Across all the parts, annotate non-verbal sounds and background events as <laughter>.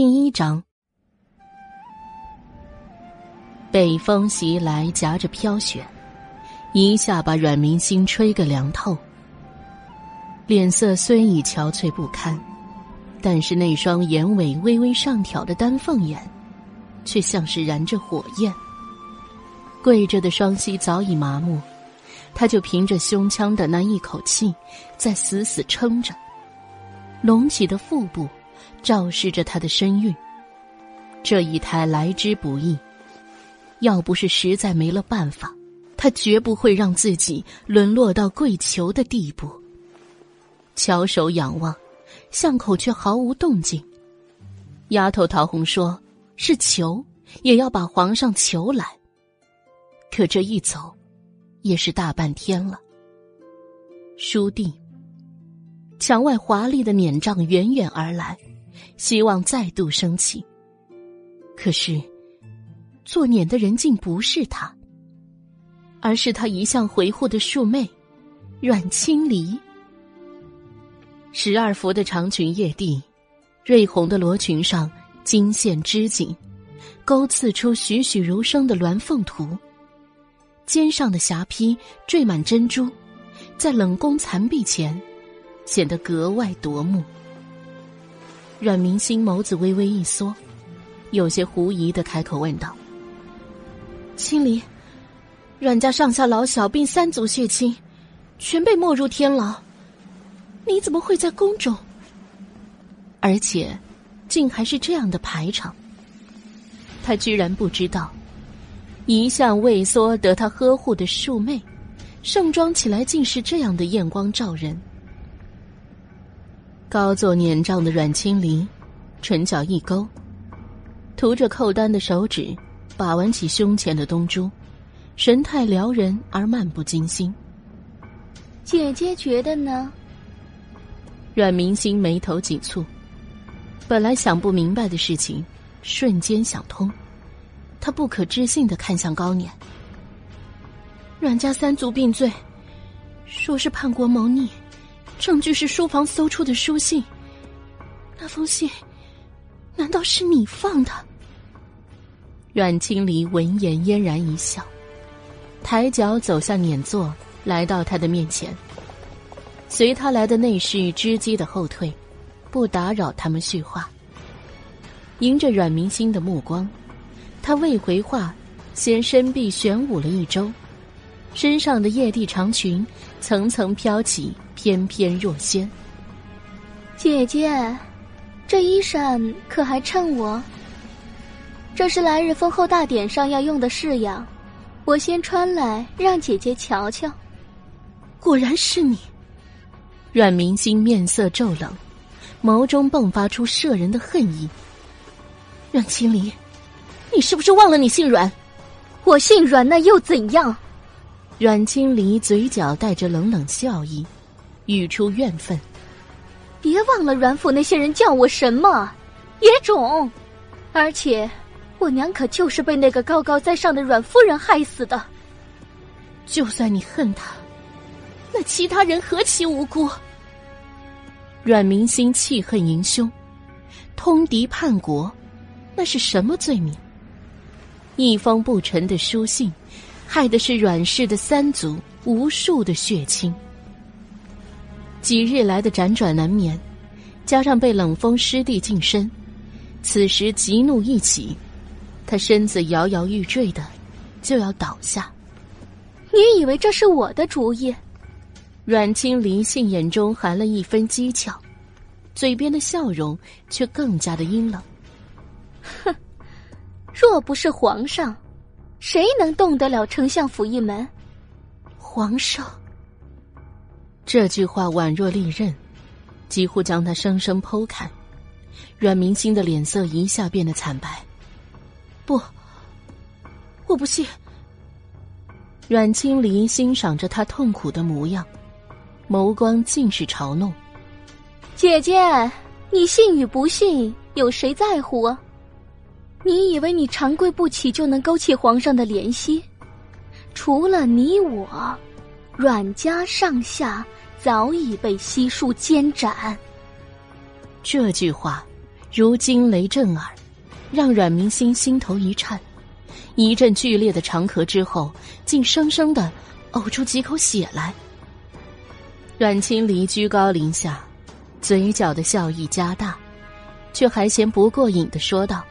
第一章，北风袭来，夹着飘雪，一下把阮明心吹个凉透。脸色虽已憔悴不堪，但是那双眼尾微微上挑的丹凤眼，却像是燃着火焰。跪着的双膝早已麻木，他就凭着胸腔的那一口气，在死死撑着。隆起的腹部。昭示着他的身孕，这一胎来之不易。要不是实在没了办法，他绝不会让自己沦落到跪求的地步。翘首仰望，巷口却毫无动静。丫头桃红说：“是求，也要把皇上求来。”可这一走，也是大半天了。书弟，墙外华丽的撵帐远远而来。希望再度升起。可是，做撵的人竟不是他，而是他一向回护的庶妹阮清离。十二幅的长裙曳地，瑞红的罗裙上金线织锦，勾刺出栩栩如生的鸾凤图。肩上的霞披缀满珍珠，在冷宫残壁前，显得格外夺目。阮明星眸子微微一缩，有些狐疑的开口问道：“青离，阮家上下老小并三族血亲，全被没入天牢，你怎么会在宫中？而且，竟还是这样的排场。他居然不知道，一向畏缩得他呵护的庶妹，盛装起来竟是这样的艳光照人。”高坐碾帐的阮青离，唇角一勾，涂着扣丹的手指把玩起胸前的东珠，神态撩人而漫不经心。姐姐觉得呢？阮明星眉头紧蹙，本来想不明白的事情，瞬间想通。他不可置信的看向高年。阮家三族并罪，说是叛国谋逆。证据是书房搜出的书信，那封信难道是你放的？阮清离闻言嫣然一笑，抬脚走向碾座，来到他的面前。随他来的内侍知机的后退，不打扰他们叙话。迎着阮明星的目光，他未回话，先身臂旋舞了一周，身上的曳地长裙层层飘起。翩翩若仙，姐姐，这衣衫可还衬我？这是来日封后大典上要用的式样，我先穿来让姐姐瞧瞧。果然是你，阮明星面色骤冷，眸中迸发出摄人的恨意。阮青离，你是不是忘了你姓阮？我姓阮，那又怎样？阮青离嘴角带着冷冷笑意。语出怨愤，别忘了阮府那些人叫我什么野种，而且我娘可就是被那个高高在上的阮夫人害死的。就算你恨他，那其他人何其无辜？阮明心气恨盈胸，通敌叛国，那是什么罪名？一封不成的书信，害的是阮氏的三族无数的血亲。几日来的辗转难眠，加上被冷风湿地近身，此时急怒一起，他身子摇摇欲坠的，就要倒下。你以为这是我的主意？阮清离信眼中含了一分讥诮，嘴边的笑容却更加的阴冷。哼，若不是皇上，谁能动得了丞相府一门？皇上。这句话宛若利刃，几乎将他生生剖开。阮明星的脸色一下变得惨白。不，我不信。阮青离欣赏着他痛苦的模样，眸光尽是嘲弄。姐姐，你信与不信，有谁在乎啊？你以为你长跪不起就能勾起皇上的怜惜？除了你我，阮家上下。早已被悉数监斩。这句话如惊雷震耳，让阮明心心头一颤，一阵剧烈的长咳之后，竟生生的呕出几口血来。阮清离居高临下，嘴角的笑意加大，却还嫌不过瘾的说道：“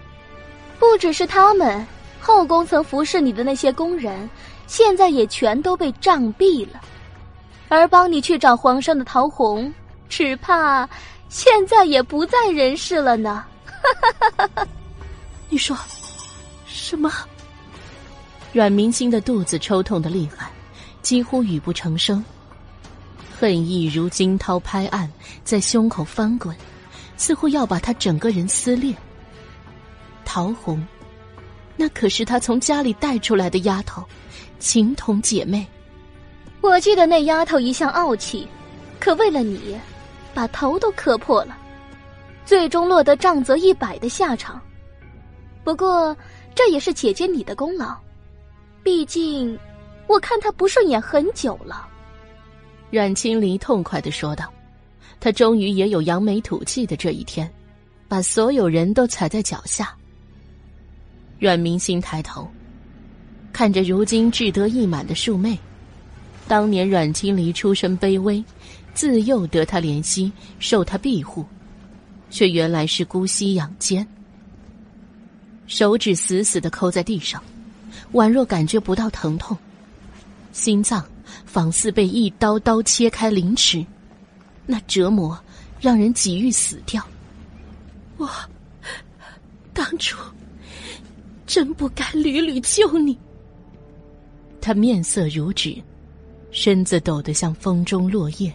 不只是他们，后宫曾服侍你的那些宫人，现在也全都被杖毙了。而帮你去找皇上的陶红，只怕现在也不在人世了呢。<laughs> ”你说什么？阮明心的肚子抽痛的厉害，几乎语不成声。恨意如惊涛拍岸，在胸口翻滚，似乎要把他整个人撕裂。陶红，那可是他从家里带出来的丫头，情同姐妹。我记得那丫头一向傲气，可为了你，把头都磕破了，最终落得杖责一百的下场。不过这也是姐姐你的功劳，毕竟我看她不顺眼很久了。阮青离痛快的说道：“他终于也有扬眉吐气的这一天，把所有人都踩在脚下。”阮明心抬头，看着如今志得意满的庶妹，当年阮青离出身卑微，自幼得他怜惜，受他庇护，却原来是姑息养奸。手指死死的扣在地上，宛若感觉不到疼痛，心脏。仿似被一刀刀切开凌迟，那折磨让人几欲死掉。我当初真不该屡屡救你。他面色如纸，身子抖得像风中落叶，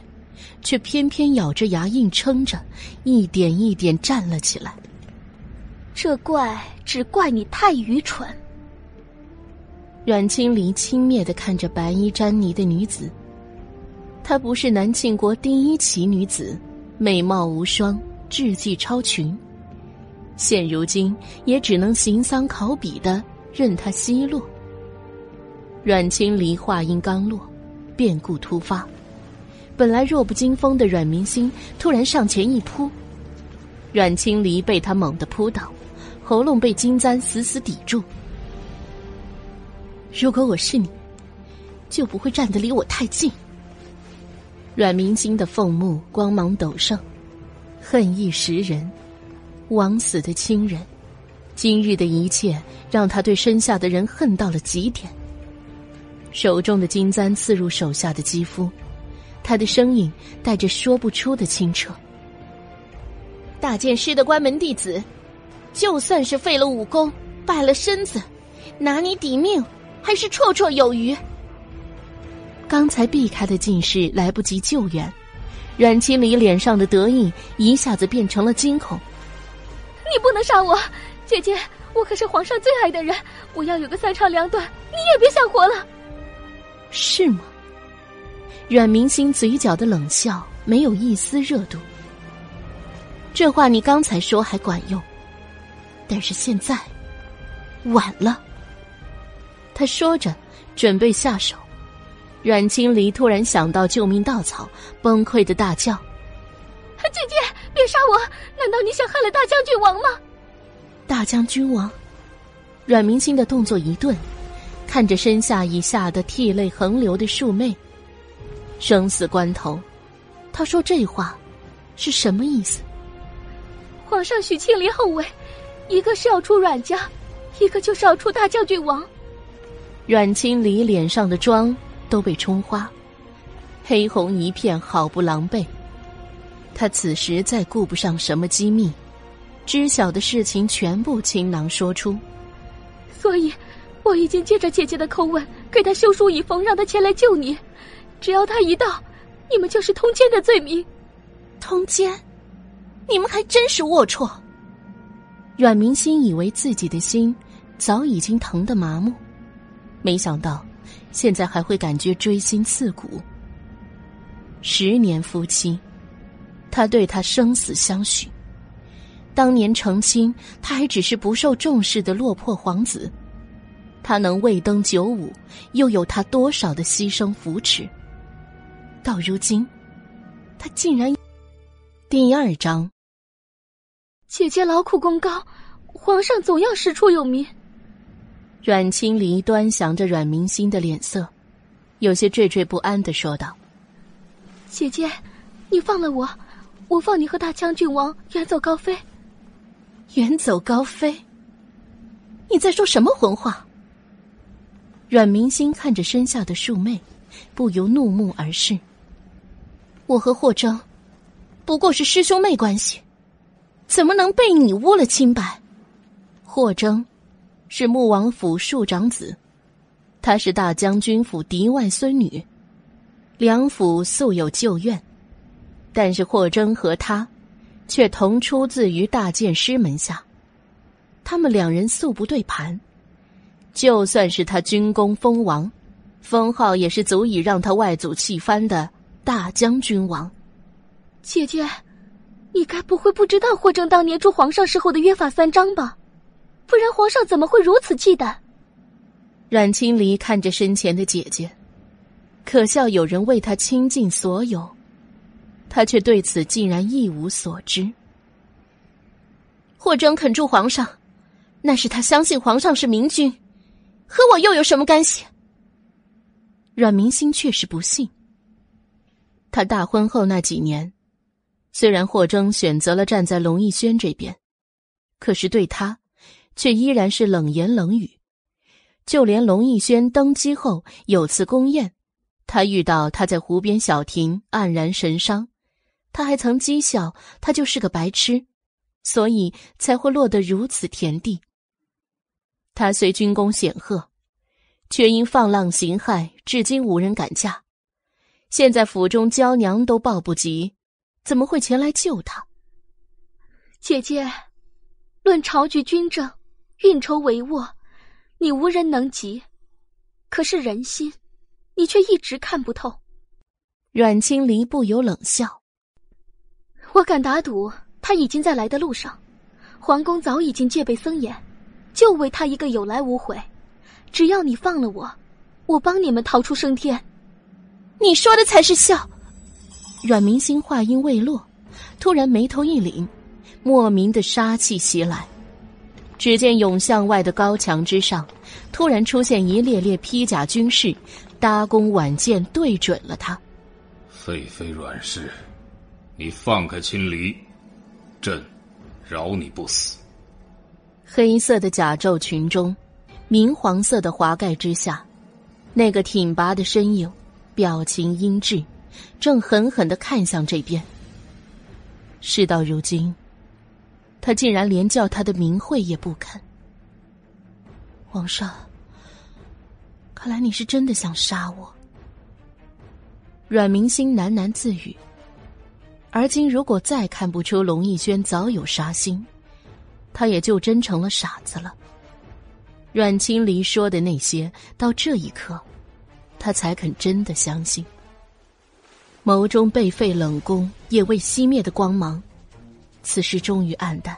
却偏偏咬着牙硬撑着，一点一点站了起来。这怪只怪你太愚蠢。阮青离轻蔑的看着白衣沾泥的女子。她不是南庆国第一奇女子，美貌无双，智计超群。现如今也只能行丧考妣的任她奚落。阮青离话音刚落，变故突发。本来弱不禁风的阮明心突然上前一扑，阮青离被他猛地扑倒，喉咙被金簪死死抵住。如果我是你，就不会站得离我太近。阮明星的凤目光芒陡盛，恨意识人，枉死的亲人，今日的一切让他对身下的人恨到了极点。手中的金簪刺入手下的肌肤，他的声音带着说不出的清澈。大剑师的关门弟子，就算是废了武功，败了身子，拿你抵命。还是绰绰有余。刚才避开的进士来不及救援，阮清离脸上的得意一下子变成了惊恐。你不能杀我，姐姐，我可是皇上最爱的人，我要有个三长两短，你也别想活了。是吗？阮明星嘴角的冷笑没有一丝热度。这话你刚才说还管用，但是现在晚了。他说着，准备下手。阮青离突然想到救命稻草，崩溃的大叫：“姐姐，别杀我！难道你想害了大将军王吗？”大将军王，阮明星的动作一顿，看着身下已吓得涕泪横流的庶妹。生死关头，他说这话是什么意思？皇上许庆离后位，一个是要出阮家，一个就是要出大将军王。阮清离脸上的妆都被冲花，黑红一片，好不狼狈。他此时再顾不上什么机密，知晓的事情全部倾囊说出。所以，我已经借着姐姐的口吻，给他修书一封，让他前来救你。只要他一到，你们就是通奸的罪名。通奸？你们还真是龌龊！阮明心以为自己的心早已经疼得麻木。没想到，现在还会感觉锥心刺骨。十年夫妻，他对他生死相许。当年成亲，他还只是不受重视的落魄皇子，他能位登九五，又有他多少的牺牲扶持？到如今，他竟然……第二章。姐姐劳苦功高，皇上总要师出有名。阮青离端详着阮明心的脸色，有些惴惴不安的说道：“姐姐，你放了我，我放你和大将军王远走高飞。远走高飞？你在说什么混话？”阮明心看着身下的庶妹，不由怒目而视。我和霍征，不过是师兄妹关系，怎么能被你污了清白？霍征。是穆王府庶长子，他是大将军府嫡外孙女，两府素有旧怨，但是霍征和他，却同出自于大剑师门下，他们两人素不对盘，就算是他军功封王，封号也是足以让他外祖气翻的大将军王。姐姐，你该不会不知道霍征当年助皇上时候的约法三章吧？不然皇上怎么会如此忌惮？阮清离看着身前的姐姐，可笑有人为他倾尽所有，他却对此竟然一无所知。霍征肯助皇上，那是他相信皇上是明君，和我又有什么干系？阮明心确实不信。他大婚后那几年，虽然霍征选择了站在龙逸轩这边，可是对他。却依然是冷言冷语，就连龙逸轩登基后有次宫宴，他遇到他在湖边小亭黯然神伤，他还曾讥笑他就是个白痴，所以才会落得如此田地。他虽军功显赫，却因放浪形骸，至今无人敢嫁。现在府中娇娘都抱不及，怎么会前来救他？姐姐，论朝局军政。运筹帷幄，你无人能及；可是人心，你却一直看不透。阮青离不由冷笑：“我敢打赌，他已经在来的路上。皇宫早已经戒备森严，就为他一个有来无回。只要你放了我，我帮你们逃出升天。”你说的才是笑。阮明星话音未落，突然眉头一凛，莫名的杀气袭来。只见甬巷外的高墙之上，突然出现一列列披甲军士，搭弓挽箭对准了他。废妃阮氏，你放开青离，朕饶你不死。黑色的甲胄裙中，明黄色的华盖之下，那个挺拔的身影，表情阴鸷，正狠狠的看向这边。事到如今。他竟然连叫他的名讳也不肯。皇上，看来你是真的想杀我。阮明心喃喃自语。而今如果再看不出龙逸轩早有杀心，他也就真成了傻子了。阮清离说的那些，到这一刻，他才肯真的相信。眸中被废冷宫也未熄灭的光芒。此时终于暗淡，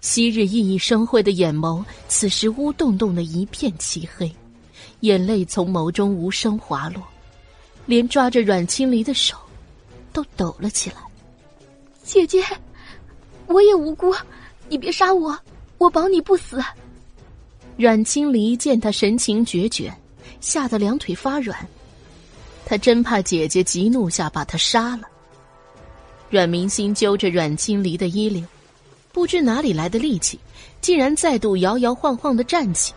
昔日熠熠生辉的眼眸，此时乌洞洞的一片漆黑，眼泪从眸中无声滑落，连抓着阮清离的手，都抖了起来。姐姐，我也无辜，你别杀我，我保你不死。阮青离见他神情决绝，吓得两腿发软，他真怕姐姐急怒下把他杀了。阮明心揪着阮青离的衣领，不知哪里来的力气，竟然再度摇摇晃晃的站起。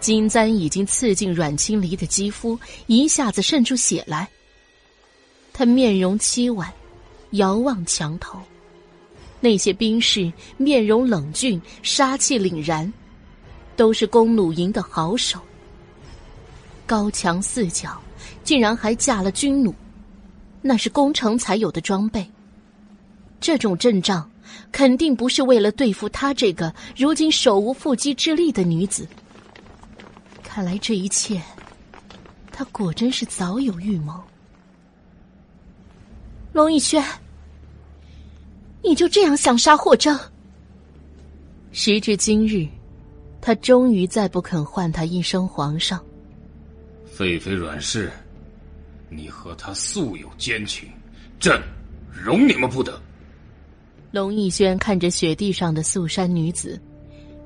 金簪已经刺进阮青离的肌肤，一下子渗出血来。他面容凄婉，遥望墙头，那些兵士面容冷峻，杀气凛然，都是弓弩营的好手。高墙四角，竟然还架了军弩，那是攻城才有的装备。这种阵仗，肯定不是为了对付他这个如今手无缚鸡之力的女子。看来这一切，他果真是早有预谋。龙逸轩，你就这样想杀霍征？时至今日，他终于再不肯唤他一声皇上。废妃阮氏，你和他素有奸情，朕容你们不得。龙逸轩看着雪地上的素衫女子，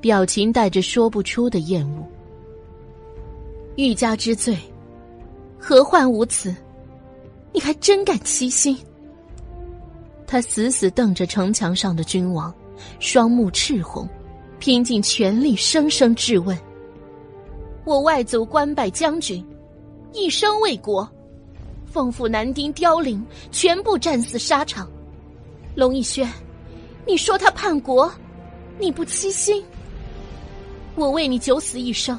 表情带着说不出的厌恶。欲加之罪，何患无辞？你还真敢欺心！他死死瞪着城墙上的君王，双目赤红，拼尽全力声声质问：“我外祖官拜将军，一生为国，奉父男丁凋零，全部战死沙场。龙逸轩。”你说他叛国，你不欺心；我为你九死一生，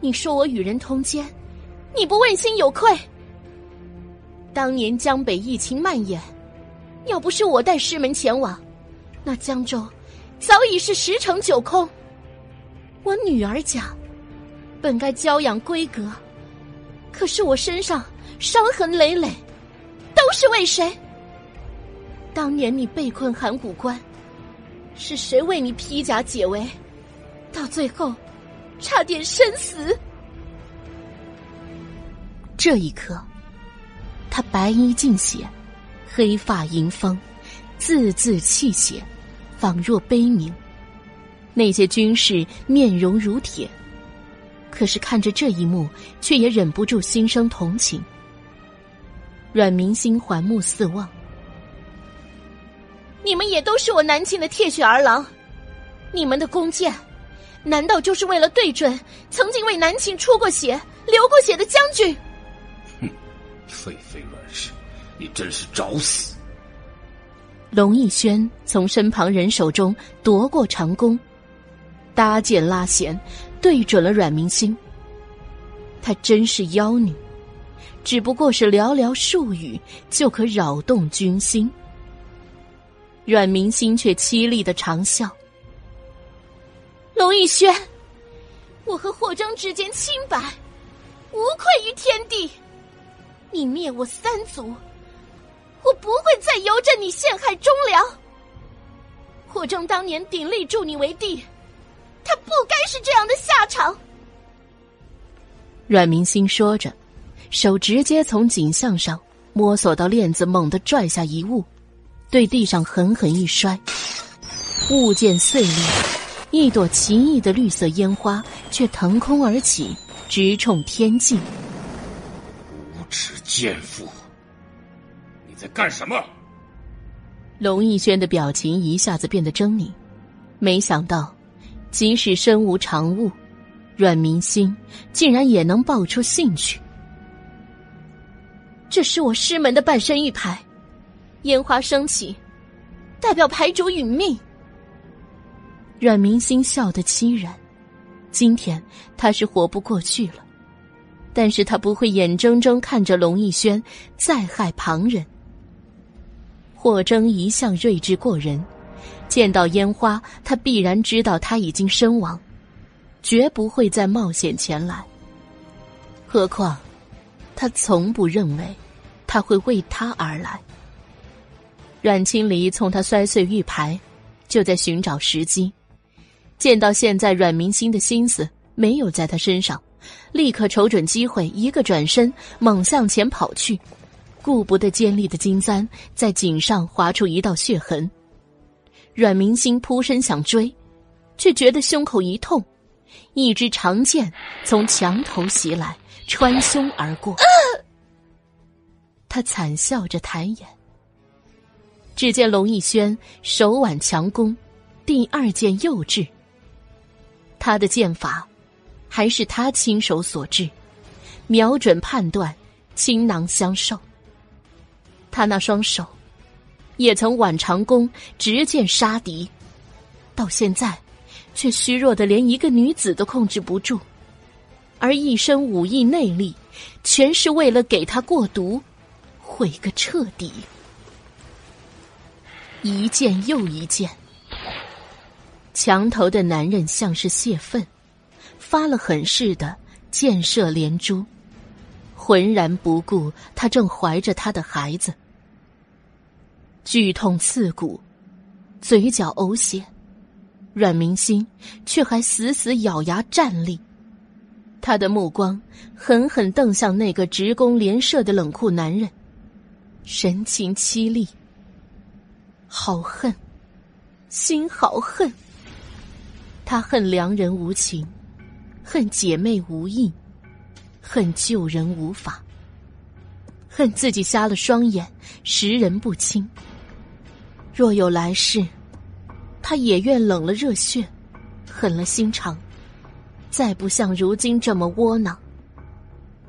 你说我与人通奸，你不问心有愧。当年江北疫情蔓延，要不是我带师门前往，那江州早已是十城九空。我女儿家本该娇养闺阁，可是我身上伤痕累累，都是为谁？当年你被困函谷关，是谁为你披甲解围？到最后，差点身死。这一刻，他白衣尽血，黑发迎风，字字泣血，仿若悲鸣。那些军士面容如铁，可是看着这一幕，却也忍不住心生同情。阮明心环目四望。你们也都是我南秦的铁血儿郎，你们的弓箭，难道就是为了对准曾经为南秦出过血、流过血的将军？哼，废废乱世，你真是找死！龙逸轩从身旁人手中夺过长弓，搭箭拉弦，对准了阮明星。她真是妖女，只不过是寥寥数语就可扰动军心。阮明心却凄厉的长啸：“龙逸轩，我和霍征之间清白，无愧于天地。你灭我三族，我不会再由着你陷害忠良。霍征当年鼎力助你为帝，他不该是这样的下场。”阮明心说着，手直接从颈项上摸索到链子，猛地拽下一物。对地上狠狠一摔，物件碎裂，一朵奇异的绿色烟花却腾空而起，直冲天际。无耻贱妇，干什么？龙逸轩的表情一下子变得狰狞，没想到，即使身无长物，阮明星竟然也能爆出兴趣。这是我师门的半身玉牌。烟花升起，代表牌主殒命。阮明星笑得凄然，今天他是活不过去了，但是他不会眼睁睁看着龙逸轩再害旁人。霍征一向睿智过人，见到烟花，他必然知道他已经身亡，绝不会再冒险前来。何况，他从不认为他会为他而来。阮青离从他摔碎玉牌，就在寻找时机。见到现在阮明星的心思没有在他身上，立刻瞅准机会，一个转身猛向前跑去，顾不得尖利的金簪在颈上划出一道血痕。阮明星扑身想追，却觉得胸口一痛，一支长剑从墙头袭来，穿胸而过。<laughs> 他惨笑着抬眼。只见龙逸轩手挽强弓，第二剑又至。他的剑法，还是他亲手所制，瞄准判断，倾囊相授。他那双手，也曾挽长弓执剑杀敌，到现在，却虚弱的连一个女子都控制不住，而一身武艺内力，全是为了给他过毒，毁个彻底。一剑又一剑，墙头的男人像是泄愤，发了狠似的箭射连珠，浑然不顾他正怀着他的孩子。剧痛刺骨，嘴角呕血，阮明心却还死死咬牙站立，他的目光狠狠瞪向那个直弓连射的冷酷男人，神情凄厉。好恨，心好恨。他恨良人无情，恨姐妹无义，恨救人无法，恨自己瞎了双眼，识人不清。若有来世，他也愿冷了热血，狠了心肠，再不像如今这么窝囊。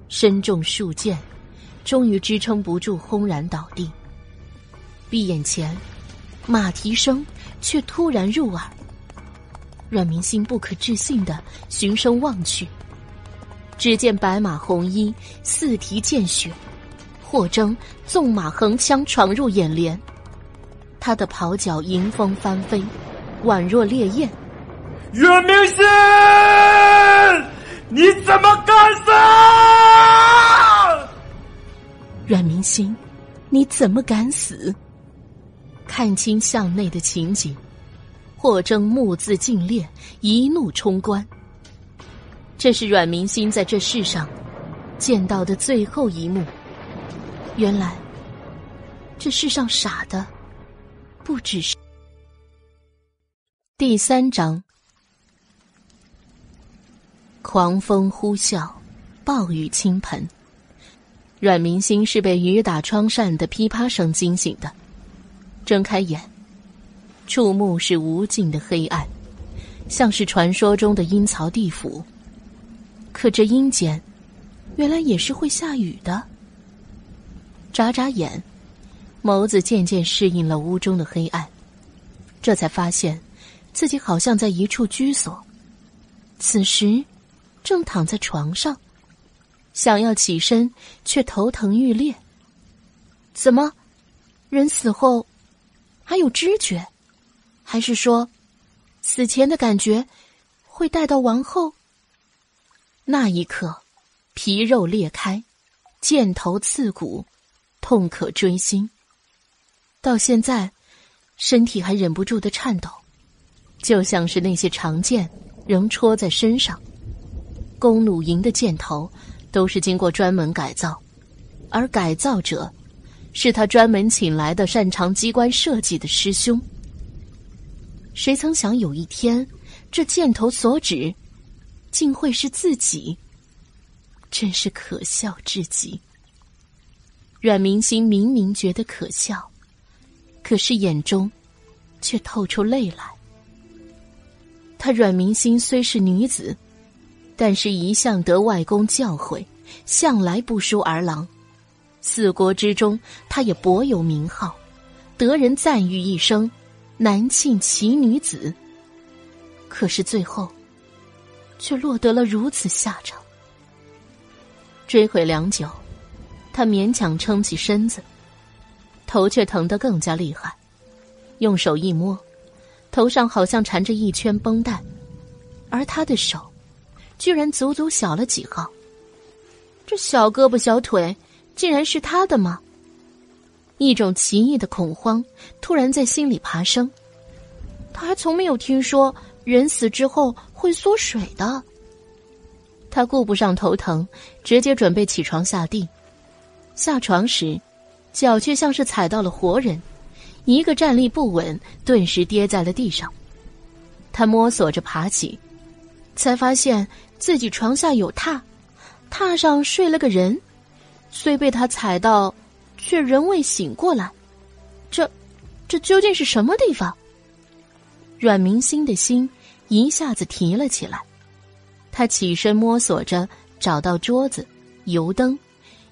身中数箭，终于支撑不住，轰然倒地。闭眼前，马蹄声却突然入耳。阮明心不可置信的循声望去，只见白马红衣，四蹄见血，霍征纵马横枪闯入眼帘，他的袍角迎风翻飞，宛若烈焰。阮明心，你怎么敢死？阮明心，你怎么敢死？看清巷内的情景，霍征目眦尽裂，一怒冲冠。这是阮明心在这世上见到的最后一幕。原来，这世上傻的不只是。第三章，狂风呼啸，暴雨倾盆。阮明星是被雨打窗扇的噼啪声惊醒的。睁开眼，触目是无尽的黑暗，像是传说中的阴曹地府。可这阴间，原来也是会下雨的。眨眨眼，眸子渐渐适应了屋中的黑暗，这才发现，自己好像在一处居所。此时，正躺在床上，想要起身，却头疼欲裂。怎么，人死后？还有知觉，还是说，死前的感觉会带到亡后？那一刻，皮肉裂开，箭头刺骨，痛可锥心。到现在，身体还忍不住的颤抖，就像是那些长剑仍戳在身上。弓弩营的箭头都是经过专门改造，而改造者。是他专门请来的擅长机关设计的师兄。谁曾想有一天，这箭头所指，竟会是自己。真是可笑至极。阮明心明明觉得可笑，可是眼中，却透出泪来。他阮明心虽是女子，但是一向得外公教诲，向来不输儿郎。四国之中，她也颇有名号，得人赞誉一声“南庆奇女子”。可是最后，却落得了如此下场。追悔良久，他勉强撑起身子，头却疼得更加厉害。用手一摸，头上好像缠着一圈绷带，而他的手，居然足足小了几号。这小胳膊小腿。竟然是他的吗？一种奇异的恐慌突然在心里爬升。他还从没有听说人死之后会缩水的。他顾不上头疼，直接准备起床下地。下床时，脚却像是踩到了活人，一个站立不稳，顿时跌在了地上。他摸索着爬起，才发现自己床下有榻，榻上睡了个人。虽被他踩到，却仍未醒过来。这，这究竟是什么地方？阮明心的心一下子提了起来。他起身摸索着，找到桌子、油灯，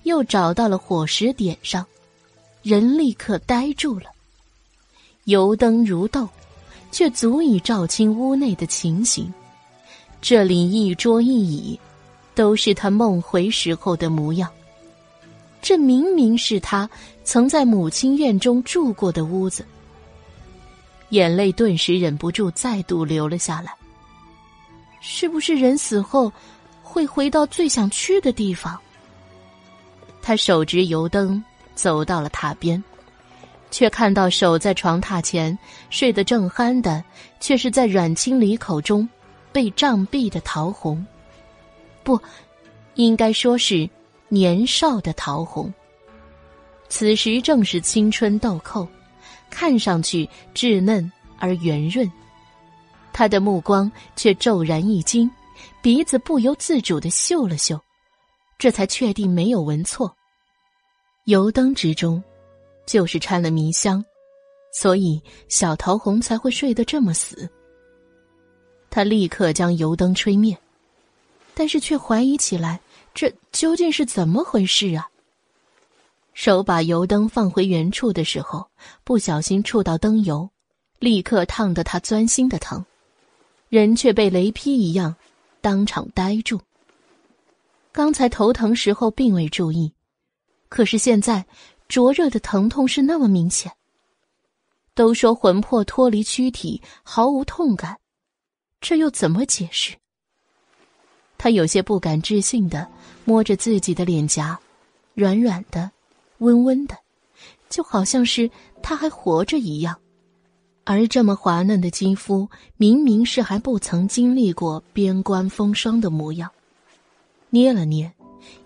又找到了火石点上，人立刻呆住了。油灯如豆，却足以照清屋内的情形。这里一桌一椅，都是他梦回时候的模样。这明明是他曾在母亲院中住过的屋子，眼泪顿时忍不住再度流了下来。是不是人死后会回到最想去的地方？他手执油灯走到了榻边，却看到守在床榻前睡得正酣的，却是在阮清离口中被杖毙的陶红。不，应该说是。年少的桃红，此时正是青春豆蔻，看上去稚嫩而圆润。他的目光却骤然一惊，鼻子不由自主的嗅了嗅，这才确定没有闻错。油灯之中，就是掺了迷香，所以小桃红才会睡得这么死。他立刻将油灯吹灭，但是却怀疑起来，这究竟是怎么回事啊？手把油灯放回原处的时候，不小心触到灯油，立刻烫得他钻心的疼。人却被雷劈一样，当场呆住。刚才头疼时候并未注意，可是现在灼热的疼痛是那么明显。都说魂魄脱离躯体毫无痛感，这又怎么解释？他有些不敢置信的摸着自己的脸颊，软软的，温温的，就好像是他还活着一样。而这么滑嫩的肌肤，明明是还不曾经历过边关风霜的模样，捏了捏，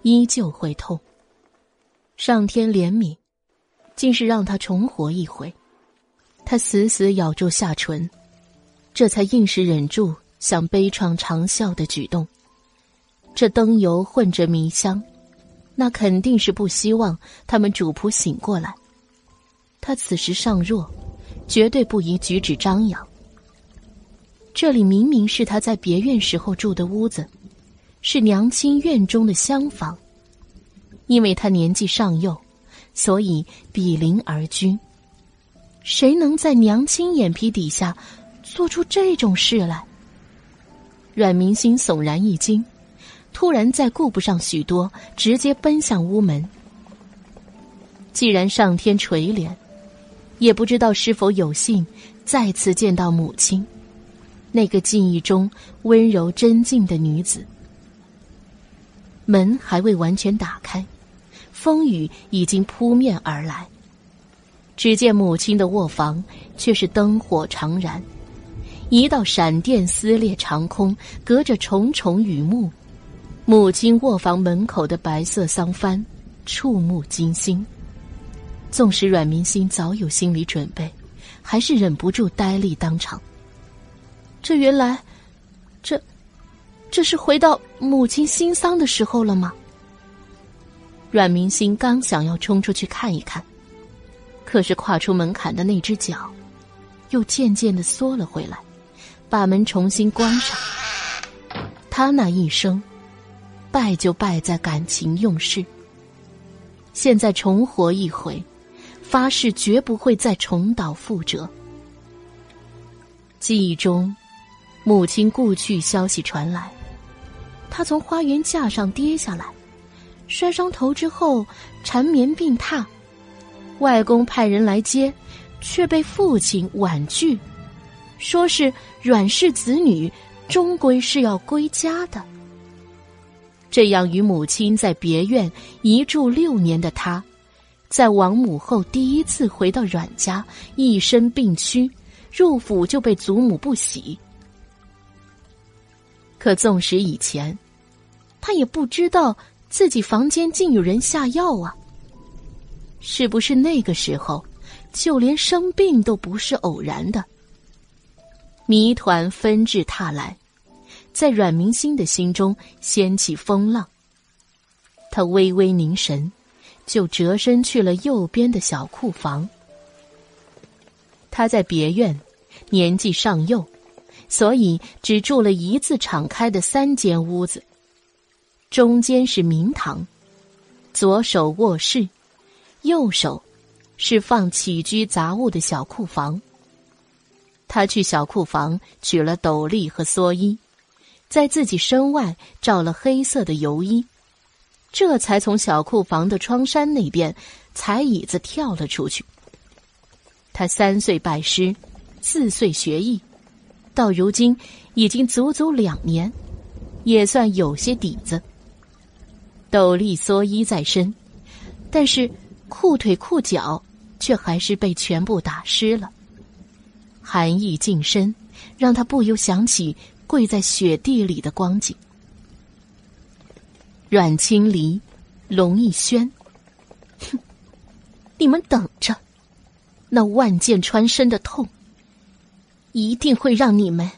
依旧会痛。上天怜悯，竟是让他重活一回。他死死咬住下唇，这才硬是忍住想悲怆长啸的举动。这灯油混着迷香，那肯定是不希望他们主仆醒过来。他此时尚弱。绝对不宜举止张扬。这里明明是他在别院时候住的屋子，是娘亲院中的厢房。因为他年纪尚幼，所以比邻而居。谁能在娘亲眼皮底下做出这种事来？阮明心悚然一惊，突然再顾不上许多，直接奔向屋门。既然上天垂怜。也不知道是否有幸再次见到母亲，那个记忆中温柔贞静的女子。门还未完全打开，风雨已经扑面而来。只见母亲的卧房却是灯火长燃，一道闪电撕裂长空，隔着重重雨幕，母亲卧房门口的白色桑帆，触目惊心。纵使阮明心早有心理准备，还是忍不住呆立当场。这原来，这，这是回到母亲新丧的时候了吗？阮明心刚想要冲出去看一看，可是跨出门槛的那只脚，又渐渐的缩了回来，把门重新关上。他那一生，败就败在感情用事。现在重活一回。发誓绝不会再重蹈覆辙。记忆中，母亲故去消息传来，她从花园架上跌下来，摔伤头之后缠绵病榻。外公派人来接，却被父亲婉拒，说是阮氏子女终归是要归家的。这样与母亲在别院一住六年的他。在亡母后，第一次回到阮家，一身病躯，入府就被祖母不喜。可纵使以前，他也不知道自己房间竟有人下药啊！是不是那个时候，就连生病都不是偶然的？谜团纷至沓来，在阮明心的心中掀起风浪。他微微凝神。就折身去了右边的小库房。他在别院，年纪尚幼，所以只住了一字敞开的三间屋子。中间是明堂，左手卧室，右手是放起居杂物的小库房。他去小库房取了斗笠和蓑衣，在自己身外罩了黑色的油衣。这才从小库房的窗山那边踩椅子跳了出去。他三岁拜师，四岁学艺，到如今已经足足两年，也算有些底子。斗笠蓑衣在身，但是裤腿裤脚却还是被全部打湿了。寒意近身，让他不由想起跪在雪地里的光景。阮清离，龙逸轩，哼！你们等着，那万箭穿身的痛，一定会让你们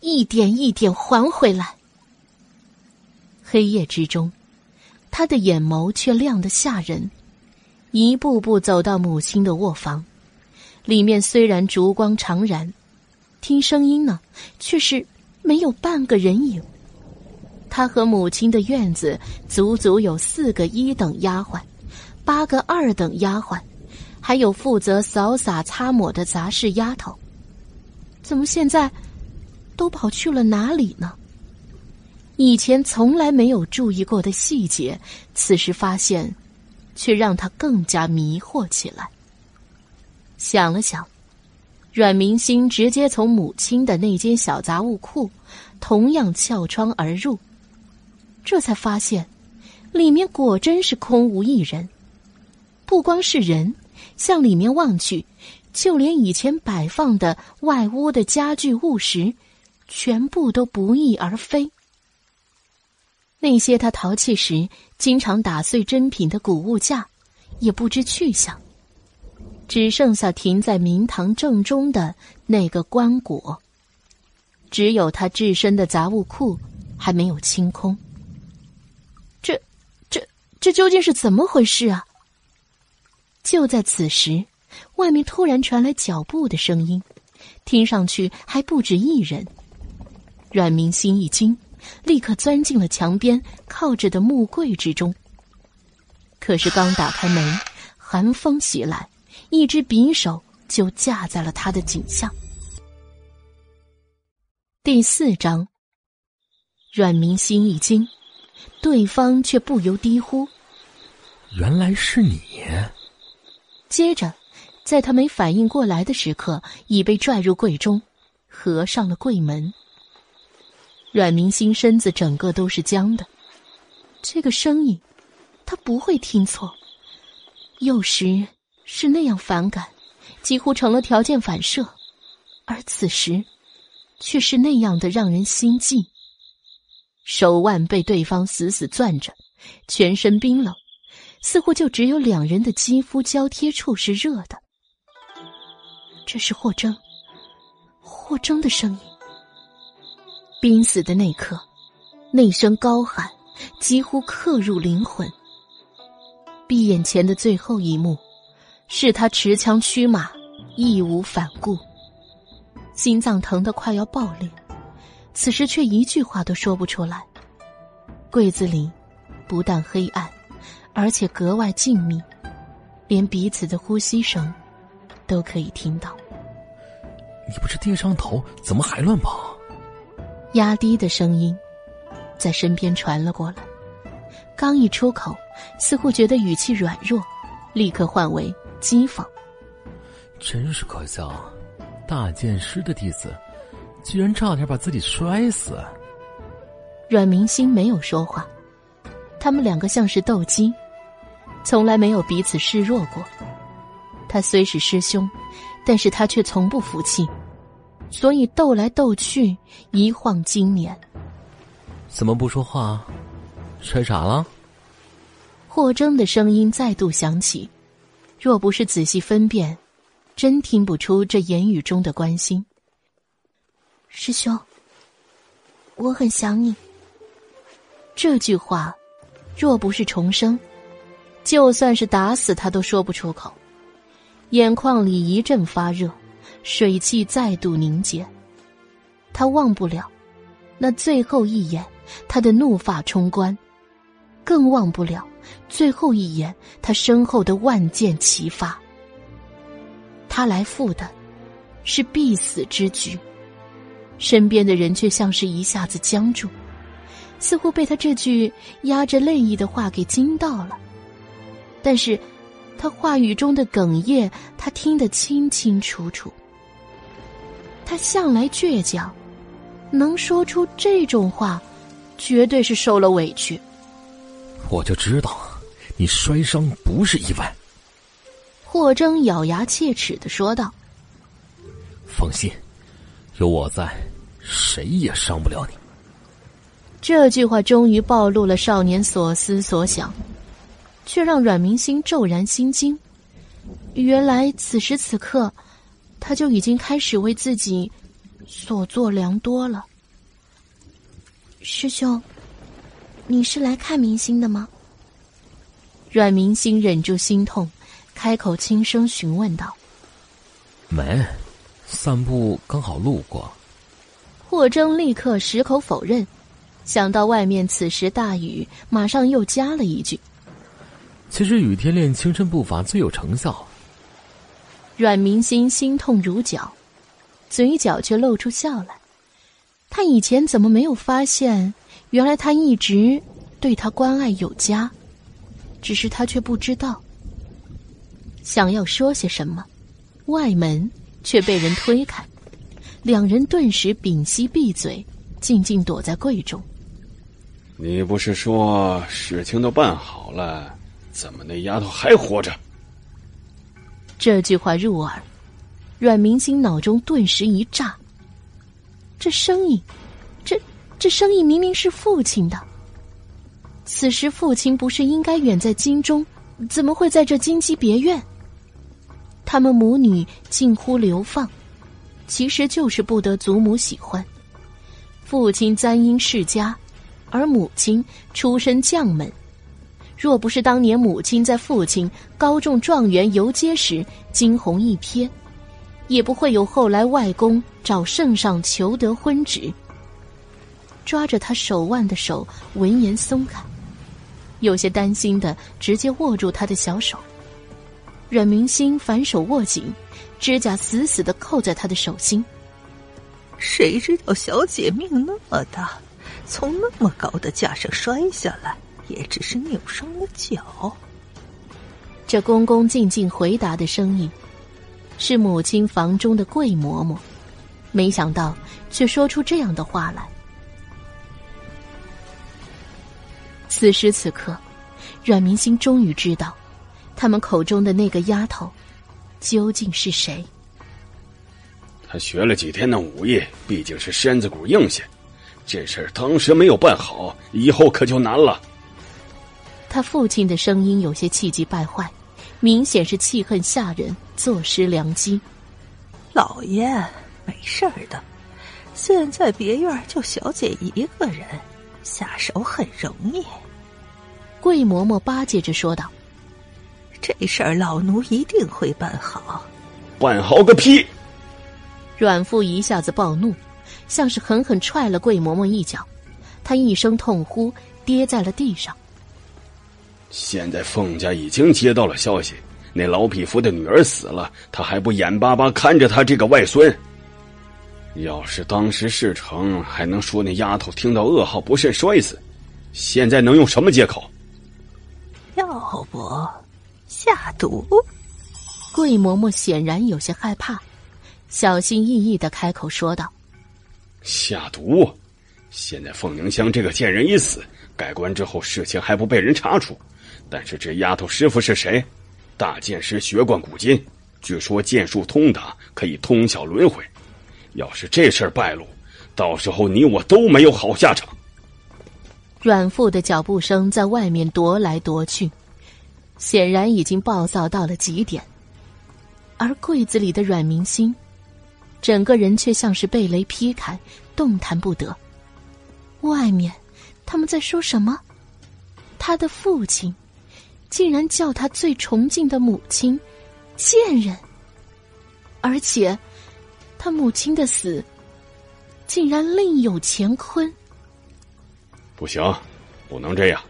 一点一点还回来。黑夜之中，他的眼眸却亮得吓人，一步步走到母亲的卧房。里面虽然烛光常燃，听声音呢，却是没有半个人影。他和母亲的院子足足有四个一等丫鬟，八个二等丫鬟，还有负责扫洒擦抹的杂事丫头。怎么现在都跑去了哪里呢？以前从来没有注意过的细节，此时发现，却让他更加迷惑起来。想了想，阮明星直接从母亲的那间小杂物库，同样撬窗而入。这才发现，里面果真是空无一人。不光是人，向里面望去，就连以前摆放的外屋的家具物实，全部都不翼而飞。那些他淘气时经常打碎珍品的古物架，也不知去向。只剩下停在明堂正中的那个棺椁，只有他置身的杂物库还没有清空。这、这、这究竟是怎么回事啊？就在此时，外面突然传来脚步的声音，听上去还不止一人。阮明心一惊，立刻钻进了墙边靠着的木柜之中。可是刚打开门，寒风袭来。一只匕首就架在了他的颈项。第四章，阮明心一惊，对方却不由低呼：“原来是你！”接着，在他没反应过来的时刻，已被拽入柜中，合上了柜门。阮明星身子整个都是僵的，这个声音，他不会听错。有时。是那样反感，几乎成了条件反射，而此时，却是那样的让人心悸。手腕被对方死死攥着，全身冰冷，似乎就只有两人的肌肤交贴处是热的。这是霍征，霍征的声音。濒死的那刻，那声高喊几乎刻入灵魂。闭眼前的最后一幕。是他持枪驱马，义无反顾，心脏疼得快要爆裂，此时却一句话都说不出来。柜子里不但黑暗，而且格外静谧，连彼此的呼吸声都可以听到。你不是跌伤头，怎么还乱跑？压低的声音在身边传了过来，刚一出口，似乎觉得语气软弱，立刻换为。讥讽，真是可笑！大剑师的弟子，居然差点把自己摔死。阮明星没有说话，他们两个像是斗鸡，从来没有彼此示弱过。他虽是师兄，但是他却从不服气，所以斗来斗去，一晃经年。怎么不说话？摔傻了？霍征的声音再度响起。若不是仔细分辨，真听不出这言语中的关心。师兄，我很想你。这句话，若不是重生，就算是打死他都说不出口。眼眶里一阵发热，水汽再度凝结。他忘不了那最后一眼，他的怒发冲冠，更忘不了。最后一眼，他身后的万箭齐发。他来赴的，是必死之局。身边的人却像是一下子僵住，似乎被他这句压着泪意的话给惊到了。但是，他话语中的哽咽，他听得清清楚楚。他向来倔强，能说出这种话，绝对是受了委屈。我就知道，你摔伤不是意外。霍征咬牙切齿的说道：“放心，有我在，谁也伤不了你。”这句话终于暴露了少年所思所想，却让阮明星骤然心惊。原来此时此刻，他就已经开始为自己所做良多了。师兄，你是来看明星的吗？阮明星忍住心痛，开口轻声询问道：“没，散步刚好路过。”霍征立刻矢口否认，想到外面此时大雨，马上又加了一句：“其实雨天练轻身步伐最有成效。”阮明心心痛如绞，嘴角却露出笑来。他以前怎么没有发现？原来他一直对他关爱有加。只是他却不知道，想要说些什么，外门却被人推开，两人顿时屏息闭嘴，静静躲在柜中。你不是说事情都办好了，怎么那丫头还活着？这句话入耳，阮明星脑中顿时一炸。这声音，这这声音明明是父亲的。此时父亲不是应该远在京中，怎么会在这金鸡别院？他们母女近乎流放，其实就是不得祖母喜欢。父亲簪缨世家，而母亲出身将门。若不是当年母亲在父亲高中状元游街时惊鸿一瞥，也不会有后来外公找圣上求得婚旨。抓着他手腕的手闻言松开。有些担心的，直接握住他的小手。阮明星反手握紧，指甲死死的扣在他的手心。谁知道小姐命那么大，从那么高的架上摔下来，也只是扭伤了脚。这恭恭敬敬回答的声音，是母亲房中的桂嬷嬷。没想到，却说出这样的话来。此时此刻，阮明星终于知道，他们口中的那个丫头，究竟是谁。他学了几天的武艺，毕竟是身子骨硬些，这事儿当时没有办好，以后可就难了。他父亲的声音有些气急败坏，明显是气恨下人，坐失良机。老爷，没事儿的，现在别院就小姐一个人，下手很容易。桂嬷嬷巴结着说道：“这事儿老奴一定会办好。”办好个屁！阮父一下子暴怒，像是狠狠踹了桂嬷嬷一脚，他一声痛呼，跌在了地上。现在凤家已经接到了消息，那老匹夫的女儿死了，他还不眼巴巴看着他这个外孙？要是当时事成，还能说那丫头听到噩耗不慎摔死，现在能用什么借口？要不下毒？桂嬷嬷显然有些害怕，小心翼翼的开口说道：“下毒？现在凤宁香这个贱人已死，改官之后事情还不被人查出。但是这丫头师傅是谁？大剑师学贯古今，据说剑术通达，可以通晓轮回。要是这事儿败露，到时候你我都没有好下场。”阮父的脚步声在外面踱来踱去，显然已经暴躁到了极点。而柜子里的阮明星，整个人却像是被雷劈开，动弹不得。外面，他们在说什么？他的父亲，竟然叫他最崇敬的母亲“贱人”，而且，他母亲的死，竟然另有乾坤。不行，不能这样。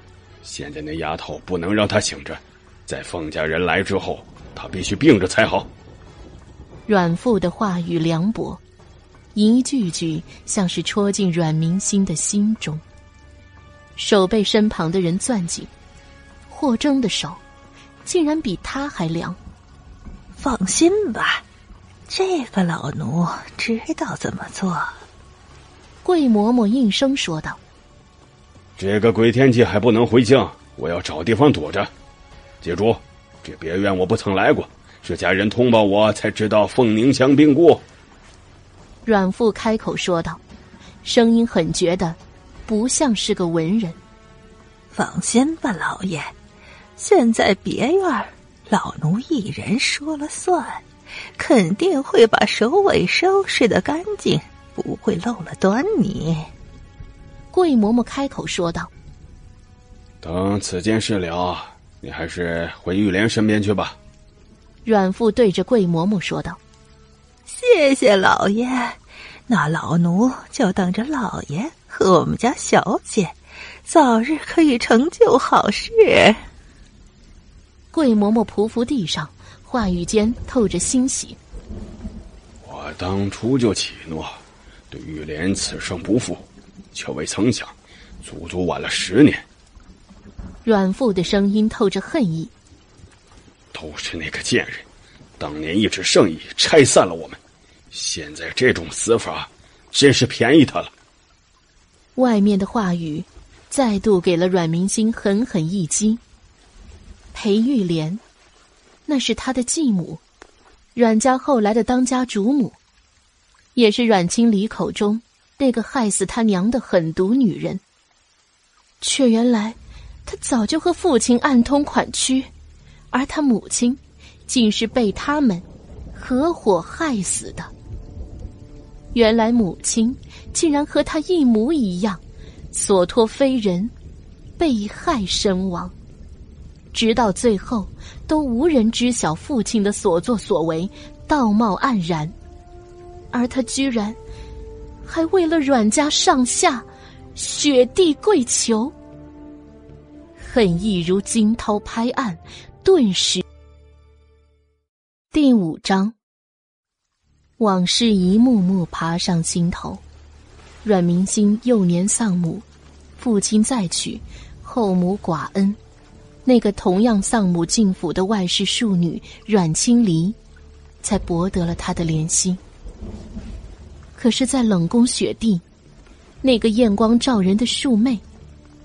现在那丫头不能让她醒着，在凤家人来之后，她必须病着才好。阮父的话语凉薄，一句句像是戳进阮明心的心中。手被身旁的人攥紧，霍征的手竟然比他还凉。放心吧，这个老奴知道怎么做。桂嬷嬷应声说道。这个鬼天气还不能回京，我要找地方躲着。记住，这别院我不曾来过，是家人通报我才知道凤宁乡病故。阮父开口说道，声音很绝的，不像是个文人。放心吧，老爷，现在别院老奴一人说了算，肯定会把首尾收拾的干净，不会漏了端倪。桂嬷嬷开口说道：“等此件事了，你还是回玉莲身边去吧。”阮父对着桂嬷嬷说道：“谢谢老爷，那老奴就等着老爷和我们家小姐早日可以成就好事。”桂嬷嬷匍匐地上，话语间透着欣喜。我当初就起诺，对玉莲此生不负，却未曾想，足足晚了十年。阮父的声音透着恨意。都是那个贱人，当年一纸圣意拆散了我们，现在这种死法，真是便宜他了。外面的话语，再度给了阮明星狠狠一击。裴玉莲，那是他的继母，阮家后来的当家主母，也是阮清离口中那个害死他娘的狠毒女人。却原来，他早就和父亲暗通款曲，而他母亲，竟是被他们合伙害死的。原来母亲竟然和他一模一样，所托非人，被害身亡。直到最后，都无人知晓父亲的所作所为，道貌岸然，而他居然还为了阮家上下雪地跪求，恨意如惊涛拍岸，顿时。第五章，往事一幕幕爬上心头。阮明星幼年丧母，父亲再娶，后母寡恩。那个同样丧母敬父的外室庶女阮青离，才博得了他的怜惜。可是，在冷宫雪地，那个艳光照人的庶妹，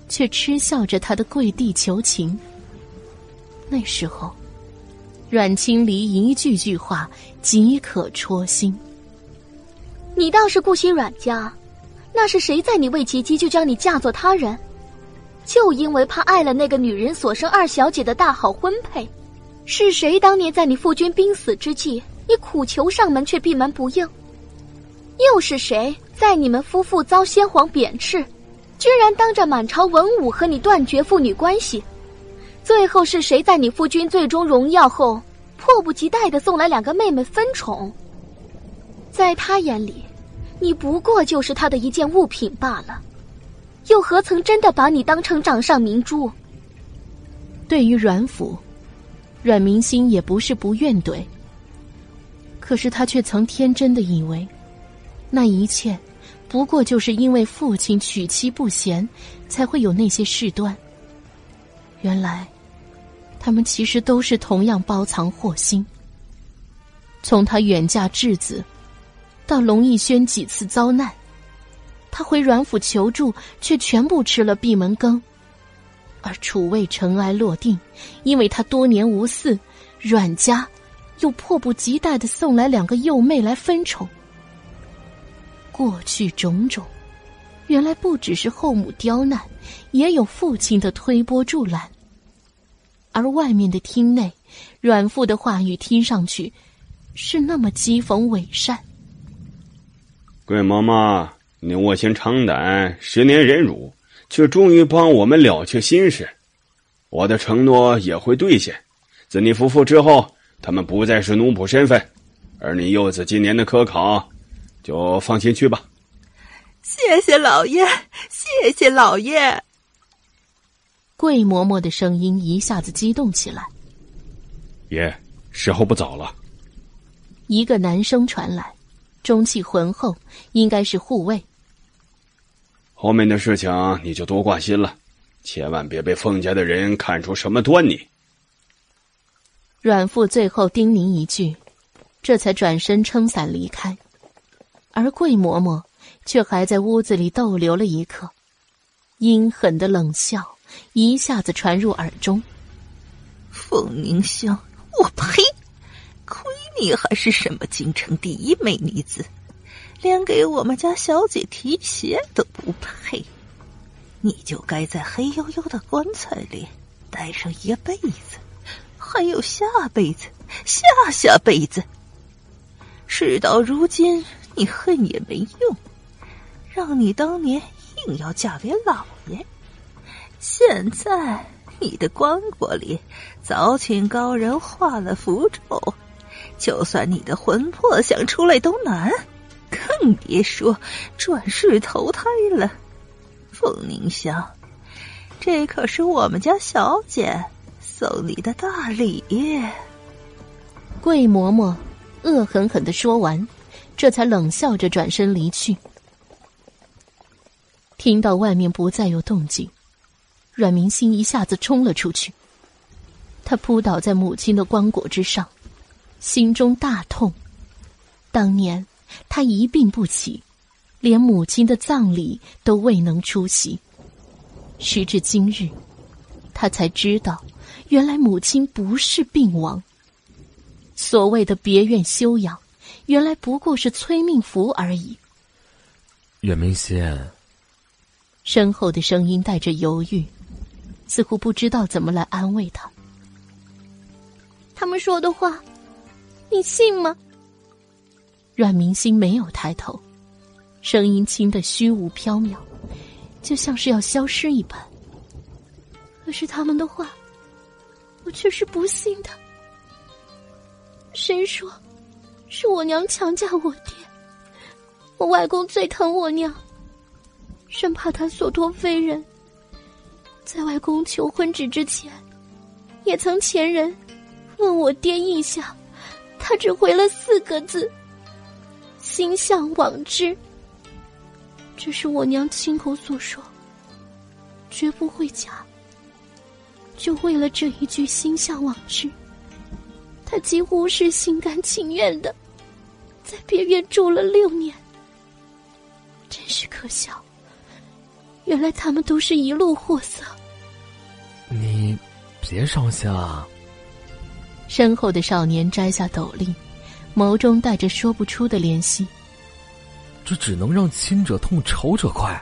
却嗤笑着他的跪地求情。那时候，阮青离一句句话即可戳心。你倒是顾惜阮家，那是谁在你未及笄就将你嫁作他人？就因为怕碍了那个女人所生二小姐的大好婚配，是谁当年在你父君濒死之际，你苦求上门却闭门不应？又是谁在你们夫妇遭先皇贬斥，居然当着满朝文武和你断绝父女关系？最后是谁在你夫君最终荣耀后，迫不及待的送来两个妹妹分宠？在他眼里，你不过就是他的一件物品罢了。又何曾真的把你当成掌上明珠？对于阮府，阮明心也不是不愿怼。可是他却曾天真的以为，那一切不过就是因为父亲娶妻不贤，才会有那些事端。原来，他们其实都是同样包藏祸心。从他远嫁质子，到龙逸轩几次遭难。他回阮府求助，却全部吃了闭门羹；而楚卫尘埃落定，因为他多年无嗣，阮家又迫不及待的送来两个幼妹来分宠。过去种种，原来不只是后母刁难，也有父亲的推波助澜。而外面的厅内，阮父的话语听上去是那么讥讽伪善。桂妈妈。你卧薪尝胆，十年忍辱，却终于帮我们了却心事。我的承诺也会兑现。自你夫妇之后，他们不再是奴仆身份，而你幼子今年的科考，就放心去吧。谢谢老爷，谢谢老爷。桂嬷嬷的声音一下子激动起来。爷，时候不早了。一个男声传来，中气浑厚，应该是护卫。后面的事情你就多挂心了，千万别被凤家的人看出什么端倪。阮父最后叮咛一句，这才转身撑伞离开，而桂嬷嬷却还在屋子里逗留了一刻，阴狠的冷笑一下子传入耳中。凤凝香，我呸！亏你还是什么京城第一美女子。连给我们家小姐提鞋都不配，你就该在黑黝黝的棺材里待上一辈子，还有下辈子、下下辈子。事到如今，你恨也没用，让你当年硬要嫁给老爷。现在你的棺椁里早请高人画了符咒，就算你的魂魄想出来都难，更别说转世投胎了。凤凝香，这可是我们家小姐送你的大礼。桂嬷嬷恶狠狠的说完，这才冷笑着转身离去。听到外面不再有动静。阮明心一下子冲了出去，他扑倒在母亲的棺椁之上，心中大痛。当年他一病不起，连母亲的葬礼都未能出席。时至今日，他才知道，原来母亲不是病亡。所谓的别院休养，原来不过是催命符而已。阮明仙，身后的声音带着犹豫。似乎不知道怎么来安慰他。他们说的话，你信吗？阮明心没有抬头，声音轻的虚无缥缈，就像是要消失一般。可是他们的话，我却是不信的。谁说是我娘强嫁我爹？我外公最疼我娘，生怕他所托非人。在外公求婚纸之前，也曾前人问我爹意向，他只回了四个字：“心向往之。”这是我娘亲口所说，绝不会假。就为了这一句“心向往之”，她几乎是心甘情愿的，在别院住了六年。真是可笑，原来他们都是一路货色。你别伤心啊！身后的少年摘下斗笠，眸中带着说不出的怜惜。这只能让亲者痛，仇者快。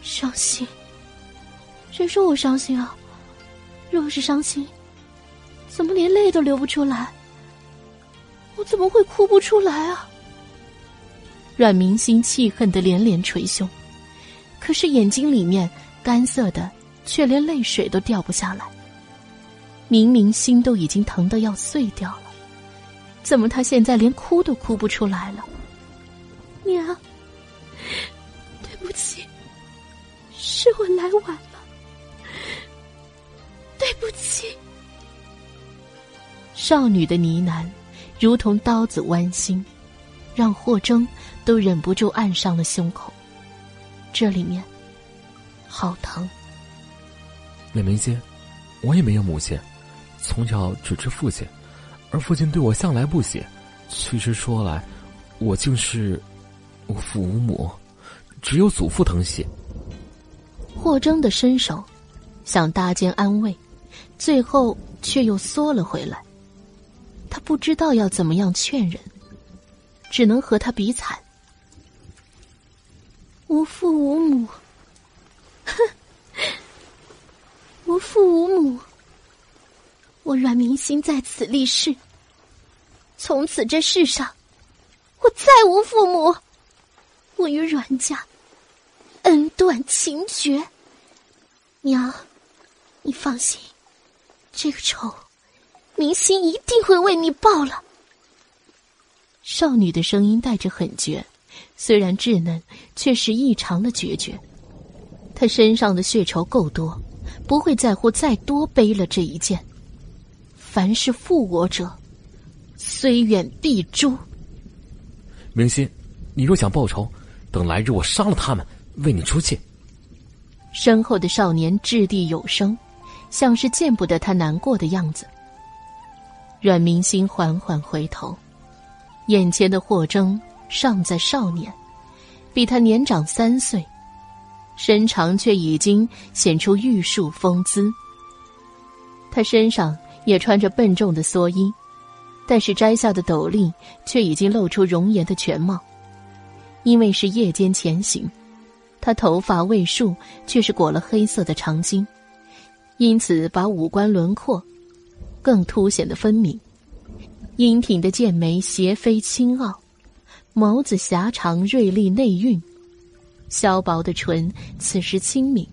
伤心？谁说我伤心啊？若是伤心，怎么连泪都流不出来？我怎么会哭不出来啊？阮明心气恨的连连捶胸，可是眼睛里面干涩的。却连泪水都掉不下来。明明心都已经疼得要碎掉了，怎么他现在连哭都哭不出来了？娘，对不起，是我来晚了，对不起。少女的呢喃，如同刀子剜心，让霍征都忍不住按上了胸口。这里面，好疼。美眉姐，我也没有母亲，从小只知父亲，而父亲对我向来不喜。其实说来，我竟是无父无母，只有祖父疼惜。霍征的伸手想搭肩安慰，最后却又缩了回来。他不知道要怎么样劝人，只能和他比惨。无父无母，哼。无父无母，我阮明心在此立誓。从此这世上，我再无父母，我与阮家恩断情绝。娘，你放心，这个仇，明心一定会为你报了。少女的声音带着狠绝，虽然稚嫩，却是异常的决绝。她身上的血仇够多。不会在乎再多背了这一剑。凡是负我者，虽远必诛。明心，你若想报仇，等来日我杀了他们，为你出气。身后的少年掷地有声，像是见不得他难过的样子。阮明心缓缓回头，眼前的霍征尚在少年，比他年长三岁。身长却已经显出玉树风姿。他身上也穿着笨重的蓑衣，但是摘下的斗笠却已经露出容颜的全貌。因为是夜间前行，他头发未束，却是裹了黑色的长巾，因此把五官轮廓更凸显的分明。英挺的剑眉斜飞轻傲，眸子狭长锐利内蕴，削薄的唇此时轻抿，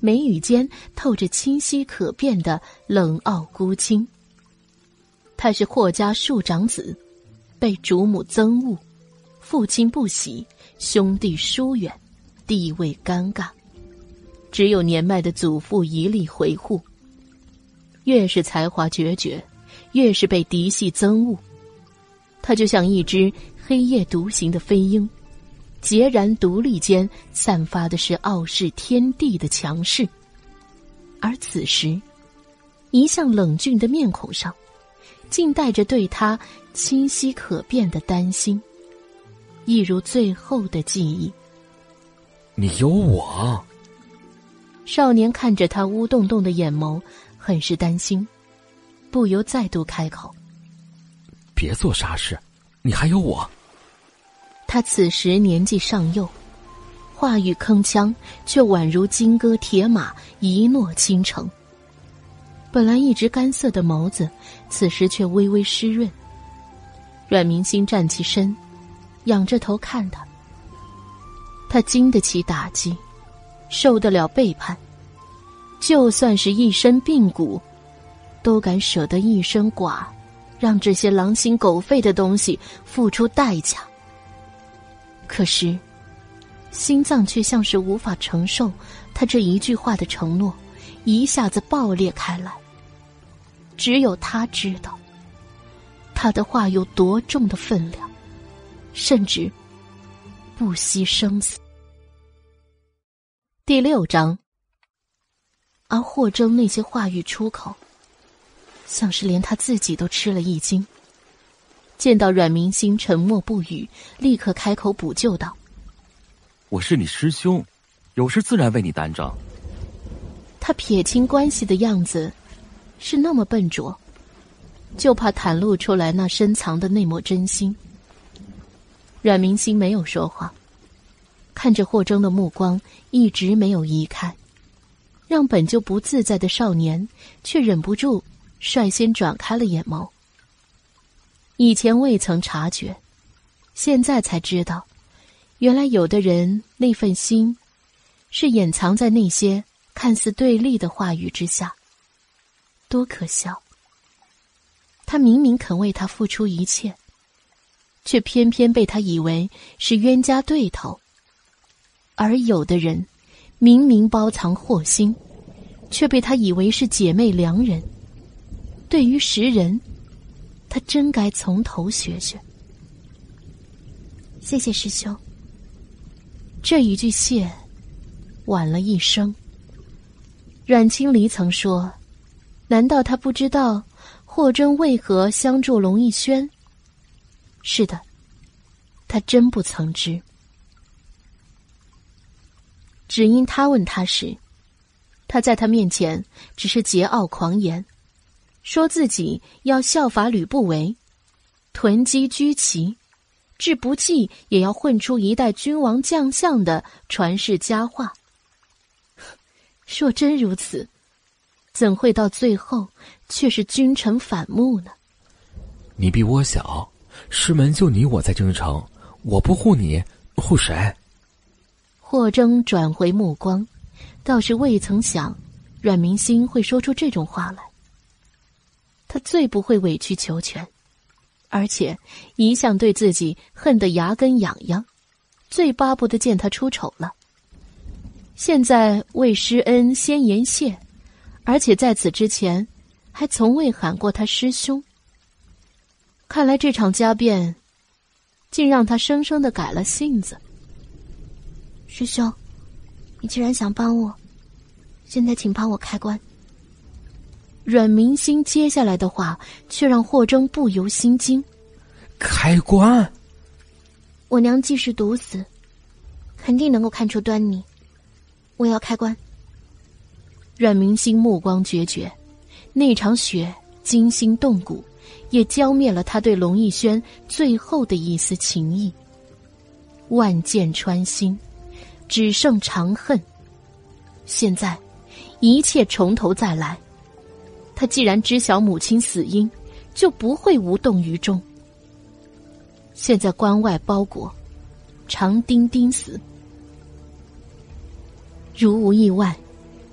眉宇间透着清晰可辨的冷傲孤清。他是霍家庶长子，被主母憎恶，父亲不喜，兄弟疏远，地位尴尬，只有年迈的祖父一力回护。越是才华决绝，越是被嫡系憎恶。他就像一只黑夜独行的飞鹰，孑然独立间散发的是傲视天地的强势。而此时，一向冷峻的面孔上，竟带着对他清晰可辨的担心，一如最后的记忆。你有我。少年看着他乌洞洞的眼眸，很是担心，不由再度开口。别做傻事，你还有我。他此时年纪尚幼，话语铿锵，却宛如金戈铁马，一诺倾城。本来一直干涩的眸子，此时却微微湿润。阮明心站起身，仰着头看他。他经得起打击，受得了背叛，就算是一身病骨，都敢舍得一身剐。让这些狼心狗肺的东西付出代价，可是，心脏却像是无法承受他这一句话的承诺，一下子爆裂开来。只有他知道，他的话有多重的分量，甚至不惜生死。第六章，而霍征那些话语出口。像是连他自己都吃了一惊。见到阮明星沉默不语，立刻开口补救道：“我是你师兄，有事自然为你担着。”他撇清关系的样子，是那么笨拙，就怕袒露出来那深藏的那抹真心。阮明星没有说话，看着霍征的目光一直没有移开，让本就不自在的少年却忍不住。率先转开了眼眸。以前未曾察觉，现在才知道，原来有的人那份心，是掩藏在那些看似对立的话语之下。多可笑！他明明肯为他付出一切，却偏偏被他以为是冤家对头；而有的人，明明包藏祸心，却被他以为是姐妹良人。对于识人，他真该从头学学。谢谢师兄。这一句谢，晚了一生。阮清离曾说：“难道他不知道霍真为何相助龙逸轩？”是的，他真不曾知。只因他问他时，他在他面前只是桀骜狂言。说自己要效法吕不韦，囤积居奇，至不济也要混出一代君王将相的传世佳话。若真如此，怎会到最后却是君臣反目呢？你比我小，师门就你我在京城，我不护你，护谁？霍征转回目光，倒是未曾想，阮明心会说出这种话来。他最不会委曲求全，而且一向对自己恨得牙根痒痒，最巴不得见他出丑了。现在为师恩先言谢，而且在此之前还从未喊过他师兄。看来这场家变，竟让他生生的改了性子。师兄，你既然想帮我，现在请帮我开棺。阮明星接下来的话，却让霍征不由心惊。开棺，我娘既是毒死，肯定能够看出端倪。我要开棺。阮明星目光决绝，那场雪惊心动骨，也浇灭了他对龙逸轩最后的一丝情谊。万箭穿心，只剩长恨。现在，一切从头再来。他既然知晓母亲死因，就不会无动于衷。现在关外包裹，长钉钉死。如无意外，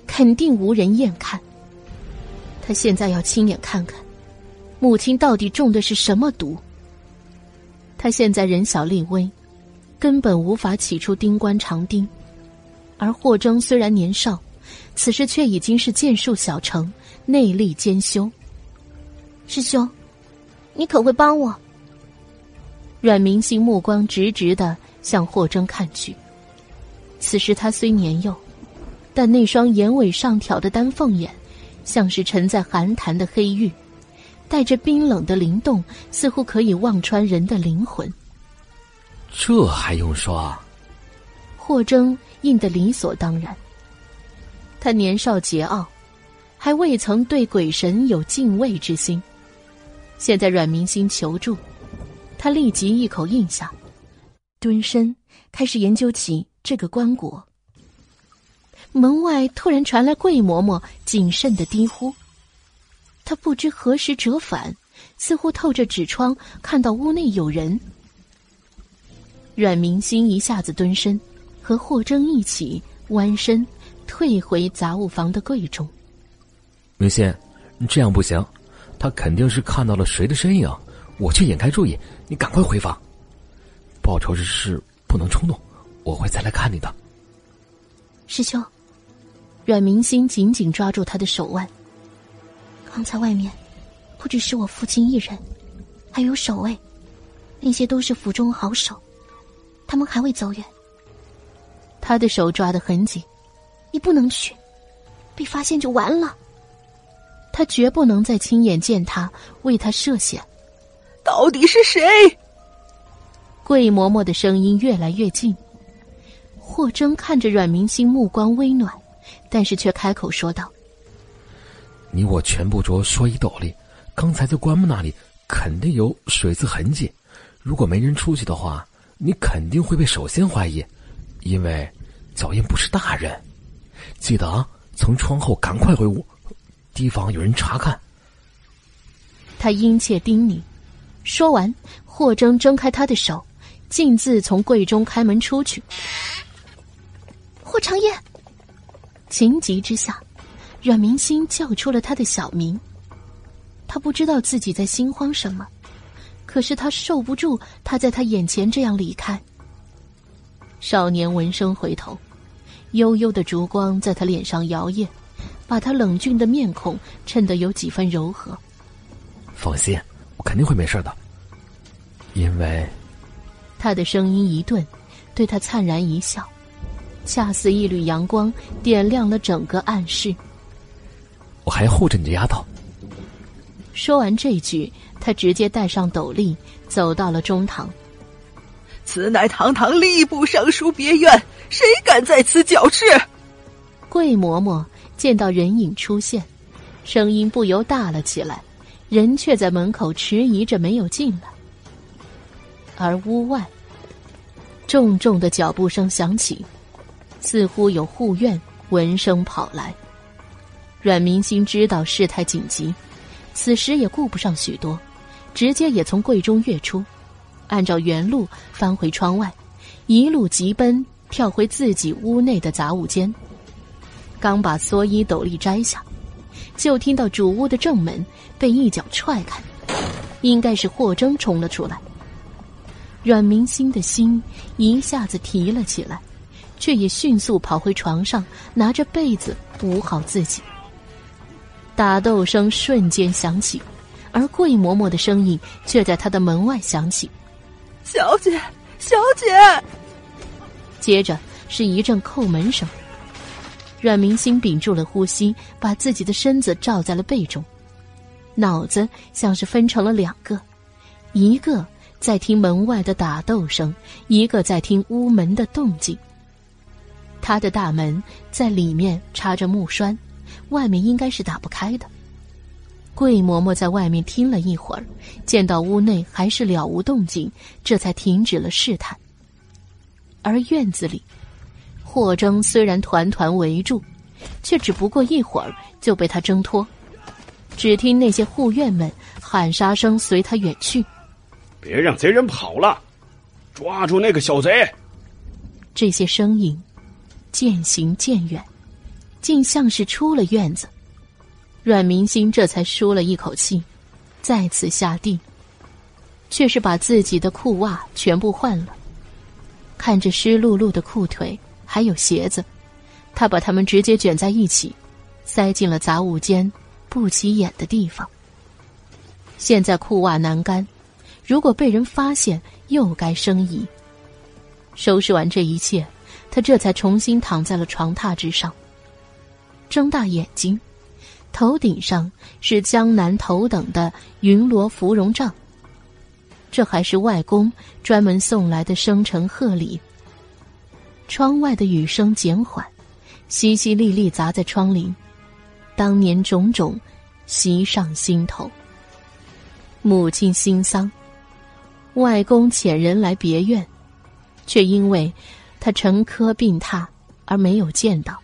肯定无人验看。他现在要亲眼看看，母亲到底中的是什么毒。他现在人小力微，根本无法取出钉冠长钉，而霍征虽然年少，此时却已经是剑术小成，内力兼修。师兄，你可会帮我？阮明星目光直直的向霍征看去。此时他虽年幼，但那双眼尾上挑的丹凤眼，像是沉在寒潭的黑玉，带着冰冷的灵动，似乎可以望穿人的灵魂。这还用说？霍征应得理所当然。他年少桀骜，还未曾对鬼神有敬畏之心。现在阮明星求助。他立即一口应下，蹲身开始研究起这个棺椁。门外突然传来桂嬷嬷谨慎的低呼，他不知何时折返，似乎透着纸窗看到屋内有人。阮明心一下子蹲身，和霍征一起弯身退回杂物房的柜中。明心，这样不行，他肯定是看到了谁的身影。我去引开注意，你赶快回房。报仇之事不能冲动，我会再来看你的。师兄，阮明心紧紧抓住他的手腕。刚才外面不只是我父亲一人，还有守卫，那些都是府中好手，他们还未走远。他的手抓得很紧，你不能去，被发现就完了。他绝不能再亲眼见他为他设险。到底是谁？桂嬷嬷的声音越来越近。霍征看着阮明星，目光微暖，但是却开口说道：“你我全部着说一斗笠，刚才在棺木那里肯定有水渍痕迹。如果没人出去的话，你肯定会被首先怀疑，因为脚印不是大人。记得啊，从窗后赶快回屋，提防有人查看。”他殷切叮咛。说完，霍征挣开他的手，径自从柜中开门出去。霍长夜，情急之下，阮明心叫出了他的小名。他不知道自己在心慌什么，可是他受不住他在他眼前这样离开。少年闻声回头，悠悠的烛光在他脸上摇曳，把他冷峻的面孔衬得有几分柔和。放心。我肯定会没事的，因为，他的声音一顿，对他灿然一笑，恰似一缕阳光点亮了整个暗室。我还护着你这丫头。说完这句，他直接戴上斗笠，走到了中堂。此乃堂堂吏部尚书别院，谁敢在此搅事？桂嬷嬷见到人影出现，声音不由大了起来。人却在门口迟疑着没有进来，而屋外重重的脚步声响起，似乎有护院闻声跑来。阮明星知道事态紧急，此时也顾不上许多，直接也从柜中跃出，按照原路翻回窗外，一路急奔跳回自己屋内的杂物间，刚把蓑衣斗笠摘下。就听到主屋的正门被一脚踹开，应该是霍征冲了出来。阮明星的心一下子提了起来，却也迅速跑回床上，拿着被子捂好自己。打斗声瞬间响起，而桂嬷嬷的声音却在他的门外响起：“小姐，小姐。”接着是一阵叩门声。阮明星屏住了呼吸，把自己的身子罩在了被中，脑子像是分成了两个，一个在听门外的打斗声，一个在听屋门的动静。他的大门在里面插着木栓，外面应该是打不开的。桂嬷嬷在外面听了一会儿，见到屋内还是了无动静，这才停止了试探。而院子里。霍征虽然团团围住，却只不过一会儿就被他挣脱。只听那些护院们喊杀声随他远去，别让贼人跑了，抓住那个小贼！这些声音渐行渐远，竟像是出了院子。阮明星这才舒了一口气，再次下地，却是把自己的裤袜全部换了。看着湿漉漉的裤腿，还有鞋子，他把它们直接卷在一起，塞进了杂物间不起眼的地方。现在裤袜难干，如果被人发现，又该生疑。收拾完这一切，他这才重新躺在了床榻之上。睁大眼睛，头顶上是江南头等的云罗芙蓉帐。这还是外公专门送来的生辰贺礼。窗外的雨声减缓，淅淅沥沥砸在窗棂，当年种种袭上心头。母亲心丧，外公遣人来别院。却因为他沉疴病榻而没有见到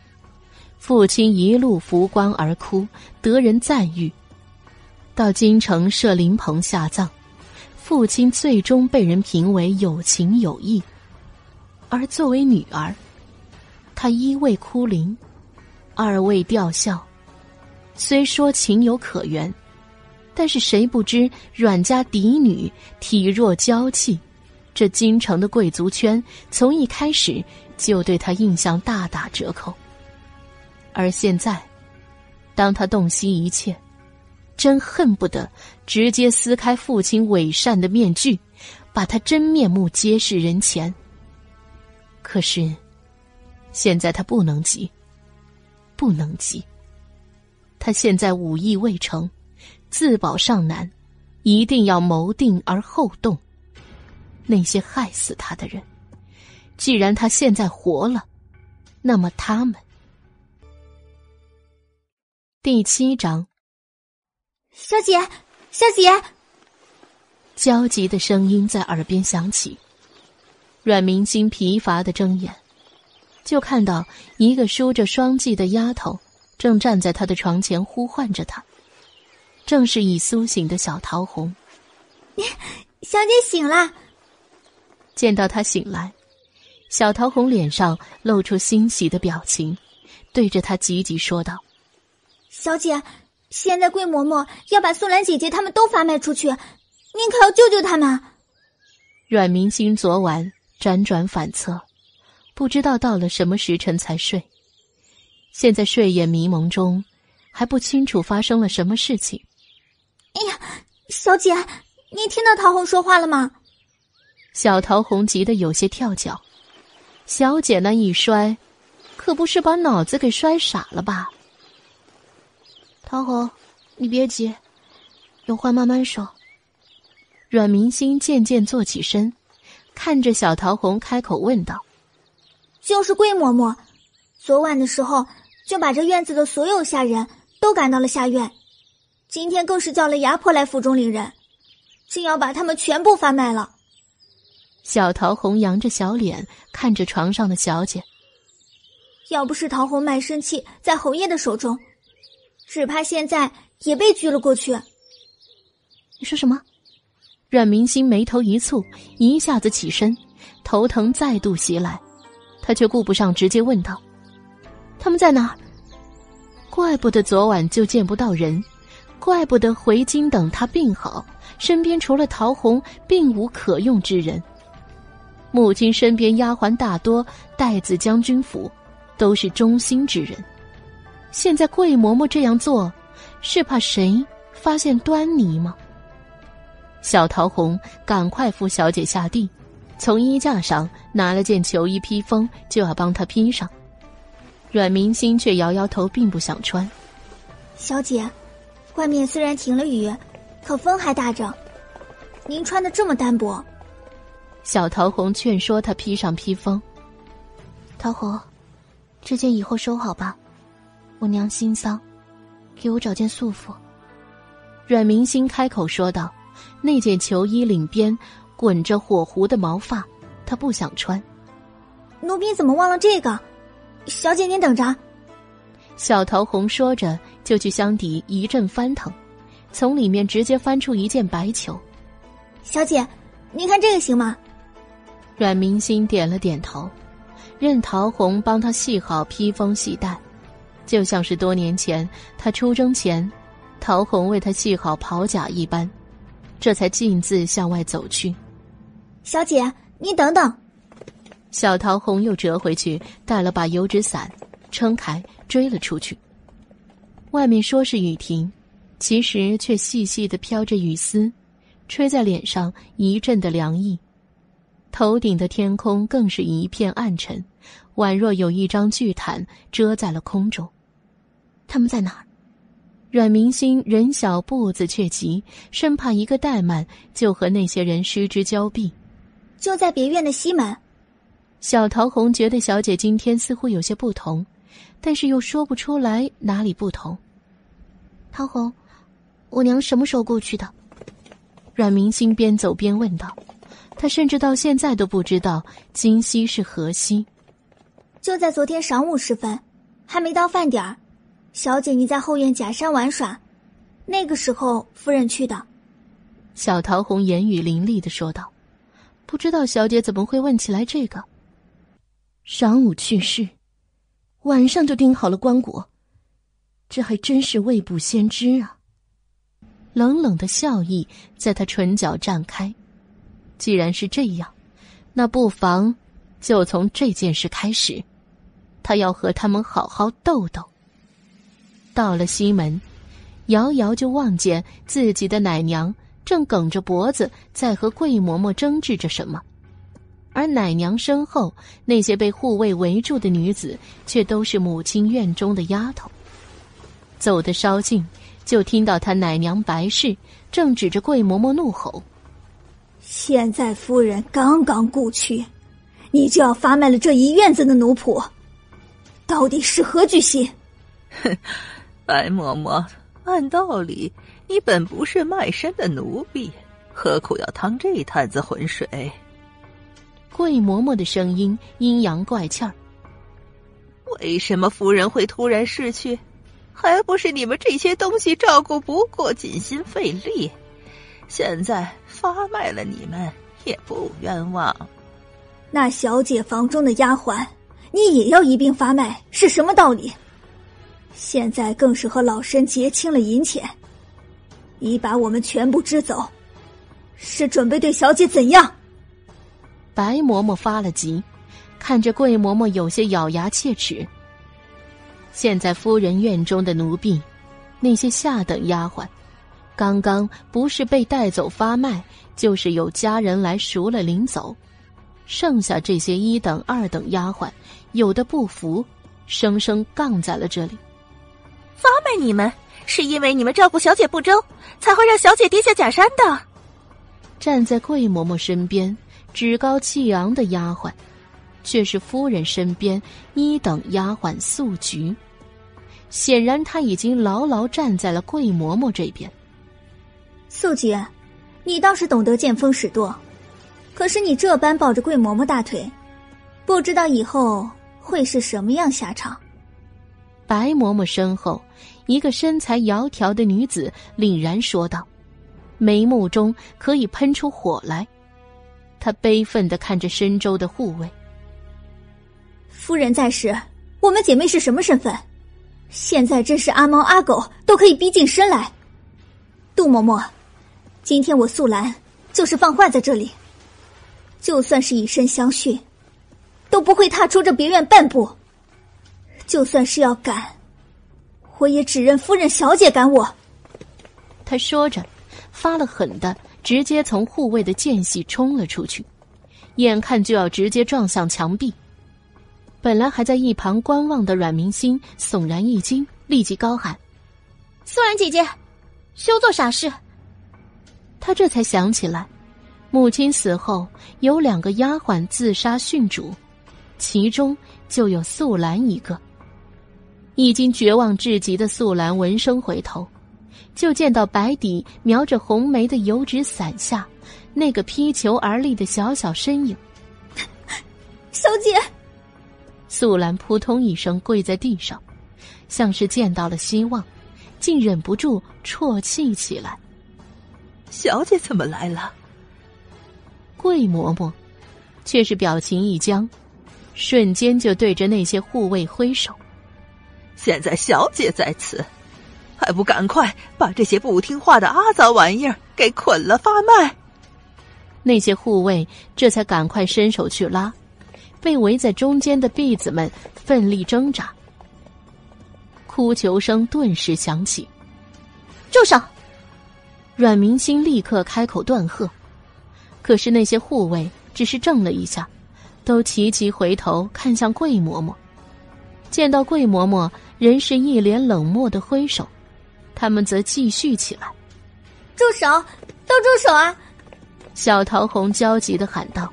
父亲，一路扶棺而哭，得人赞誉。到京城设灵棚下葬，父亲最终被人评为有情有义。而作为女儿，她一为哭灵，二为吊孝，虽说情有可原，但是谁不知阮家嫡女体弱娇气。这京城的贵族圈从一开始就对她印象大打折扣，而现在，当他洞悉一切，真恨不得直接撕开父亲伪善的面具，把他真面目揭示人前。可是，现在他不能急，不能急。他现在武艺未成，自保尚难，一定要谋定而后动。那些害死他的人，既然他现在活了，那么他们。第七章，小姐，小姐，焦急的声音在耳边响起。阮明星疲乏的睁眼，就看到一个梳着双髻的丫头正站在他的床前呼唤着他，正是已苏醒的小桃红。小姐醒了。见到他醒来，小桃红脸上露出欣喜的表情，对着他急急说道：“小姐，现在桂嬷嬷要把素兰姐姐他们都发卖出去，您可要救救他们。”阮明星昨晚辗转反侧，不知道到了什么时辰才睡，现在睡眼迷蒙中，还不清楚发生了什么事情。哎呀，小姐，你听到桃红说话了吗？小桃红急得有些跳脚，小姐那一摔，可不是把脑子给摔傻了吧？桃红，你别急，有话慢慢说。阮明星渐渐坐起身，看着小桃红开口问道：“就是桂嬷嬷，昨晚的时候就把这院子的所有下人都赶到了下院，今天更是叫了牙婆来府中领人，竟要把他们全部发卖了。”小桃红扬着小脸看着床上的小姐。要不是桃红卖身契在侯爷的手中，只怕现在也被拘了过去。你说什么？阮明星眉头一蹙，一下子起身，头疼再度袭来，他却顾不上，直接问道：“他们在哪？”怪不得昨晚就见不到人，怪不得回京等他病好，身边除了桃红，并无可用之人。母亲身边丫鬟大多待字将军府，都是忠心之人。现在桂嬷嬷这样做，是怕谁发现端倪吗？小桃红赶快扶小姐下地，从衣架上拿了件球衣披风，就要帮她披上。阮明星却摇摇头，并不想穿。小姐，外面虽然停了雨，可风还大着，您穿的这么单薄。小桃红劝说她披上披风。桃红，这件以后收好吧，我娘心丧，给我找件素服。阮明星开口说道：“那件球衣领边滚着火狐的毛发，他不想穿。”奴婢怎么忘了这个？小姐您等着。小桃红说着，就去箱底一阵翻腾，从里面直接翻出一件白球。小姐。您看这个行吗？阮明星点了点头，任桃红帮他系好披风系带，就像是多年前他出征前，桃红为他系好袍甲一般，这才径自向外走去。小姐，你等等。小桃红又折回去，带了把油纸伞，撑开追了出去。外面说是雨停，其实却细细的飘着雨丝，吹在脸上一阵的凉意。头顶的天空更是一片暗沉，宛若有一张巨毯遮在了空中。他们在哪儿？阮明星人小步子却急，生怕一个怠慢就和那些人失之交臂。就在别院的西门。小桃红觉得小姐今天似乎有些不同，但是又说不出来哪里不同。桃红，我娘什么时候过去的？阮明星边走边问道。他甚至到现在都不知道今夕是何夕。就在昨天晌午时分，还没到饭点儿，小姐你在后院假山玩耍，那个时候夫人去的。小桃红言语凌厉的说道：“不知道小姐怎么会问起来这个。”晌午去世，晚上就订好了棺椁，这还真是未卜先知啊！冷冷的笑意在他唇角绽开。既然是这样，那不妨就从这件事开始。他要和他们好好斗斗。到了西门，遥遥就望见自己的奶娘正梗着脖子在和桂嬷嬷争执着什么。而奶娘身后那些被护卫围住的女子，却都是母亲院中的丫头。走得稍近，就听到他奶娘白氏正指着桂嬷嬷怒吼：“现在夫人刚刚故去，你就要发卖了这一院子的奴仆，到底是何居心？”哼，<laughs> 白嬷嬷，按道理你本不是卖身的奴婢，何苦要趟这摊子浑水？桂嬷嬷的声音阴阳怪气儿。为什么夫人会突然逝去？还不是你们这些东西照顾不过，尽心费力。现在发卖了你们也不冤枉。那小姐房中的丫鬟，你也要一并发卖，是什么道理？现在更是和老身结清了银钱，你把我们全部支走，是准备对小姐怎样？白嬷嬷发了急，看着桂嬷嬷有些咬牙切齿。现在夫人院中的奴婢，那些下等丫鬟，刚刚不是被带走发卖，就是有家人来赎了领走。剩下这些一等、二等丫鬟，有的不服，生生杠在了这里。发卖你们，是因为你们照顾小姐不周，才会让小姐跌下假山的。站在桂嬷嬷身边。趾高气扬的丫鬟，却是夫人身边一等丫鬟素菊。显然，她已经牢牢站在了桂嬷嬷这边。素菊，你倒是懂得见风使舵，可是你这般抱着桂嬷嬷大腿，不知道以后会是什么样下场。白嬷嬷身后，一个身材窈窕的女子凛然说道，眉目中可以喷出火来。他悲愤的看着深州的护卫。夫人在时，我们姐妹是什么身份？现在真是阿猫阿狗都可以逼近身来。杜嬷嬷，今天我素兰就是放话在这里，就算是以身相许，都不会踏出这别院半步。就算是要赶，我也只认夫人小姐赶我。他说着，发了狠的。直接从护卫的间隙冲了出去，眼看就要直接撞向墙壁。本来还在一旁观望的阮明心悚然一惊，立即高喊：“素兰姐姐，休做傻事！”他这才想起来，母亲死后有两个丫鬟自杀殉主，其中就有素兰一个。已经绝望至极的素兰闻声回头。就见到白底描着红梅的油纸伞下，那个披裘而立的小小身影。<laughs> 小姐，素兰扑通一声跪在地上，像是见到了希望，竟忍不住啜泣起来。小姐怎么来了？桂嬷嬷却是表情一僵，瞬间就对着那些护卫挥手。现在小姐在此，还不赶快把这些不听话的阿杂玩意儿给捆了发卖？那些护卫这才赶快伸手去拉，被围在中间的婢子们奋力挣扎，哭求声顿时响起。住手！阮明星立刻开口断喝，可是那些护卫只是怔了一下，都齐齐回头看向桂嬷嬷。见到桂嬷嬷仍是一脸冷漠的挥手，他们则继续起来。住手！都住手啊！小桃红焦急的喊道：“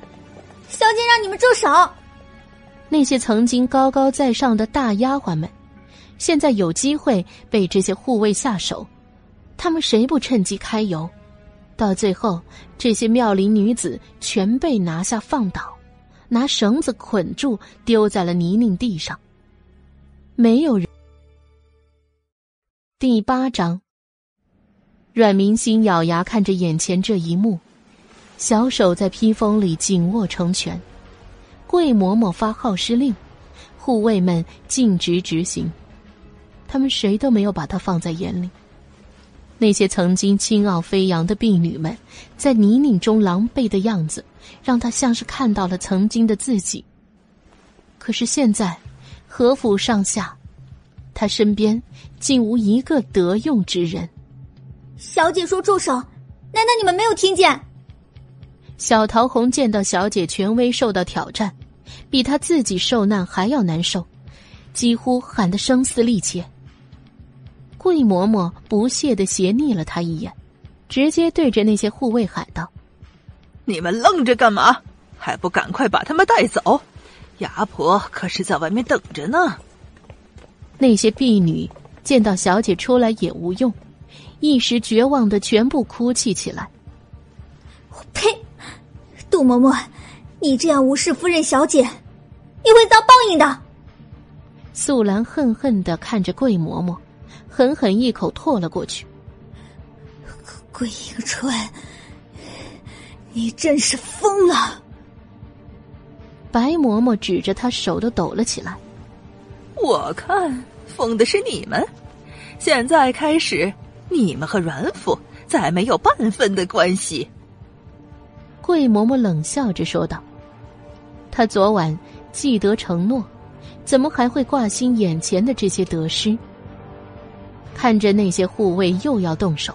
小姐，让你们住手！”那些曾经高高在上的大丫鬟们，现在有机会被这些护卫下手。他们谁不趁机揩油？到最后，这些妙龄女子全被拿下放倒，拿绳子捆住，丢在了泥泞地上。没有人。第八章。阮明心咬牙看着眼前这一幕，小手在披风里紧握成拳。桂嬷嬷发号施令，护卫们尽职执行，他们谁都没有把他放在眼里。那些曾经青傲飞扬的婢女们，在泥泞中狼狈的样子，让他像是看到了曾经的自己。可是现在，何府上下，他身边竟无一个得用之人。小姐说：“住手！”难道你们没有听见？小桃红见到小姐权威受到挑战，比她自己受难还要难受，几乎喊得声嘶力竭。桂嬷嬷不屑的斜睨了她一眼，直接对着那些护卫喊道：“你们愣着干嘛？还不赶快把他们带走！牙婆可是在外面等着呢。”那些婢女见到小姐出来也无用，一时绝望的全部哭泣起来。我呸！杜嬷嬷，你这样无视夫人小姐，你会遭报应的。素兰恨恨的看着桂嬷嬷。狠狠一口唾了过去。桂迎春，你真是疯了！白嬷嬷指着他，手都抖了起来。我看疯的是你们。现在开始，你们和阮府再没有半分的关系。桂嬷嬷冷笑着说道：“她昨晚既得承诺，怎么还会挂心眼前的这些得失？”看着那些护卫又要动手，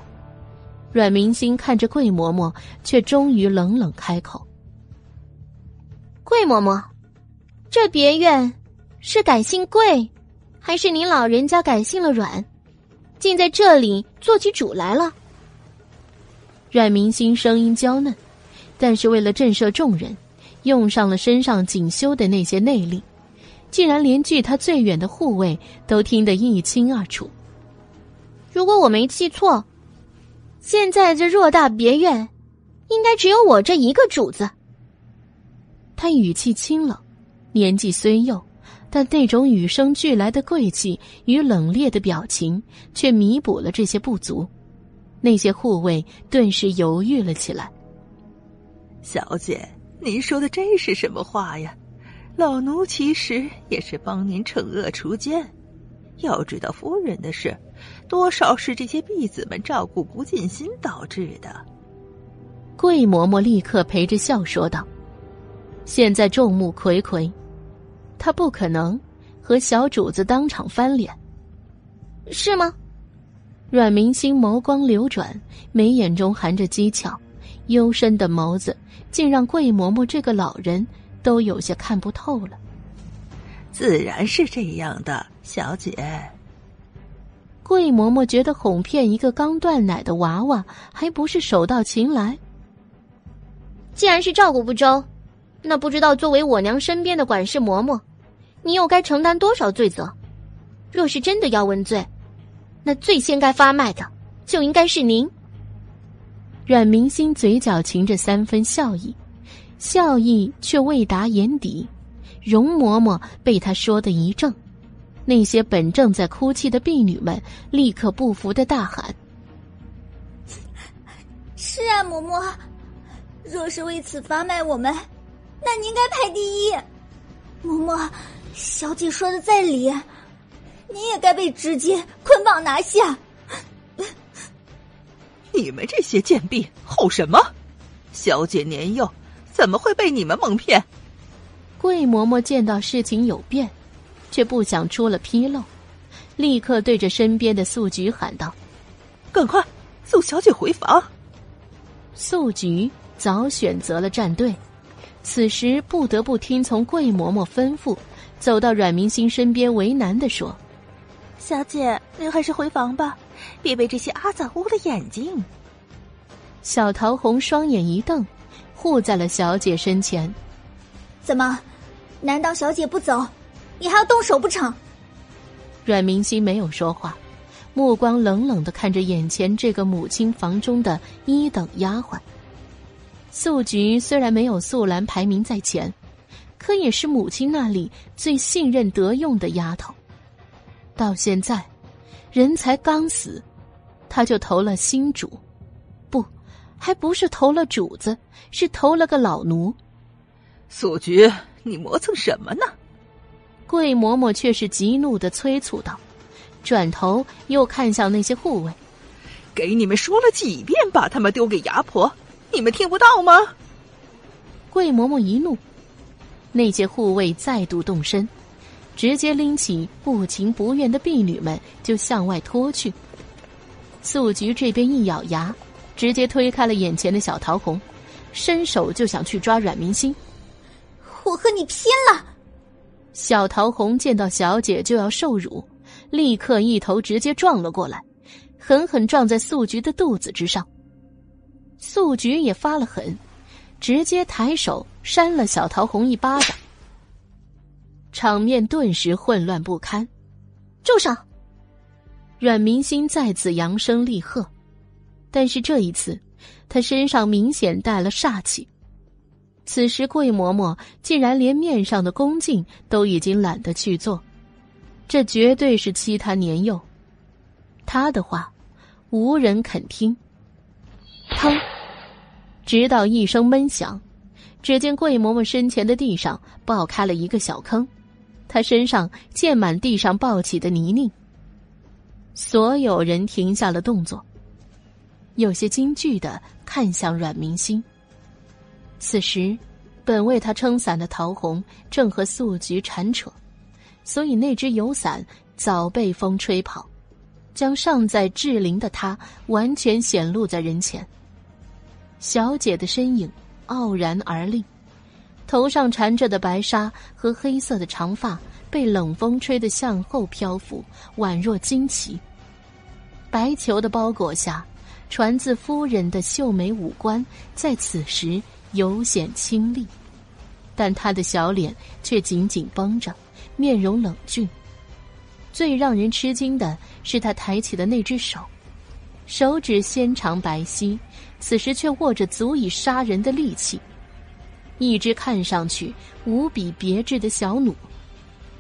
阮明星看着桂嬷嬷，却终于冷冷开口：“桂嬷嬷，这别院是改姓桂，还是您老人家改姓了阮，竟在这里做起主来了？”阮明星声音娇嫩，但是为了震慑众人，用上了身上仅修的那些内力，竟然连距他最远的护卫都听得一清二楚。如果我没记错，现在这偌大别院，应该只有我这一个主子。他语气清冷，年纪虽幼，但那种与生俱来的贵气与冷冽的表情，却弥补了这些不足。那些护卫顿时犹豫了起来。小姐，您说的这是什么话呀？老奴其实也是帮您惩恶除奸。要知道，夫人的事。多少是这些婢子们照顾不尽心导致的。桂嬷嬷立刻陪着笑说道：“现在众目睽睽，她不可能和小主子当场翻脸，是吗？”阮明星眸光流转，眉眼中含着讥诮，幽深的眸子竟让桂嬷嬷这个老人都有些看不透了。自然是这样的，小姐。桂嬷嬷觉得哄骗一个刚断奶的娃娃还不是手到擒来。既然是照顾不周，那不知道作为我娘身边的管事嬷嬷，你又该承担多少罪责？若是真的要问罪，那最先该发卖的就应该是您。阮明心嘴角噙着三分笑意，笑意却未达眼底。容嬷嬷被他说的一怔。那些本正在哭泣的婢女们立刻不服的大喊：“是啊，嬷嬷，若是为此发卖我们，那您该排第一。嬷嬷，小姐说的在理，你也该被直接捆绑拿下。你们这些贱婢，吼什么？小姐年幼，怎么会被你们蒙骗？桂嬷嬷见到事情有变，却不想出了纰漏，立刻对着身边的素菊喊道：“赶快送小姐回房！”素菊早选择了站队，此时不得不听从桂嬷嬷吩咐，走到阮明星身边，为难的说：“小姐，您还是回房吧。”别被这些阿杂污了眼睛。小桃红双眼一瞪，护在了小姐身前。怎么？难道小姐不走，你还要动手不成？阮明心没有说话，目光冷冷的看着眼前这个母亲房中的一等丫鬟。素菊虽然没有素兰排名在前，可也是母亲那里最信任得用的丫头。到现在。人才刚死，他就投了新主，不，还不是投了主子，是投了个老奴。素菊，你磨蹭什么呢？桂嬷嬷却是极怒的催促道，转头又看向那些护卫：“给你们说了几遍，把他们丢给牙婆，你们听不到吗？”桂嬷嬷一怒，那些护卫再度动身。直接拎起不情不愿的婢女们就向外拖去。素菊这边一咬牙，直接推开了眼前的小桃红，伸手就想去抓阮明星。我和你拼了！小桃红见到小姐就要受辱，立刻一头直接撞了过来，狠狠撞在素菊的肚子之上。素菊也发了狠，直接抬手扇了小桃红一巴掌。场面顿时混乱不堪，住手！阮明星再次扬声厉喝，但是这一次，他身上明显带了煞气。此时桂嬷嬷竟然连面上的恭敬都已经懒得去做，这绝对是欺他年幼。他的话，无人肯听。砰！直到一声闷响，只见桂嬷嬷身前的地上爆开了一个小坑。她身上溅满地上暴起的泥泞，所有人停下了动作，有些惊惧的看向阮明星。此时，本为他撑伞的桃红正和素菊缠扯，所以那只油伞早被风吹跑，将尚在志林的他完全显露在人前。小姐的身影傲然而立。头上缠着的白纱和黑色的长发被冷风吹得向后漂浮，宛若旌旗。白裘的包裹下，传自夫人的秀美五官在此时尤显清丽，但她的小脸却紧紧绷着，面容冷峻。最让人吃惊的是，她抬起的那只手，手指纤长白皙，此时却握着足以杀人的利器。一只看上去无比别致的小弩，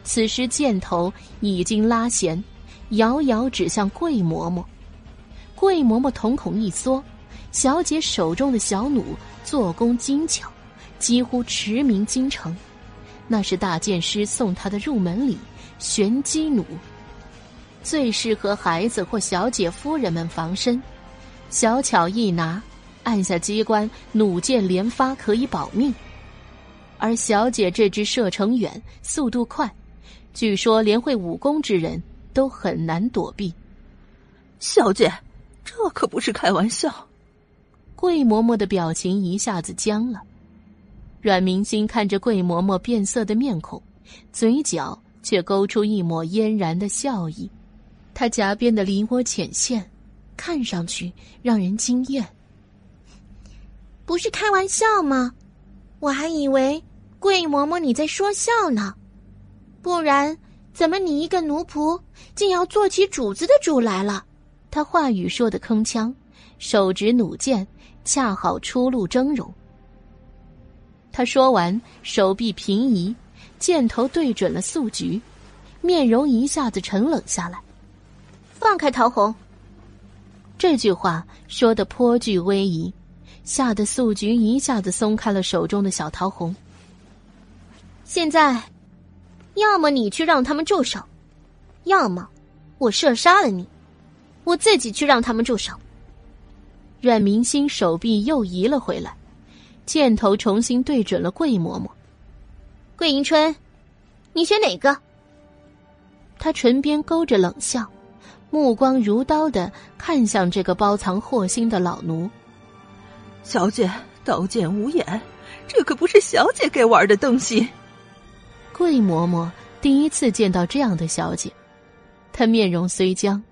此时箭头已经拉弦，遥遥指向桂嬷嬷。桂嬷嬷瞳孔一缩，小姐手中的小弩做工精巧，几乎驰名京城。那是大剑师送她的入门礼——玄机弩，最适合孩子或小姐夫人们防身。小巧一拿。按下机关，弩箭连发，可以保命。而小姐这支射程远，速度快，据说连会武功之人都很难躲避。小姐，这可不是开玩笑。桂嬷嬷的表情一下子僵了。阮明星看着桂嬷嬷变色的面孔，嘴角却勾出一抹嫣然的笑意。她颊边的梨涡浅现，看上去让人惊艳。不是开玩笑吗？我还以为桂嬷嬷你在说笑呢，不然怎么你一个奴仆竟要做起主子的主来了？他话语说的铿锵，手执弩箭，恰好初露峥嵘。他说完，手臂平移，箭头对准了素菊，面容一下子沉冷下来。放开桃红。这句话说的颇具威仪。吓得素菊一下子松开了手中的小桃红。现在，要么你去让他们住手，要么我射杀了你，我自己去让他们住手。阮明星手臂又移了回来，箭头重新对准了桂嬷嬷。桂迎春，你选哪个？他唇边勾着冷笑，目光如刀的看向这个包藏祸心的老奴。小姐，刀剑无眼，这可不是小姐该玩的东西。桂嬷嬷第一次见到这样的小姐，她面容虽僵，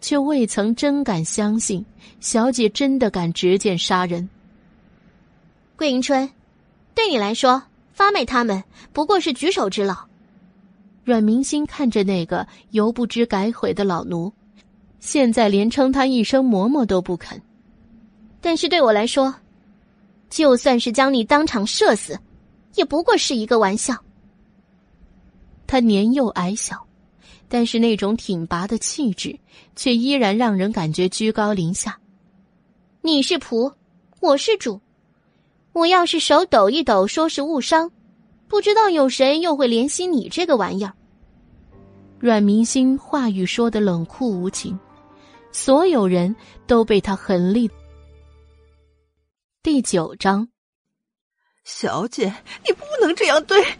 却未曾真敢相信小姐真的敢执剑杀人。桂迎春，对你来说，发妹他们不过是举手之劳。阮明心看着那个犹不知改悔的老奴，现在连称他一声嬷嬷都不肯。但是对我来说，就算是将你当场射死，也不过是一个玩笑。他年幼矮小，但是那种挺拔的气质却依然让人感觉居高临下。你是仆，我是主，我要是手抖一抖，说是误伤，不知道有谁又会怜惜你这个玩意儿。阮明星话语说的冷酷无情，所有人都被他狠厉。第九章，小姐，你不能这样对。啊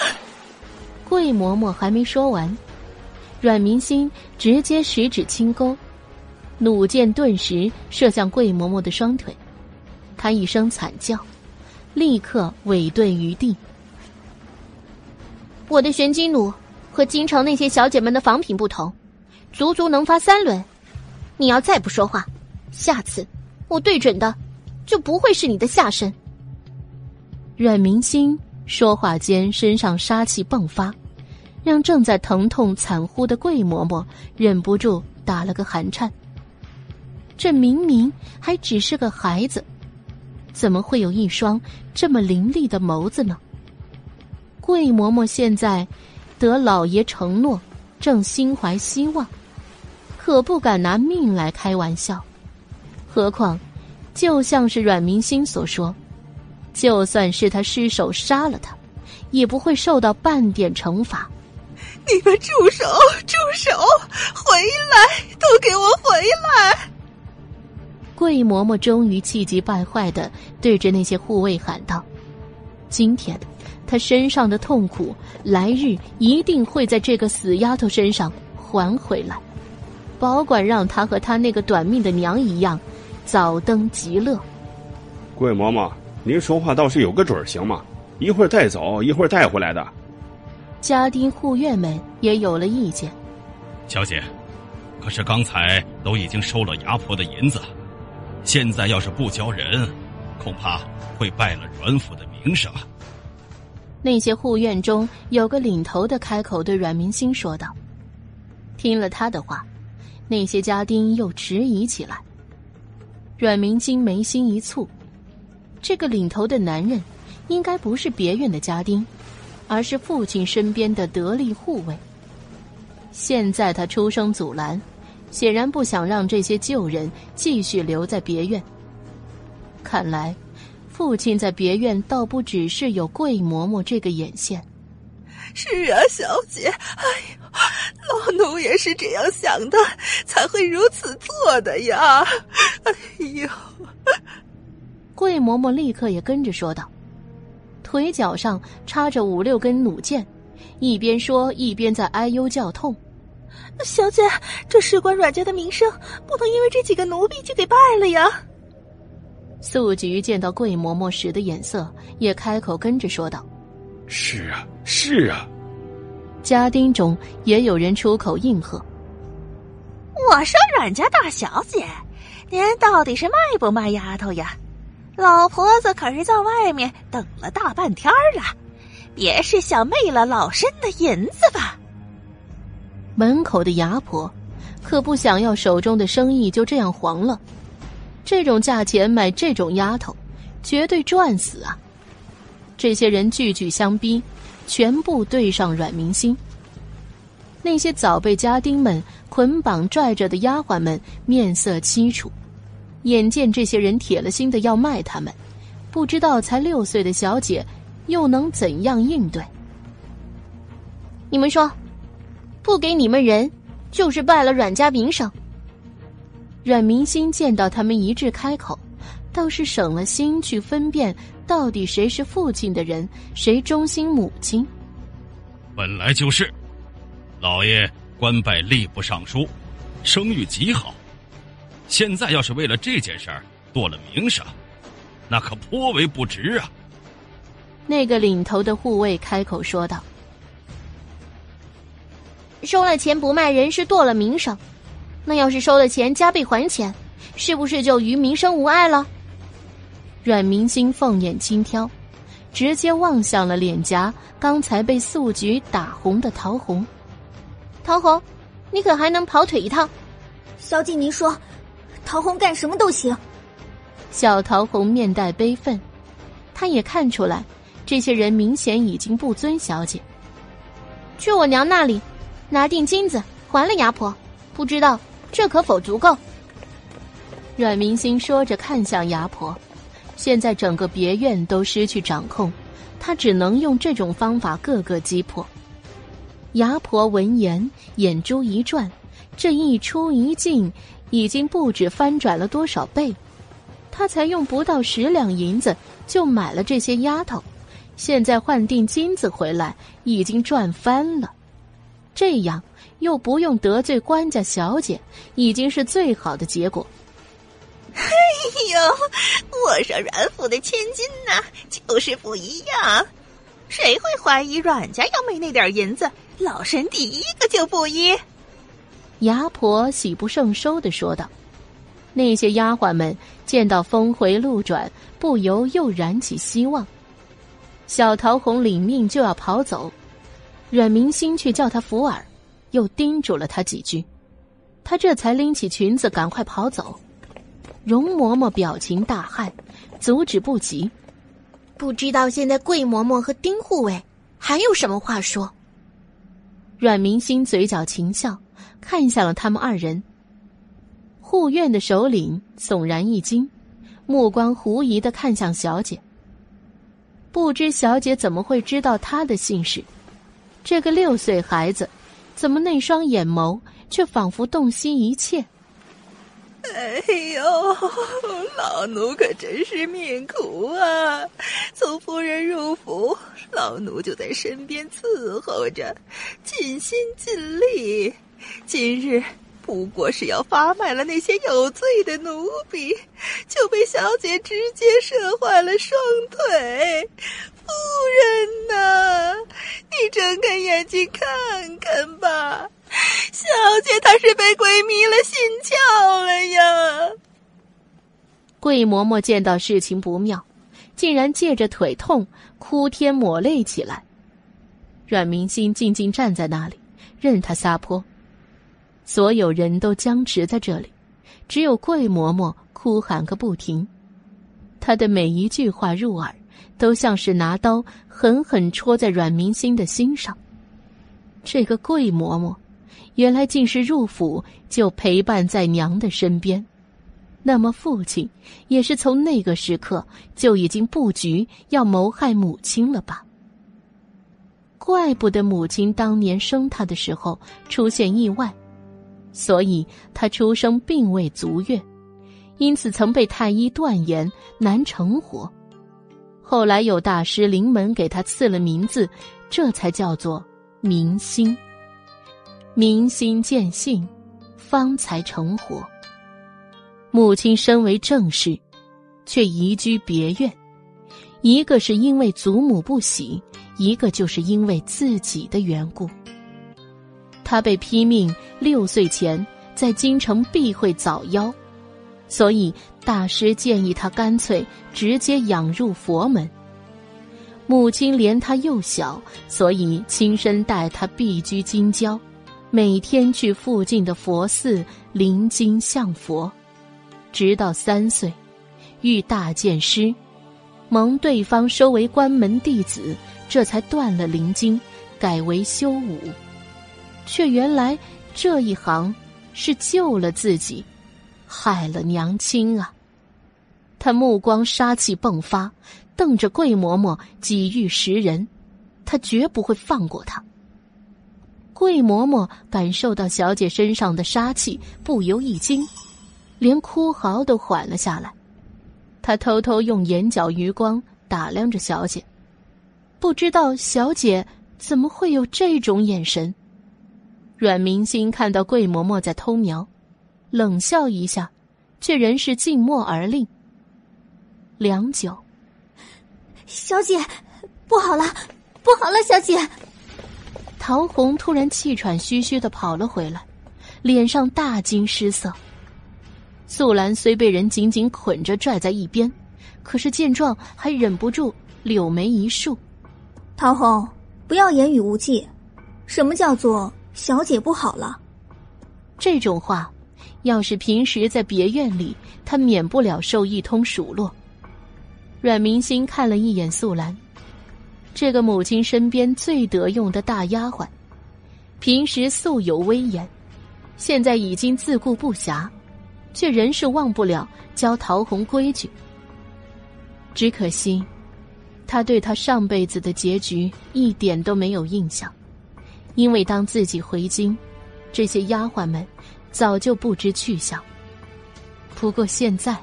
<laughs> 桂嬷嬷还没说完，阮明心直接十指轻勾，弩箭顿时射向桂嬷嬷的双腿，她一声惨叫，立刻尾遁于地。我的玄金弩和京城那些小姐们的仿品不同，足足能发三轮。你要再不说话，下次我对准的就不会是你的下身。阮明星说话间，身上杀气迸发。让正在疼痛惨呼的桂嬷嬷忍不住打了个寒颤。这明明还只是个孩子，怎么会有一双这么凌厉的眸子呢？桂嬷嬷现在得老爷承诺，正心怀希望，可不敢拿命来开玩笑。何况，就像是阮明星所说，就算是他失手杀了他，也不会受到半点惩罚。你们住手！住手！回来！都给我回来！桂嬷嬷终于气急败坏的对着那些护卫喊道：“今天，她身上的痛苦，来日一定会在这个死丫头身上还回来，保管让她和她那个短命的娘一样，早登极乐。”桂嬷嬷，您说话倒是有个准儿行吗？一会儿带走，一会儿带回来的。家丁护院们也有了意见。小姐，可是刚才都已经收了牙婆的银子，现在要是不交人，恐怕会败了阮府的名声啊！那些护院中有个领头的开口对阮明星说道。听了他的话，那些家丁又迟疑起来。阮明星眉心一蹙，这个领头的男人，应该不是别院的家丁。而是父亲身边的得力护卫。现在他出声阻拦，显然不想让这些旧人继续留在别院。看来，父亲在别院倒不只是有桂嬷嬷这个眼线。是啊，小姐，哎呀，老奴也是这样想的，才会如此做的呀。哎呦，桂嬷嬷立刻也跟着说道。腿脚上插着五六根弩箭，一边说一边在哎呦叫痛。小姐，这事关阮家的名声，不能因为这几个奴婢就给败了呀。素菊见到桂嬷嬷时的眼色，也开口跟着说道：“是啊，是啊。”家丁中也有人出口应和：“我说阮家大小姐，您到底是卖不卖丫头呀？”老婆子可是在外面等了大半天了，别是想昧了老身的银子吧？门口的牙婆可不想要手中的生意就这样黄了，这种价钱买这种丫头，绝对赚死啊！这些人句句相逼，全部对上阮明星。那些早被家丁们捆绑拽着的丫鬟们面色凄楚，眼见这些人铁了心的要卖他们，不知道才六岁的小姐又能怎样应对？你们说，不给你们人，就是败了阮家名声。阮明心见到他们一致开口，倒是省了心去分辨到底谁是父亲的人，谁忠心母亲。本来就是，老爷官拜吏部尚书，声誉极好。现在要是为了这件事儿剁了名声，那可颇为不值啊！那个领头的护卫开口说道：“收了钱不卖人是剁了名声。”那要是收了钱加倍还钱，是不是就于名声无碍了？阮明星凤眼轻挑，直接望向了脸颊刚才被素菊打红的桃红。桃红，你可还能跑腿一趟？小姐，您说，桃红干什么都行。小桃红面带悲愤，她也看出来，这些人明显已经不尊小姐。去我娘那里，拿锭金子还了牙婆，不知道。这可否足够？阮明星说着，看向牙婆。现在整个别院都失去掌控，他只能用这种方法各个击破。牙婆闻言，眼珠一转，这一出一进，已经不止翻转了多少倍。他才用不到十两银子就买了这些丫头，现在换定金子回来，已经赚翻了。这样。又不用得罪官家小姐，已经是最好的结果。<laughs> 哎呦，我说阮府的千金呐，就是不一样。谁会怀疑阮家要没那点银子？老身第一个就不依。牙婆喜不胜收的说道。那些丫鬟们见到峰回路转，不由又燃起希望。小桃红领命就要跑走，阮明心却叫他扶耳。又叮嘱了他几句，他这才拎起裙子赶快跑走。容嬷嬷表情大骇，阻止不及。不知道现在桂嬷嬷和丁护卫还有什么话说？阮明心嘴角噙笑，看向了他们二人。护院的首领悚然一惊，目光狐疑的看向小姐。不知小姐怎么会知道他的姓氏？这个六岁孩子。怎么那双眼眸却仿佛洞悉一切？哎呦，<laughs> 老奴可真是命苦啊！从夫人入府，老奴就在身边伺候着，尽心尽力。今日不过是要发卖了那些有罪的奴婢，就被小姐直接射坏了双腿。夫人呐，你睁开眼睛看看吧，<laughs> 小姐她是被鬼迷了心窍了呀。桂嬷嬷见到事情不妙，竟然借着腿痛哭天抹泪起来。阮明心静静站在那里，任他撒泼。所有人都僵持在这里，只有桂嬷嬷哭喊个不停。她的每一句话入耳。都像是拿刀狠狠戳在阮明心的心上。这个桂嬷嬷，原来竟是入府就陪伴在娘的身边，那么父亲也是从那个时刻就已经布局要谋害母亲了吧？怪不得母亲当年生他的时候出现意外，所以他出生并未足月，因此曾被太医断言难成活。后来有大师临门给他赐了名字，这才叫做明星。明心见性，方才成活。母亲身为正室，却移居别院，一个是因为祖母不喜，一个就是因为自己的缘故。他被批命六岁前在京城避讳早夭。所以，大师建议他干脆直接养入佛门。母亲怜他幼小，所以亲身带他避居京郊，每天去附近的佛寺临经向佛，直到三岁，遇大剑师，蒙对方收为关门弟子，这才断了灵经，改为修武。却原来这一行是救了自己。害了娘亲啊！他目光杀气迸发，瞪着桂嬷嬷，几欲食人。他绝不会放过他。桂嬷嬷感受到小姐身上的杀气，不由一惊，连哭嚎都缓了下来。她偷偷用眼角余光打量着小姐，不知道小姐怎么会有这种眼神。阮明心看到桂嬷嬷在偷瞄，冷笑一下，却仍是静默而立。良久，小姐，不好了，不好了，小姐！陶红突然气喘吁吁的跑了回来，脸上大惊失色。素兰虽被人紧紧捆着拽在一边，可是见状还忍不住柳眉一竖。陶红，不要言语无忌。什么叫做小姐不好了？这种话，要是平时在别院里，他免不了受一通数落。阮明心看了一眼素兰，这个母亲身边最得用的大丫鬟，平时素有威严，现在已经自顾不暇，却仍是忘不了教陶红规矩。只可惜，他对他上辈子的结局一点都没有印象，因为当自己回京，这些丫鬟们早就不知去向。不过现在。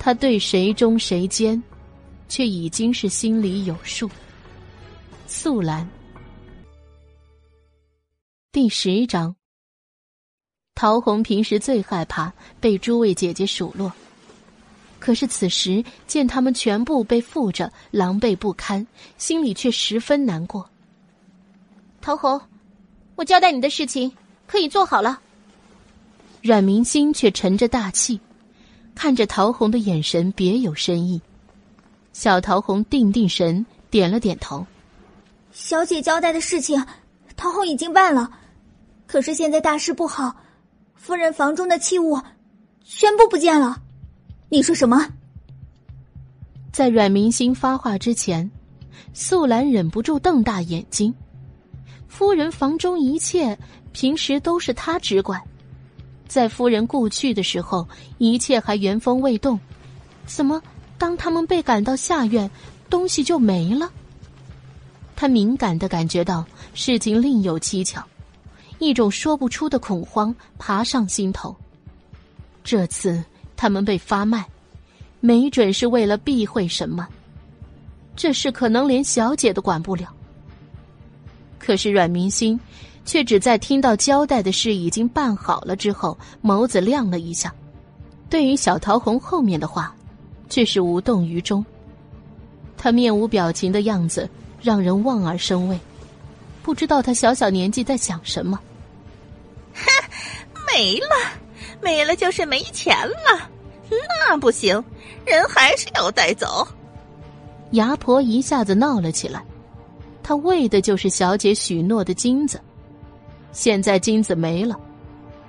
他对谁忠谁奸，却已经是心里有数。素兰，第十章。陶红平时最害怕被诸位姐姐数落，可是此时见他们全部被缚着，狼狈不堪，心里却十分难过。陶红，我交代你的事情可以做好了。阮明心却沉着大气。看着陶红的眼神别有深意，小桃红定定神，点了点头。小姐交代的事情，桃红已经办了。可是现在大事不好，夫人房中的器物全部不见了。你说什么？在阮明星发话之前，素兰忍不住瞪大眼睛。夫人房中一切平时都是她只管。在夫人故去的时候，一切还原封未动，怎么当他们被赶到下院，东西就没了？他敏感的感觉到事情另有蹊跷，一种说不出的恐慌爬上心头。这次他们被发卖，没准是为了避讳什么，这事可能连小姐都管不了。可是阮明心。却只在听到交代的事已经办好了之后，眸子亮了一下。对于小桃红后面的话，却是无动于衷。他面无表情的样子让人望而生畏，不知道他小小年纪在想什么。哼，<laughs> 没了，没了就是没钱了，那不行，人还是要带走。牙婆一下子闹了起来，她为的就是小姐许诺的金子。现在金子没了，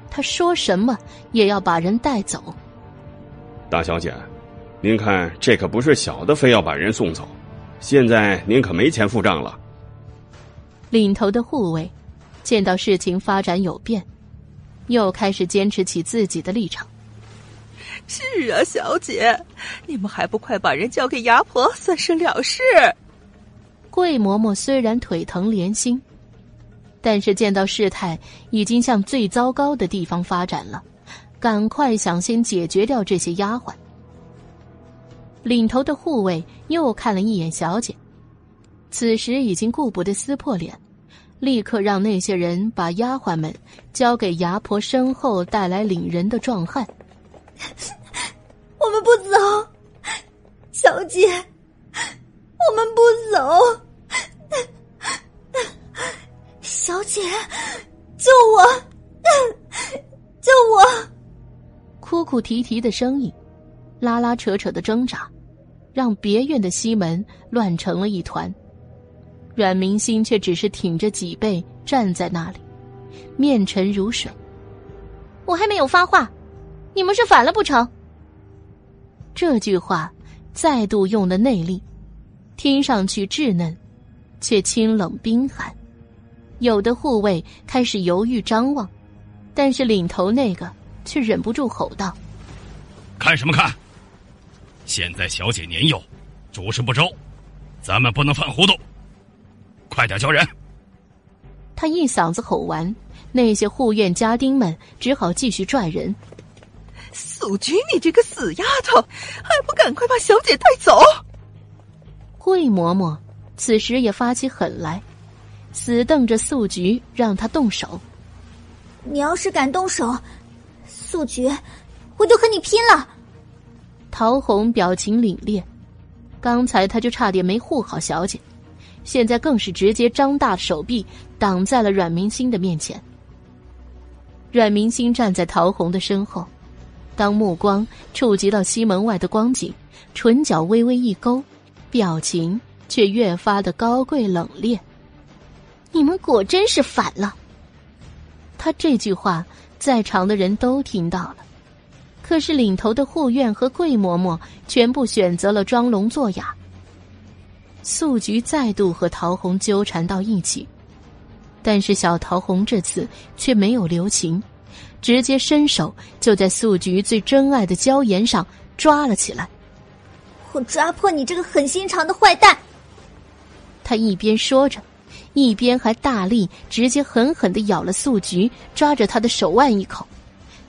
她说什么也要把人带走。大小姐，您看这可不是小的，非要把人送走。现在您可没钱付账了。领头的护卫见到事情发展有变，又开始坚持起自己的立场。是啊，小姐，你们还不快把人交给牙婆，算是了事。桂嬷嬷虽然腿疼连心。但是见到事态已经向最糟糕的地方发展了，赶快想先解决掉这些丫鬟。领头的护卫又看了一眼小姐，此时已经顾不得撕破脸，立刻让那些人把丫鬟们交给牙婆身后带来领人的壮汉。<laughs> 我们不走，小姐，我们不走。<laughs> 小姐，救我！救我！哭哭啼啼的声音，拉拉扯扯的挣扎，让别院的西门乱成了一团。阮明心却只是挺着脊背站在那里，面沉如水。我还没有发话，你们是反了不成？这句话再度用的内力，听上去稚嫩，却清冷冰寒。有的护卫开始犹豫张望，但是领头那个却忍不住吼道：“看什么看？现在小姐年幼，主事不周，咱们不能犯糊涂。快点叫人！”他一嗓子吼完，那些护院家丁们只好继续拽人。素菊，你这个死丫头，还不赶快把小姐带走！桂嬷嬷此时也发起狠来，死瞪着素菊，让她动手。你要是敢动手，素菊，我就和你拼了！陶红表情凛冽，刚才他就差点没护好小姐，现在更是直接张大手臂挡在了阮明星的面前。阮明星站在陶红的身后。当目光触及到西门外的光景，唇角微微一勾，表情却越发的高贵冷冽。你们果真是反了。他这句话在场的人都听到了，可是领头的护院和桂嬷嬷全部选择了装聋作哑。素菊再度和陶红纠缠到一起，但是小桃红这次却没有留情。直接伸手就在素菊最珍爱的娇颜上抓了起来。我抓破你这个狠心肠的坏蛋！他一边说着，一边还大力直接狠狠的咬了素菊，抓着他的手腕一口，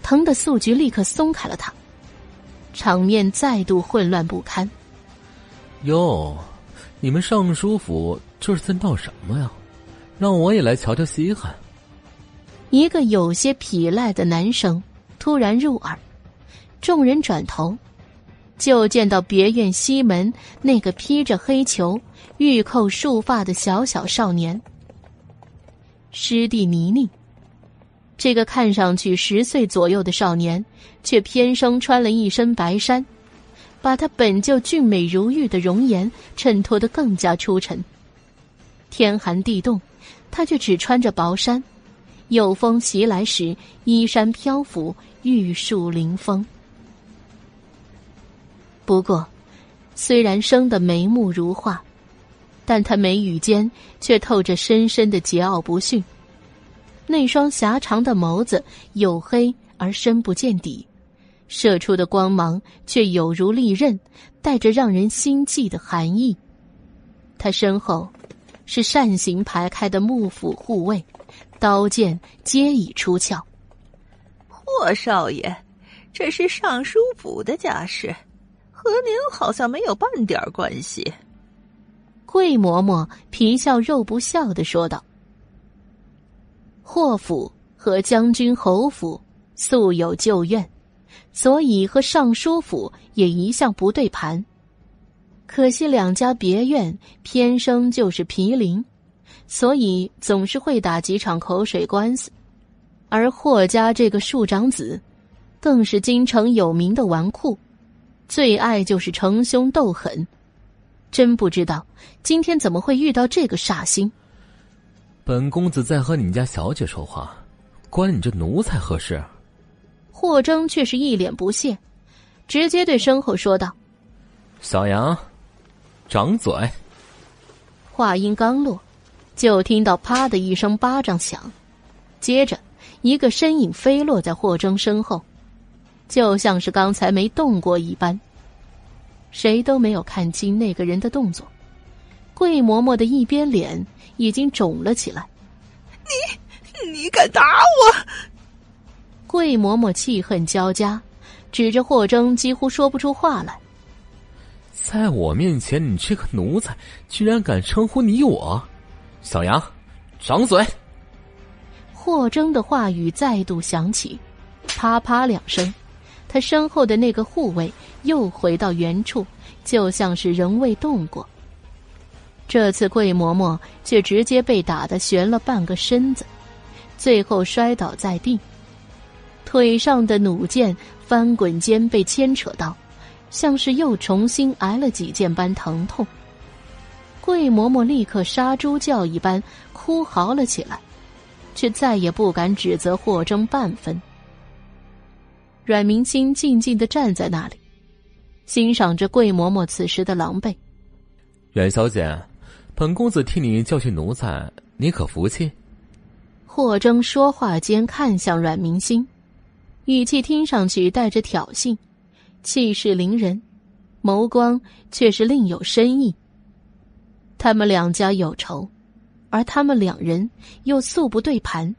疼的素菊立刻松开了他。场面再度混乱不堪。哟，你们尚书府这是在闹什么呀？让我也来瞧瞧稀罕。一个有些痞赖的男声突然入耳，众人转头，就见到别院西门那个披着黑裘、玉扣束发的小小少年师弟倪妮。这个看上去十岁左右的少年，却偏生穿了一身白衫，把他本就俊美如玉的容颜衬托得更加出尘。天寒地冻，他却只穿着薄衫。有风袭来时，衣衫飘拂，玉树临风。不过，虽然生得眉目如画，但他眉宇间却透着深深的桀骜不驯。那双狭长的眸子黝黑而深不见底，射出的光芒却有如利刃，带着让人心悸的寒意。他身后，是扇形排开的幕府护卫。刀剑皆已出鞘。霍少爷，这是尚书府的家事，和您好像没有半点关系。桂嬷嬷皮笑肉不笑的说道：“霍府和将军侯府素有旧怨，所以和尚书府也一向不对盘。可惜两家别院偏生就是毗邻。”所以总是会打几场口水官司，而霍家这个庶长子，更是京城有名的纨绔，最爱就是逞凶斗狠。真不知道今天怎么会遇到这个煞星。本公子在和你们家小姐说话，关你这奴才何事？霍征却是一脸不屑，直接对身后说道：“小杨，掌嘴。”话音刚落。就听到“啪”的一声巴掌响，接着一个身影飞落在霍征身后，就像是刚才没动过一般。谁都没有看清那个人的动作。桂嬷嬷的一边脸已经肿了起来。你，你敢打我？桂嬷嬷气恨交加，指着霍征，几乎说不出话来。在我面前，你这个奴才居然敢称呼你我！小杨，掌嘴！霍征的话语再度响起，啪啪两声，他身后的那个护卫又回到原处，就像是仍未动过。这次桂嬷嬷却直接被打得悬了半个身子，最后摔倒在地，腿上的弩箭翻滚间被牵扯到，像是又重新挨了几箭般疼痛。桂嬷嬷立刻杀猪叫一般哭嚎了起来，却再也不敢指责霍征半分。阮明清静静的站在那里，欣赏着桂嬷嬷此时的狼狈。阮小姐，本公子替你教训奴才，你可服气？霍征说话间看向阮明星，语气听上去带着挑衅，气势凌人，眸光却是另有深意。他们两家有仇，而他们两人又素不对盘。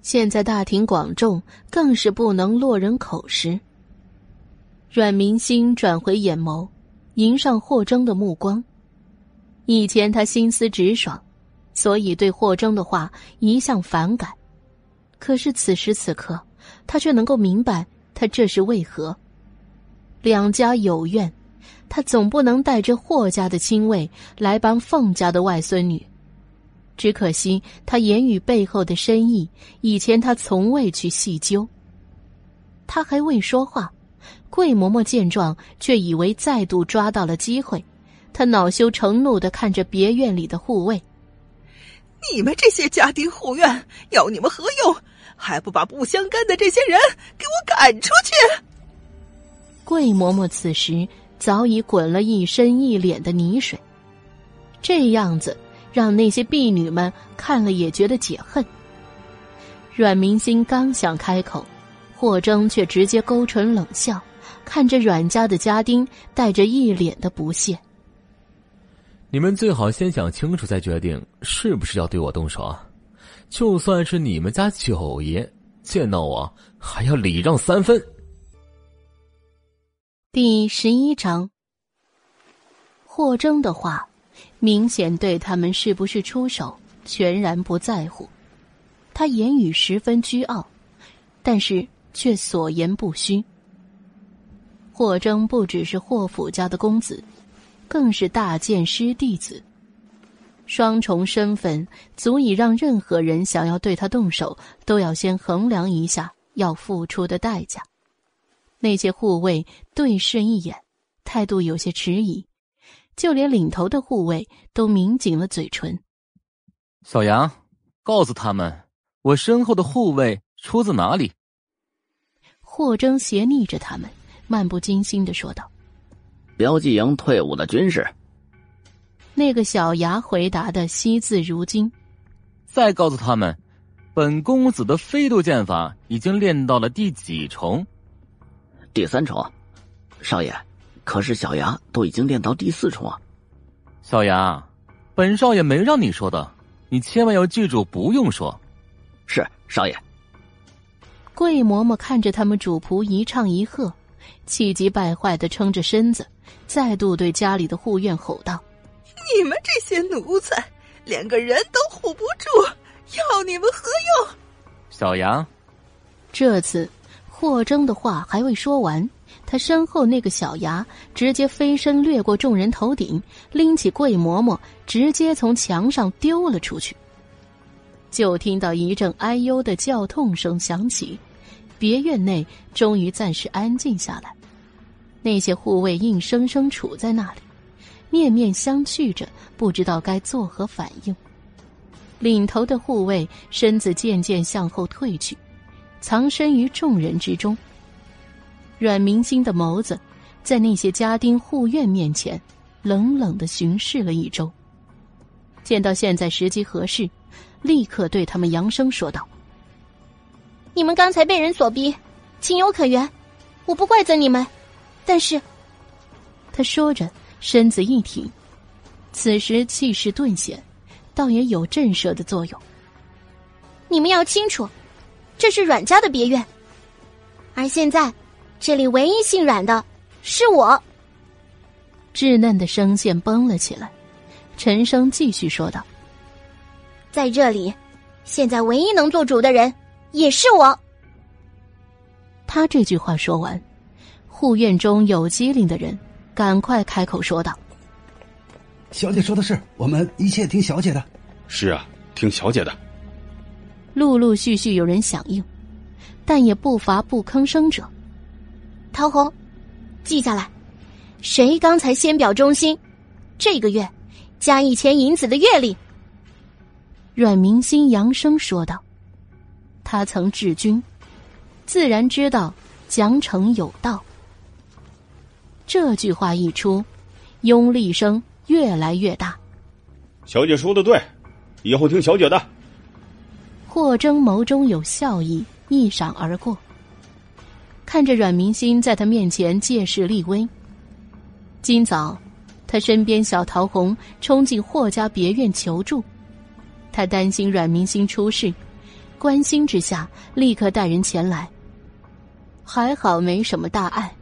现在大庭广众，更是不能落人口实。阮明星转回眼眸，迎上霍征的目光。以前他心思直爽，所以对霍征的话一向反感。可是此时此刻，他却能够明白他这是为何。两家有怨，他总不能带着霍家的亲卫来帮凤家的外孙女。只可惜他言语背后的深意，以前他从未去细究。他还未说话，桂嬷嬷见状，却以为再度抓到了机会。他恼羞成怒的看着别院里的护卫：“你们这些家丁护院，要你们何用？还不把不相干的这些人给我赶出去！”桂嬷嬷此时早已滚了一身一脸的泥水，这样子让那些婢女们看了也觉得解恨。阮明心刚想开口，霍征却直接勾唇冷笑，看着阮家的家丁，带着一脸的不屑。你们最好先想清楚再决定是不是要对我动手啊！就算是你们家九爷见到我，还要礼让三分。第十一章，霍征的话明显对他们是不是出手全然不在乎，他言语十分倨傲，但是却所言不虚。霍征不只是霍府家的公子。更是大剑师弟子，双重身份足以让任何人想要对他动手，都要先衡量一下要付出的代价。那些护卫对视一眼，态度有些迟疑，就连领头的护卫都抿紧了嘴唇。小杨，告诉他们，我身后的护卫出自哪里？霍征斜睨着他们，漫不经心的说道。标记营退伍的军士。那个小牙回答的惜字如金。再告诉他们，本公子的飞渡剑法已经练到了第几重？第三重。少爷，可是小牙都已经练到第四重啊。小牙，本少爷没让你说的，你千万要记住，不用说。是少爷。桂嬷嬷看着他们主仆一唱一和，气急败坏的撑着身子。再度对家里的护院吼道：“你们这些奴才，连个人都护不住，要你们何用？”小杨，这次霍征的话还未说完，他身后那个小牙直接飞身掠过众人头顶，拎起桂嬷嬷，直接从墙上丢了出去。就听到一阵哎呦的叫痛声响起，别院内终于暂时安静下来。那些护卫硬生生杵在那里，面面相觑着，不知道该作何反应。领头的护卫身子渐渐向后退去，藏身于众人之中。阮明星的眸子在那些家丁护院面前冷冷的巡视了一周，见到现在时机合适，立刻对他们扬声说道：“你们刚才被人所逼，情有可原，我不怪责你们。”但是，他说着，身子一挺，此时气势顿显，倒也有震慑的作用。你们要清楚，这是阮家的别院，而现在，这里唯一姓阮的是我。稚嫩的声线绷了起来，陈生继续说道：“在这里，现在唯一能做主的人也是我。”他这句话说完。护院中有机灵的人，赶快开口说道：“小姐说的是，我们一切听小姐的。”“是啊，听小姐的。”陆陆续续有人响应，但也不乏不吭声者。陶红，记下来，谁刚才先表忠心，这个月加一千银子的月例。阮明心扬声说道：“他曾治军，自然知道奖惩有道。”这句话一出，拥立声越来越大。小姐说的对，以后听小姐的。霍征眸中有笑意一闪而过，看着阮明心在他面前借势立威。今早，他身边小桃红冲进霍家别院求助，他担心阮明心出事，关心之下立刻带人前来。还好没什么大碍。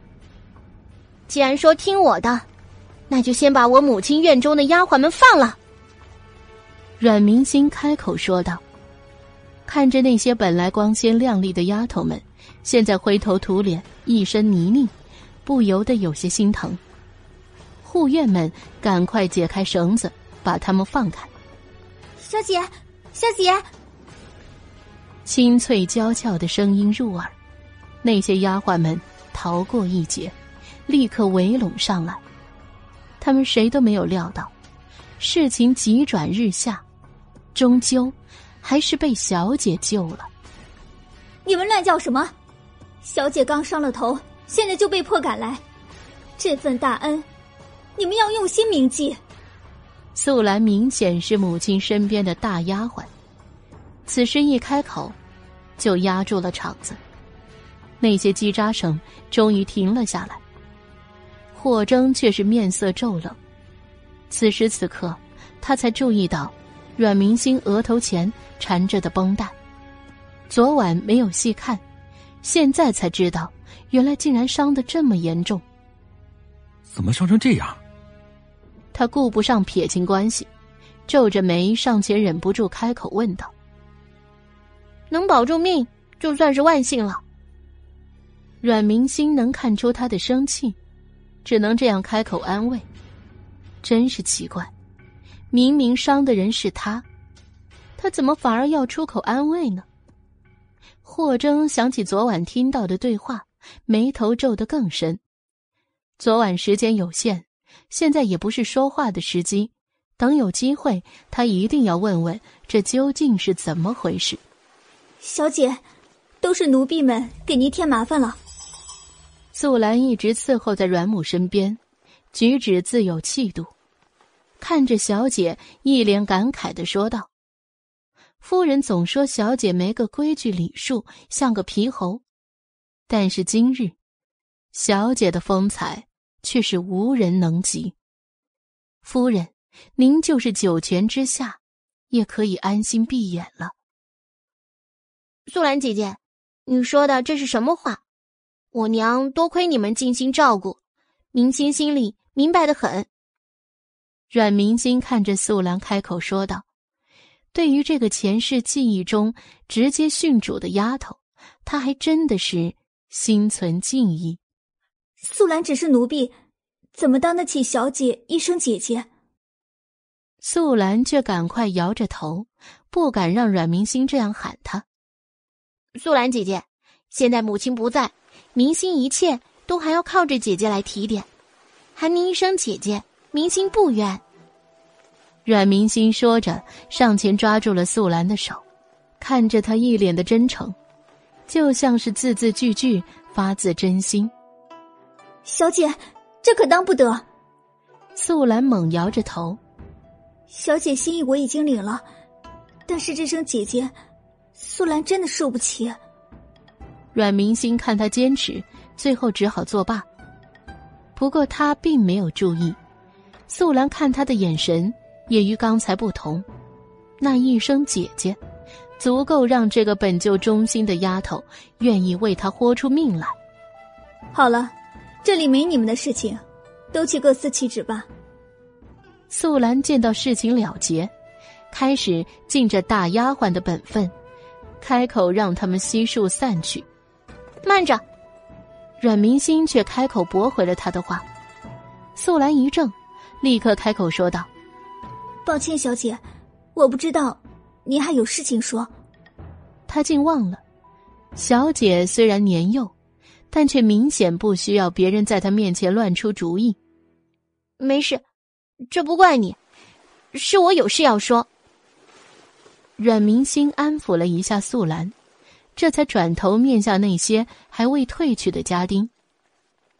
既然说听我的，那就先把我母亲院中的丫鬟们放了。阮明心开口说道。看着那些本来光鲜亮丽的丫头们，现在灰头土脸、一身泥泞，不由得有些心疼。护院们赶快解开绳子，把他们放开。小姐，小姐，清脆娇俏的声音入耳。那些丫鬟们逃过一劫，立刻围拢上来。他们谁都没有料到，事情急转日下，终究还是被小姐救了。你们乱叫什么？小姐刚伤了头，现在就被迫赶来，这份大恩，你们要用心铭记。素兰明显是母亲身边的大丫鬟，此时一开口，就压住了场子。那些叽喳声终于停了下来。霍征却是面色骤冷。此时此刻，他才注意到阮明星额头前缠着的绷带。昨晚没有细看，现在才知道，原来竟然伤得这么严重。怎么伤成这样？他顾不上撇清关系，皱着眉上前忍不住开口问道：“能保住命，就算是万幸了。”阮明星能看出他的生气，只能这样开口安慰。真是奇怪，明明伤的人是他，他怎么反而要出口安慰呢？霍征想起昨晚听到的对话，眉头皱得更深。昨晚时间有限，现在也不是说话的时机。等有机会，他一定要问问这究竟是怎么回事。小姐，都是奴婢们给您添麻烦了。素兰一直伺候在阮母身边，举止自有气度。看着小姐，一脸感慨的说道：“夫人总说小姐没个规矩礼数，像个皮猴，但是今日，小姐的风采却是无人能及。夫人，您就是九泉之下，也可以安心闭眼了。”素兰姐姐，你说的这是什么话？我娘多亏你们尽心照顾，明星心里明白的很。阮明星看着素兰开口说道：“对于这个前世记忆中直接训主的丫头，他还真的是心存敬意。素兰只是奴婢，怎么当得起小姐一声姐姐？”素兰却赶快摇着头，不敢让阮明星这样喊她。素兰姐姐，现在母亲不在。明星一切都还要靠着姐姐来提点，喊您一声姐姐，明星不冤。阮明星说着，上前抓住了素兰的手，看着她一脸的真诚，就像是字字句句发自真心。小姐，这可当不得。素兰猛摇着头，小姐心意我已经领了，但是这声姐姐，素兰真的受不起。阮明星看他坚持，最后只好作罢。不过他并没有注意，素兰看他的眼神也与刚才不同。那一声“姐姐”，足够让这个本就忠心的丫头愿意为他豁出命来。好了，这里没你们的事情，都去各司其职吧。素兰见到事情了结，开始尽着大丫鬟的本分，开口让他们悉数散去。慢着，阮明星却开口驳回了他的话。素兰一怔，立刻开口说道：“抱歉，小姐，我不知道您还有事情说。”他竟忘了，小姐虽然年幼，但却明显不需要别人在她面前乱出主意。没事，这不怪你，是我有事要说。阮明星安抚了一下素兰。这才转头面向那些还未退去的家丁，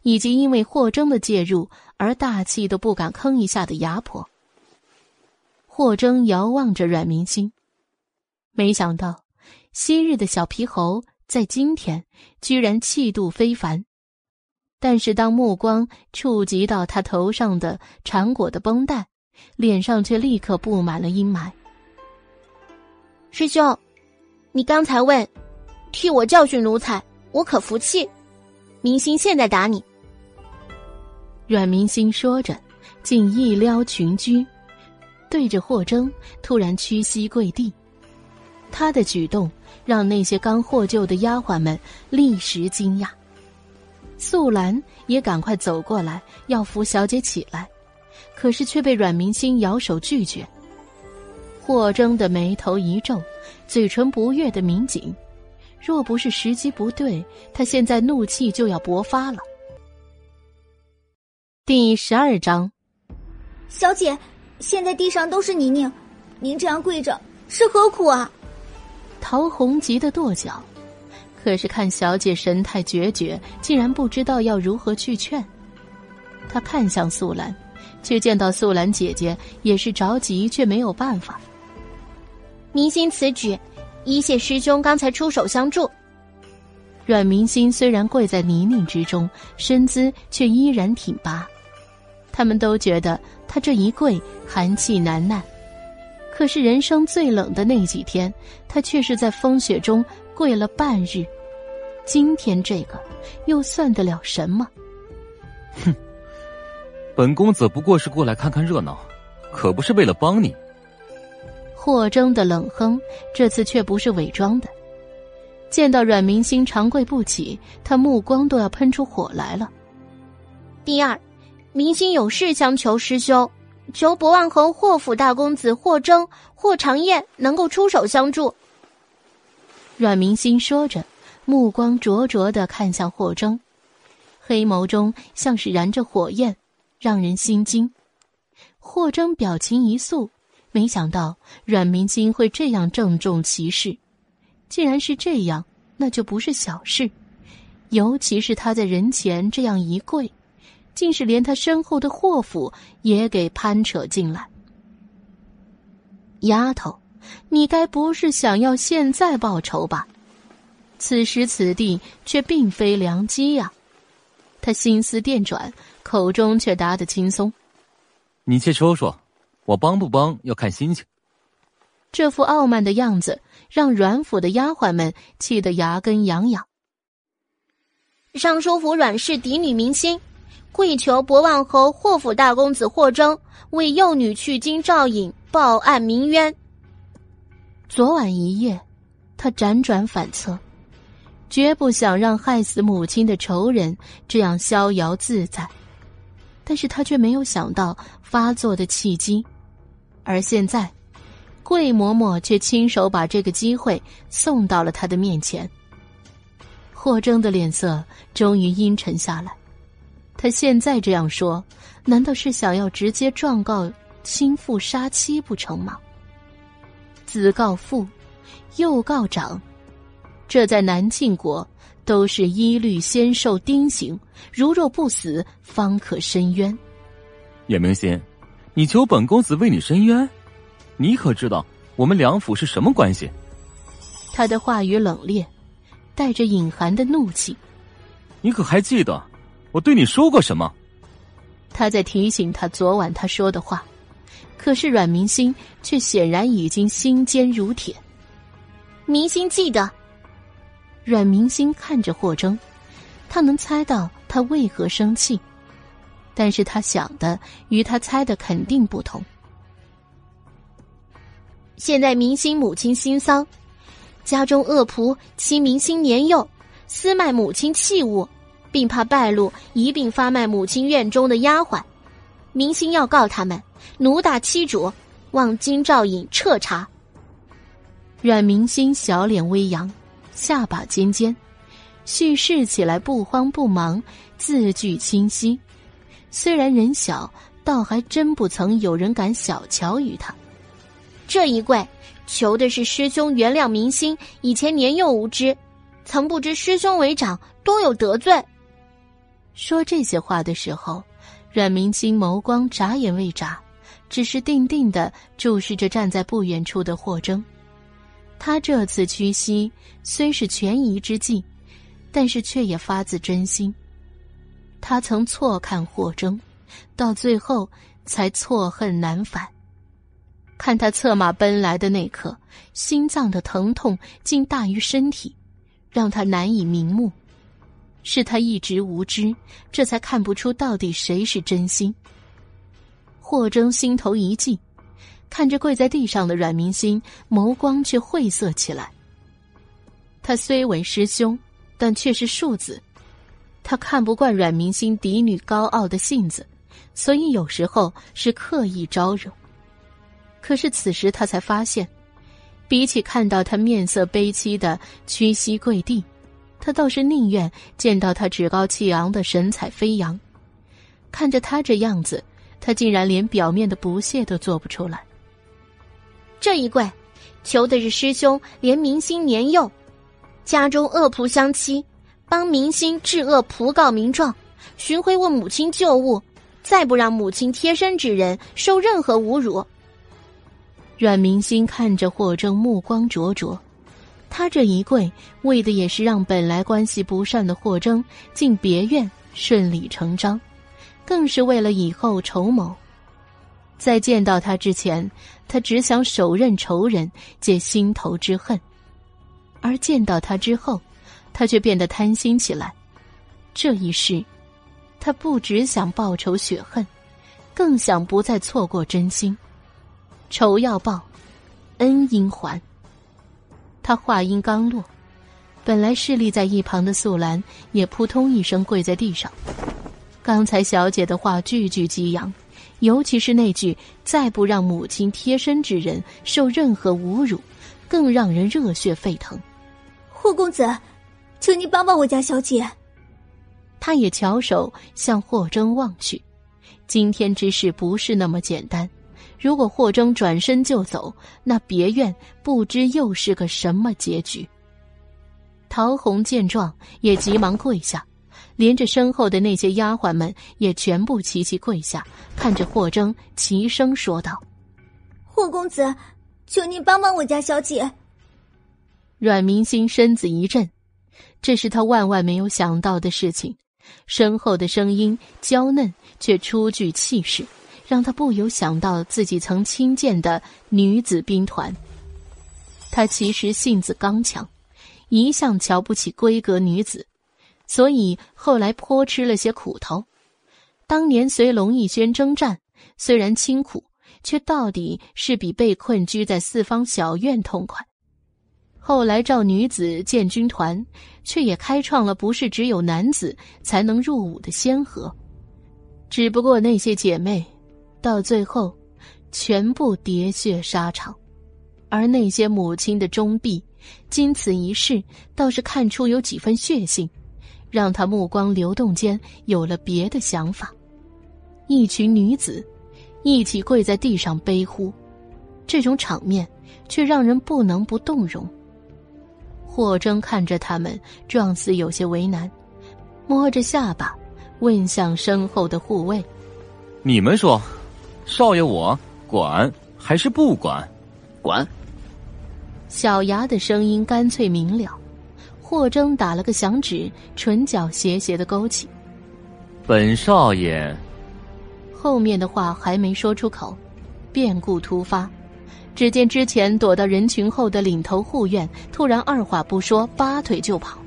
以及因为霍征的介入而大气都不敢吭一下的牙婆。霍征遥望着阮明星，没想到昔日的小皮猴在今天居然气度非凡。但是当目光触及到他头上的缠裹的绷带，脸上却立刻布满了阴霾。师兄，你刚才问，替我教训奴才，我可服气。明星现在打你。阮明星说着，竟一撩裙裾，对着霍征突然屈膝跪地。他的举动让那些刚获救的丫鬟们立时惊讶。素兰也赶快走过来要扶小姐起来，可是却被阮明星摇手拒绝。霍征的眉头一皱，嘴唇不悦的抿紧。若不是时机不对，他现在怒气就要勃发了。第十二章，小姐，现在地上都是泥泞，您这样跪着是何苦啊？陶虹急得跺脚，可是看小姐神态决绝，竟然不知道要如何去劝。他看向素兰，却见到素兰姐姐也是着急，却没有办法。明星此举。一谢师兄刚才出手相助。阮明心虽然跪在泥泞之中，身姿却依然挺拔。他们都觉得他这一跪寒气难耐，可是人生最冷的那几天，他却是在风雪中跪了半日。今天这个又算得了什么？哼，本公子不过是过来看看热闹，可不是为了帮你。霍征的冷哼，这次却不是伪装的。见到阮明星长跪不起，他目光都要喷出火来了。第二，明星有事相求师兄，求博望侯霍府大公子霍征、霍长燕能够出手相助。阮明星说着，目光灼灼的看向霍征，黑眸中像是燃着火焰，让人心惊。霍征表情一肃。没想到阮明星会这样郑重其事，既然是这样，那就不是小事。尤其是他在人前这样一跪，竟是连他身后的霍府也给攀扯进来。丫头，你该不是想要现在报仇吧？此时此地却并非良机呀。他心思电转，口中却答得轻松：“你且说说。”我帮不帮要看心情。这副傲慢的样子让阮府的丫鬟们气得牙根痒痒。尚书府阮氏嫡女明星，跪求博望侯霍府大公子霍征为幼女去京照应报案鸣冤。昨晚一夜，他辗转反侧，绝不想让害死母亲的仇人这样逍遥自在，但是他却没有想到发作的契机。而现在，桂嬷嬷却亲手把这个机会送到了他的面前。霍征的脸色终于阴沉下来。他现在这样说，难道是想要直接状告亲父杀妻不成吗？子告父，幼告长，这在南晋国都是一律先受丁刑，如若不死，方可申冤。叶明心。你求本公子为你伸冤，你可知道我们两府是什么关系？他的话语冷冽，带着隐含的怒气。你可还记得我对你说过什么？他在提醒他昨晚他说的话，可是阮明心却显然已经心坚如铁。明心记得。阮明心看着霍征，他能猜到他为何生气。但是他想的与他猜的肯定不同。现在明星母亲新丧，家中恶仆欺明星年幼，私卖母亲器物，并怕败露，一并发卖母亲院中的丫鬟。明星要告他们奴打妻主，望京兆尹彻查。阮明星小脸微扬，下巴尖尖，叙事起来不慌不忙，字句清晰。虽然人小，倒还真不曾有人敢小瞧于他。这一跪，求的是师兄原谅明星以前年幼无知，曾不知师兄为长，多有得罪。说这些话的时候，阮明星眸光眨也未眨，只是定定的注视着站在不远处的霍征。他这次屈膝虽是权宜之计，但是却也发自真心。他曾错看霍征，到最后才错恨难返。看他策马奔来的那刻，心脏的疼痛竟大于身体，让他难以瞑目。是他一直无知，这才看不出到底谁是真心。霍征心头一悸，看着跪在地上的阮明心，眸光却晦涩起来。他虽为师兄，但却是庶子，他看不惯阮明心嫡女高傲的性子，所以有时候是刻意招惹。可是此时他才发现，比起看到他面色悲戚的屈膝跪地。他倒是宁愿见到他趾高气昂的神采飞扬，看着他这样子，他竟然连表面的不屑都做不出来。这一跪，求的是师兄怜明星年幼，家中恶仆相欺，帮明星治恶普告民状，寻回我母亲旧物，再不让母亲贴身之人受任何侮辱。阮明星看着霍征，目光灼灼。他这一跪，为的也是让本来关系不善的霍征进别院顺理成章，更是为了以后筹谋。在见到他之前，他只想手刃仇人，解心头之恨；而见到他之后，他却变得贪心起来。这一世，他不只想报仇雪恨，更想不再错过真心。仇要报，恩应还。他话音刚落，本来侍立在一旁的素兰也扑通一声跪在地上。刚才小姐的话句句激扬，尤其是那句“再不让母亲贴身之人受任何侮辱”，更让人热血沸腾。霍公子，求你帮帮我家小姐。他也翘首向霍征望去。今天之事不是那么简单。如果霍征转身就走，那别院不知又是个什么结局。陶红见状，也急忙跪下，连着身后的那些丫鬟们也全部齐齐跪下，看着霍征，齐声说道：“霍公子，求您帮帮我家小姐。”阮明心身子一震，这是他万万没有想到的事情。身后的声音娇嫩，却初具气势。让他不由想到自己曾亲见的女子兵团。他其实性子刚强，一向瞧不起闺阁女子，所以后来颇吃了些苦头。当年随龙逸轩征战，虽然清苦，却到底是比被困居在四方小院痛快。后来召女子建军团，却也开创了不是只有男子才能入伍的先河。只不过那些姐妹。到最后，全部喋血沙场，而那些母亲的忠婢，经此一事，倒是看出有几分血性，让他目光流动间有了别的想法。一群女子一起跪在地上悲呼，这种场面却让人不能不动容。霍征看着他们，状似有些为难，摸着下巴，问向身后的护卫：“你们说？”少爷，我管还是不管？管。小牙的声音干脆明了。霍征打了个响指，唇角斜斜的勾起。本少爷。后面的话还没说出口，变故突发。只见之前躲到人群后的领头护院，突然二话不说，拔腿就跑。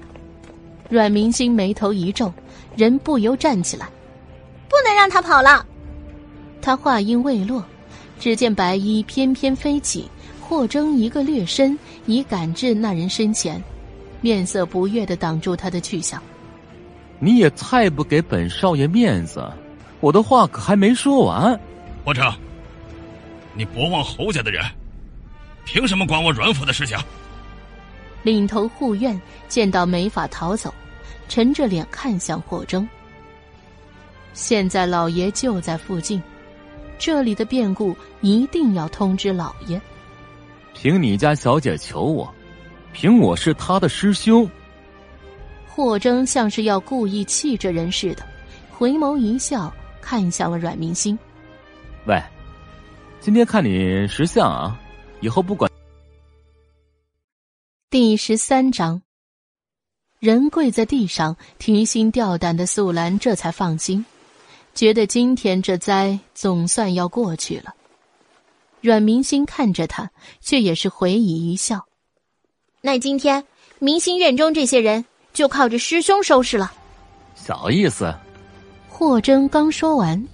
阮明星眉头一皱，人不由站起来，不能让他跑了。他话音未落，只见白衣翩翩飞起，霍征一个掠身，已赶至那人身前，面色不悦的挡住他的去向。你也太不给本少爷面子，我的话可还没说完。霍征，你博望侯家的人，凭什么管我阮府的事情？领头护院见到没法逃走，沉着脸看向霍征。现在老爷就在附近。这里的变故一定要通知老爷。凭你家小姐求我，凭我是他的师兄。霍征像是要故意气这人似的，回眸一笑，看向了阮明星。喂，今天看你识相啊，以后不管。第十三章，人跪在地上，提心吊胆的素兰这才放心，觉得今天这灾总算要过去了。阮明星看着他，却也是回以一笑。那今天明星院中这些人就靠着师兄收拾了。小意思。霍真刚说完，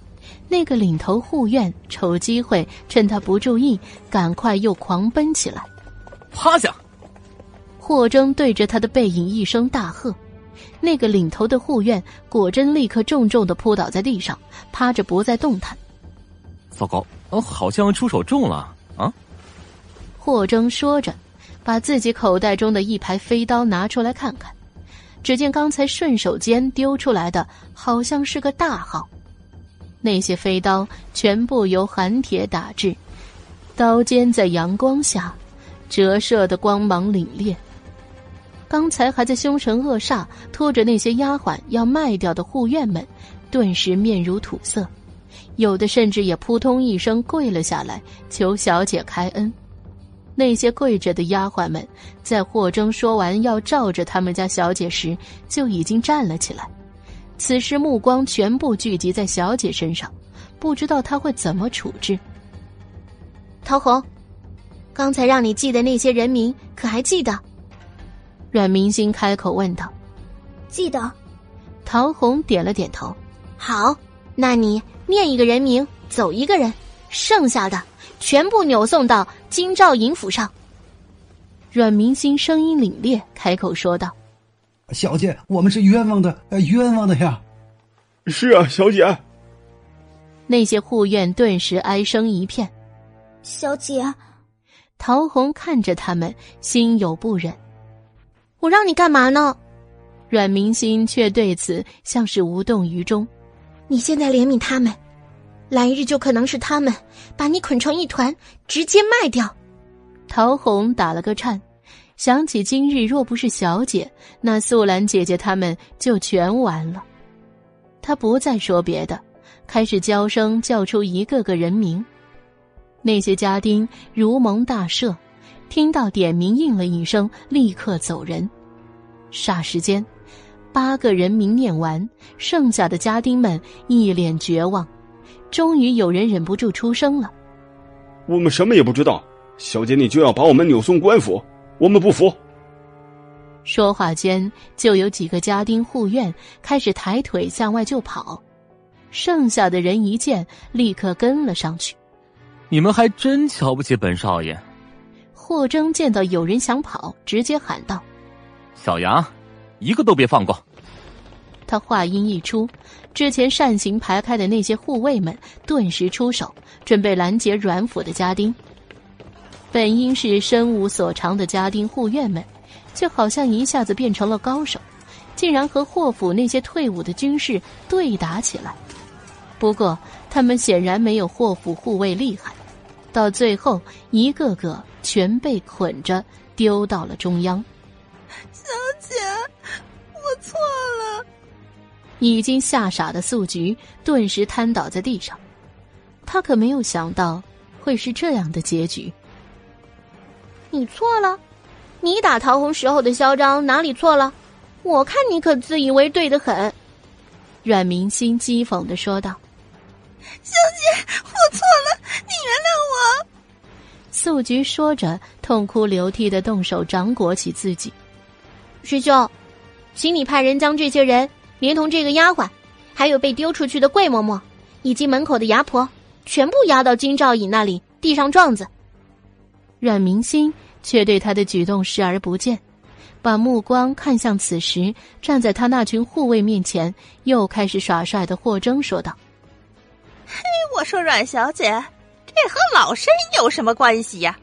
那个领头护院瞅机会，趁他不注意，赶快又狂奔起来，趴下。霍征对着他的背影一声大喝，那个领头的护院果真立刻重重的扑倒在地上，趴着不再动弹。糟糕，哦，好像出手重了啊！霍征说着，把自己口袋中的一排飞刀拿出来看看，只见刚才顺手间丢出来的好像是个大号，那些飞刀全部由寒铁打制，刀尖在阳光下折射的光芒凛冽。刚才还在凶神恶煞拖着那些丫鬟要卖掉的护院们，顿时面如土色，有的甚至也扑通一声跪了下来，求小姐开恩。那些跪着的丫鬟们，在霍征说完要罩着他们家小姐时，就已经站了起来，此时目光全部聚集在小姐身上，不知道她会怎么处置。陶红，刚才让你记的那些人名，可还记得？阮明星开口问道：“记得。”陶红点了点头。好，那你念一个人名，走一个人，剩下的全部扭送到金兆尹府上。阮明星声音凛冽，开口说道：“小姐，我们是冤枉的，冤枉的呀！”是啊，小姐。那些护院顿时哀声一片。小姐，陶红看着他们，心有不忍。我让你干嘛呢？阮明心却对此像是无动于衷。你现在怜悯他们，来日就可能是他们把你捆成一团，直接卖掉。陶红打了个颤，想起今日若不是小姐，那素兰姐姐他们就全完了。他不再说别的，开始娇声叫出一个个人名。那些家丁如蒙大赦。听到点名，应了一声，立刻走人。霎时间，八个人名念完，剩下的家丁们一脸绝望。终于有人忍不住出声了：“我们什么也不知道，小姐你就要把我们扭送官府，我们不服。”说话间，就有几个家丁护院开始抬腿向外就跑，剩下的人一见，立刻跟了上去。你们还真瞧不起本少爷。霍征见到有人想跑，直接喊道：“小杨，一个都别放过！”他话音一出，之前扇形排开的那些护卫们顿时出手，准备拦截阮府的家丁。本应是身无所长的家丁护院们，却好像一下子变成了高手，竟然和霍府那些退伍的军士对打起来。不过，他们显然没有霍府护卫厉害。到最后，一个个全被捆着丢到了中央。小姐，我错了。已经吓傻的素菊顿时瘫倒在地上，她可没有想到会是这样的结局。你错了，你打桃红时候的嚣张哪里错了？我看你可自以为对的很。阮明心讥讽的说道。小姐，我错了，你原谅我。素菊说着，痛哭流涕的动手掌掴起自己。师兄，请你派人将这些人，连同这个丫鬟，还有被丢出去的桂嬷嬷，以及门口的牙婆，全部押到金兆尹那里，递上状子。阮明心却对他的举动视而不见，把目光看向此时站在他那群护卫面前，又开始耍帅的霍征，说道。嘿，我说阮小姐，这和老身有什么关系呀？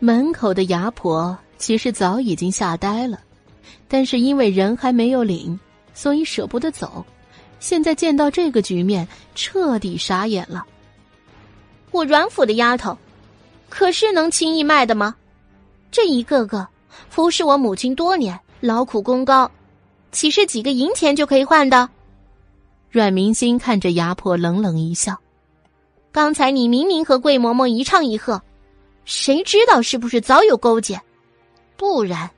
门口的牙婆其实早已经吓呆了，但是因为人还没有领，所以舍不得走。现在见到这个局面，彻底傻眼了。我阮府的丫头，可是能轻易卖的吗？这一个个服侍我母亲多年，劳苦功高，岂是几个银钱就可以换的？阮明星看着牙婆，冷冷一笑：“刚才你明明和桂嬷嬷一唱一和，谁知道是不是早有勾结？不然，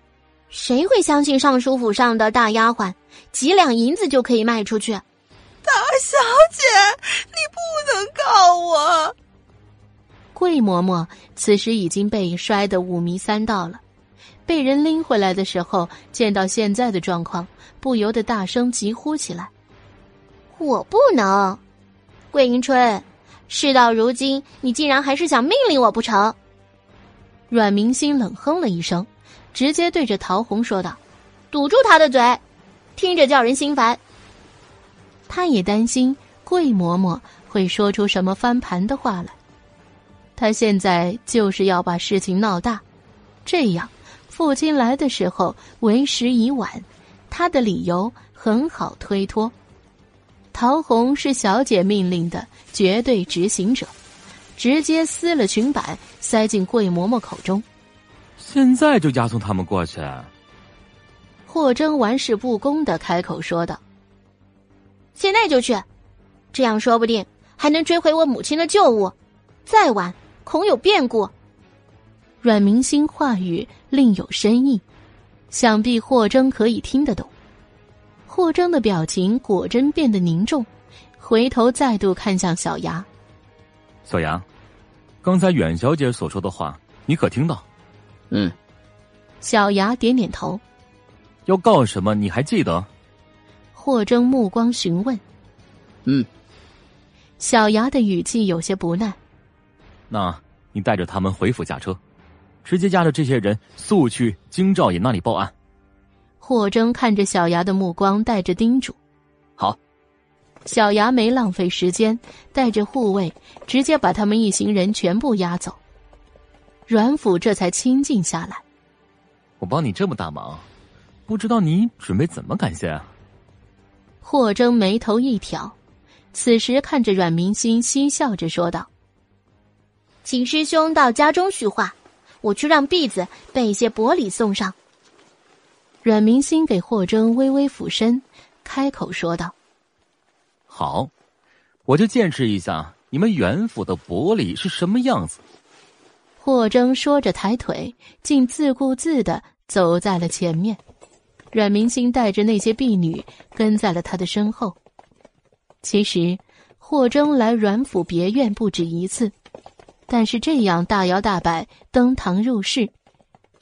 谁会相信尚书府上的大丫鬟几两银子就可以卖出去？大小姐，你不能告我！桂嬷嬷此时已经被摔得五迷三道了，被人拎回来的时候，见到现在的状况，不由得大声疾呼起来：“我不能！桂迎春，事到如今，你竟然还是想命令我不成？”阮明心冷哼了一声，直接对着陶红说道：“堵住他的嘴，听着叫人心烦。”他也担心桂嬷嬷会说出什么翻盘的话来。他现在就是要把事情闹大，这样父亲来的时候为时已晚，他的理由很好推脱。陶红是小姐命令的绝对执行者，直接撕了裙摆塞进桂嬷嬷口中。现在就押送他们过去。霍征玩世不恭的开口说道。现在就去，这样说不定还能追回我母亲的旧物。再晚，恐有变故。阮明星话语另有深意，想必霍征可以听得懂。霍征的表情果真变得凝重，回头再度看向小牙。小牙，刚才阮小姐所说的话，你可听到？嗯。小牙点点头。要告什么？你还记得？霍征目光询问：“嗯。”小牙的语气有些不耐。那你带着他们回府驾车，直接押着这些人速去京兆尹那里报案。霍征看着小牙的目光带着叮嘱：“好。”小牙没浪费时间，带着护卫直接把他们一行人全部押走。阮府这才清静下来。我帮你这么大忙，不知道你准备怎么感谢啊？霍征眉头一挑，此时看着阮明心，嬉笑着说道：“请师兄到家中叙话，我去让婢子备一些薄礼送上。”阮明心给霍征微微俯身，开口说道：“好，我就见识一下你们袁府的薄礼是什么样子。”霍征说着抬腿，竟自顾自的走在了前面。阮明星带着那些婢女跟在了他的身后。其实，霍征来阮府别院不止一次，但是这样大摇大摆登堂入室，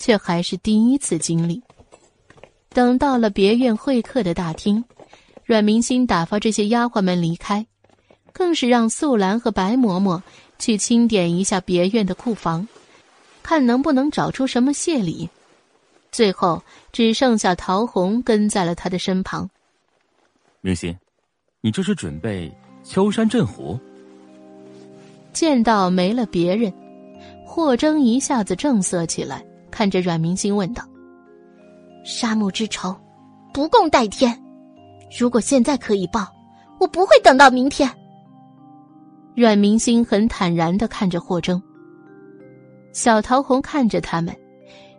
却还是第一次经历。等到了别院会客的大厅，阮明星打发这些丫鬟们离开，更是让素兰和白嬷嬷去清点一下别院的库房，看能不能找出什么谢礼。最后只剩下陶红跟在了他的身旁。明心，你这是准备敲山震虎？见到没了别人，霍征一下子正色起来，看着阮明星问道：“杀母之仇，不共戴天。如果现在可以报，我不会等到明天。”阮明星很坦然的看着霍征，小桃红看着他们。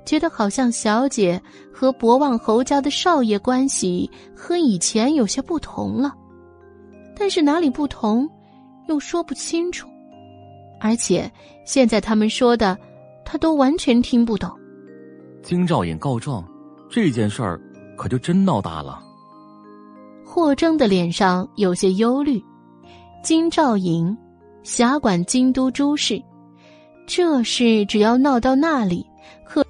觉得好像小姐和博望侯家的少爷关系和以前有些不同了，但是哪里不同，又说不清楚。而且现在他们说的，他都完全听不懂。京兆尹告状这件事儿，可就真闹大了。霍征的脸上有些忧虑。京兆尹辖管京都诸事，这事只要闹到那里。可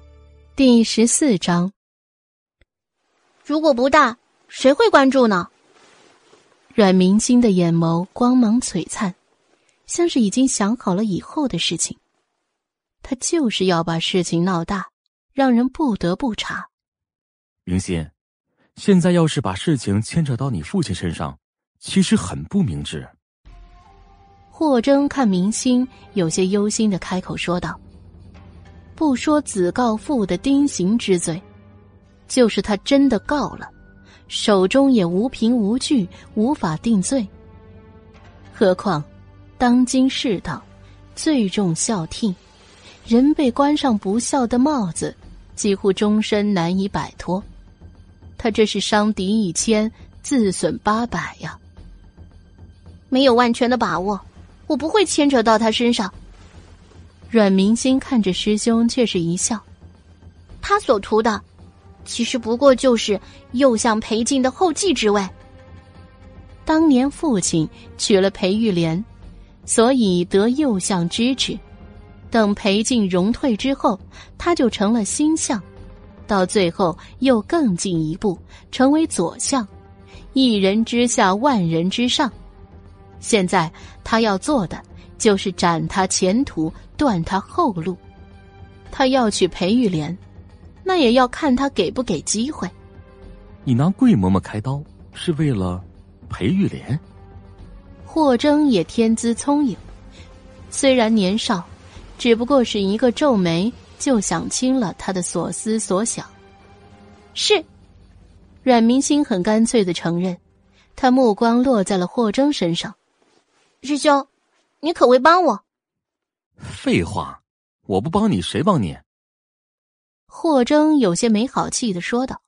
第十四章，如果不大，谁会关注呢？阮明星的眼眸光芒璀璨，像是已经想好了以后的事情。他就是要把事情闹大，让人不得不查。明心，现在要是把事情牵扯到你父亲身上，其实很不明智。霍征看明星，有些忧心的开口说道。不说子告父的丁刑之罪，就是他真的告了，手中也无凭无据，无法定罪。何况，当今世道，最重孝悌，人被冠上不孝的帽子，几乎终身难以摆脱。他这是伤敌一千，自损八百呀！没有万全的把握，我不会牵扯到他身上。阮明心看着师兄，却是一笑。他所图的，其实不过就是右相裴静的后继之位。当年父亲娶了裴玉莲，所以得右相支持。等裴静荣退之后，他就成了新相，到最后又更进一步，成为左相。一人之下，万人之上。现在他要做的就是斩他前途，断他后路。他要娶裴玉莲，那也要看他给不给机会。你拿桂嬷嬷开刀是为了裴玉莲？霍征也天资聪颖，虽然年少，只不过是一个皱眉就想清了他的所思所想。是。阮明星很干脆的承认，他目光落在了霍征身上。师兄，你可会帮我？废话，我不帮你谁帮你？霍征有些没好气的说道。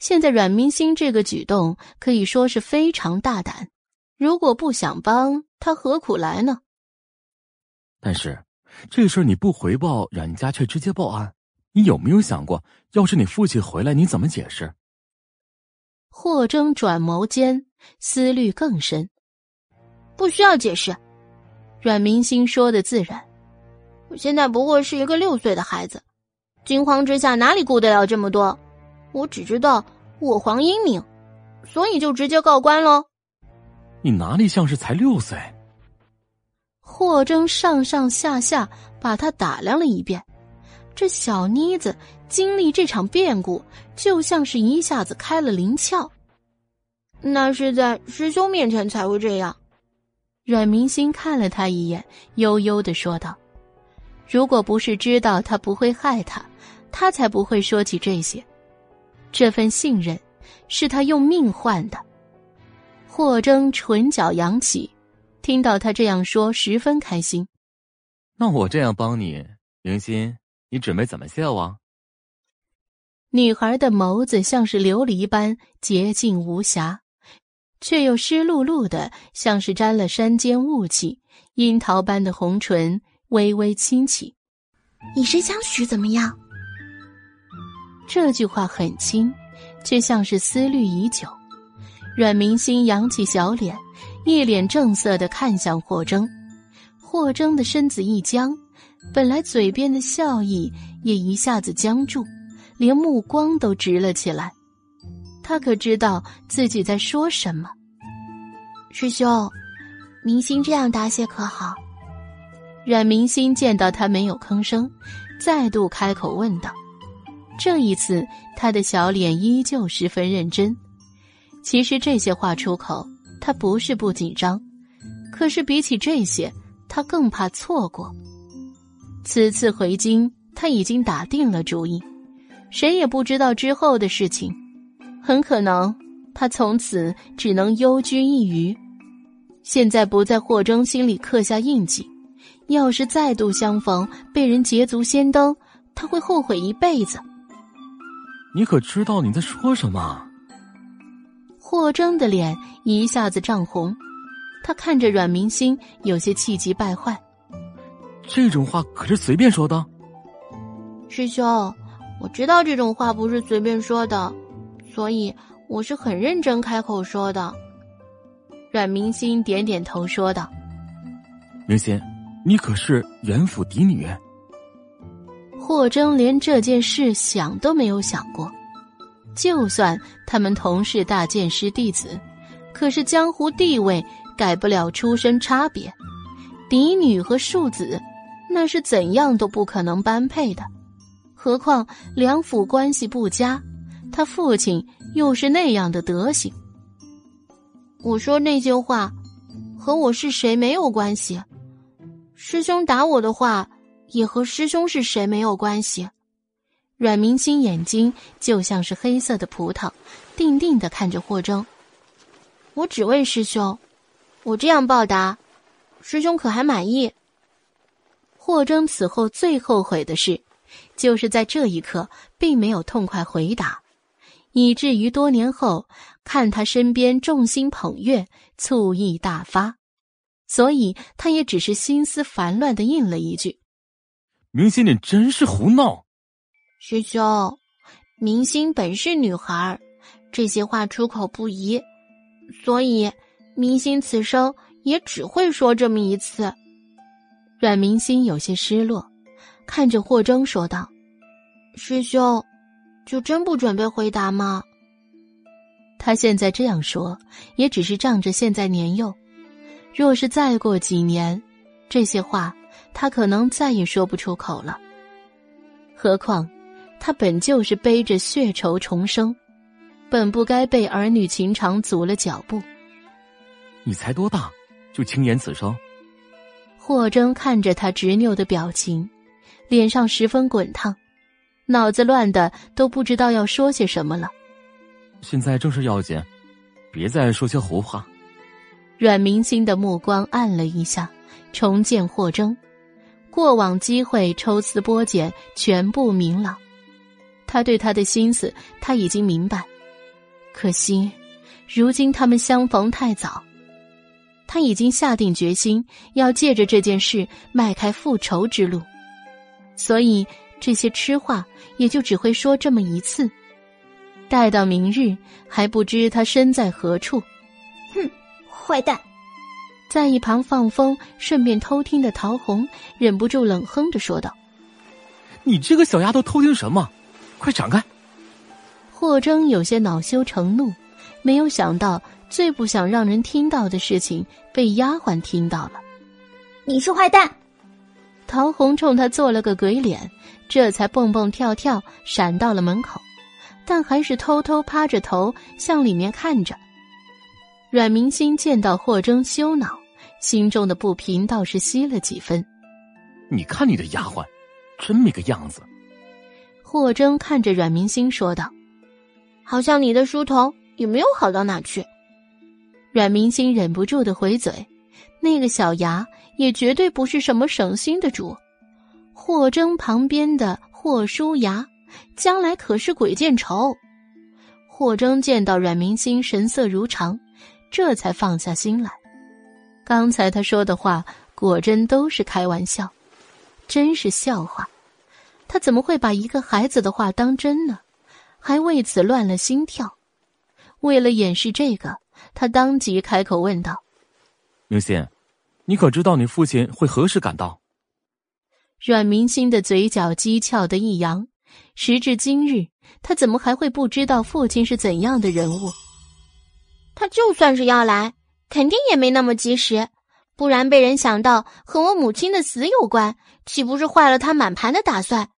现在阮明星这个举动可以说是非常大胆，如果不想帮他，何苦来呢？但是这事儿你不回报阮家，却直接报案，你有没有想过，要是你父亲回来，你怎么解释？霍征转眸间思虑更深，不需要解释。阮明星说的自然。我现在不过是一个六岁的孩子，惊慌之下哪里顾得了这么多？我只知道我皇英明，所以就直接告官喽。你哪里像是才六岁？霍征上上下下把他打量了一遍，这小妮子。经历这场变故，就像是一下子开了灵窍。那是在师兄面前才会这样。阮明星看了他一眼，悠悠的说道：“如果不是知道他不会害他，他才不会说起这些。这份信任，是他用命换的。”霍征唇角扬起，听到他这样说，十分开心。那我这样帮你，明心，你准备怎么谢我？女孩的眸子像是琉璃般洁净无瑕，却又湿漉漉的，像是沾了山间雾气。樱桃般的红唇微微轻启。以身相许怎么样？这句话很轻，却像是思虑已久。阮明星扬起小脸，一脸正色的看向霍征。霍征的身子一僵，本来嘴边的笑意也一下子僵住。连目光都直了起来，他可知道自己在说什么。师兄，明星这样答谢可好？阮明星见到他没有吭声，再度开口问道。这一次，他的小脸依旧十分认真。其实这些话出口，他不是不紧张，可是比起这些，他更怕错过。此次回京，他已经打定了主意。谁也不知道之后的事情，很可能他从此只能幽居一隅。现在不在霍征心里刻下印记，要是再度相逢，被人捷足先登，他会后悔一辈子。你可知道你在说什么？霍征的脸一下子涨红，他看着阮明星，有些气急败坏。这种话可是随便说的，师兄。我知道这种话不是随便说的，所以我是很认真开口说的。阮明心点点头说道：“明心，你可是元府嫡女。”霍征连这件事想都没有想过。就算他们同是大剑师弟子，可是江湖地位改不了出身差别，嫡女和庶子，那是怎样都不可能般配的。何况两府关系不佳，他父亲又是那样的德行。我说那些话，和我是谁没有关系。师兄打我的话，也和师兄是谁没有关系。阮明星眼睛就像是黑色的葡萄，定定的看着霍征。我只问师兄，我这样报答，师兄可还满意？霍征此后最后悔的事。就是在这一刻，并没有痛快回答，以至于多年后看他身边众星捧月，醋意大发，所以他也只是心思烦乱的应了一句：“明星，你真是胡闹。”师兄，明星本是女孩这些话出口不宜，所以明星此生也只会说这么一次。阮明星有些失落，看着霍征说道：“师兄，就真不准备回答吗？”他现在这样说，也只是仗着现在年幼。若是再过几年，这些话他可能再也说不出口了。何况，他本就是背着血仇重生，本不该被儿女情长阻了脚步。你才多大，就轻言此生？霍征看着他执拗的表情，脸上十分滚烫，脑子乱的都不知道要说些什么了。现在正是要紧，别再说些胡话。阮明星的目光暗了一下，重见霍征，过往机会抽丝剥茧，全部明朗。他对他的心思他已经明白，可惜，如今他们相逢太早。他已经下定决心要借着这件事迈开复仇之路，所以这些痴话也就只会说这么一次。待到明日，还不知他身在何处。哼，坏蛋！在一旁放风，顺便偷听的陶红忍不住冷哼着说道：“你这个小丫头偷听什么？快闪开！”霍征有些恼羞成怒，没有想到最不想让人听到的事情被丫鬟听到了。你是坏蛋！陶红冲他做了个鬼脸，这才蹦蹦跳跳闪到了门口。但还是偷偷趴着头向里面看着。阮明星见到霍征羞恼，心中的不平倒是息了几分。你看你的丫鬟，真没个样子。霍征看着阮明星说道：“好像你的书童也没有好到哪去。”阮明星忍不住的回嘴：“那个小牙也绝对不是什么省心的主。”霍征旁边的霍舒牙。将来可是鬼见愁。霍征见到阮明星神色如常，这才放下心来。刚才他说的话果真都是开玩笑，真是笑话。他怎么会把一个孩子的话当真呢？还为此乱了心跳。为了掩饰这个，他当即开口问道：“明心，你可知道你父亲会何时赶到？”阮明星的嘴角讥诮的一扬。时至今日，他怎么还会不知道父亲是怎样的人物？他就算是要来，肯定也没那么及时，不然被人想到和我母亲的死有关，岂不是坏了他满盘的打算？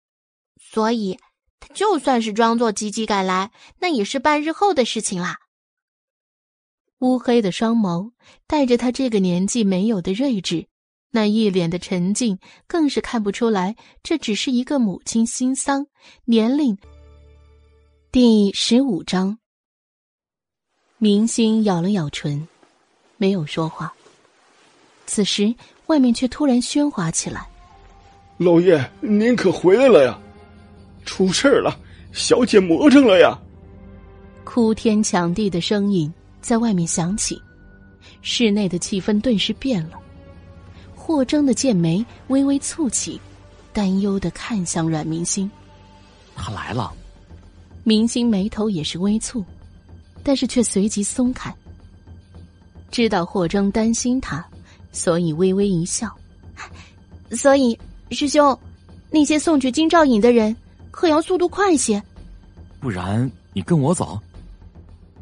所以，他就算是装作急急赶来，那也是半日后的事情啦。乌黑的双眸带着他这个年纪没有的睿智。那一脸的沉静，更是看不出来，这只是一个母亲心丧。年龄第十五章，明星咬了咬唇，没有说话。此时，外面却突然喧哗起来：“老爷，您可回来了呀！出事了，小姐魔怔了呀！”哭天抢地的声音在外面响起，室内的气氛顿时变了。霍征的剑眉微微蹙起，担忧的看向阮明星。他来了。明星眉头也是微蹙，但是却随即松开。知道霍征担心他，所以微微一笑。所以师兄，那些送去金兆尹的人，可要速度快些。不然你跟我走。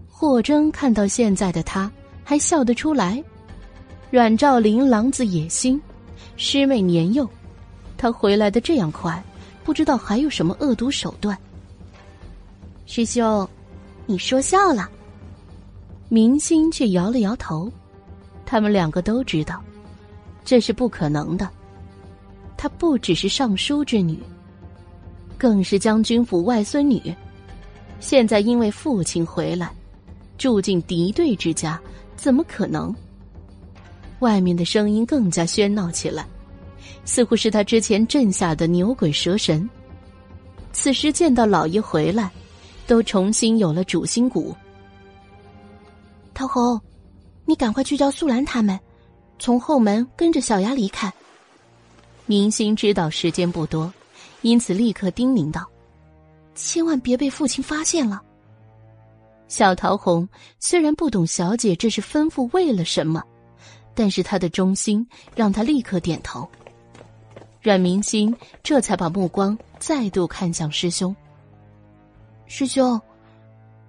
霍征看到现在的他，还笑得出来。阮兆林狼子野心，师妹年幼，他回来的这样快，不知道还有什么恶毒手段。师兄，你说笑了。明星却摇了摇头，他们两个都知道，这是不可能的。她不只是尚书之女，更是将军府外孙女，现在因为父亲回来，住进敌对之家，怎么可能？外面的声音更加喧闹起来，似乎是他之前镇下的牛鬼蛇神。此时见到老爷回来，都重新有了主心骨。陶红，你赶快去叫素兰他们，从后门跟着小牙离开。明星知道时间不多，因此立刻叮咛道：“千万别被父亲发现了。小桃红虽然不懂小姐这是吩咐为了什么，但是她的忠心让她立刻点头。阮明心这才把目光再度看向师兄。师兄，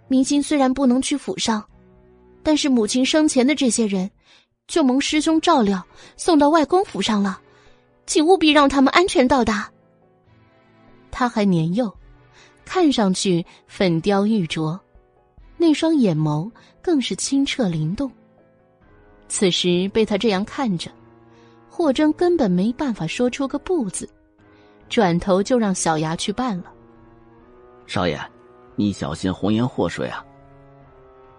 明心虽然不能去府上，但是母亲生前的这些人，就蒙师兄照料，送到外公府上了，请务必让他们安全到达。他还年幼，看上去粉雕玉琢。那双眼眸更是清澈灵动。此时被他这样看着，霍征根本没办法说出个不字，转头就让小牙去办了。少爷，你小心红颜祸水啊！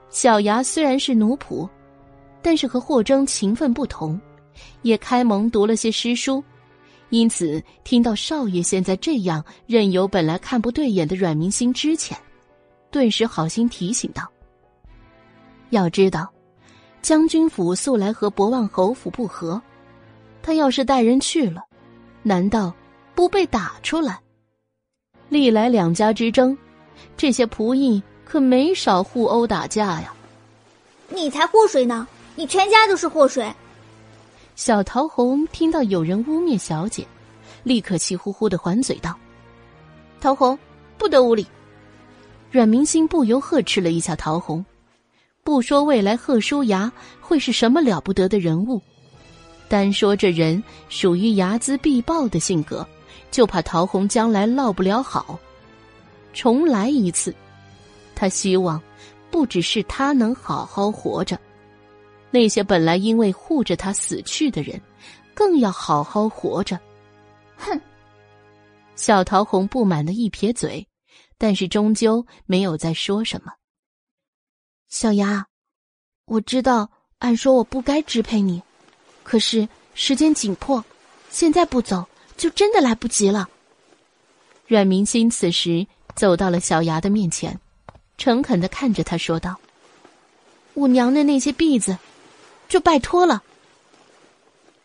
小牙虽然是奴仆，但是和霍征情分不同，也开蒙读了些诗书，因此听到少爷现在这样任由本来看不对眼的阮明星之前。顿时好心提醒道：“要知道，将军府素来和博望侯府不和，他要是带人去了，难道不被打出来？历来两家之争，这些仆役可没少互殴打架呀。你才祸水呢！你全家都是祸水。”小桃红听到有人污蔑小姐，立刻气呼呼的还嘴道：“桃红，不得无礼。”阮明星不由呵斥了一下陶红，不说未来贺叔牙会是什么了不得的人物，单说这人属于睚眦必报的性格，就怕陶红将来落不了好。重来一次，他希望不只是他能好好活着，那些本来因为护着他死去的人，更要好好活着。哼！小桃红不满的一撇嘴。但是终究没有再说什么。小牙，我知道，按说我不该支配你，可是时间紧迫，现在不走就真的来不及了。阮明心此时走到了小牙的面前，诚恳的看着他说道：“我娘的那些婢子，就拜托了。”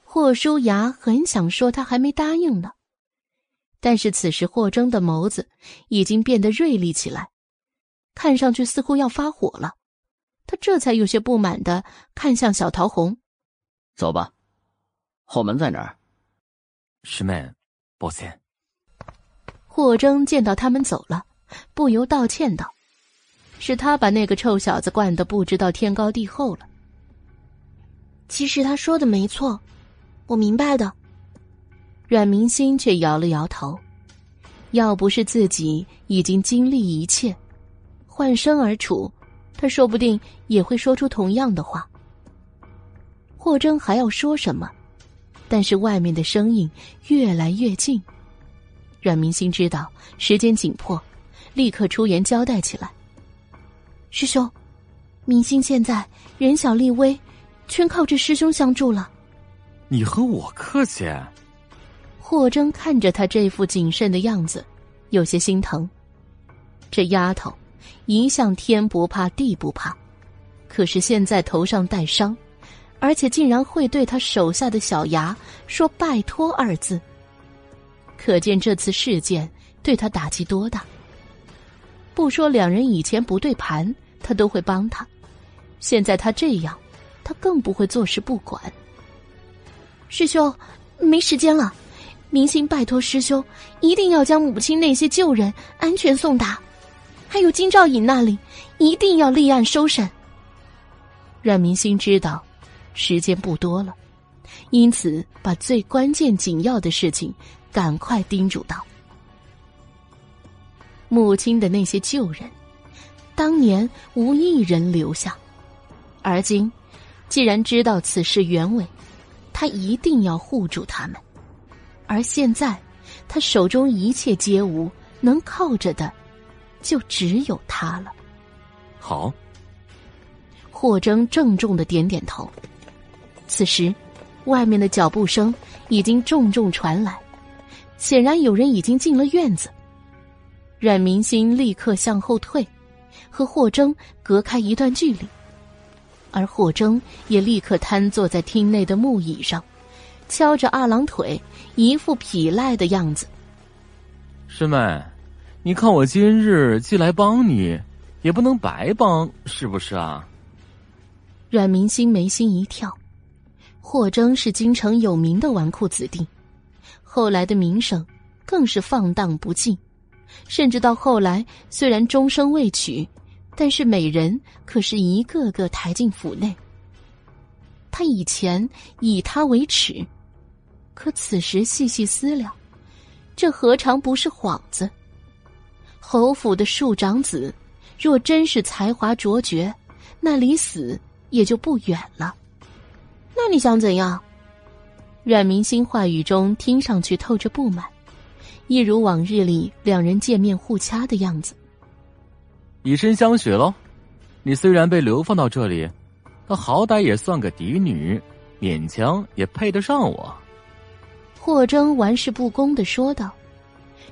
霍舒雅很想说他还没答应呢。但是此时霍征的眸子已经变得锐利起来，看上去似乎要发火了。他这才有些不满的看向小桃红：“走吧，后门在哪儿？”师妹，抱歉。霍征见到他们走了，不由道歉道：“是他把那个臭小子惯得不知道天高地厚了。”其实他说的没错，我明白的。阮明心却摇了摇头，要不是自己已经经历一切，换身而处，他说不定也会说出同样的话。霍征还要说什么，但是外面的声音越来越近。阮明心知道时间紧迫，立刻出言交代起来：“师兄，明心现在人小力微，全靠这师兄相助了。”你和我客气。霍征看着他这副谨慎的样子，有些心疼。这丫头一向天不怕地不怕，可是现在头上带伤，而且竟然会对他手下的小牙说“拜托”二字，可见这次事件对他打击多大。不说两人以前不对盘，他都会帮他；现在他这样，他更不会坐视不管。师兄，没时间了。明星拜托师兄，一定要将母亲那些旧人安全送达，还有金兆尹那里，一定要立案收审。阮明星知道时间不多了，因此把最关键紧要的事情赶快叮嘱道：“母亲的那些旧人，当年无一人留下，而今既然知道此事原委，他一定要护住他们。”而现在，他手中一切皆无，能靠着的，就只有他了。好。霍征郑重的点点头。此时，外面的脚步声已经重重传来，显然有人已经进了院子。阮明心立刻向后退，和霍征隔开一段距离，而霍征也立刻瘫坐在厅内的木椅上。敲着二郎腿，一副痞赖的样子。师妹，你看我今日既来帮你，也不能白帮，是不是啊？阮明心眉心一跳，霍征是京城有名的纨绔子弟，后来的名声更是放荡不羁，甚至到后来虽然终生未娶，但是美人可是一个个抬进府内。他以前以他为耻，可此时细细思量，这何尝不是幌子？侯府的庶长子，若真是才华卓绝，那离死也就不远了。那你想怎样？阮明星话语中听上去透着不满，一如往日里两人见面互掐的样子。以身相许喽！你虽然被流放到这里。他好歹也算个嫡女，勉强也配得上我。霍征玩世不恭的说道，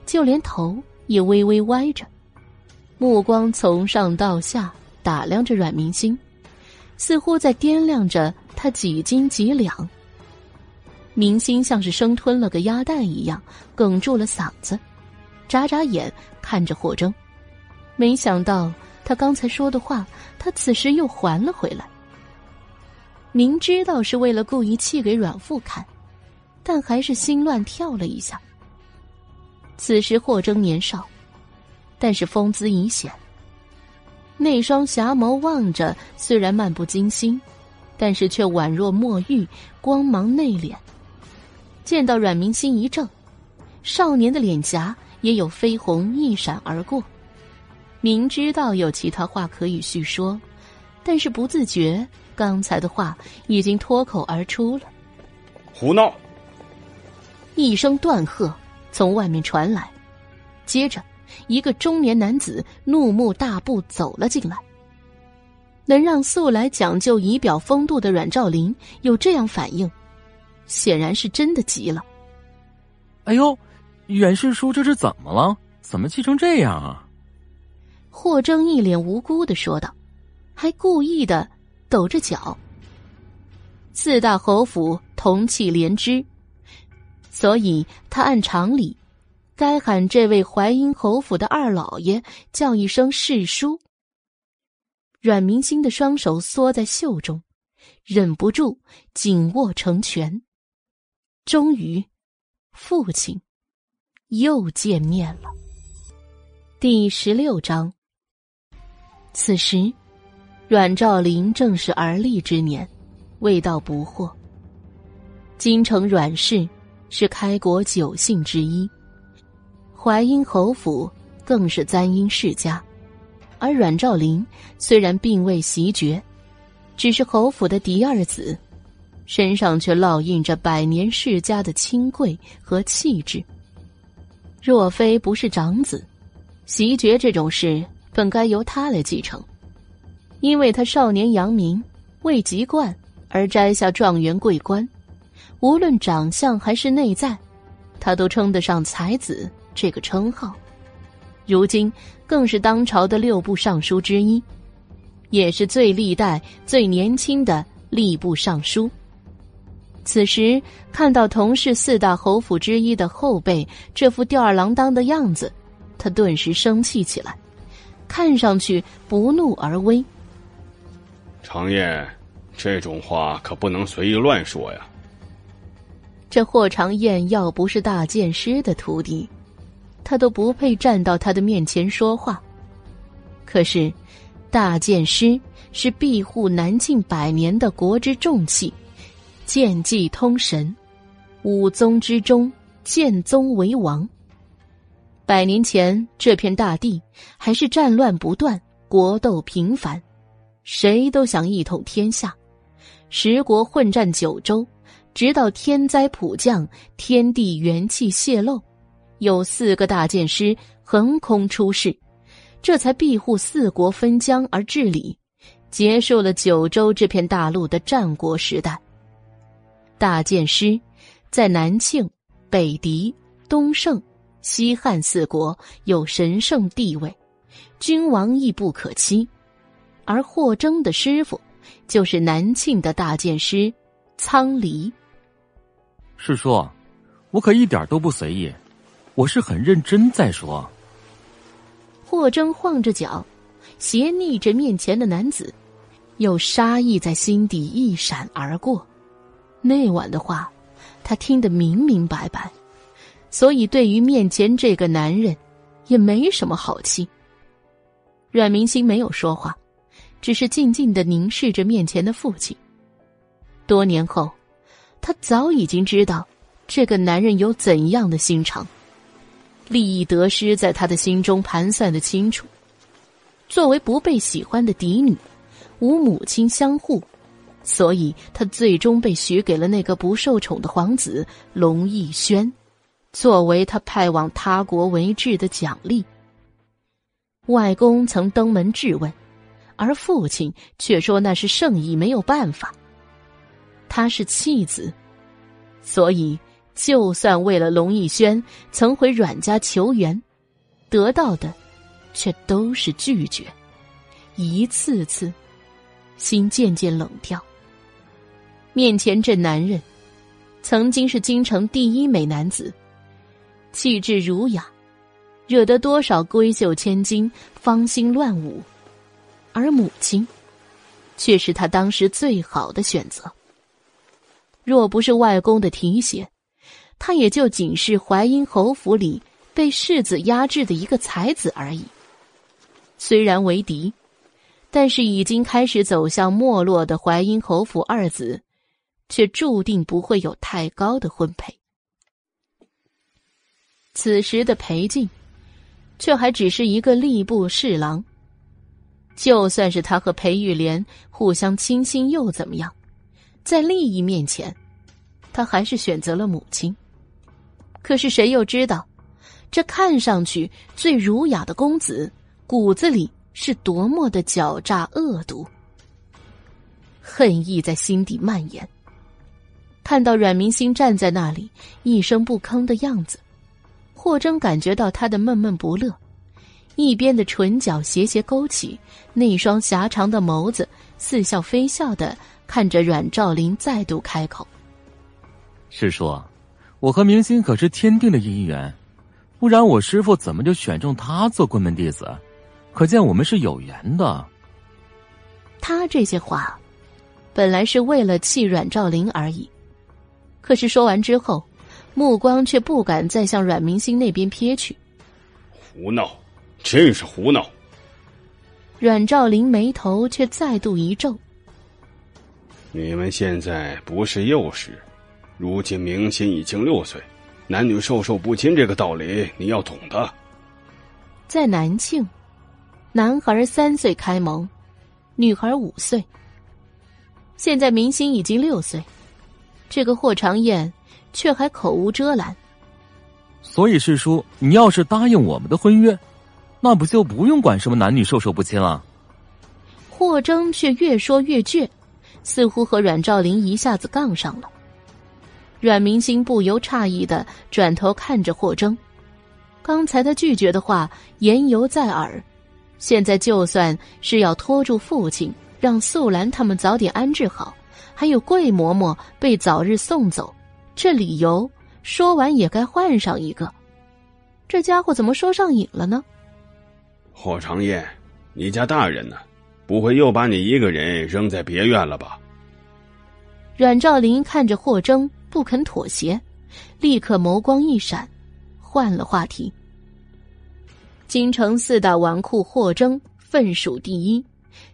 就连头也微微歪着，目光从上到下打量着阮明星，似乎在掂量着他几斤几两。明星像是生吞了个鸭蛋一样，哽住了嗓子，眨眨眼看着霍征，没想到他刚才说的话，他此时又还了回来。明知道是为了故意气给阮父看，但还是心乱跳了一下。此时霍征年少，但是风姿已显。那双狭眸望着，虽然漫不经心，但是却宛若墨玉，光芒内敛。见到阮明心一怔，少年的脸颊也有绯红一闪而过。明知道有其他话可以叙说，但是不自觉。刚才的话已经脱口而出了，胡闹！一声断喝从外面传来，接着一个中年男子怒目大步走了进来。能让素来讲究仪表风度的阮兆林有这样反应，显然是真的急了。哎呦，阮氏叔这是怎么了？怎么气成这样啊？霍征一脸无辜的说道，还故意的。抖着脚。四大侯府同气连枝，所以他按常理，该喊这位淮阴侯府的二老爷叫一声世叔。阮明星的双手缩在袖中，忍不住紧握成拳。终于，父亲又见面了。第十六章。此时。阮兆林正是而立之年，未到不惑。京城阮氏是开国九姓之一，淮阴侯府更是簪缨世家，而阮兆林虽然并未袭爵，只是侯府的嫡二子，身上却烙印着百年世家的清贵和气质。若非不是长子，袭爵这种事本该由他来继承。因为他少年扬名，未及冠而摘下状元桂冠，无论长相还是内在，他都称得上才子这个称号。如今更是当朝的六部尚书之一，也是最历代最年轻的吏部尚书。此时看到同是四大侯府之一的后辈这副吊儿郎当的样子，他顿时生气起来，看上去不怒而威。常燕，这种话可不能随意乱说呀。这霍长燕要不是大剑师的徒弟，他都不配站到他的面前说话。可是，大剑师是庇护南境百年的国之重器，剑技通神，武宗之中剑宗为王。百年前，这片大地还是战乱不断，国斗频繁。谁都想一统天下，十国混战九州，直到天灾普降，天地元气泄露，有四个大剑师横空出世，这才庇护四国分疆而治理，结束了九州这片大陆的战国时代。大剑师在南庆、北狄、东胜、西汉四国有神圣地位，君王亦不可欺。而霍征的师傅，就是南庆的大剑师苍离。师叔，我可一点都不随意，我是很认真在说。霍征晃着脚，斜睨着面前的男子，有杀意在心底一闪而过。那晚的话，他听得明明白白，所以对于面前这个男人，也没什么好气。阮明星没有说话，只是静静的凝视着面前的父亲。多年后，他早已经知道这个男人有怎样的心肠。利益得失在他的心中盘算的清楚。作为不被喜欢的嫡女，无母亲相护，所以他最终被许给了那个不受宠的皇子龙逸轩，作为他派往他国为质的奖励。外公曾登门质问，而父亲却说那是圣意，没有办法。他是弃子，所以。就算为了龙逸轩曾回阮家求援，得到的却都是拒绝，一次次，心渐渐冷掉。面前这男人，曾经是京城第一美男子，气质儒雅，惹得多少闺秀千金芳心乱舞，而母亲，却是他当时最好的选择。若不是外公的提携，他也就仅是淮阴侯府里被世子压制的一个才子而已。虽然为敌，但是已经开始走向没落的淮阴侯府二子，却注定不会有太高的婚配。此时的裴静，却还只是一个吏部侍郎。就算是他和裴玉莲互相倾心，又怎么样？在利益面前，他还是选择了母亲。可是谁又知道，这看上去最儒雅的公子，骨子里是多么的狡诈恶毒。恨意在心底蔓延。看到阮明星站在那里一声不吭的样子，霍征感觉到他的闷闷不乐，一边的唇角斜斜勾起，那双狭长的眸子似笑非笑的看着阮兆林，再度开口：“师叔。”我和明星可是天定的姻缘，不然我师傅怎么就选中他做关门弟子？可见我们是有缘的。他这些话，本来是为了气阮兆林而已，可是说完之后，目光却不敢再向阮明星那边瞥去。胡闹，真是胡闹！阮兆林眉头却再度一皱。你们现在不是幼时。如今明星已经六岁，男女授受不亲这个道理你要懂的。在南庆，男孩三岁开蒙，女孩五岁。现在明星已经六岁，这个霍长燕却还口无遮拦。所以师叔，你要是答应我们的婚约，那不就不用管什么男女授受不亲了？霍征却越说越倔，似乎和阮兆林一下子杠上了。阮明星不由诧异的转头看着霍征，刚才他拒绝的话言犹在耳，现在就算是要拖住父亲，让素兰他们早点安置好，还有桂嬷嬷被早日送走，这理由说完也该换上一个。这家伙怎么说上瘾了呢？霍长燕，你家大人呢？不会又把你一个人扔在别院了吧？阮兆林看着霍征。不肯妥协，立刻眸光一闪，换了话题。京城四大纨绔霍征分属第一，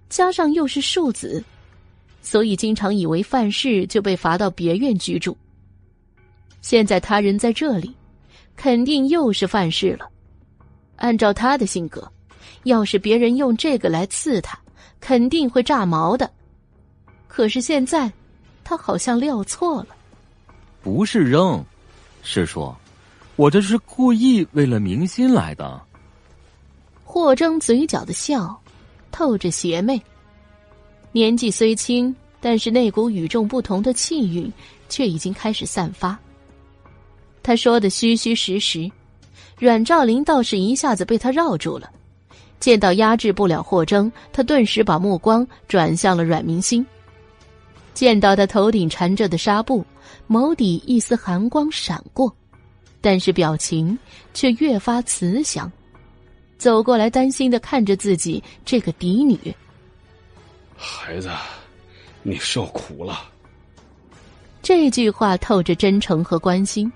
加上又是庶子，所以经常以为犯事就被罚到别院居住。现在他人在这里，肯定又是犯事了。按照他的性格，要是别人用这个来刺他，肯定会炸毛的。可是现在，他好像料错了。不是扔，是说，我这是故意为了明心来的。霍征嘴角的笑，透着邪魅。年纪虽轻，但是那股与众不同的气韵却已经开始散发。他说的虚虚实实，阮兆林倒是一下子被他绕住了。见到压制不了霍征，他顿时把目光转向了阮明星。见到他头顶缠着的纱布。眸底一丝寒光闪过，但是表情却越发慈祥。走过来，担心的看着自己这个嫡女。孩子，你受苦了。这句话透着真诚和关心。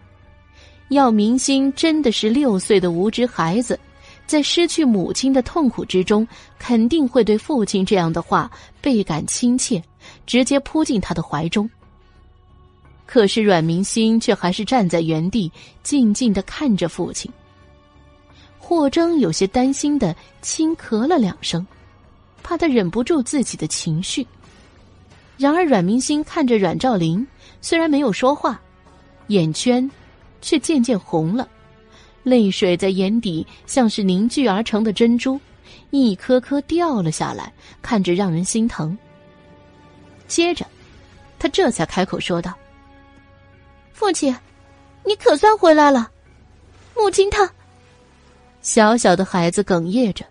要明星真的是六岁的无知孩子，在失去母亲的痛苦之中，肯定会对父亲这样的话倍感亲切，直接扑进他的怀中。可是阮明星却还是站在原地，静静的看着父亲。霍征有些担心的轻咳了两声，怕他忍不住自己的情绪。然而阮明星看着阮兆林，虽然没有说话，眼圈却渐渐红了，泪水在眼底像是凝聚而成的珍珠，一颗颗掉了下来，看着让人心疼。接着，他这才开口说道：“父亲，你可算回来了，母亲她……”小小的孩子哽咽着，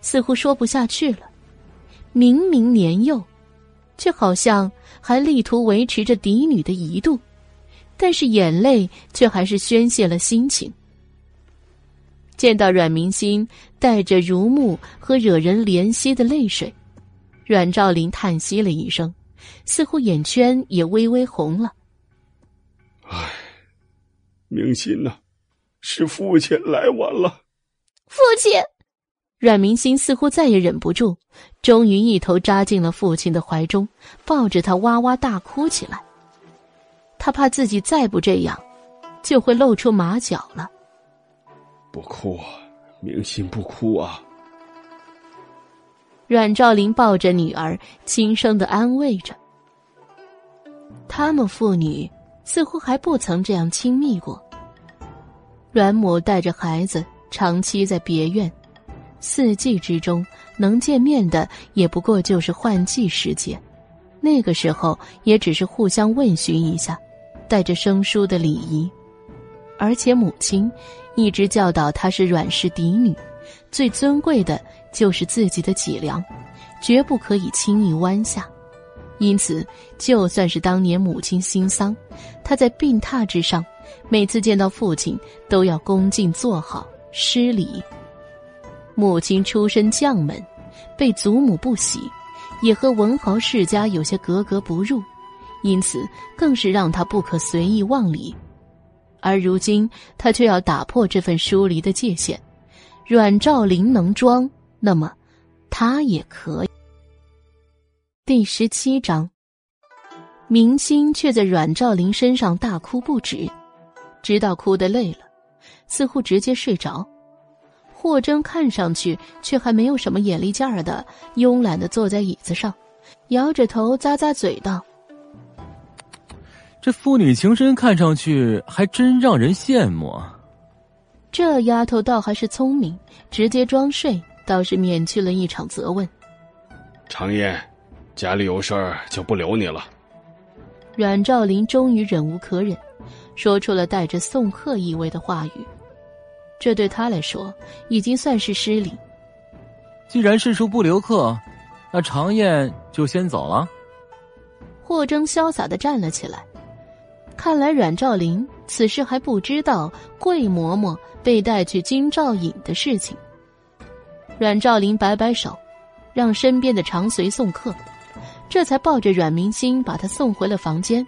似乎说不下去了。明明年幼，却好像还力图维持着嫡女的仪度，但是眼泪却还是宣泄了心情。见到阮明心带着如沐和惹人怜惜的泪水，阮兆林叹息了一声，似乎眼圈也微微红了。唉，明心呐，是父亲来晚了。父亲，阮明心似乎再也忍不住，终于一头扎进了父亲的怀中，抱着他哇哇大哭起来。他怕自己再不这样，就会露出马脚了。不哭，明心不哭啊！阮兆林抱着女儿，轻声的安慰着。他们父女似乎还不曾这样亲密过。阮母带着孩子。长期在别院，四季之中能见面的也不过就是换季时节，那个时候也只是互相问询一下，带着生疏的礼仪。而且母亲一直教导她是阮氏嫡女，最尊贵的就是自己的脊梁，绝不可以轻易弯下。因此，就算是当年母亲新丧，她在病榻之上，每次见到父亲都要恭敬坐好。失礼，母亲出身将门，被祖母不喜，也和文豪世家有些格格不入，因此更是让他不可随意妄离。而如今他却要打破这份疏离的界限。阮兆林能装，那么他也可以。第十七章，明星却在阮兆林身上大哭不止，直到哭得累了。似乎直接睡着，霍征看上去却还没有什么眼力劲儿的，慵懒的坐在椅子上，摇着头咂咂嘴道：“这父女情深，看上去还真让人羡慕。”这丫头倒还是聪明，直接装睡，倒是免去了一场责问。常燕，家里有事儿就不留你了。阮兆林终于忍无可忍，说出了带着送客意味的话语。这对他来说已经算是失礼。既然世叔不留客，那常燕就先走了。霍征潇洒的站了起来。看来阮兆林此时还不知道桂嬷嬷被带去金兆尹的事情。阮兆林摆摆手，让身边的长随送客，这才抱着阮明星把他送回了房间。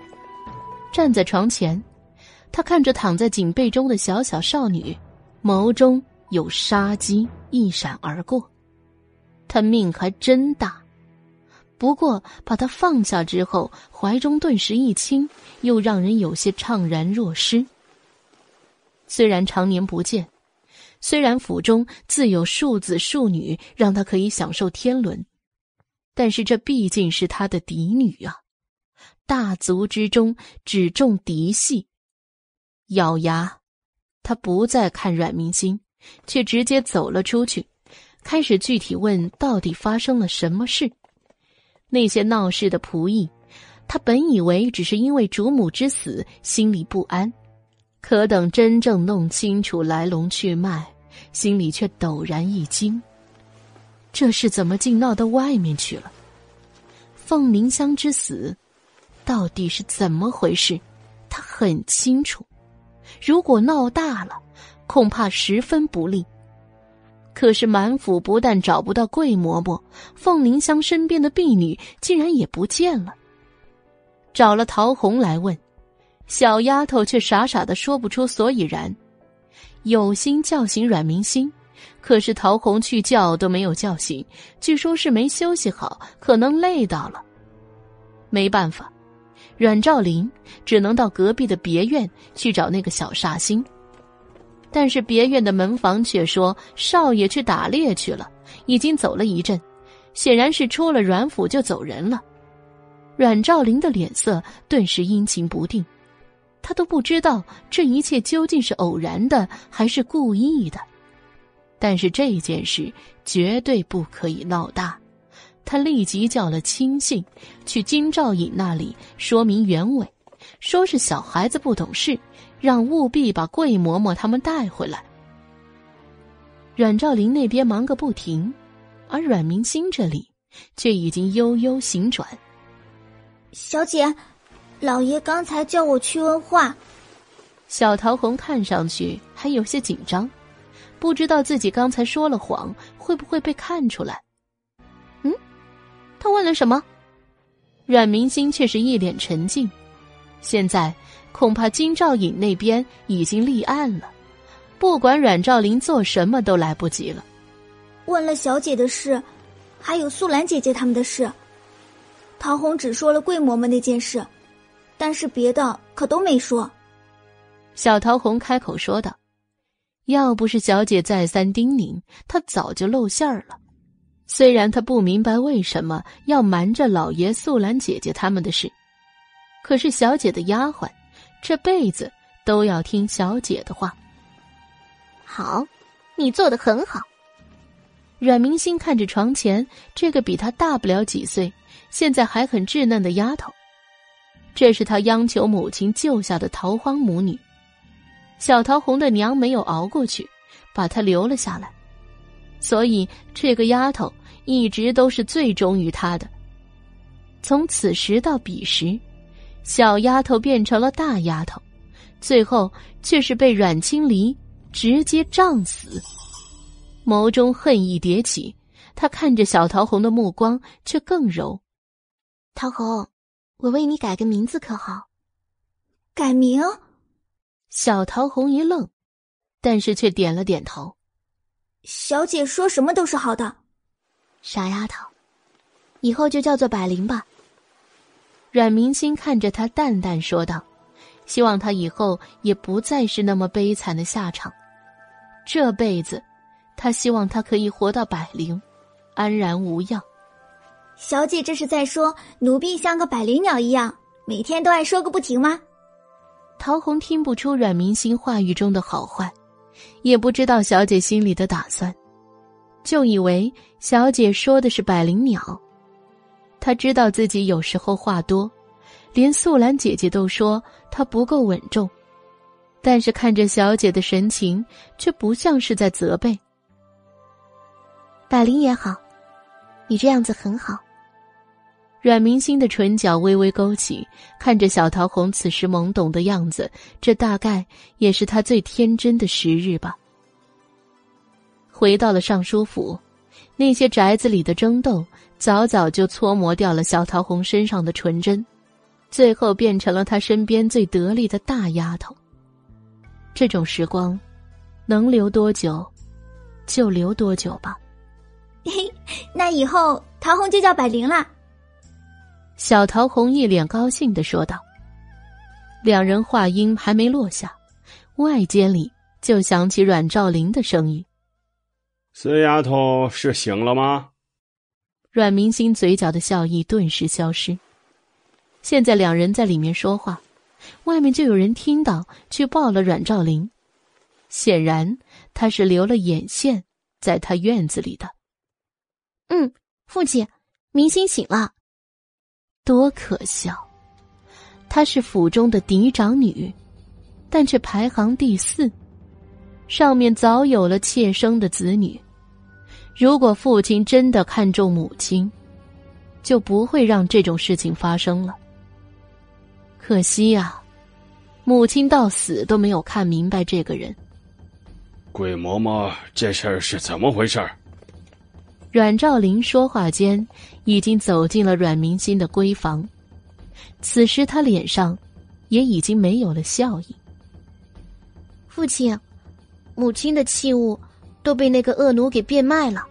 站在床前，他看着躺在锦被中的小小少女。眸中有杀机一闪而过，他命还真大。不过把他放下之后，怀中顿时一轻，又让人有些怅然若失。虽然常年不见，虽然府中自有庶子庶女，让他可以享受天伦，但是这毕竟是他的嫡女啊！大族之中只重嫡系，咬牙。他不再看阮明星，却直接走了出去，开始具体问到底发生了什么事。那些闹事的仆役，他本以为只是因为主母之死心里不安，可等真正弄清楚来龙去脉，心里却陡然一惊：这事怎么竟闹到外面去了？凤鸣香之死，到底是怎么回事？他很清楚。如果闹大了，恐怕十分不利。可是满府不但找不到桂嬷嬷，凤凝香身边的婢女竟然也不见了。找了陶红来问，小丫头却傻傻的说不出所以然。有心叫醒阮明心，可是陶红去叫都没有叫醒，据说是没休息好，可能累到了。没办法，阮兆林只能到隔壁的别院去找那个小煞星。但是别院的门房却说少爷去打猎去了，已经走了一阵，显然是出了阮府就走人了。阮兆林的脸色顿时阴晴不定，他都不知道这一切究竟是偶然的还是故意的。但是这件事绝对不可以闹大，他立即叫了亲信去金兆尹那里说明原委，说是小孩子不懂事。让务必把桂嬷嬷他们带回来。阮兆林那边忙个不停，而阮明星这里却已经悠悠醒转。小姐，老爷刚才叫我去问话。小桃红看上去还有些紧张，不知道自己刚才说了谎会不会被看出来。嗯，他问了什么？阮明星却是一脸沉静。现在。恐怕金兆尹那边已经立案了，不管阮兆林做什么都来不及了。问了小姐的事，还有素兰姐姐他们的事。陶红只说了桂嬷嬷那件事，但是别的可都没说。小桃红开口说道：“要不是小姐再三叮咛，她早就露馅儿了。虽然她不明白为什么要瞒着老爷、素兰姐姐他们的事，可是小姐的丫鬟。”这辈子都要听小姐的话。好，你做的很好。阮明星看着床前这个比他大不了几岁、现在还很稚嫩的丫头，这是他央求母亲救下的逃荒母女。小桃红的娘没有熬过去，把她留了下来，所以这个丫头一直都是最忠于他的。从此时到彼时。小丫头变成了大丫头，最后却是被阮青离直接杖死。眸中恨意迭起，他看着小桃红的目光却更柔。桃红，我为你改个名字可好？改名？小桃红一愣，但是却点了点头。小姐说什么都是好的。傻丫头，以后就叫做百灵吧。阮明心看着他，淡淡说道：“希望他以后也不再是那么悲惨的下场。这辈子，他希望他可以活到百灵，安然无恙。”小姐这是在说奴婢像个百灵鸟一样，每天都爱说个不停吗？陶红听不出阮明心话语中的好坏，也不知道小姐心里的打算，就以为小姐说的是百灵鸟。他知道自己有时候话多，连素兰姐姐都说他不够稳重，但是看着小姐的神情，却不像是在责备。百灵也好，你这样子很好。阮明星的唇角微微勾起，看着小桃红此时懵懂的样子，这大概也是他最天真的时日吧。回到了尚书府，那些宅子里的争斗。早早就搓磨掉了小桃红身上的纯真，最后变成了他身边最得力的大丫头。这种时光，能留多久，就留多久吧。嘿，<laughs> 那以后桃红就叫百灵啦。小桃红一脸高兴的说道。两人话音还没落下，外间里就响起阮兆林的声音：“四丫头是醒了吗？”阮明星嘴角的笑意顿时消失。现在两人在里面说话，外面就有人听到，去报了阮兆林。显然他是留了眼线在他院子里的。嗯，父亲，明星醒了。多可笑！她是府中的嫡长女，但却排行第四，上面早有了妾生的子女。如果父亲真的看重母亲，就不会让这种事情发生了。可惜呀，母亲到死都没有看明白这个人。鬼嬷嬷，这事儿是怎么回事？阮兆林说话间，已经走进了阮明心的闺房。此时他脸上也已经没有了笑意。父亲，母亲的器物都被那个恶奴给变卖了。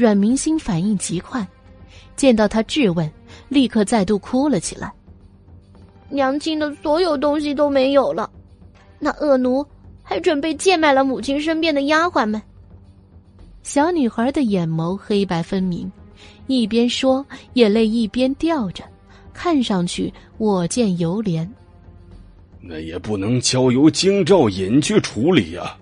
阮明星反应极快，见到他质问，立刻再度哭了起来。娘亲的所有东西都没有了，那恶奴还准备贱卖了母亲身边的丫鬟们。小女孩的眼眸黑白分明，一边说，眼泪一边掉着，看上去我见犹怜。那也不能交由京兆尹去处理呀。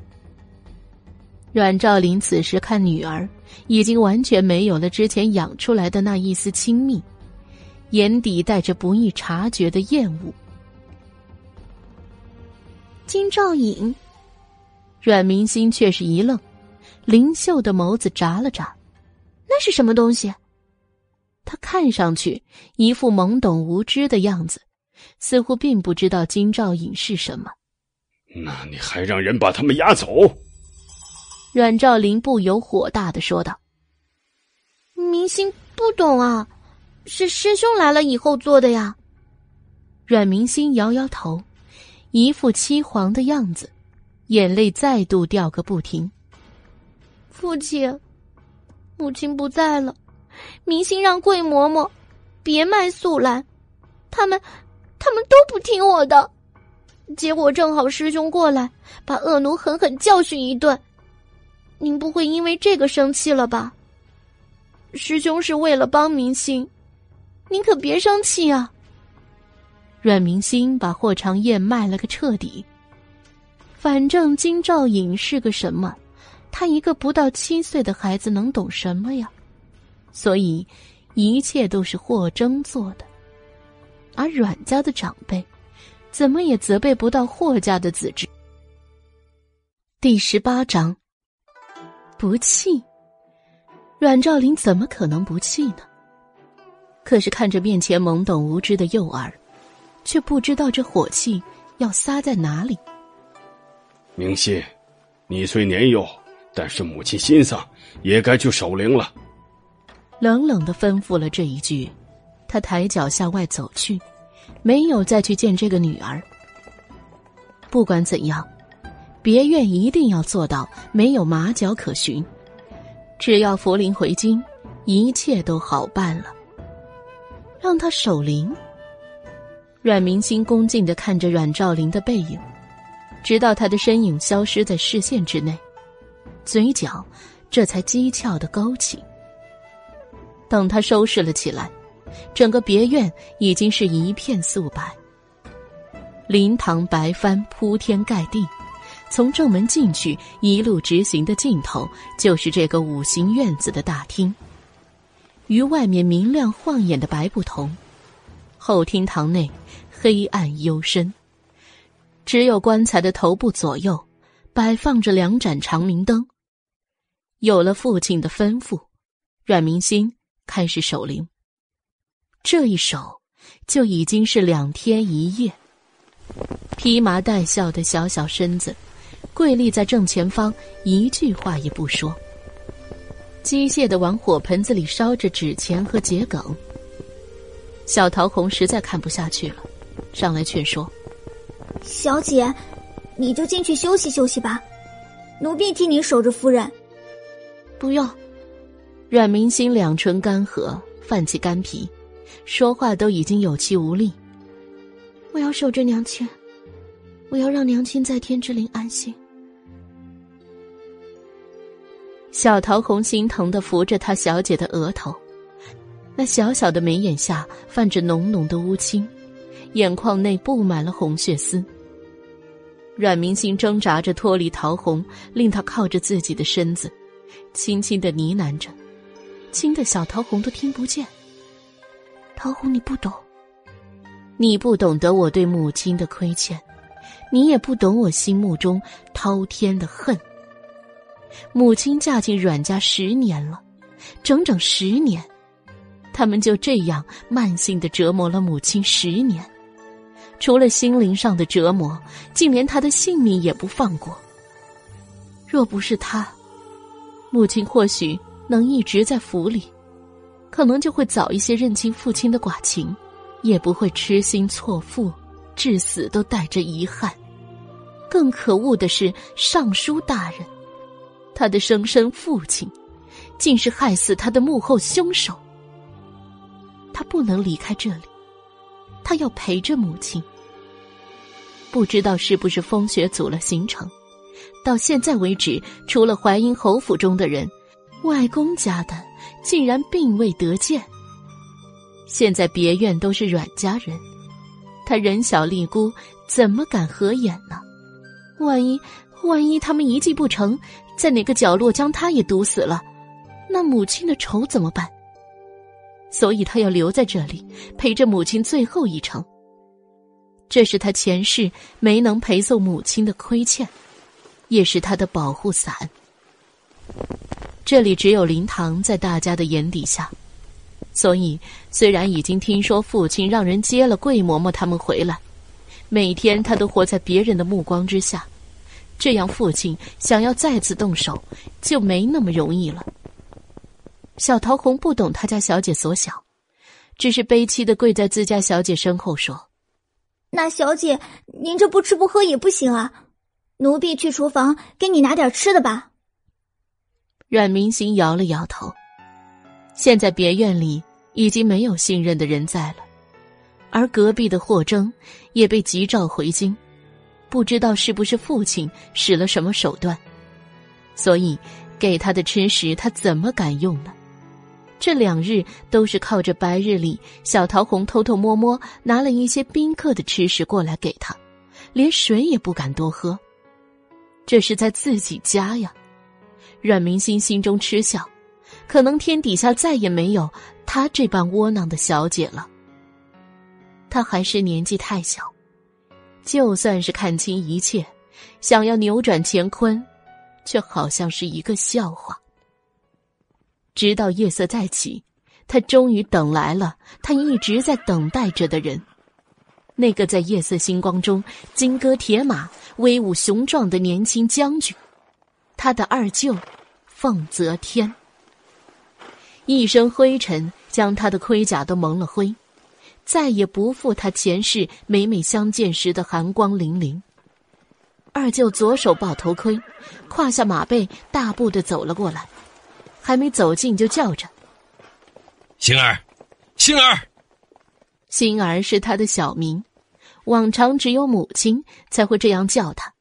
阮兆林此时看女儿，已经完全没有了之前养出来的那一丝亲密，眼底带着不易察觉的厌恶。金兆颖，阮明心却是一愣。灵秀的眸子眨了眨，那是什么东西？他看上去一副懵懂无知的样子，似乎并不知道金兆颖是什么。那你还让人把他们押走？阮兆林不由火大的说道：“明星不懂啊，是师兄来了以后做的呀。”阮明星摇摇头，一副凄惶的样子，眼泪再度掉个不停。父亲，母亲不在了，明星让桂嬷嬷别卖素兰，他们，他们都不听我的。结果正好师兄过来，把恶奴狠狠教训一顿。您不会因为这个生气了吧？师兄是为了帮明星，您可别生气啊。阮明星把霍长燕卖了个彻底。反正金兆尹是个什么？他一个不到七岁的孩子能懂什么呀？所以，一切都是霍征做的。而阮家的长辈，怎么也责备不到霍家的子侄。第十八章，不气。阮兆林怎么可能不气呢？可是看着面前懵懂无知的幼儿，却不知道这火气要撒在哪里。明心，你虽年幼。但是母亲心丧，也该去守灵了。冷冷的吩咐了这一句，他抬脚向外走去，没有再去见这个女儿。不管怎样，别院一定要做到没有马脚可循。只要福临回京，一切都好办了。让他守灵。阮明心恭敬的看着阮兆林的背影，直到他的身影消失在视线之内。嘴角，这才讥诮的勾起。等他收拾了起来，整个别院已经是一片素白。灵堂白帆铺天盖地，从正门进去，一路直行的尽头就是这个五行院子的大厅。与外面明亮晃眼的白不同，后厅堂内黑暗幽深，只有棺材的头部左右摆放着两盏长明灯。有了父亲的吩咐，阮明心开始守灵。这一守，就已经是两天一夜。披麻戴孝的小小身子，跪立在正前方，一句话也不说，机械的往火盆子里烧着纸钱和桔梗。小桃红实在看不下去了，上来劝说：“小姐，你就进去休息休息吧，奴婢替你守着夫人。”不用，阮明心两唇干涸，泛起干皮，说话都已经有气无力。我要守着娘亲，我要让娘亲在天之灵安心。小桃红心疼的扶着他小姐的额头，那小小的眉眼下泛着浓浓的乌青，眼眶内布满了红血丝。阮明心挣扎着脱离桃红，令他靠着自己的身子。轻轻的呢喃着，轻的小桃红都听不见。桃红，你不懂，你不懂得我对母亲的亏欠，你也不懂我心目中滔天的恨。母亲嫁进阮家十年了，整整十年，他们就这样慢性的折磨了母亲十年，除了心灵上的折磨，竟连她的性命也不放过。若不是他，母亲或许能一直在府里，可能就会早一些认清父亲的寡情，也不会痴心错付，至死都带着遗憾。更可恶的是，尚书大人，他的生身父亲，竟是害死他的幕后凶手。他不能离开这里，他要陪着母亲。不知道是不是风雪阻了行程。到现在为止，除了淮阴侯府中的人，外公家的竟然并未得见。现在别院都是阮家人，他人小力孤，怎么敢合眼呢？万一万一他们一计不成，在哪个角落将他也毒死了，那母亲的仇怎么办？所以他要留在这里，陪着母亲最后一程。这是他前世没能陪送母亲的亏欠。也是他的保护伞。这里只有灵堂在大家的眼底下，所以虽然已经听说父亲让人接了桂嬷嬷他们回来，每天他都活在别人的目光之下，这样父亲想要再次动手就没那么容易了。小桃红不懂他家小姐所想，只是悲戚的跪在自家小姐身后说：“那小姐，您这不吃不喝也不行啊。”奴婢去厨房给你拿点吃的吧。阮明星摇了摇头。现在别院里已经没有信任的人在了，而隔壁的霍征也被急召回京，不知道是不是父亲使了什么手段，所以给他的吃食他怎么敢用呢？这两日都是靠着白日里小桃红偷偷摸摸拿了一些宾客的吃食过来给他，连水也不敢多喝。这是在自己家呀，阮明心心中嗤笑，可能天底下再也没有他这般窝囊的小姐了。他还是年纪太小，就算是看清一切，想要扭转乾坤，却好像是一个笑话。直到夜色再起，他终于等来了他一直在等待着的人。那个在夜色星光中金戈铁马、威武雄壮的年轻将军，他的二舅凤泽天。一身灰尘将他的盔甲都蒙了灰，再也不复他前世每每相见时的寒光凛凛。二舅左手抱头盔，跨下马背，大步的走了过来，还没走近就叫着：“星儿，星儿。”星儿是他的小名。往常只有母亲才会这样叫他，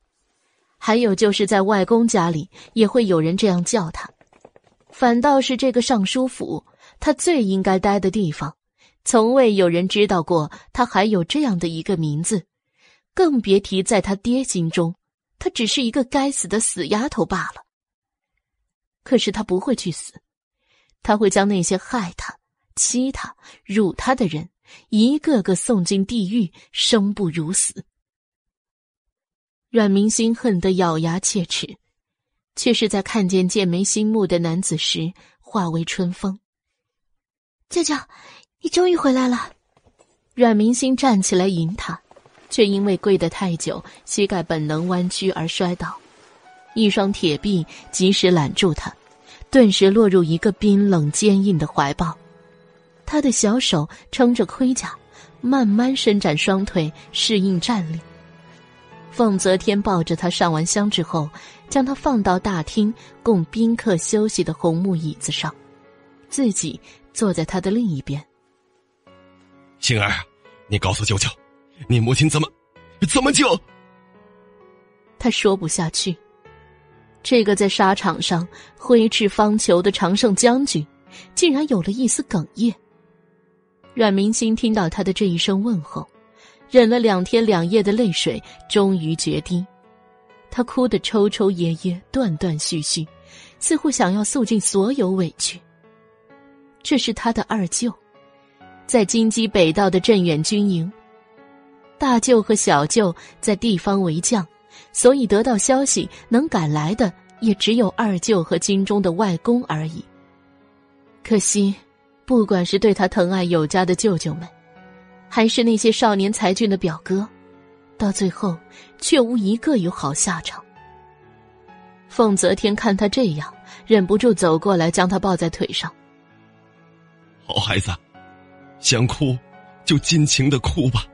还有就是在外公家里也会有人这样叫他，反倒是这个尚书府，他最应该待的地方，从未有人知道过他还有这样的一个名字，更别提在他爹心中，他只是一个该死的死丫头罢了。可是他不会去死，他会将那些害他、欺他、辱他的人。一个个送进地狱，生不如死。阮明心恨得咬牙切齿，却是在看见剑眉星目的男子时化为春风。舅舅，你终于回来了。阮明心站起来迎他，却因为跪得太久，膝盖本能弯曲而摔倒，一双铁臂及时揽住他，顿时落入一个冰冷坚硬的怀抱。他的小手撑着盔甲，慢慢伸展双腿，适应站立。凤泽天抱着他上完香之后，将他放到大厅供宾客休息的红木椅子上，自己坐在他的另一边。星儿，你告诉舅舅，你母亲怎么怎么就……他说不下去。这个在沙场上挥斥方遒的常胜将军，竟然有了一丝哽咽。阮明星听到他的这一声问候，忍了两天两夜的泪水终于决堤，他哭得抽抽噎噎、断断续续，似乎想要诉尽所有委屈。这是他的二舅，在金鸡北道的镇远军营，大舅和小舅在地方为将，所以得到消息能赶来的也只有二舅和京中的外公而已。可惜。不管是对他疼爱有加的舅舅们，还是那些少年才俊的表哥，到最后却无一个有好下场。凤泽天看他这样，忍不住走过来，将他抱在腿上。好孩子，想哭就尽情的哭吧，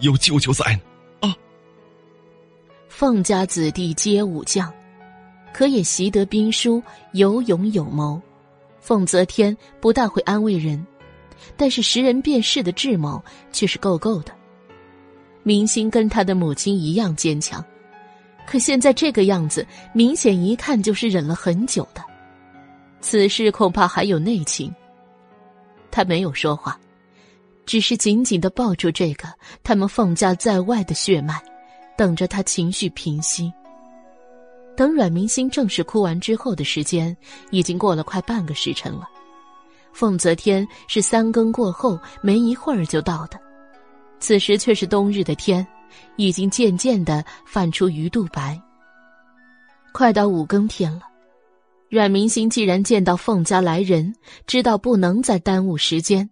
有舅舅在呢。啊！凤家子弟皆武将，可也习得兵书，有勇有谋。凤泽天不大会安慰人，但是识人辨事的智谋却是够够的。明星跟他的母亲一样坚强。可现在这个样子，明显一看就是忍了很久的。此事恐怕还有内情。他没有说话，只是紧紧的抱住这个他们凤家在外的血脉，等着他情绪平息。等阮明星正式哭完之后的时间，已经过了快半个时辰了。凤泽天是三更过后没一会儿就到的，此时却是冬日的天。已经渐渐的泛出鱼肚白。快到五更天了，阮明星既然见到凤家来人，知道不能再耽误时间，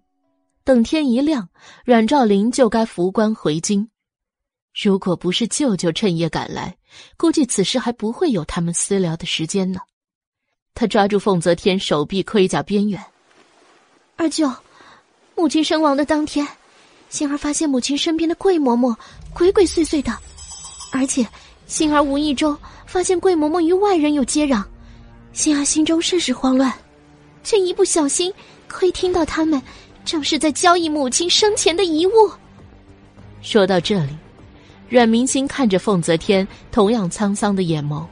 等天一亮，阮兆林就该扶棺回京。如果不是舅舅趁夜赶来，估计此时还不会有他们私聊的时间呢。他抓住凤泽天手臂盔甲边缘，二舅，母亲身亡的当天。星儿发现母亲身边的桂嬷嬷鬼鬼祟祟的，而且星儿无意中发现桂嬷嬷与外人有接壤，星儿心中甚是慌乱，却一不小心窥听到他们正是在交易母亲生前的遗物。说到这里，阮明星看着凤泽天同样沧桑的眼眸，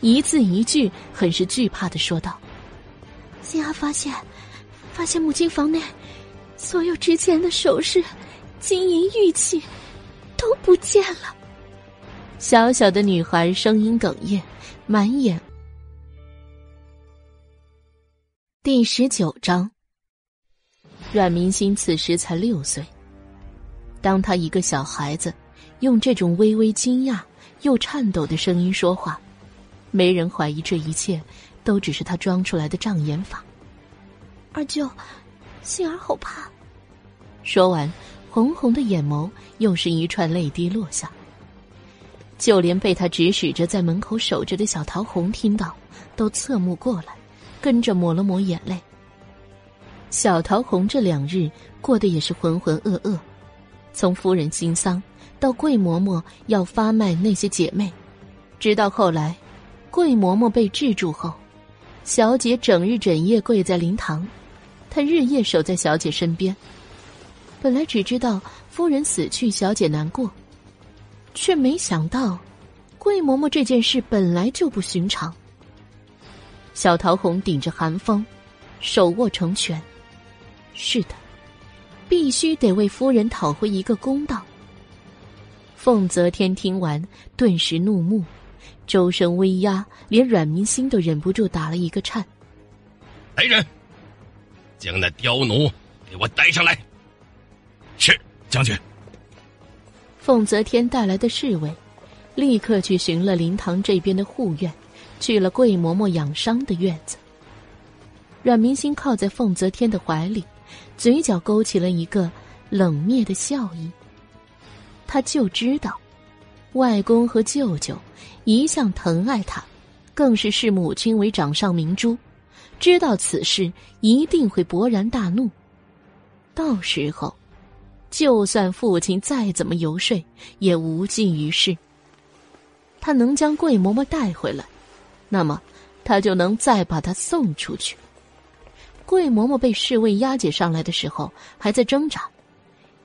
一字一句很是惧怕的说道：“心儿发现，发现母亲房内所有值钱的首饰。”金银玉器都不见了。小小的女孩声音哽咽，满眼。第十九章。阮明星此时才六岁，当他一个小孩子用这种微微惊讶又颤抖的声音说话，没人怀疑这一切都只是他装出来的障眼法。二舅，杏儿好怕。说完。红红的眼眸，又是一串泪滴落下。就连被他指使着在门口守着的小桃红听到，都侧目过来，跟着抹了抹眼泪。小桃红这两日过得也是浑浑噩噩，从夫人新丧到桂嬷嬷要发卖那些姐妹，直到后来，桂嬷嬷被制住后，小姐整日整夜跪在灵堂，她日夜守在小姐身边。本来只知道夫人死去，小姐难过，却没想到，桂嬷嬷这件事本来就不寻常。小桃红顶着寒风，手握成拳。是的，必须得为夫人讨回一个公道。凤泽天听完，顿时怒目，周身威压，连阮明心都忍不住打了一个颤。来人，将那刁奴给我带上来。是将军。凤泽天带来的侍卫，立刻去寻了灵堂这边的护院，去了桂嬷嬷养伤的院子。阮明星靠在凤泽天的怀里，嘴角勾起了一个冷冽的笑意。他就知道，外公和舅舅一向疼爱他，更是视母亲为掌上明珠，知道此事一定会勃然大怒，到时候。就算父亲再怎么游说，也无济于事。他能将桂嬷嬷带回来，那么他就能再把他送出去。桂嬷嬷被侍卫押解上来的时候，还在挣扎，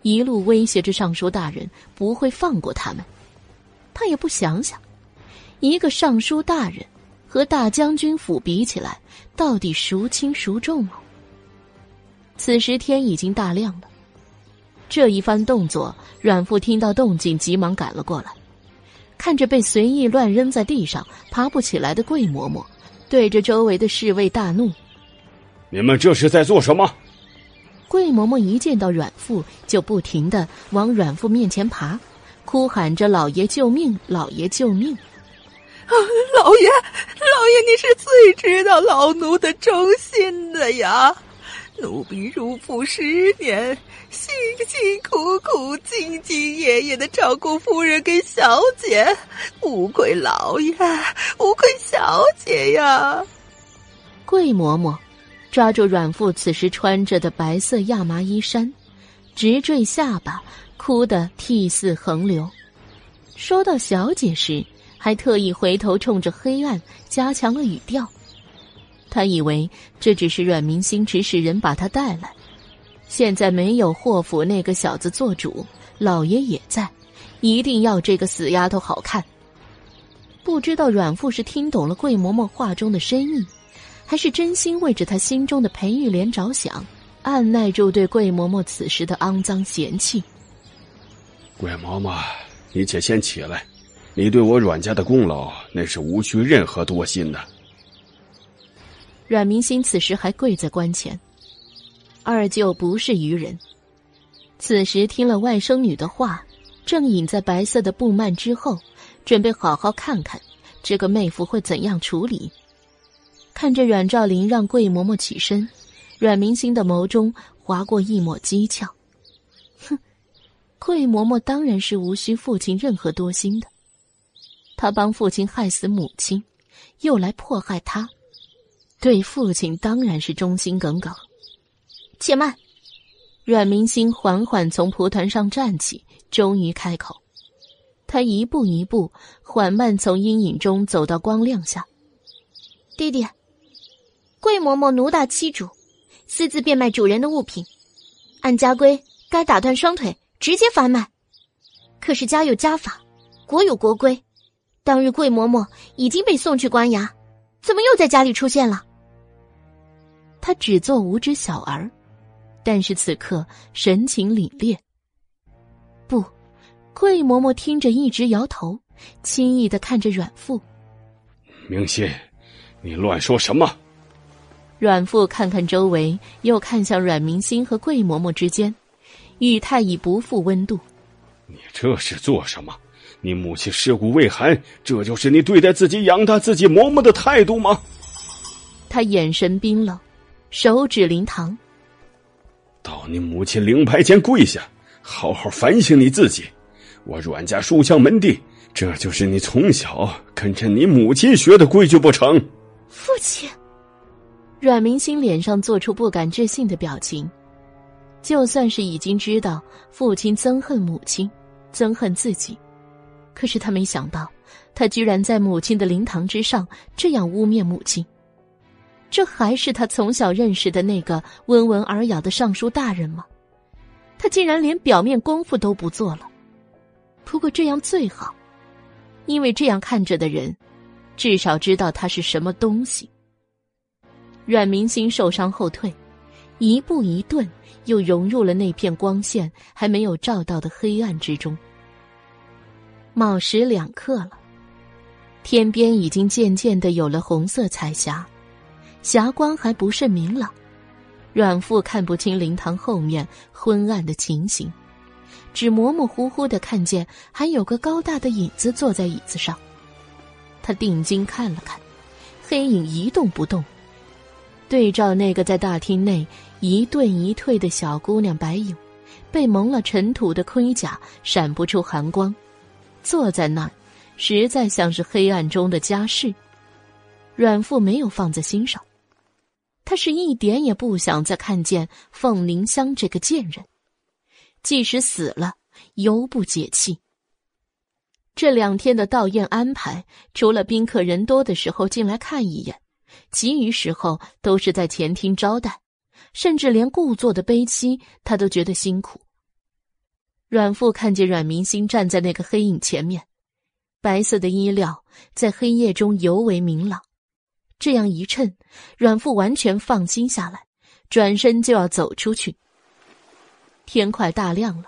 一路威胁着尚书大人不会放过他们。他也不想想，一个尚书大人和大将军府比起来，到底孰轻孰重啊？此时天已经大亮了。这一番动作，阮父听到动静，急忙赶了过来，看着被随意乱扔在地上、爬不起来的桂嬷嬷，对着周围的侍卫大怒：“你们这是在做什么？”桂嬷嬷一见到阮父，就不停的往阮父面前爬，哭喊着：“老爷救命！老爷救命！”啊，老爷，老爷，你是最知道老奴的忠心的呀！奴婢入府十年，辛辛苦苦、兢兢业业的照顾夫人跟小姐，无愧老爷，无愧小姐呀！桂嬷嬷抓住阮父此时穿着的白色亚麻衣衫，直坠下巴，哭得涕泗横流。说到小姐时，还特意回头冲着黑暗加强了语调。他以为这只是阮明星指使人把他带来，现在没有霍府那个小子做主，老爷也在，一定要这个死丫头好看。不知道阮父是听懂了桂嬷嬷话中的深意，还是真心为着他心中的裴玉莲着想，按耐住对桂嬷嬷此时的肮脏嫌弃。桂嬷嬷，你且先起来，你对我阮家的功劳，那是无需任何多心的。阮明心此时还跪在棺前，二舅不是愚人，此时听了外甥女的话，正隐在白色的布幔之后，准备好好看看这个妹夫会怎样处理。看着阮兆林让桂嬷嬷起身，阮明心的眸中划过一抹讥诮。哼，桂嬷嬷当然是无需父亲任何多心的，他帮父亲害死母亲，又来迫害他。对父亲当然是忠心耿耿。且慢，阮明星缓缓从蒲团上站起，终于开口。他一步一步缓慢从阴影中走到光亮下。弟弟，桂嬷嬷奴大欺主，私自变卖主人的物品，按家规该打断双腿，直接贩卖。可是家有家法，国有国规，当日桂嬷嬷已经被送去官衙，怎么又在家里出现了？他只做无知小儿，但是此刻神情凛冽。不，桂嬷嬷听着一直摇头，轻易的看着阮父。明心，你乱说什么？阮父看看周围，又看向阮明心和桂嬷嬷之间，语态已不复温度。你这是做什么？你母亲尸骨未寒，这就是你对待自己养大自己嬷嬷的态度吗？他眼神冰冷。手指灵堂，到你母亲灵牌前跪下，好好反省你自己。我阮家书香门第，这就是你从小跟着你母亲学的规矩不成？父亲，阮明星脸上做出不敢置信的表情。就算是已经知道父亲憎恨母亲，憎恨自己，可是他没想到，他居然在母亲的灵堂之上这样污蔑母亲。这还是他从小认识的那个温文尔雅的尚书大人吗？他竟然连表面功夫都不做了。不过这样最好，因为这样看着的人，至少知道他是什么东西。阮明心受伤后退，一步一顿，又融入了那片光线还没有照到的黑暗之中。卯时两刻了，天边已经渐渐的有了红色彩霞。霞光还不甚明朗，阮父看不清灵堂后面昏暗的情形，只模模糊糊的看见还有个高大的影子坐在椅子上。他定睛看了看，黑影一动不动。对照那个在大厅内一顿一退的小姑娘白影，被蒙了尘土的盔甲闪不出寒光，坐在那儿，实在像是黑暗中的家世。阮父没有放在心上。他是一点也不想再看见凤凝香这个贱人，即使死了，犹不解气。这两天的悼唁安排，除了宾客人多的时候进来看一眼，其余时候都是在前厅招待，甚至连故作的悲戚，他都觉得辛苦。阮父看见阮明星站在那个黑影前面，白色的衣料在黑夜中尤为明朗。这样一衬，阮父完全放心下来，转身就要走出去。天快大亮了，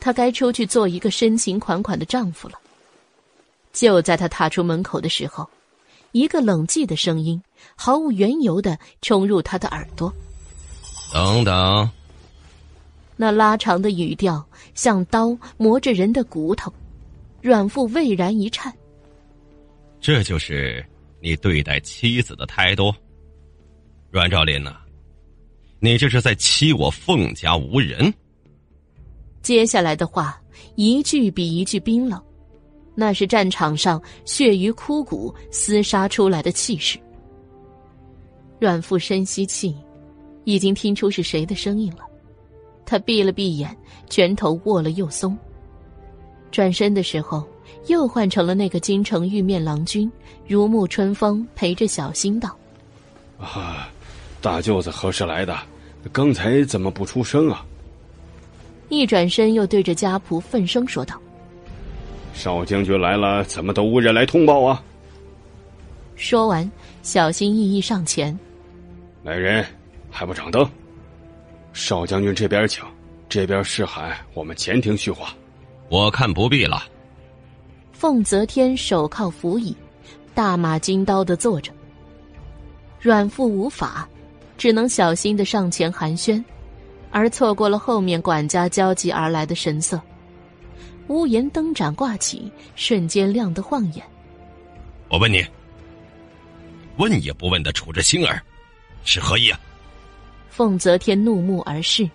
他该出去做一个深情款款的丈夫了。就在他踏出门口的时候，一个冷寂的声音毫无缘由的冲入他的耳朵：“等等。”那拉长的语调像刀磨着人的骨头，阮父巍然一颤。这就是。你对待妻子的态度，阮兆林呐，你这是在欺我凤家无人。接下来的话一句比一句冰冷，那是战场上血鱼枯骨厮杀出来的气势。阮父深吸气，已经听出是谁的声音了。他闭了闭眼，拳头握了又松。转身的时候，又换成了那个京城玉面郎君，如沐春风，陪着小新道：“啊，大舅子何时来的？刚才怎么不出声啊？”一转身，又对着家仆愤声说道：“少将军来了，怎么都无人来通报啊？”说完，小心翼翼上前：“来人，还不掌灯？少将军这边请，这边是喊我们前庭叙话。”我看不必了。凤泽天手靠扶椅，大马金刀的坐着。阮父无法，只能小心的上前寒暄，而错过了后面管家焦急而来的神色。屋檐灯盏挂起，瞬间亮得晃眼。我问你，问也不问的处置星儿，是何意啊？凤泽天怒目而视。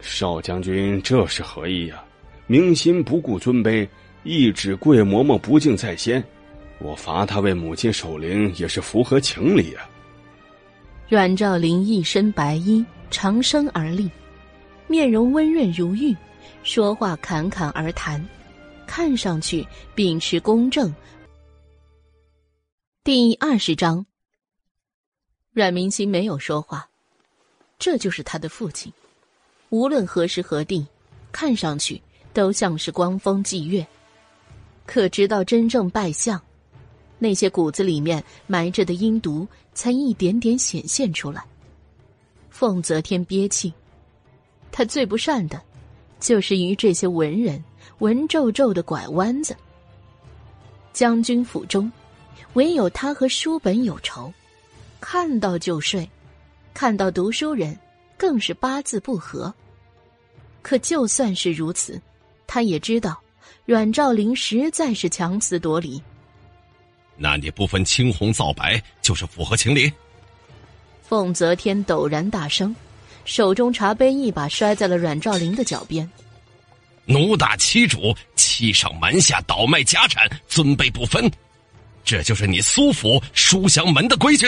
少将军，这是何意呀？明心不顾尊卑，一指桂嬷嬷不敬在先，我罚他为母亲守灵也是符合情理啊。阮兆林一身白衣，长身而立，面容温润如玉，说话侃侃而谈，看上去秉持公正。第二十章，阮明心没有说话，这就是他的父亲，无论何时何地，看上去。都像是光风霁月，可直到真正拜相，那些骨子里面埋着的阴毒才一点点显现出来。凤泽天憋气，他最不善的，就是与这些文人文绉绉的拐弯子。将军府中，唯有他和书本有仇，看到就睡，看到读书人更是八字不合。可就算是如此。他也知道，阮兆林实在是强词夺理。那你不分青红皂白就是符合情理？凤泽天陡然大声，手中茶杯一把摔在了阮兆林的脚边。奴打妻主，欺上瞒下，倒卖家产，尊卑不分，这就是你苏府书香门的规矩。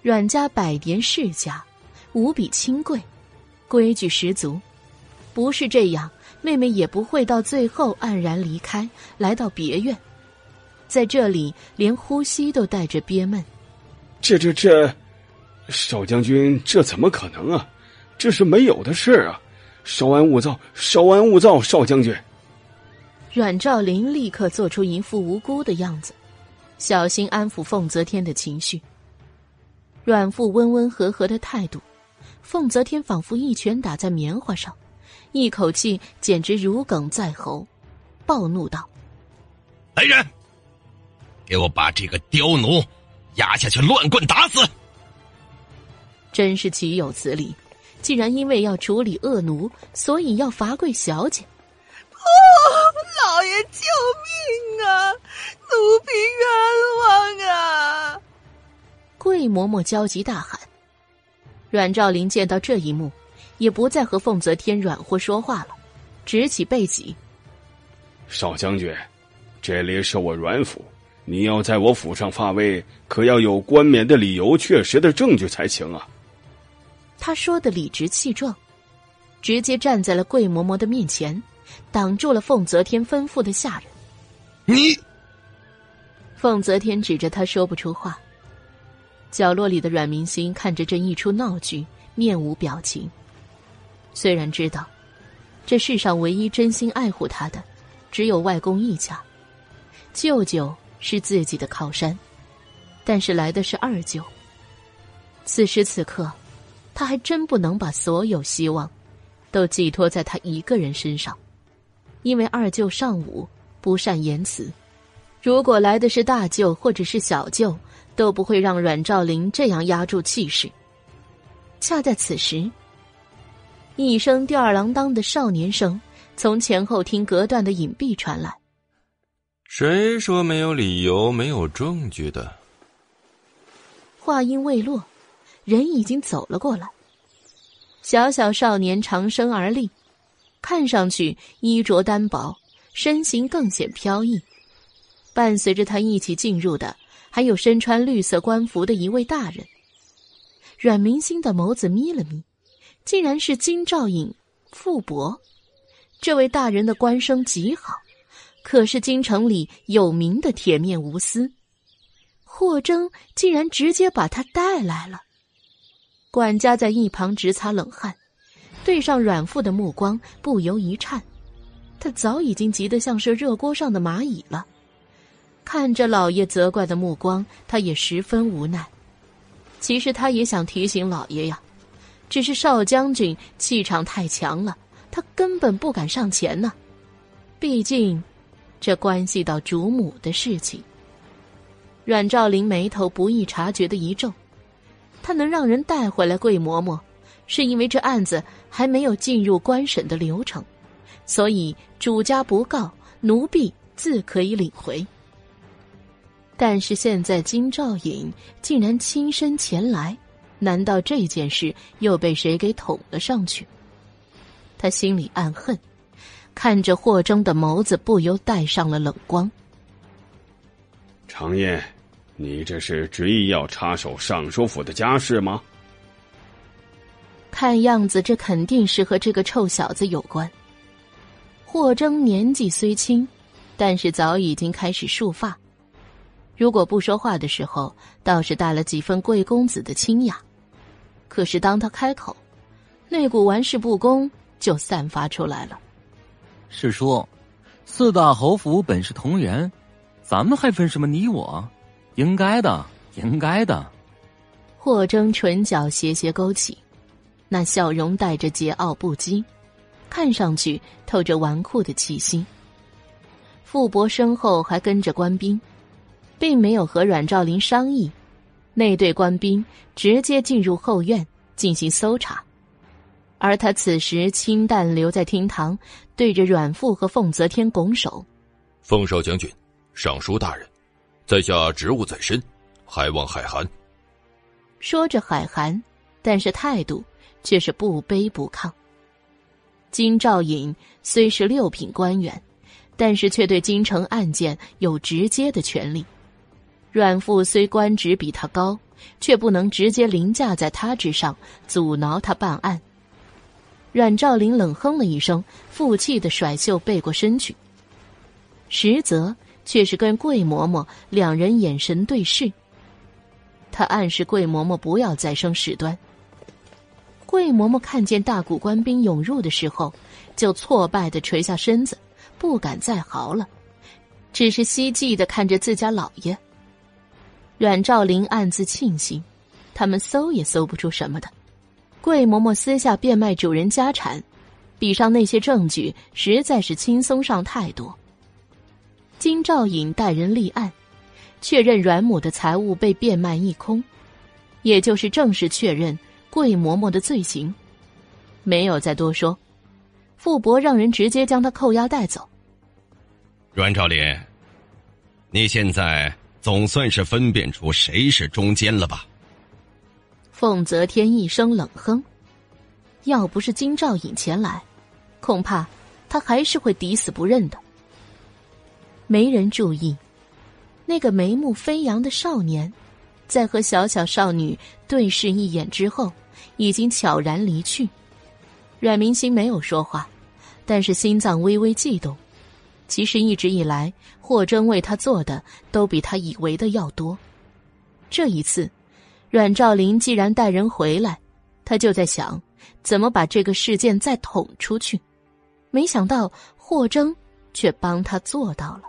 阮家百年世家，无比清贵，规矩十足，不是这样。妹妹也不会到最后黯然离开，来到别院，在这里连呼吸都带着憋闷。这这这，少将军，这怎么可能啊？这是没有的事啊！稍安勿躁，稍安勿躁，少将军。阮兆林立刻做出一副无辜的样子，小心安抚凤泽天的情绪。阮父温温和和的态度，凤泽天仿佛一拳打在棉花上。一口气简直如鲠在喉，暴怒道：“来人，给我把这个刁奴压下去，乱棍打死！”真是岂有此理！竟然因为要处理恶奴，所以要罚跪小姐。哦，老爷救命啊！奴婢冤枉啊！桂嬷嬷焦急大喊。阮兆林见到这一幕。也不再和凤泽天软和说话了，直起背脊。少将军，这里是我阮府，你要在我府上发威，可要有冠冕的理由、确实的证据才行啊！他说的理直气壮，直接站在了桂嬷嬷的面前，挡住了凤泽天吩咐的下人。你，凤泽天指着他说不出话。角落里的阮明星看着这一出闹剧，面无表情。虽然知道，这世上唯一真心爱护他的，只有外公一家，舅舅是自己的靠山，但是来的是二舅。此时此刻，他还真不能把所有希望，都寄托在他一个人身上，因为二舅尚武，不善言辞，如果来的是大舅或者是小舅，都不会让阮兆林这样压住气势。恰在此时。一声吊儿郎当的少年声从前后厅隔断的隐蔽传来。谁说没有理由、没有证据的？话音未落，人已经走了过来。小小少年长身而立，看上去衣着单薄，身形更显飘逸。伴随着他一起进入的，还有身穿绿色官服的一位大人。阮明星的眸子眯了眯，竟然是金兆尹傅伯。这位大人的官声极好，可是京城里有名的铁面无私。霍征竟然直接把他带来了。管家在一旁直擦冷汗，对上阮父的目光不由一颤。他早已经急得像是热锅上的蚂蚁了。看着老爷责怪的目光，他也十分无奈。其实他也想提醒老爷呀，只是少将军气场太强了，他根本不敢上前呢。毕竟，这关系到主母的事情。阮兆林眉头不易察觉的一皱，他能让人带回来桂嬷嬷，是因为这案子还没有进入官审的流程，所以主家不告，奴婢自可以领回。但是现在金兆尹竟然亲身前来，难道这件事又被谁给捅了上去？他心里暗恨，看着霍征的眸子不由带上了冷光。常燕，你这是执意要插手尚书府的家事吗？看样子这肯定是和这个臭小子有关。霍征年纪虽轻，但是早已经开始束发。如果不说话的时候，倒是带了几分贵公子的清雅。可是当他开口，那股玩世不恭就散发出来了。是说，四大侯府本是同源，咱们还分什么你我？应该的，应该的。霍征唇角斜斜勾起，那笑容带着桀骜不羁，看上去透着纨绔的气息。傅伯身后还跟着官兵。并没有和阮兆林商议，那队官兵直接进入后院进行搜查，而他此时清淡留在厅堂，对着阮父和凤泽天拱手：“凤少将军，尚书大人，在下职务在身，还望海涵。”说着海涵，但是态度却是不卑不亢。金兆尹虽是六品官员，但是却对京城案件有直接的权利。阮父虽官职比他高，却不能直接凌驾在他之上，阻挠他办案。阮兆林冷哼了一声，负气的甩袖背过身去。实则却是跟桂嬷嬷两人眼神对视。他暗示桂嬷嬷不要再生事端。桂嬷嬷看见大股官兵涌入的时候，就挫败的垂下身子，不敢再嚎了，只是希冀的看着自家老爷。阮兆林暗自庆幸，他们搜也搜不出什么的。桂嬷嬷私下变卖主人家产，比上那些证据实在是轻松上太多。金兆尹带人立案，确认阮母的财物被变卖一空，也就是正式确认桂嬷嬷的罪行，没有再多说。傅伯让人直接将他扣押带走。阮兆林，你现在。总算是分辨出谁是中间了吧？凤泽天一声冷哼，要不是金兆尹前来，恐怕他还是会抵死不认的。没人注意，那个眉目飞扬的少年，在和小小少女对视一眼之后，已经悄然离去。阮明星没有说话，但是心脏微微悸动。其实一直以来，霍征为他做的都比他以为的要多。这一次，阮兆林既然带人回来，他就在想怎么把这个事件再捅出去。没想到霍征却帮他做到了。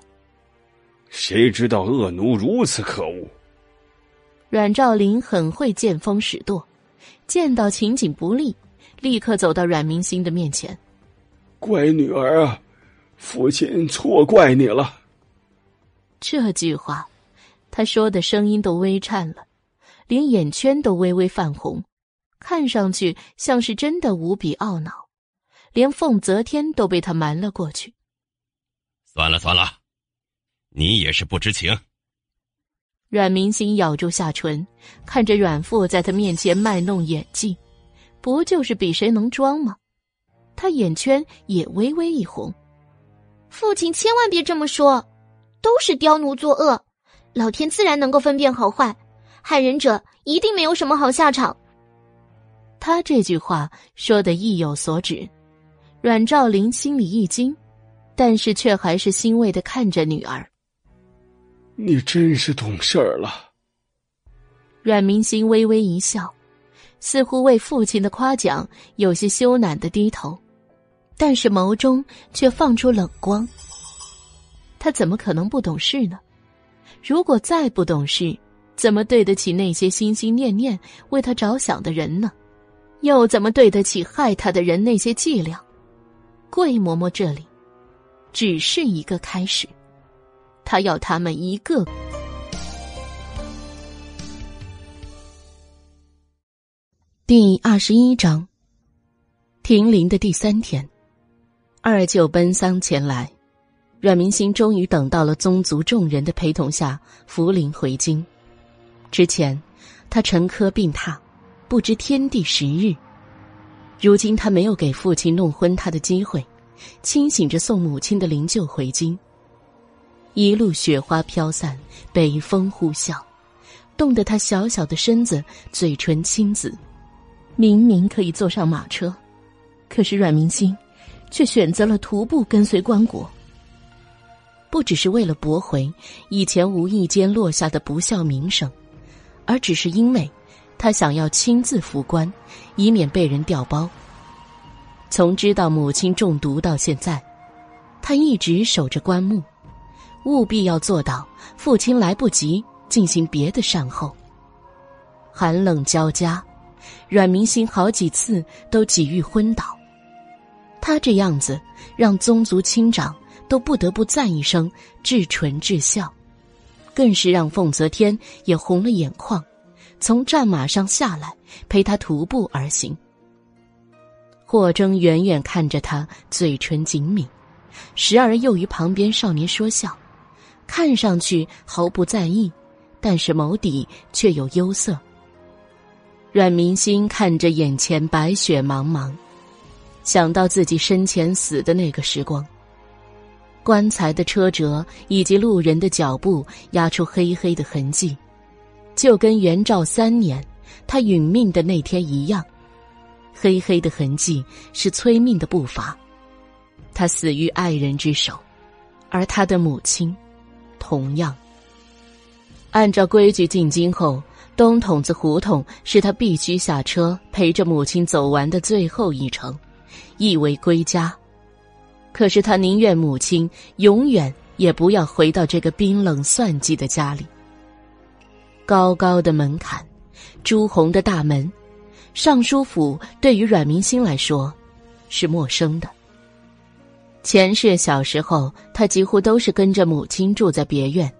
谁知道恶奴如此可恶？阮兆林很会见风使舵，见到情景不利，立刻走到阮明星的面前：“乖女儿啊！”父亲错怪你了。这句话，他说的声音都微颤了，连眼圈都微微泛红，看上去像是真的无比懊恼，连凤泽天都被他瞒了过去。算了算了，你也是不知情。阮明星咬住下唇，看着阮父在他面前卖弄演技，不就是比谁能装吗？他眼圈也微微一红。父亲千万别这么说，都是刁奴作恶，老天自然能够分辨好坏，害人者一定没有什么好下场。他这句话说的意有所指，阮兆林心里一惊，但是却还是欣慰的看着女儿。你真是懂事儿了。阮明星微微一笑，似乎为父亲的夸奖有些羞赧的低头，但是眸中却放出冷光。他怎么可能不懂事呢？如果再不懂事，怎么对得起那些心心念念为他着想的人呢？又怎么对得起害他的人那些伎俩？桂嬷嬷这里，只是一个开始。他要他们一个。第二十一章，停灵的第三天，二舅奔丧前来，阮明星终于等到了宗族众人的陪同下扶灵回京。之前，他沉疴病榻，不知天地时日。如今他没有给父亲弄昏他的机会，清醒着送母亲的灵柩回京。一路雪花飘散，北风呼啸，冻得他小小的身子嘴唇青紫。明明可以坐上马车，可是阮明星却选择了徒步跟随关国。不只是为了驳回以前无意间落下的不孝名声，而只是因为他想要亲自扶棺，以免被人调包。从知道母亲中毒到现在，他一直守着棺木。务必要做到，父亲来不及进行别的善后。寒冷交加，阮明星好几次都几欲昏倒。他这样子，让宗族亲长都不得不赞一声至纯至孝，更是让凤泽天也红了眼眶，从战马上下来陪他徒步而行。霍征远远看着他，嘴唇紧抿，时而又与旁边少年说笑。看上去毫不在意，但是眸底却有忧色。阮明心看着眼前白雪茫茫，想到自己生前死的那个时光，棺材的车辙以及路人的脚步压出黑黑的痕迹，就跟元照三年他殒命的那天一样，黑黑的痕迹是催命的步伐。他死于爱人之手，而他的母亲。同样，按照规矩进京后，东筒子胡同是他必须下车陪着母亲走完的最后一程，意为归家。可是他宁愿母亲永远也不要回到这个冰冷算计的家里。高高的门槛，朱红的大门，尚书府对于阮明星来说是陌生的。前世小时候，他几乎都是跟着母亲住在别院，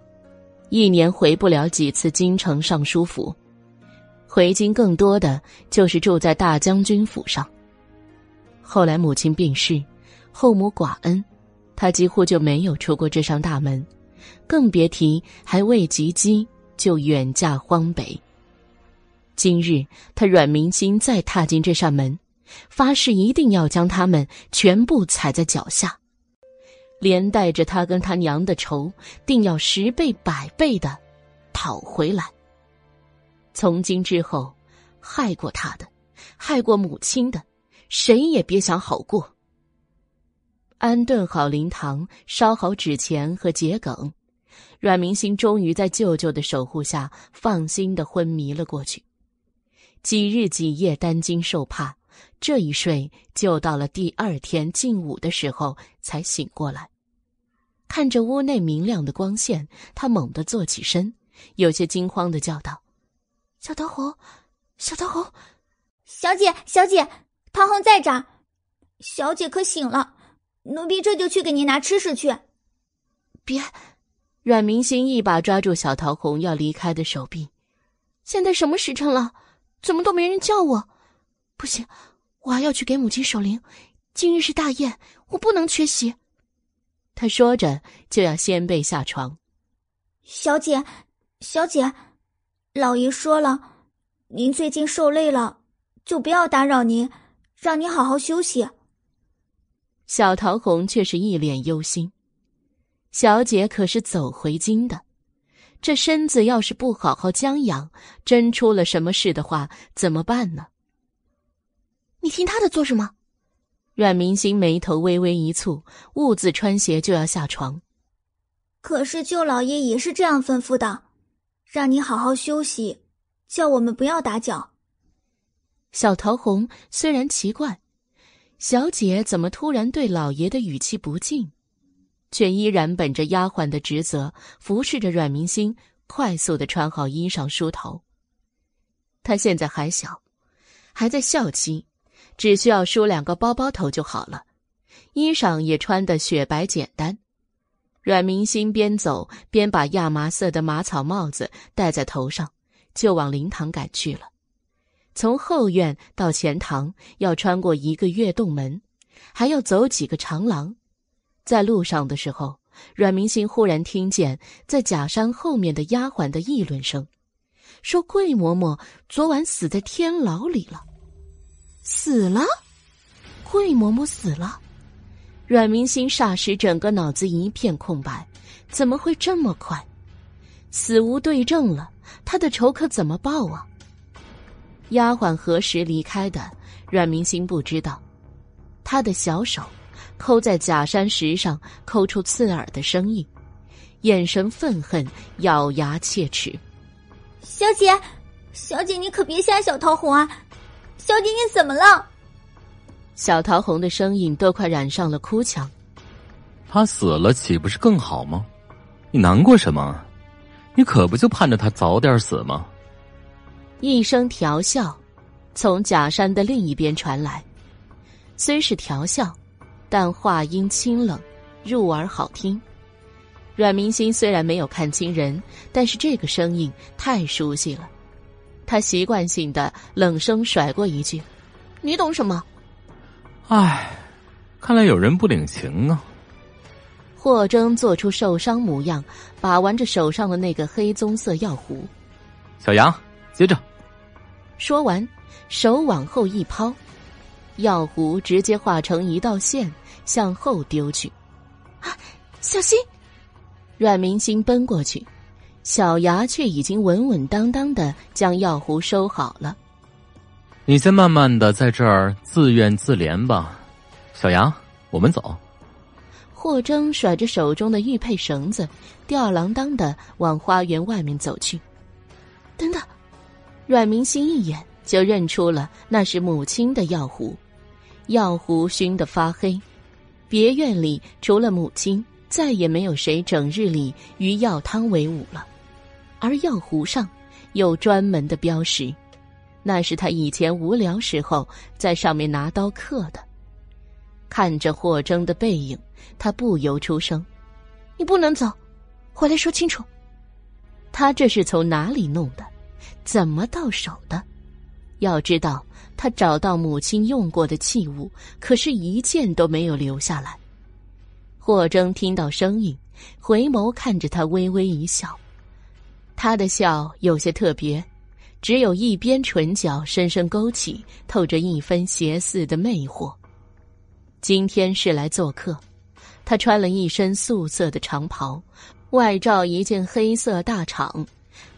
一年回不了几次京城尚书府，回京更多的就是住在大将军府上。后来母亲病逝，后母寡恩，他几乎就没有出过这扇大门，更别提还未及笄就远嫁荒北。今日他阮明心再踏进这扇门。发誓一定要将他们全部踩在脚下，连带着他跟他娘的仇，定要十倍百倍的讨回来。从今之后，害过他的，害过母亲的，谁也别想好过。安顿好灵堂，烧好纸钱和桔梗，阮明星终于在舅舅的守护下，放心的昏迷了过去。几日几夜担惊受怕。这一睡就到了第二天进午的时候才醒过来，看着屋内明亮的光线，他猛地坐起身，有些惊慌的叫道：“小桃红，小桃红，小姐，小姐，桃红在这儿，小姐可醒了？奴婢这就去给您拿吃食去。”别，阮明星一把抓住小桃红要离开的手臂。现在什么时辰了？怎么都没人叫我？不行，我还要去给母亲守灵。今日是大宴，我不能缺席。他说着就要掀被下床。小姐，小姐，老爷说了，您最近受累了，就不要打扰您，让您好好休息。小桃红却是一脸忧心，小姐可是走回京的，这身子要是不好好将养，真出了什么事的话，怎么办呢？你听他的做什么？阮明星眉头微微一蹙，兀自穿鞋就要下床。可是舅老爷也是这样吩咐的，让你好好休息，叫我们不要打搅。小桃红虽然奇怪，小姐怎么突然对老爷的语气不敬，却依然本着丫鬟的职责，服侍着阮明星，快速的穿好衣裳梳头。她现在还小，还在校期。只需要梳两个包包头就好了，衣裳也穿得雪白简单。阮明心边走边把亚麻色的马草帽子戴在头上，就往灵堂赶去了。从后院到前堂要穿过一个月洞门，还要走几个长廊。在路上的时候，阮明心忽然听见在假山后面的丫鬟的议论声，说桂嬷嬷昨晚死在天牢里了。死了，桂嬷嬷死了。阮明星霎时整个脑子一片空白，怎么会这么快？死无对证了，他的仇可怎么报啊？丫鬟何时离开的？阮明星不知道。他的小手抠在假山石上，抠出刺耳的声音，眼神愤恨，咬牙切齿：“小姐，小姐，你可别吓小桃红啊！”小姐，你怎么了？小桃红的声音都快染上了哭腔。他死了，岂不是更好吗？你难过什么？你可不就盼着他早点死吗？一声调笑，从假山的另一边传来。虽是调笑，但话音清冷，入耳好听。阮明心虽然没有看清人，但是这个声音太熟悉了。他习惯性的冷声甩过一句：“你懂什么？”唉，看来有人不领情啊。霍征做出受伤模样，把玩着手上的那个黑棕色药壶。小杨，接着。说完，手往后一抛，药壶直接化成一道线向后丢去。啊，小心！阮明星奔过去。小牙却已经稳稳当当的将药壶收好了。你先慢慢的在这儿自怨自怜吧，小杨，我们走。霍征甩着手中的玉佩绳子，吊儿郎当的往花园外面走去。等等，阮明心一眼就认出了那是母亲的药壶，药壶熏得发黑。别院里除了母亲，再也没有谁整日里与药汤为伍了。而药壶上有专门的标识，那是他以前无聊时候在上面拿刀刻的。看着霍征的背影，他不由出声：“你不能走，回来说清楚。”他这是从哪里弄的？怎么到手的？要知道，他找到母亲用过的器物，可是一件都没有留下来。霍征听到声音，回眸看着他，微微一笑。他的笑有些特别，只有一边唇角深深勾起，透着一分邪似的魅惑。今天是来做客，他穿了一身素色的长袍，外罩一件黑色大氅，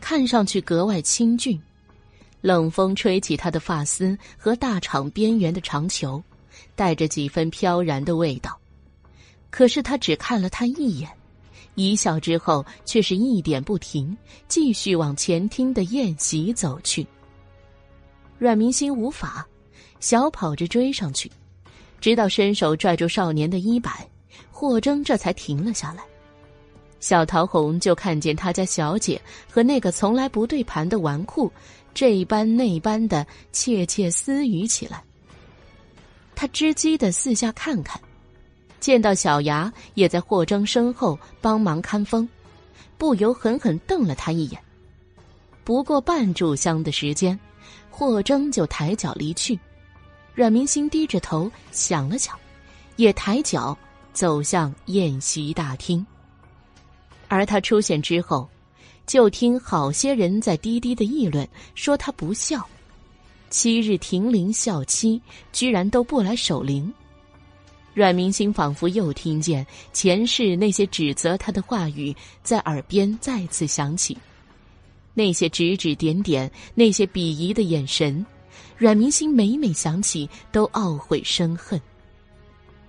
看上去格外清俊。冷风吹起他的发丝和大氅边缘的长球，带着几分飘然的味道。可是他只看了他一眼。一笑之后，却是一点不停，继续往前厅的宴席走去。阮明心无法，小跑着追上去，直到伸手拽住少年的衣摆，霍征这才停了下来。小桃红就看见他家小姐和那个从来不对盘的纨绔，这般那般的窃窃私语起来。他知机的四下看看。见到小牙也在霍征身后帮忙看风，不由狠狠瞪了他一眼。不过半炷香的时间，霍征就抬脚离去。阮明星低着头想了想，也抬脚走向宴席大厅。而他出现之后，就听好些人在低低的议论，说他不孝。七日停灵孝期，居然都不来守灵。阮明星仿佛又听见前世那些指责他的话语在耳边再次响起，那些指指点点，那些鄙夷的眼神，阮明星每每想起都懊悔生恨。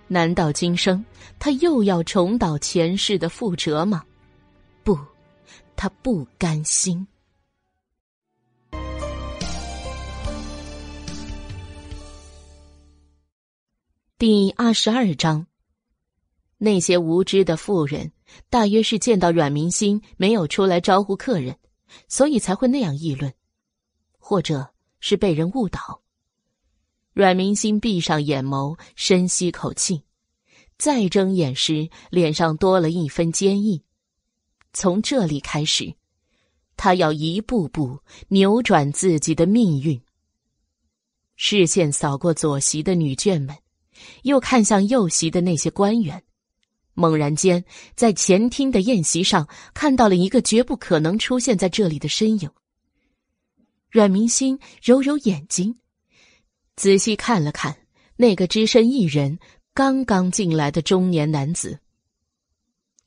难道今生他又要重蹈前世的覆辙吗？他不甘心。第二十二章，那些无知的妇人，大约是见到阮明星没有出来招呼客人，所以才会那样议论，或者是被人误导。阮明星闭上眼眸，深吸口气，再睁眼时，脸上多了一分坚毅。从这里开始，他要一步步扭转自己的命运。视线扫过左席的女眷们。又看向右席的那些官员，猛然间，在前厅的宴席上看到了一个绝不可能出现在这里的身影。阮明心揉揉眼睛，仔细看了看那个只身一人、刚刚进来的中年男子，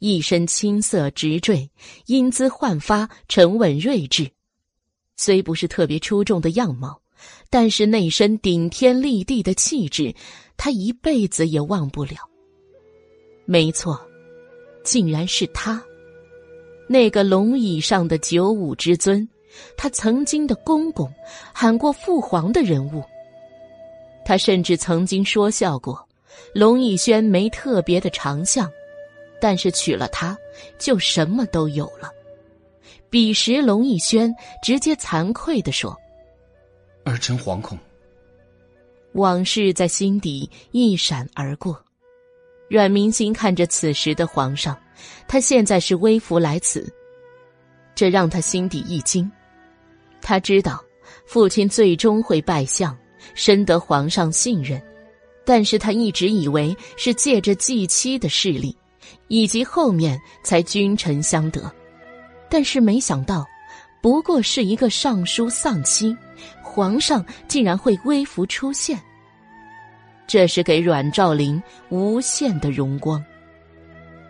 一身青色直坠，英姿焕发，沉稳睿智，虽不是特别出众的样貌。但是那身顶天立地的气质，他一辈子也忘不了。没错，竟然是他，那个龙椅上的九五之尊，他曾经的公公，喊过父皇的人物。他甚至曾经说笑过，龙逸轩没特别的长相，但是娶了她，就什么都有了。彼时，龙逸轩直接惭愧的说。儿臣惶恐，往事在心底一闪而过。阮明心看着此时的皇上，他现在是微服来此，这让他心底一惊。他知道父亲最终会拜相，深得皇上信任，但是他一直以为是借着继妻的势力，以及后面才君臣相得，但是没想到，不过是一个尚书丧妻。皇上竟然会微服出现，这是给阮兆林无限的荣光。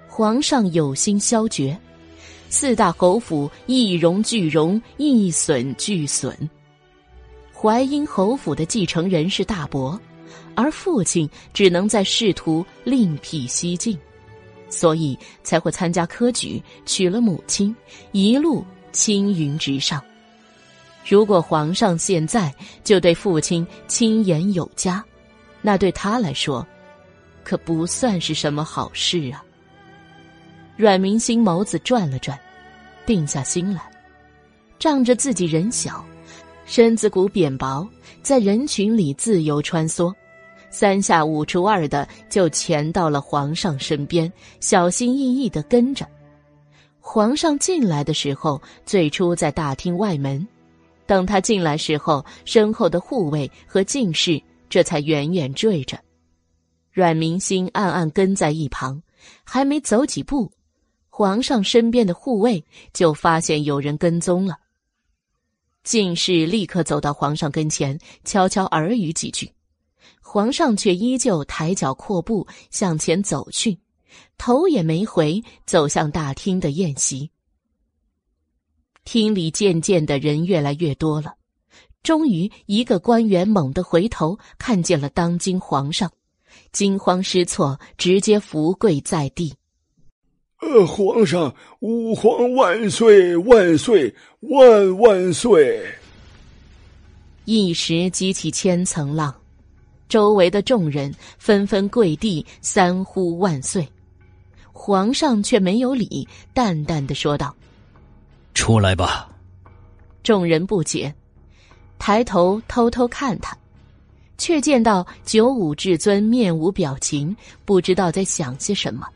皇上有心消绝，四大侯府一荣俱荣，一损俱损。淮阴侯府的继承人是大伯，而父亲只能在仕途另辟蹊径，所以才会参加科举，娶了母亲，一路青云直上。如果皇上现在就对父亲亲言有加，那对他来说，可不算是什么好事啊。阮明星眸子转了转，定下心来，仗着自己人小，身子骨扁薄，在人群里自由穿梭，三下五除二的就潜到了皇上身边，小心翼翼的跟着。皇上进来的时候，最初在大厅外门。等他进来时候，身后的护卫和进士这才远远追着。阮明心暗暗跟在一旁，还没走几步，皇上身边的护卫就发现有人跟踪了。进士立刻走到皇上跟前，悄悄耳语几句，皇上却依旧抬脚阔步向前走去，头也没回，走向大厅的宴席。厅里渐渐的人越来越多了，终于一个官员猛地回头，看见了当今皇上，惊慌失措，直接伏跪在地。呃，皇上，吾皇万岁万岁万万岁！一时激起千层浪，周围的众人纷纷跪地三呼万岁，皇上却没有理，淡淡的说道。出来吧！众人不解，抬头偷偷看他，却见到九五至尊面无表情，不知道在想些什么。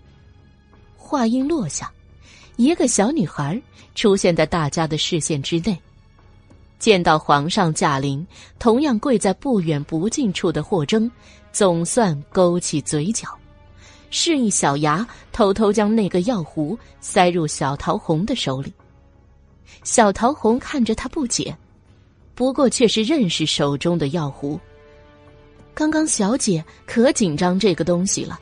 话音落下，一个小女孩出现在大家的视线之内。见到皇上驾临，同样跪在不远不近处的霍征，总算勾起嘴角，示意小牙偷偷将那个药壶塞入小桃红的手里。小桃红看着他不解，不过却是认识手中的药壶。刚刚小姐可紧张这个东西了。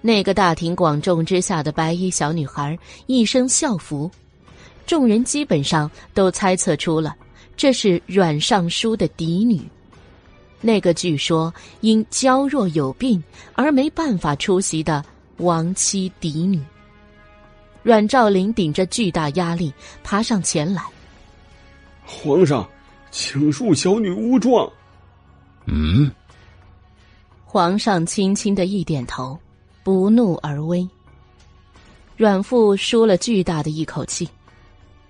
那个大庭广众之下的白衣小女孩一身校服，众人基本上都猜测出了这是阮尚书的嫡女。那个据说因娇弱有病而没办法出席的亡妻嫡女。阮兆林顶着巨大压力爬上前来。皇上，请恕小女无状。嗯。皇上轻轻的一点头，不怒而威。阮父舒了巨大的一口气，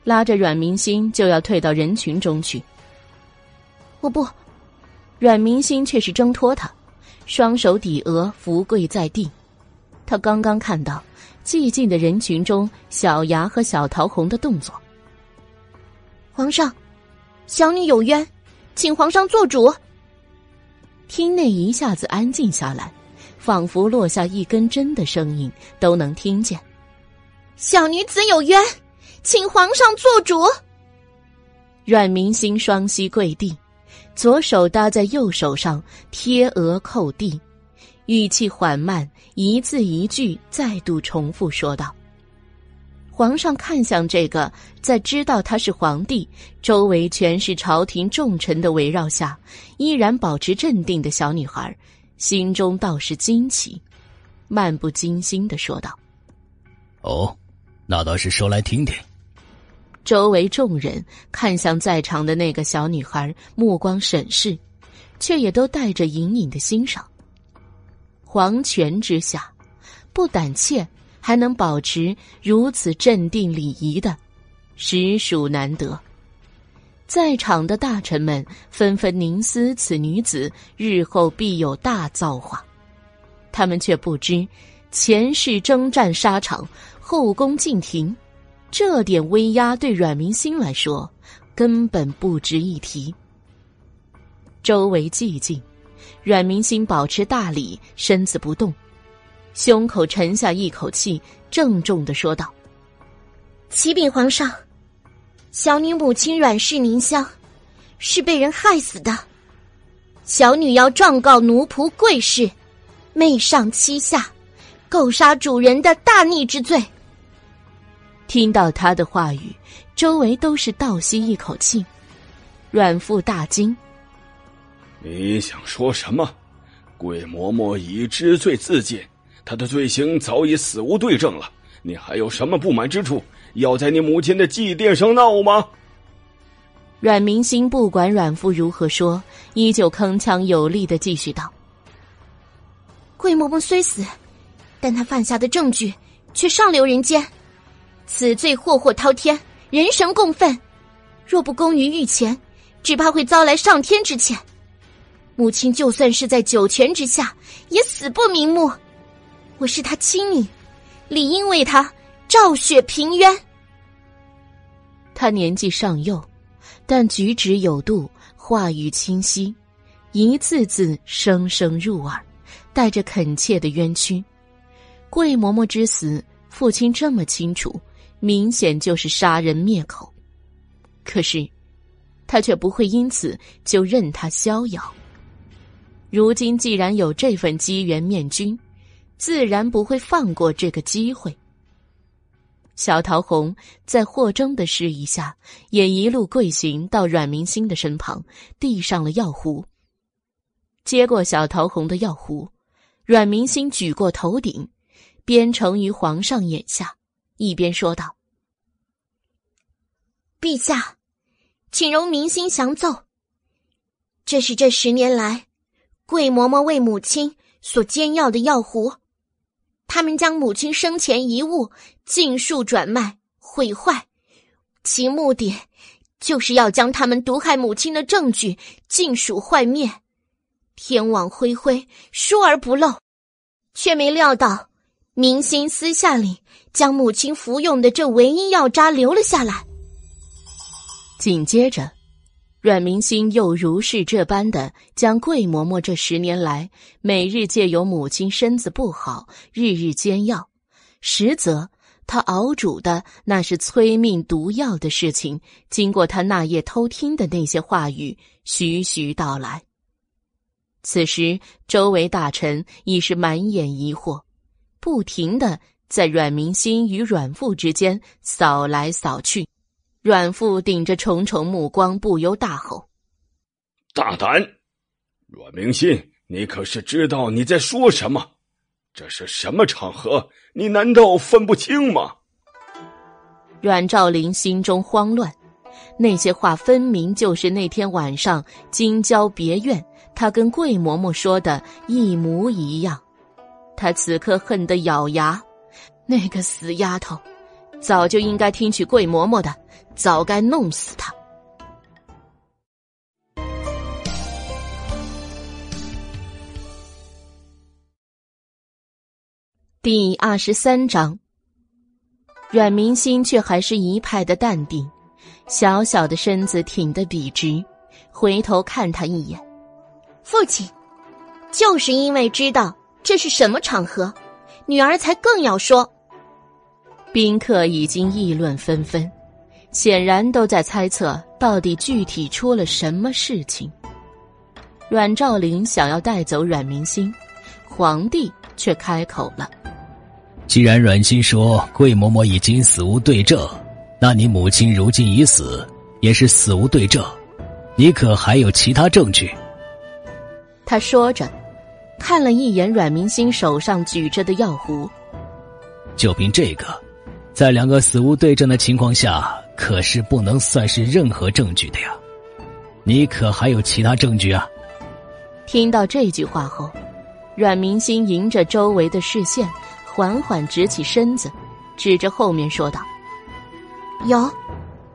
拉着阮明心就要退到人群中去。我不，阮明心却是挣脱他，双手抵额，伏跪在地。他刚刚看到寂静的人群中小牙和小桃红的动作。皇上。小女有冤，请皇上做主。厅内一下子安静下来，仿佛落下一根针的声音都能听见。小女子有冤，请皇上做主。阮明星双膝跪地，左手搭在右手上，贴额叩地，语气缓慢，一字一句再度重复说道。皇上看向这个在知道他是皇帝、周围全是朝廷重臣的围绕下，依然保持镇定的小女孩，心中倒是惊奇，漫不经心的说道：“哦，那倒是说来听听。”周围众人看向在场的那个小女孩，目光审视，却也都带着隐隐的欣赏。皇权之下，不胆怯。还能保持如此镇定礼仪的，实属难得。在场的大臣们纷纷凝思此女子日后必有大造化，他们却不知前世征战沙场，后宫禁庭，这点威压对阮明心来说根本不值一提。周围寂静，阮明心保持大礼，身子不动。胸口沉下一口气，郑重的说道：“启禀皇上，小女母亲阮氏凝香，是被人害死的。小女要状告奴仆贵氏，媚上欺下，构杀主人的大逆之罪。”听到他的话语，周围都是倒吸一口气。阮父大惊：“你想说什么？桂嬷嬷已知罪自尽。”她的罪行早已死无对证了，你还有什么不满之处？要在你母亲的祭奠上闹吗？阮明心不管阮父如何说，依旧铿锵有力的继续道：“桂嬷嬷虽死，但她犯下的证据却上流人间，此罪祸祸滔天，人神共愤。若不公于御前，只怕会遭来上天之谴。母亲就算是在九泉之下，也死不瞑目。”我是他亲女，理应为他昭雪平冤。他年纪尚幼，但举止有度，话语清晰，一字字声声入耳，带着恳切的冤屈。桂嬷嬷之死，父亲这么清楚，明显就是杀人灭口。可是，他却不会因此就任他逍遥。如今既然有这份机缘面君。自然不会放过这个机会。小桃红在霍征的示意下，也一路跪行到阮明星的身旁，递上了药壶。接过小桃红的药壶，阮明星举过头顶，边呈于皇上眼下，一边说道：“陛下，请容明心详奏。这是这十年来，桂嬷嬷为母亲所煎药的药壶。”他们将母亲生前遗物尽数转卖毁坏，其目的就是要将他们毒害母亲的证据尽数坏灭，天网恢恢，疏而不漏。却没料到，明心私下里将母亲服用的这唯一药渣留了下来。紧接着。阮明星又如是这般的将桂嬷嬷这十年来每日借由母亲身子不好，日日煎药，实则他熬煮的那是催命毒药的事情，经过他那夜偷听的那些话语，徐徐道来。此时，周围大臣已是满眼疑惑，不停的在阮明心与阮父之间扫来扫去。阮父顶着重重目光，不由大吼：“大胆！阮明心，你可是知道你在说什么？这是什么场合？你难道分不清吗？”阮兆林心中慌乱，那些话分明就是那天晚上京郊别院。他跟桂嬷嬷说的一模一样，他此刻恨得咬牙，那个死丫头，早就应该听取桂嬷嬷的，早该弄死她。第二十三章，阮明心却还是一派的淡定，小小的身子挺得笔直，回头看他一眼。父亲，就是因为知道这是什么场合，女儿才更要说。宾客已经议论纷纷，显然都在猜测到底具体出了什么事情。阮兆林想要带走阮明心，皇帝却开口了：“既然阮心说桂嬷嬷已经死无对证，那你母亲如今已死，也是死无对证，你可还有其他证据？”他说着，看了一眼阮明星手上举着的药壶。就凭这个，在两个死无对证的情况下，可是不能算是任何证据的呀。你可还有其他证据啊？听到这句话后，阮明星迎着周围的视线，缓缓直起身子，指着后面说道：“有，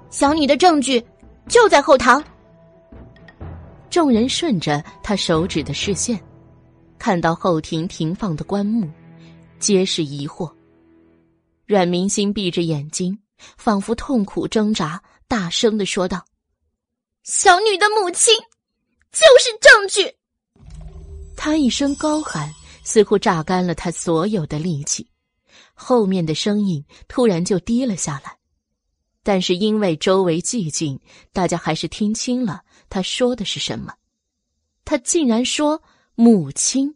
小女的证据就在后堂。”众人顺着他手指的视线，看到后庭停放的棺木，皆是疑惑。阮明心闭着眼睛，仿佛痛苦挣扎，大声的说道：“小女的母亲，就是证据。”他一声高喊，似乎榨干了他所有的力气，后面的声音突然就低了下来。但是因为周围寂静，大家还是听清了。他说的是什么？他竟然说“母亲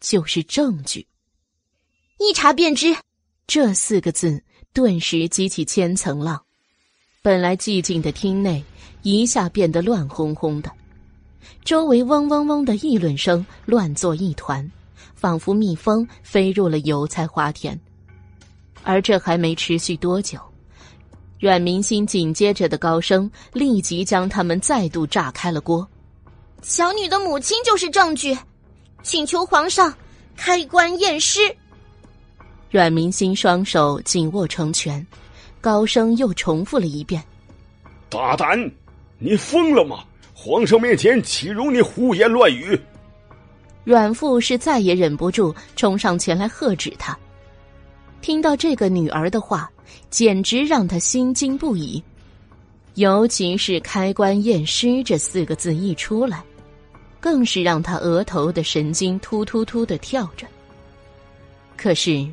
就是证据”，一查便知。这四个字顿时激起千层浪，本来寂静的厅内一下变得乱哄哄的，周围嗡嗡嗡的议论声乱作一团，仿佛蜜蜂飞入了油菜花田。而这还没持续多久。阮明心紧接着的高声立即将他们再度炸开了锅。小女的母亲就是证据，请求皇上开棺验尸。阮明心双手紧握成拳，高声又重复了一遍：“大胆！你疯了吗？皇上面前岂容你胡言乱语？”阮父是再也忍不住，冲上前来喝止他。听到这个女儿的话。简直让他心惊不已，尤其是“开棺验尸”这四个字一出来，更是让他额头的神经突突突的跳着。可是，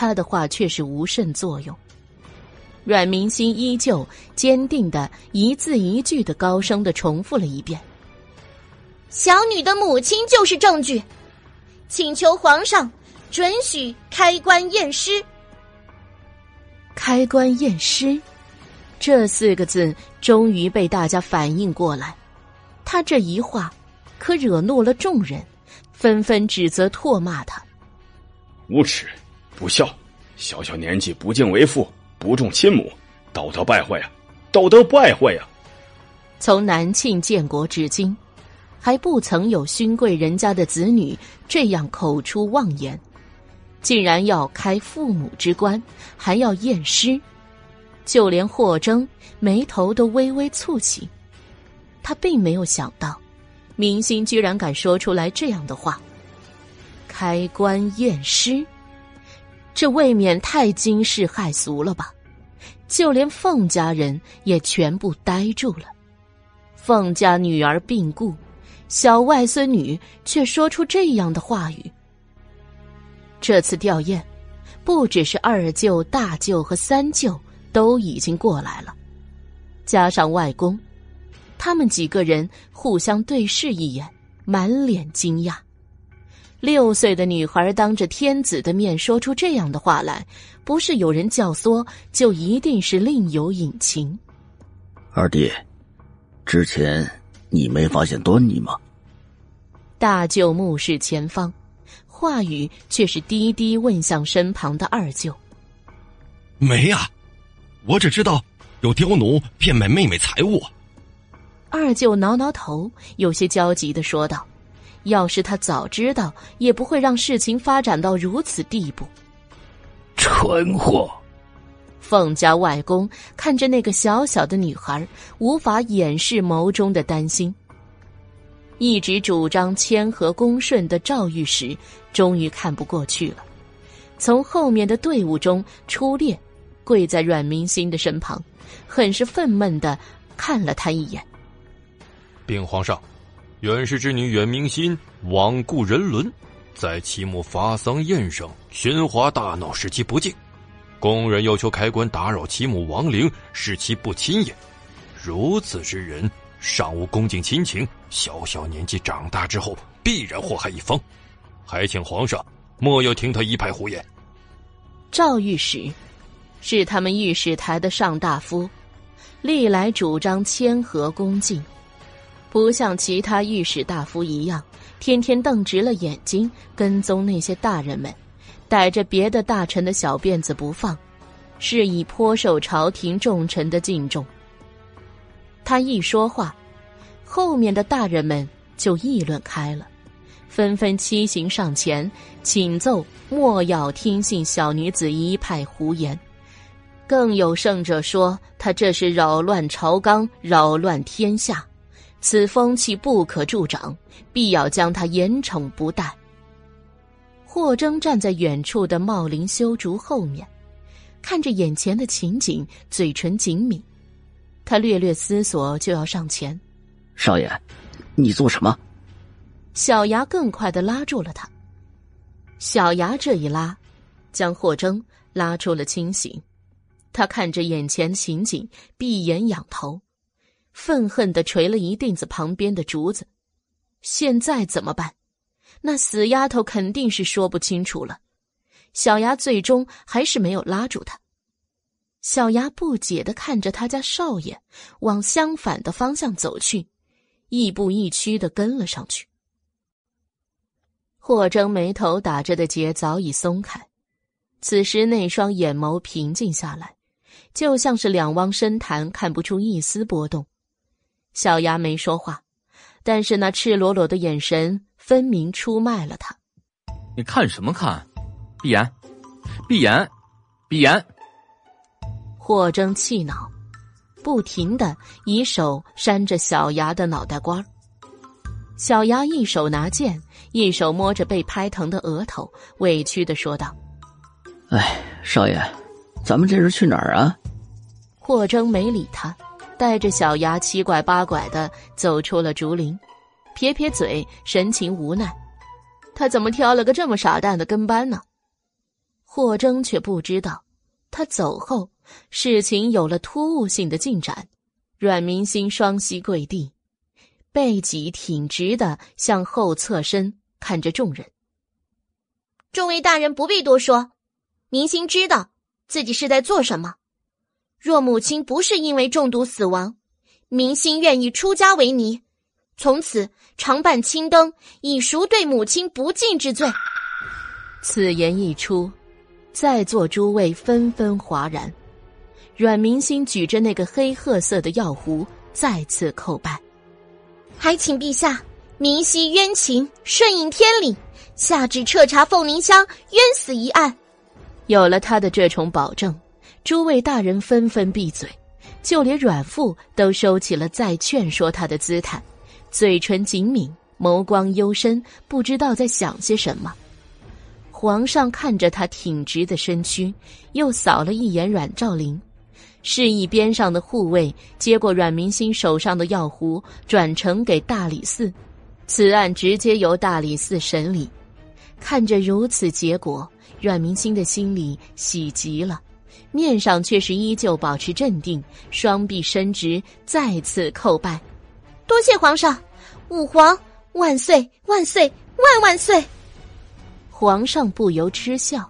他的话却是无甚作用。阮明心依旧坚定的一字一句的高声的重复了一遍：“小女的母亲就是证据，请求皇上准许开棺验尸。”开棺验尸，这四个字终于被大家反应过来。他这一话，可惹怒了众人，纷纷指责唾骂他：无耻、不孝、小小年纪不敬为父、不重亲母，道德败坏啊！道德败坏呀！从南庆建国至今，还不曾有勋贵人家的子女这样口出妄言。竟然要开父母之棺，还要验尸，就连霍征眉头都微微蹙起。他并没有想到，明星居然敢说出来这样的话。开棺验尸，这未免太惊世骇俗了吧？就连凤家人也全部呆住了。凤家女儿病故，小外孙女却说出这样的话语。这次吊唁，不只是二舅、大舅和三舅都已经过来了，加上外公，他们几个人互相对视一眼，满脸惊讶。六岁的女孩当着天子的面说出这样的话来，不是有人教唆，就一定是另有隐情。二弟，之前你没发现端倪吗？大舅目视前方，话语却是低低问向身旁的二舅：“没呀，我只知道有刁奴变卖妹妹财物。”二舅挠挠头，有些焦急的说道。要是他早知道，也不会让事情发展到如此地步。蠢货！凤家外公看着那个小小的女孩，无法掩饰眸中的担心。一直主张谦和恭顺的赵御史，终于看不过去了，从后面的队伍中出列，跪在阮明心的身旁，很是愤懑的看了他一眼，禀皇上。远氏之女远明心罔顾人伦，在齐母发丧宴上喧哗大闹，使其不敬。宫人要求开棺打扰齐母亡灵，使其不亲也。如此之人，尚无恭敬亲情，小小年纪长大之后，必然祸害一方。还请皇上莫要听他一派胡言。赵御史是他们御史台的上大夫，历来主张谦和恭敬。不像其他御史大夫一样，天天瞪直了眼睛跟踪那些大人们，逮着别的大臣的小辫子不放，是以颇受朝廷重臣的敬重。他一说话，后面的大人们就议论开了，纷纷欺行上前请奏，莫要听信小女子一派胡言。更有甚者说，他这是扰乱朝纲，扰乱天下。此风气不可助长，必要将他严惩不贷。霍征站在远处的茂林修竹后面，看着眼前的情景，嘴唇紧抿。他略略思索，就要上前。少爷，你做什么？小牙更快的拉住了他。小牙这一拉，将霍征拉出了清醒。他看着眼前情景，闭眼仰头。愤恨的捶了一锭子旁边的竹子，现在怎么办？那死丫头肯定是说不清楚了。小牙最终还是没有拉住他。小牙不解的看着他家少爷往相反的方向走去，亦步亦趋的跟了上去。霍征眉头打着的结早已松开，此时那双眼眸平静下来，就像是两汪深潭，看不出一丝波动。小牙没说话，但是那赤裸裸的眼神分明出卖了他。你看什么看？闭眼，闭眼，闭眼！霍征气恼，不停的以手扇着小牙的脑袋瓜小牙一手拿剑，一手摸着被拍疼的额头，委屈的说道：“哎，少爷，咱们这是去哪儿啊？”霍征没理他。带着小牙七拐八拐的走出了竹林，撇撇嘴，神情无奈。他怎么挑了个这么傻蛋的跟班呢？霍征却不知道，他走后，事情有了突兀性的进展。阮明心双膝跪地，背脊挺直的向后侧身，看着众人。众位大人不必多说，明心知道自己是在做什么。若母亲不是因为中毒死亡，明心愿意出家为尼，从此常伴青灯，以赎对母亲不敬之罪。此言一出，在座诸位纷纷哗然。阮明心举着那个黑褐色的药壶，再次叩拜，还请陛下明晰冤情，顺应天理，下旨彻查凤鸣乡冤死一案。有了他的这重保证。诸位大人纷纷闭嘴，就连阮父都收起了再劝说他的姿态，嘴唇紧抿，眸光幽深，不知道在想些什么。皇上看着他挺直的身躯，又扫了一眼阮兆林，示意边上的护卫接过阮明星手上的药壶，转呈给大理寺，此案直接由大理寺审理。看着如此结果，阮明星的心里喜极了，面上却是依旧保持镇定，双臂伸直，再次叩拜：“多谢皇上，武皇万岁万岁万万岁！”皇上不由嗤笑：“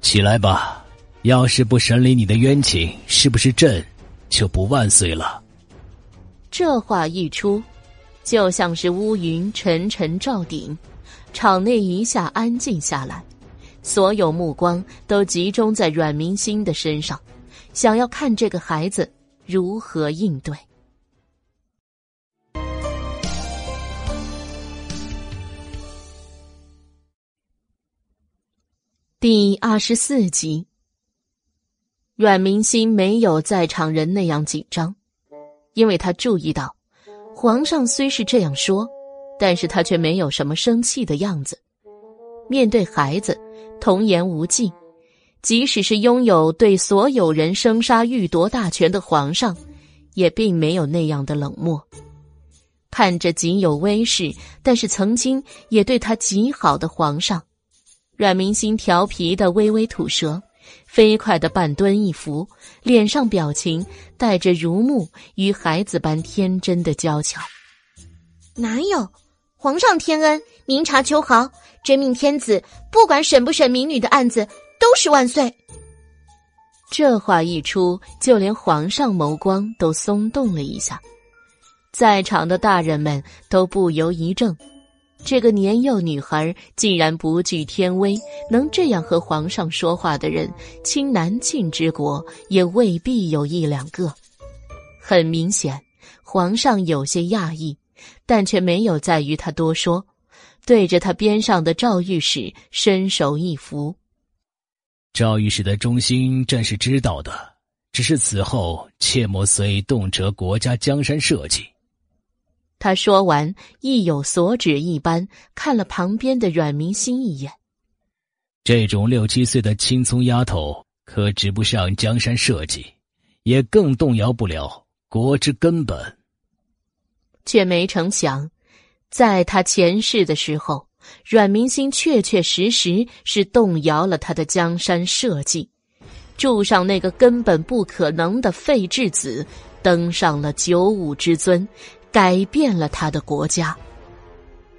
起来吧，要是不审理你的冤情，是不是朕就不万岁了？”这话一出，就像是乌云沉沉罩顶，场内一下安静下来，所有目光都集中在阮明星的身上，想要看这个孩子如何应对。第二十四集，阮明星没有在场人那样紧张。因为他注意到，皇上虽是这样说，但是他却没有什么生气的样子。面对孩子，童言无忌，即使是拥有对所有人生杀予夺大权的皇上，也并没有那样的冷漠。看着仅有威势，但是曾经也对他极好的皇上，阮明心调皮的微微吐舌。飞快的半蹲一伏，脸上表情带着如沐与孩子般天真的娇俏。哪有？皇上天恩，明察秋毫，真命天子，不管审不审民女的案子，都是万岁。这话一出，就连皇上眸光都松动了一下，在场的大人们都不由一怔。这个年幼女孩竟然不惧天威，能这样和皇上说话的人，清南晋之国也未必有一两个。很明显，皇上有些讶异，但却没有在于他多说，对着他边上的赵御史伸手一扶。赵御史的忠心，朕是知道的，只是此后切莫随动辄国家江山社稷。他说完，意有所指一般看了旁边的阮明心一眼。这种六七岁的青葱丫头，可指不上江山社稷，也更动摇不了国之根本。却没成想，在他前世的时候，阮明心确确实实是动摇了他的江山社稷，住上那个根本不可能的废质子，登上了九五之尊。改变了他的国家。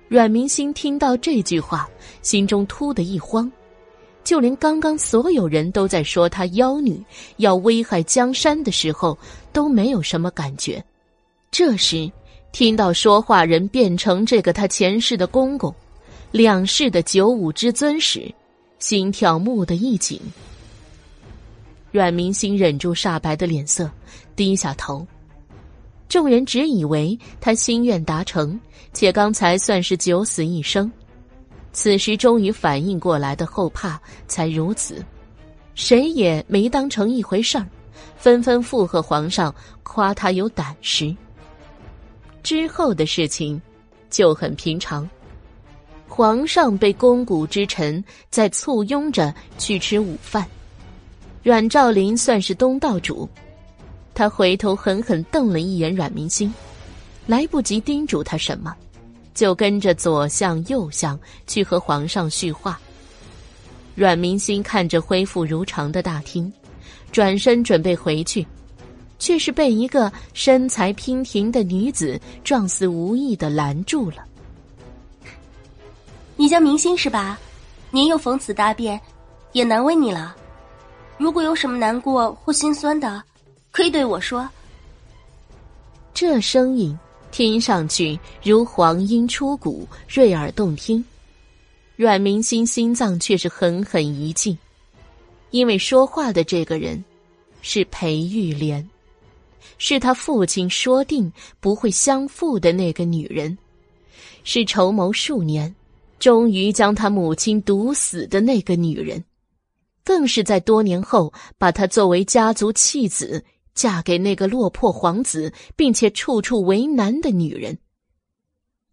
阮明星听到这句话，心中突的一慌，就连刚刚所有人都在说他妖女要危害江山的时候，都没有什么感觉。这时，听到说话人变成这个他前世的公公，两世的九五之尊时，心跳蓦的一紧。阮明星忍住煞白的脸色，低下头。众人只以为他心愿达成，且刚才算是九死一生，此时终于反应过来的后怕才如此，谁也没当成一回事儿，纷纷附和皇上，夸他有胆识。之后的事情就很平常，皇上被肱骨之臣在簇拥着去吃午饭，阮兆林算是东道主。他回头狠狠瞪了一眼阮明星，来不及叮嘱他什么，就跟着左相右相去和皇上叙话。阮明星看着恢复如常的大厅，转身准备回去，却是被一个身材娉婷的女子状似无意的拦住了。你叫明星是吧？您又逢此大变，也难为你了。如果有什么难过或心酸的。可以对我说。这声音听上去如黄莺出谷，悦耳动听。阮明星心脏却是狠狠一惊，因为说话的这个人是裴玉莲，是他父亲说定不会相负的那个女人，是筹谋数年，终于将他母亲毒死的那个女人，更是在多年后把他作为家族弃子。嫁给那个落魄皇子，并且处处为难的女人。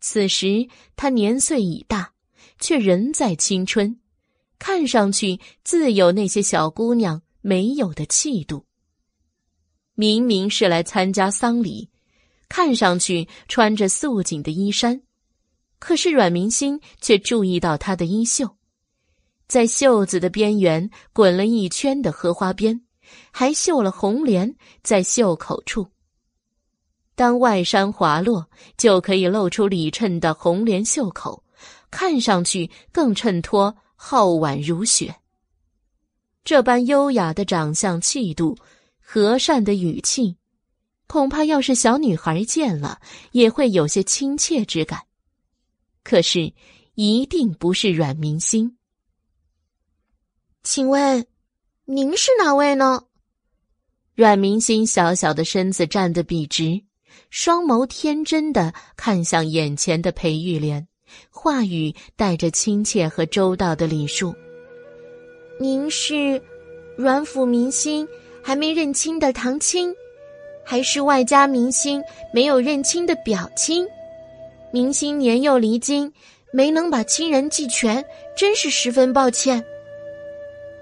此时她年岁已大，却仍在青春，看上去自有那些小姑娘没有的气度。明明是来参加丧礼，看上去穿着素锦的衣衫，可是阮明星却注意到她的衣袖，在袖子的边缘滚了一圈的荷花边，还绣了红莲在袖口处。当外衫滑落，就可以露出里衬的红莲袖口，看上去更衬托皓婉如雪。这般优雅的长相、气度、和善的语气，恐怕要是小女孩见了，也会有些亲切之感。可是，一定不是阮明心。请问，您是哪位呢？阮明心小小的身子站得笔直，双眸天真的看向眼前的裴玉莲，话语带着亲切和周到的礼数。您是阮府明星还没认亲的堂亲，还是外家明星没有认亲的表亲？明星年幼离京，没能把亲人记全，真是十分抱歉。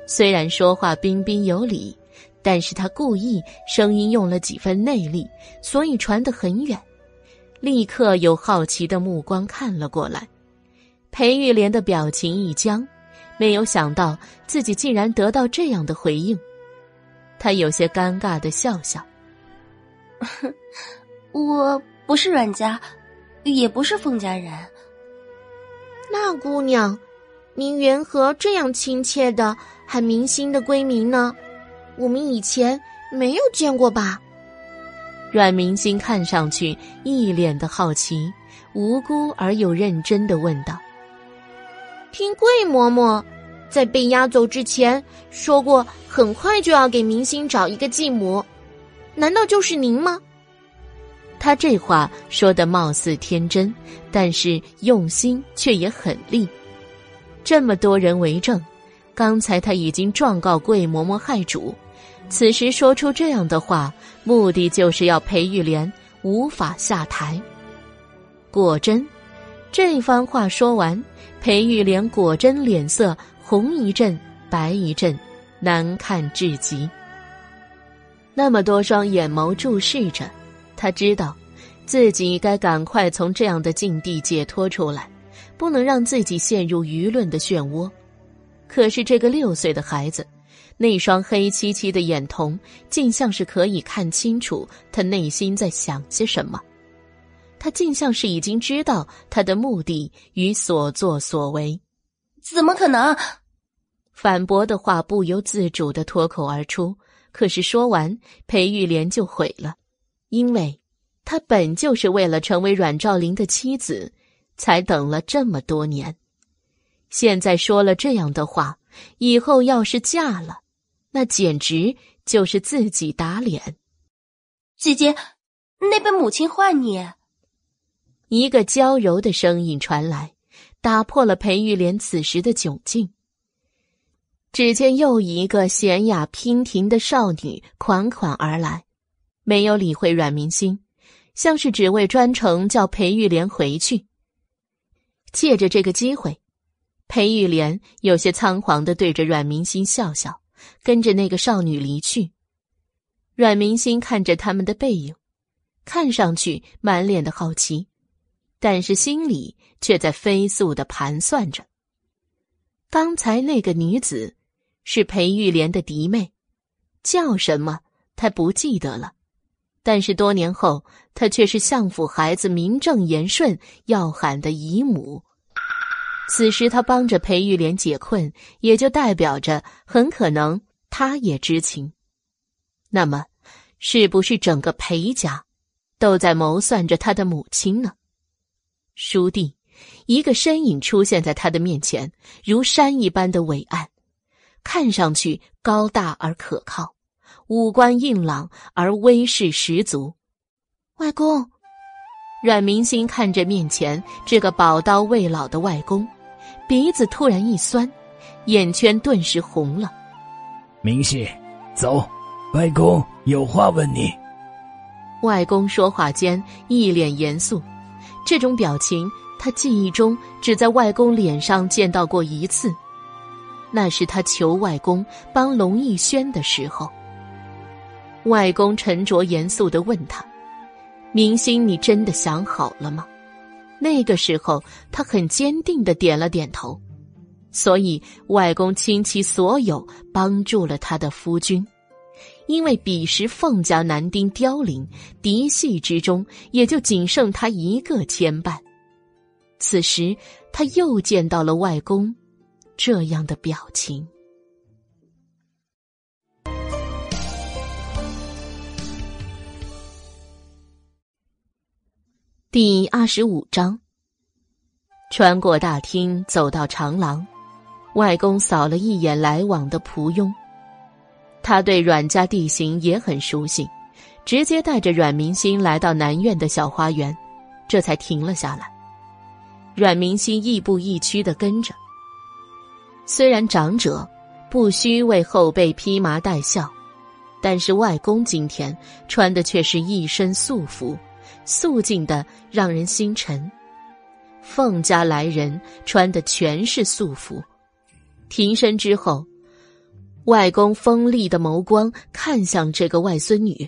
虽然说话彬彬有礼，但是他故意声音用了几分内力，所以传得很远。立刻有好奇的目光看了过来，裴玉莲的表情一僵，没有想到自己竟然得到这样的回应，他有些尴尬的笑笑：“ <laughs> 我不是阮家。”也不是凤家人。那姑娘，您缘何这样亲切的喊明星的闺名呢？我们以前没有见过吧？阮明星看上去一脸的好奇，无辜而又认真的问道：“听桂嬷嬷在被押走之前说过，很快就要给明星找一个继母，难道就是您吗？”他这话说的貌似天真，但是用心却也很利。这么多人为证，刚才他已经状告桂嬷嬷害主，此时说出这样的话，目的就是要裴玉莲无法下台。果真，这番话说完，裴玉莲果真脸色红一阵白一阵，难看至极。那么多双眼眸注视着。他知道，自己该赶快从这样的境地解脱出来，不能让自己陷入舆论的漩涡。可是这个六岁的孩子，那双黑漆漆的眼瞳，竟像是可以看清楚他内心在想些什么。他竟像是已经知道他的目的与所作所为。怎么可能？反驳的话不由自主的脱口而出。可是说完，裴玉莲就毁了。因为，她本就是为了成为阮兆林的妻子，才等了这么多年。现在说了这样的话，以后要是嫁了，那简直就是自己打脸。姐姐，那边母亲唤你。一个娇柔的声音传来，打破了裴玉莲此时的窘境。只见又一个娴雅娉婷的少女款款而来。没有理会阮明星，像是只为专程叫裴玉莲回去。借着这个机会，裴玉莲有些仓皇的对着阮明星笑笑，跟着那个少女离去。阮明星看着他们的背影，看上去满脸的好奇，但是心里却在飞速的盘算着：刚才那个女子是裴玉莲的嫡妹，叫什么他不记得了。但是多年后，她却是相府孩子名正言顺要喊的姨母。此时，他帮着裴玉莲解困，也就代表着很可能他也知情。那么，是不是整个裴家都在谋算着他的母亲呢？书弟，一个身影出现在他的面前，如山一般的伟岸，看上去高大而可靠。五官硬朗而威势十足，外公。阮明星看着面前这个宝刀未老的外公，鼻子突然一酸，眼圈顿时红了。明星，走，外公有话问你。外公说话间一脸严肃，这种表情他记忆中只在外公脸上见到过一次，那是他求外公帮龙逸轩的时候。外公沉着严肃的问他：“明星，你真的想好了吗？”那个时候，他很坚定的点了点头。所以外公倾其所有帮助了他的夫君。因为彼时凤家男丁凋零，嫡系之中也就仅剩他一个牵绊。此时他又见到了外公这样的表情。第二十五章，穿过大厅，走到长廊，外公扫了一眼来往的仆佣。他对阮家地形也很熟悉，直接带着阮明星来到南院的小花园，这才停了下来。阮明星亦步亦趋的跟着。虽然长者不需为后辈披麻戴孝，但是外公今天穿的却是一身素服，素净的让人心沉。凤家来人穿的全是素服，停身之后。外公锋利的眸光看向这个外孙女，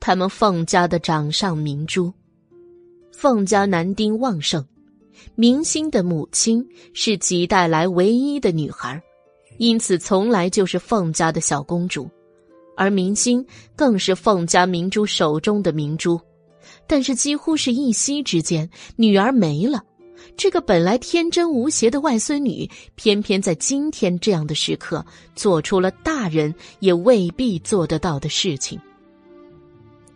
他们凤家的掌上明珠。凤家男丁旺盛，明星的母亲是几代来唯一的女孩，因此从来就是凤家的小公主，而明星更是凤家明珠手中的明珠。但是几乎是一夕之间，女儿没了。这个本来天真无邪的外孙女，偏偏在今天这样的时刻，做出了大人也未必做得到的事情。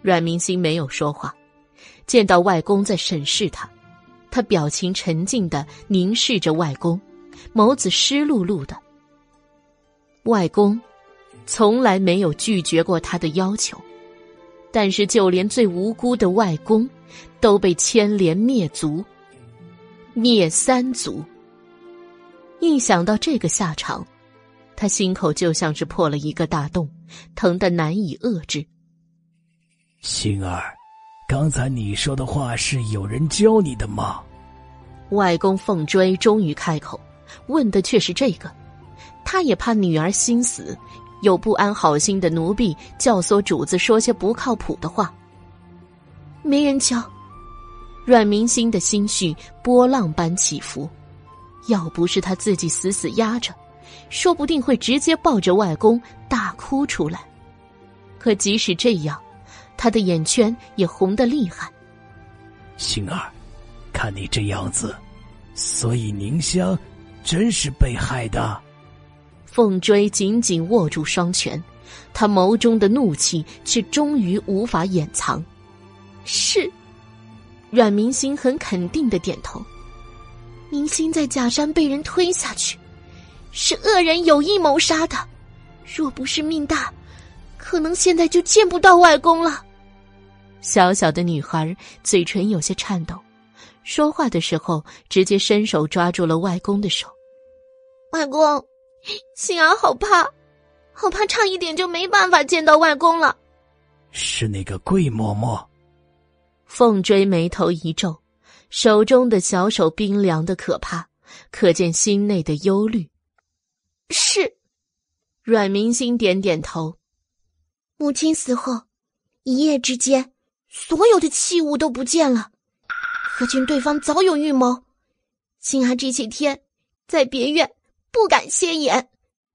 阮明星没有说话，见到外公在审视他，他表情沉静的凝视着外公，眸子湿漉漉的。外公从来没有拒绝过他的要求，但是就连最无辜的外公，都被牵连灭族。灭三族。一想到这个下场，他心口就像是破了一个大洞，疼得难以遏制。星儿，刚才你说的话是有人教你的吗？外公凤追终于开口，问的却是这个。他也怕女儿心死，有不安好心的奴婢教唆主子说些不靠谱的话。没人教。阮明星的心绪波浪般起伏，要不是他自己死死压着，说不定会直接抱着外公大哭出来。可即使这样，他的眼圈也红得厉害。星儿，看你这样子，所以宁香真是被害的。凤追紧紧握住双拳，他眸中的怒气却终于无法掩藏。是。阮明星很肯定的点头。明星在假山被人推下去，是恶人有意谋杀的。若不是命大，可能现在就见不到外公了。小小的女孩嘴唇有些颤抖，说话的时候直接伸手抓住了外公的手。外公，心儿好怕，好怕差一点就没办法见到外公了。是那个桂嬷嬷。凤追眉头一皱，手中的小手冰凉的可怕，可见心内的忧虑。是，阮明星点点头。母亲死后，一夜之间，所有的器物都不见了，可见对方早有预谋。心儿这些天在别院不敢歇眼，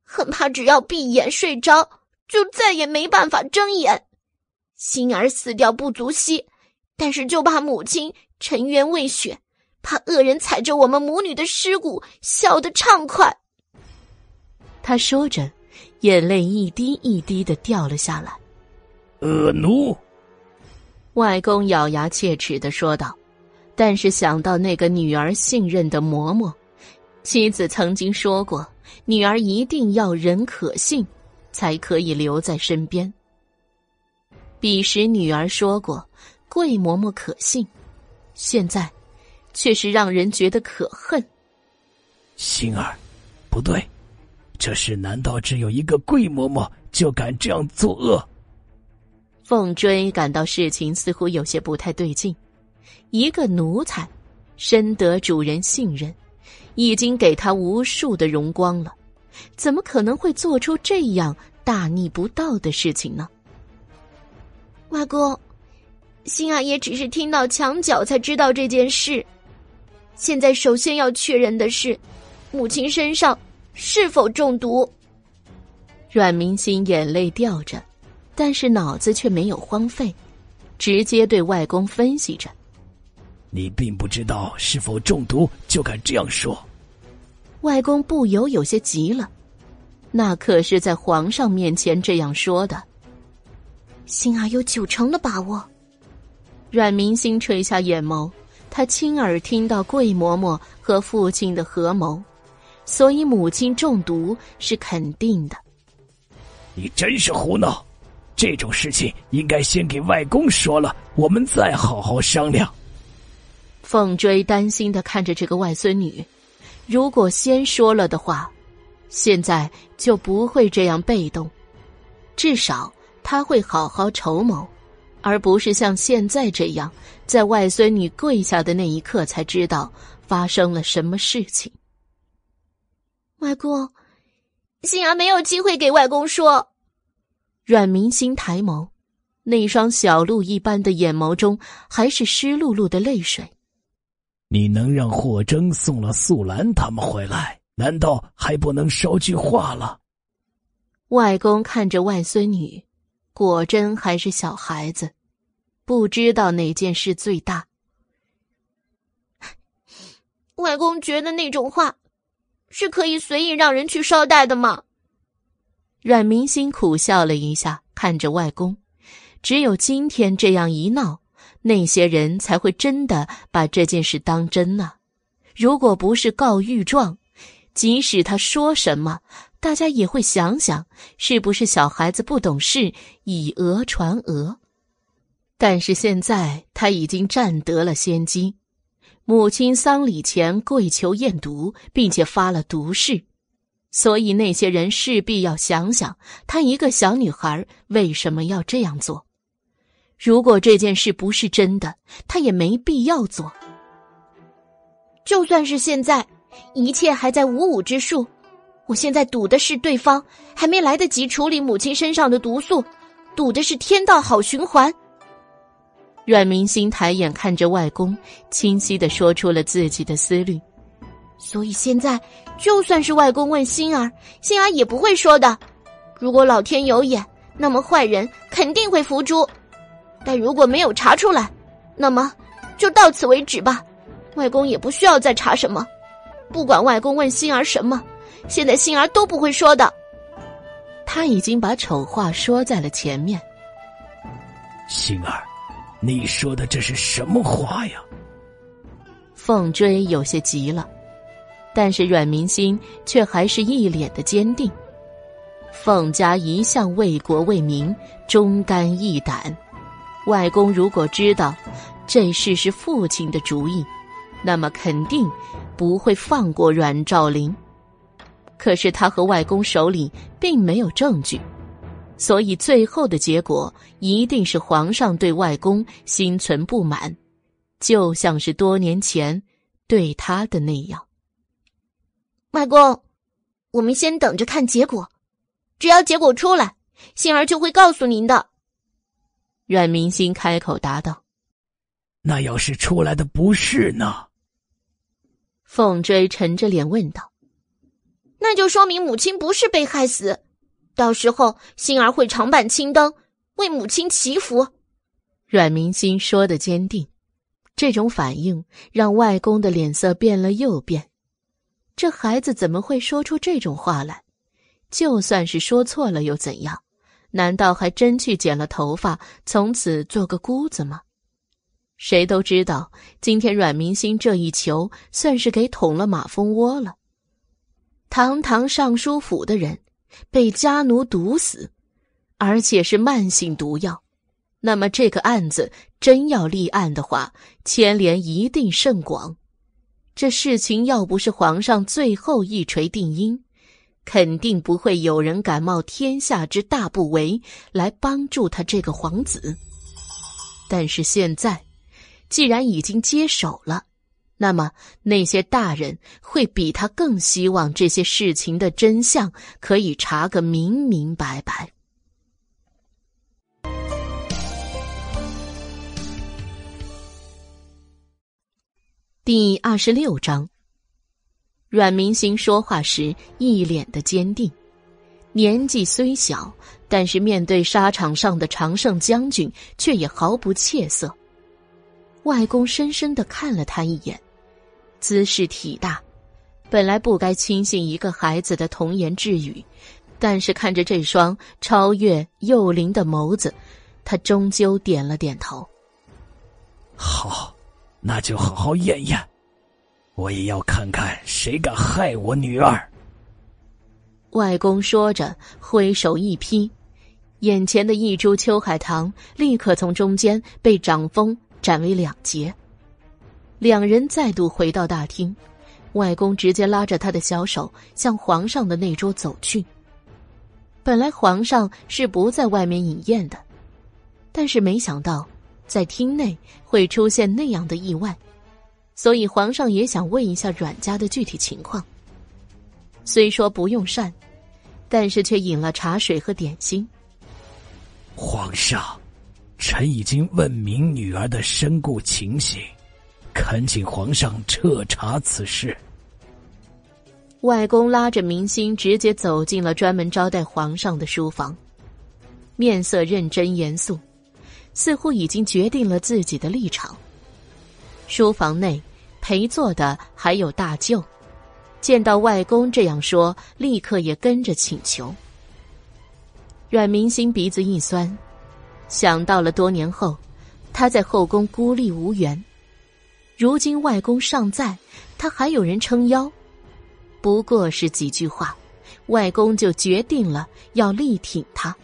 很怕只要闭眼睡着，就再也没办法睁眼。心儿死掉不足惜。但是就怕母亲沉冤未雪，怕恶人踩着我们母女的尸骨笑得畅快。他说着，眼泪一滴一滴的掉了下来。恶奴，外公咬牙切齿的说道。但是想到那个女儿信任的嬷嬷，妻子曾经说过，女儿一定要人可信，才可以留在身边。彼时女儿说过。桂嬷嬷可信，现在却是让人觉得可恨。星儿，不对，这事难道只有一个桂嬷嬷就敢这样作恶？凤追感到事情似乎有些不太对劲。一个奴才，深得主人信任，已经给他无数的荣光了，怎么可能会做出这样大逆不道的事情呢？外公。新儿也只是听到墙角才知道这件事。现在首先要确认的是，母亲身上是否中毒。阮明心眼泪掉着，但是脑子却没有荒废，直接对外公分析着：“你并不知道是否中毒，就敢这样说？”外公不由有些急了，那可是在皇上面前这样说的。心儿有九成的把握。阮明心垂下眼眸，他亲耳听到桂嬷嬷和父亲的合谋，所以母亲中毒是肯定的。你真是胡闹！这种事情应该先给外公说了，我们再好好商量。凤追担心的看着这个外孙女。如果先说了的话，现在就不会这样被动，至少他会好好筹谋，而不是像现在这样，在外孙女跪下的那一刻才知道发生了什么事情。外公，心儿没有机会给外公说。阮明心抬眸，那双小鹿一般的眼眸中还是湿漉漉的泪水。你能让霍征送了素兰他们回来，难道还不能捎句话了？外公看着外孙女，果真还是小孩子，不知道哪件事最大。外公觉得那种话是可以随意让人去捎带的吗？阮明心苦笑了一下，看着外公，只有今天这样一闹。那些人才会真的把这件事当真呢。如果不是告御状，即使他说什么，大家也会想想是不是小孩子不懂事，以讹传讹。但是现在他已经占得了先机，母亲丧礼前跪求验毒，并且发了毒誓，所以那些人势必要想想，她一个小女孩为什么要这样做。如果这件事不是真的，她也没必要做。就算是现在，一切还在五五之数，我现在赌的是对方还没来得及处理母亲身上的毒素，赌的是天道好循环。阮明心抬眼看着外公，清晰的说出了自己的思虑。所以现在，就算是外公问心儿，心儿也不会说的。如果老天有眼，那么坏人肯定会伏诛。但如果没有查出来，那么就到此为止吧。外公也不需要再查什么，不管外公问心儿什么，现在心儿都不会说的。他已经把丑话说在了前面。心儿，你说的这是什么话呀？凤追有些急了，但是阮明心却还是一脸的坚定。凤家一向为国为民，忠肝义胆。外公如果知道这事是父亲的主意，那么肯定不会放过阮兆林。可是他和外公手里并没有证据，所以最后的结果一定是皇上对外公心存不满，就像是多年前对他的那样。外公，我们先等着看结果，只要结果出来，杏儿就会告诉您的。阮明心开口答道：“那要是出来的不是呢？”凤追沉着脸问道：“那就说明母亲不是被害死，到时候心儿会长伴青灯，为母亲祈福。”阮明心说的坚定，这种反应让外公的脸色变了又变。这孩子怎么会说出这种话来？就算是说错了又怎样？难道还真去剪了头发，从此做个姑子吗？谁都知道，今天阮明星这一球算是给捅了马蜂窝了。堂堂尚书府的人被家奴毒死，而且是慢性毒药，那么这个案子真要立案的话，牵连一定甚广。这事情要不是皇上最后一锤定音。肯定不会有人敢冒天下之大不韪来帮助他这个皇子。但是现在，既然已经接手了，那么那些大人会比他更希望这些事情的真相可以查个明明白白。第二十六章。阮明星说话时一脸的坚定，年纪虽小，但是面对沙场上的常胜将军，却也毫不怯色。外公深深的看了他一眼，姿势体大，本来不该轻信一个孩子的童言稚语，但是看着这双超越幼龄的眸子，他终究点了点头。好，那就好好验验。我也要看看谁敢害我女儿。外公说着，挥手一劈，眼前的一株秋海棠立刻从中间被掌风斩为两截。两人再度回到大厅，外公直接拉着他的小手向皇上的那桌走去。本来皇上是不在外面饮宴的，但是没想到在厅内会出现那样的意外。所以皇上也想问一下阮家的具体情况。虽说不用膳，但是却饮了茶水和点心。皇上，臣已经问明女儿的身故情形，恳请皇上彻查此事。外公拉着明星直接走进了专门招待皇上的书房，面色认真严肃，似乎已经决定了自己的立场。书房内陪坐的还有大舅，见到外公这样说，立刻也跟着请求。阮明星鼻子一酸，想到了多年后他在后宫孤立无援，如今外公尚在，他还有人撑腰，不过是几句话，外公就决定了要力挺他。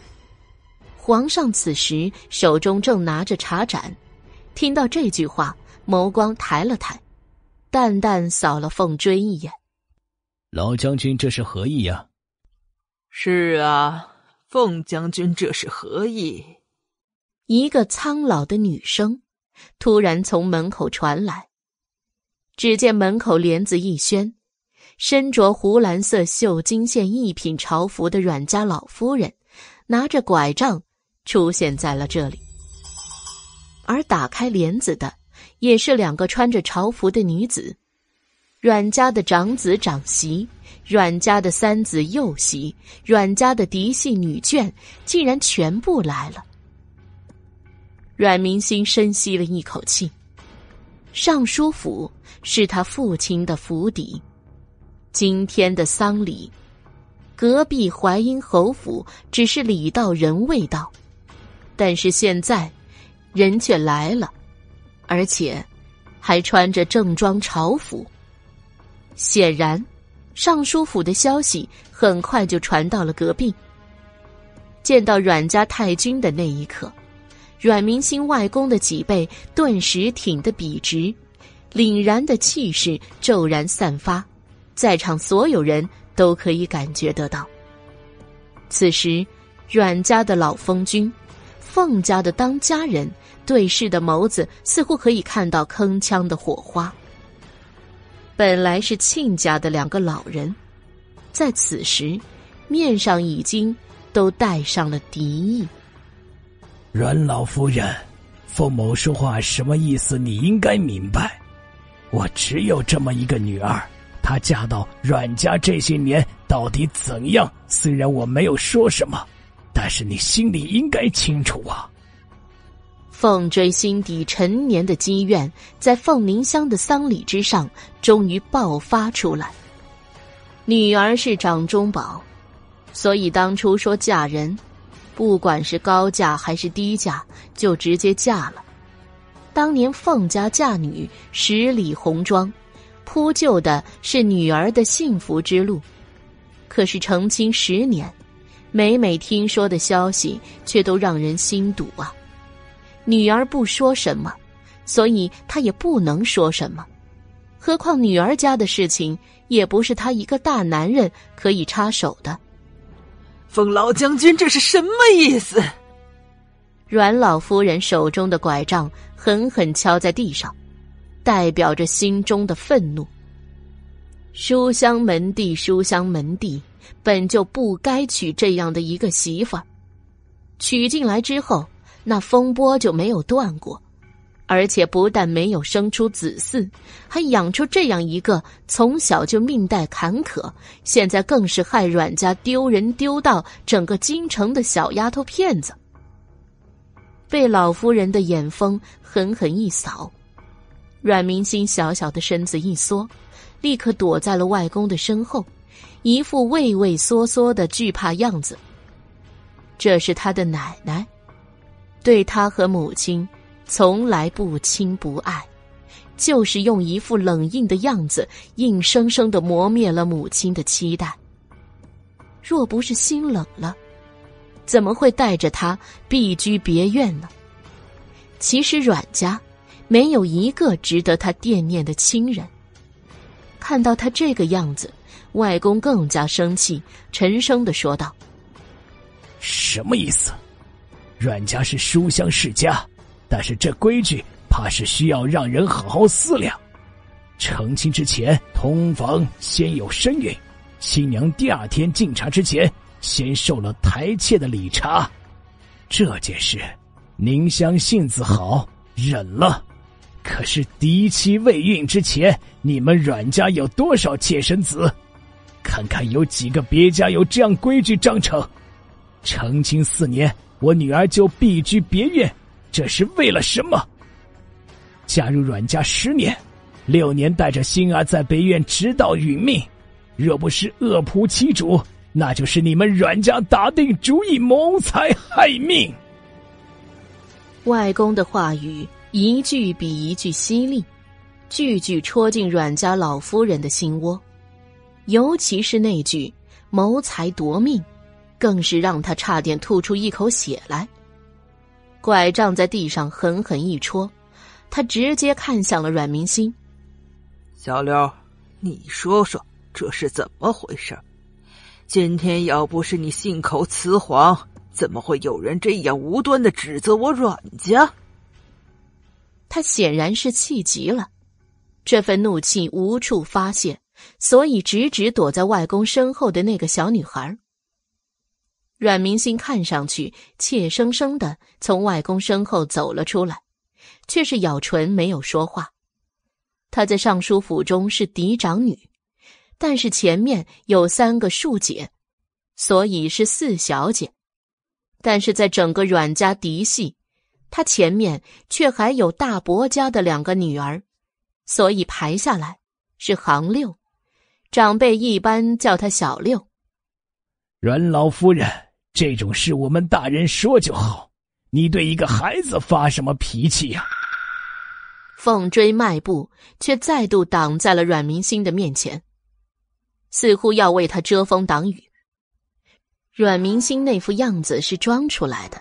皇上此时手中正拿着茶盏，听到这句话。眸光抬了抬，淡淡扫了凤追一眼。老将军，这是何意呀？是啊，凤将军这是何意？一个苍老的女声突然从门口传来。只见门口帘子一掀，身着湖蓝色绣金线一品朝服的阮家老夫人，拿着拐杖出现在了这里。而打开帘子的。也是两个穿着朝服的女子，阮家的长子长媳，阮家的三子幼媳，阮家的嫡系女眷，竟然全部来了。阮明星深吸了一口气，尚书府是他父亲的府邸，今天的丧礼，隔壁淮阴侯府只是礼到人未到，但是现在，人却来了。而且，还穿着正装朝服。显然，尚书府的消息很快就传到了隔壁。见到阮家太君的那一刻，阮明星外公的脊背顿时挺得笔直，凛然的气势骤然散发，在场所有人都可以感觉得到。此时，阮家的老封君，凤家的当家人。对视的眸子似乎可以看到铿锵的火花。本来是亲家的两个老人，在此时，面上已经都带上了敌意。阮老夫人，凤某说话什么意思？你应该明白。我只有这么一个女儿，她嫁到阮家这些年到底怎样？虽然我没有说什么，但是你心里应该清楚啊。凤追心底陈年的积怨，在凤鸣香的丧礼之上，终于爆发出来。女儿是掌中宝，所以当初说嫁人，不管是高价还是低价，就直接嫁了。当年凤家嫁女十里红妆，铺就的是女儿的幸福之路。可是成亲十年，每每听说的消息，却都让人心堵啊。女儿不说什么，所以他也不能说什么。何况女儿家的事情，也不是他一个大男人可以插手的。封老将军，这是什么意思？阮老夫人手中的拐杖狠狠敲在地上，代表着心中的愤怒。书香门第，书香门第本就不该娶这样的一个媳妇儿，娶进来之后。那风波就没有断过，而且不但没有生出子嗣，还养出这样一个从小就命带坎坷，现在更是害阮家丢人丢到整个京城的小丫头片子。被老夫人的眼风狠狠一扫，阮明心小小的身子一缩，立刻躲在了外公的身后，一副畏畏缩缩的惧怕样子。这是他的奶奶，对他和母亲。从来不亲不爱，就是用一副冷硬的样子，硬生生的磨灭了母亲的期待。若不是心冷了，怎么会带着他避居别院呢？其实阮家没有一个值得他惦念的亲人。看到他这个样子，外公更加生气，沉声的说道：“什么意思？阮家是书香世家。”但是这规矩怕是需要让人好好思量。成亲之前通房先有身孕，新娘第二天进茶之前先受了台妾的礼茶。这件事，宁香性子好忍了。可是嫡妻未孕之前，你们阮家有多少妾身子？看看有几个别家有这样规矩章程？成亲四年，我女儿就避居别院。这是为了什么？加入阮家十年，六年带着心儿在别院直到殒命。若不是恶仆欺主，那就是你们阮家打定主意谋财害命。外公的话语一句比一句犀利，句句戳进阮家老夫人的心窝。尤其是那句“谋财夺命”，更是让他差点吐出一口血来。拐杖在地上狠狠一戳，他直接看向了阮明心。小刘，你说说这是怎么回事？今天要不是你信口雌黄，怎么会有人这样无端的指责我阮家？他显然是气急了，这份怒气无处发泄，所以直直躲在外公身后的那个小女孩。阮明心看上去怯生生的从外公身后走了出来，却是咬唇没有说话。她在尚书府中是嫡长女，但是前面有三个庶姐，所以是四小姐。但是在整个阮家嫡系，她前面却还有大伯家的两个女儿，所以排下来是行六，长辈一般叫他小六。阮老夫人。这种事我们大人说就好，你对一个孩子发什么脾气呀？凤追迈步，却再度挡在了阮明星的面前，似乎要为他遮风挡雨。阮明星那副样子是装出来的，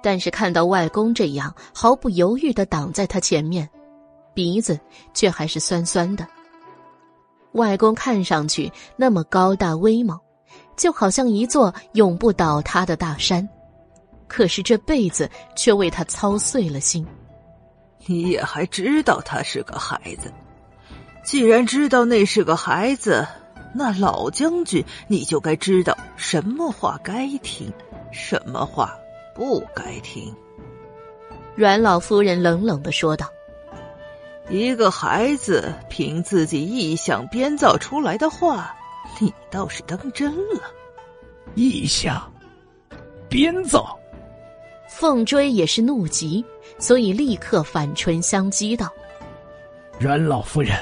但是看到外公这样毫不犹豫的挡在他前面，鼻子却还是酸酸的。外公看上去那么高大威猛。就好像一座永不倒塌的大山，可是这辈子却为他操碎了心。你也还知道他是个孩子，既然知道那是个孩子，那老将军你就该知道什么话该听，什么话不该听。阮老夫人冷冷的说道：“一个孩子凭自己臆想编造出来的话。”你倒是当真了，臆想编造。凤追也是怒极，所以立刻反唇相讥道：“阮老夫人，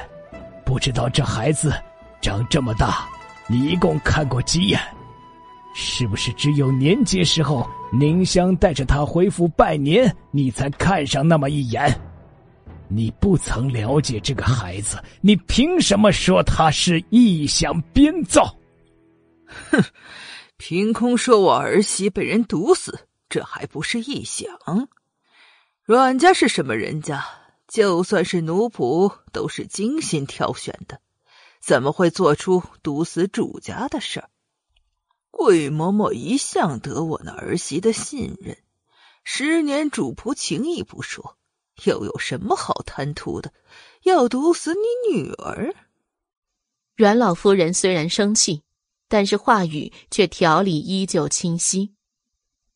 不知道这孩子长这么大，你一共看过几眼？是不是只有年节时候宁香带着他回府拜年，你才看上那么一眼？”你不曾了解这个孩子，你凭什么说他是臆想编造？哼，凭空说我儿媳被人毒死，这还不是臆想？阮家是什么人家？就算是奴仆，都是精心挑选的，怎么会做出毒死主家的事儿？桂嬷嬷一向得我那儿媳的信任，十年主仆情谊不说。又有什么好贪图的？要毒死你女儿？阮老夫人虽然生气，但是话语却条理依旧清晰。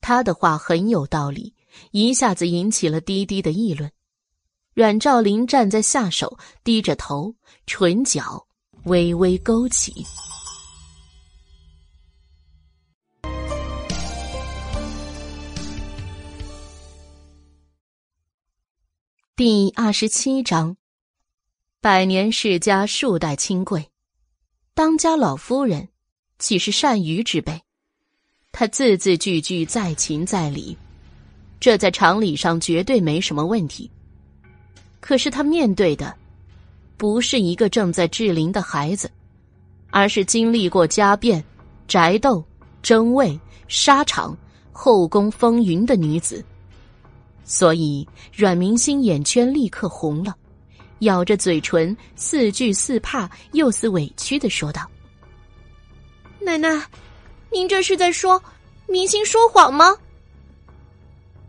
她的话很有道理，一下子引起了滴滴的议论。阮兆林站在下手，低着头，唇角微微勾起。第二十七章，百年世家数代亲贵，当家老夫人岂是善娱之辈？她字字句句在情在理，这在常理上绝对没什么问题。可是她面对的，不是一个正在治龄的孩子，而是经历过家变、宅斗、争位、沙场、后宫风云的女子。所以，阮明星眼圈立刻红了，咬着嘴唇，似惧似怕又似委屈的说道：“奶奶，您这是在说明星说谎吗？”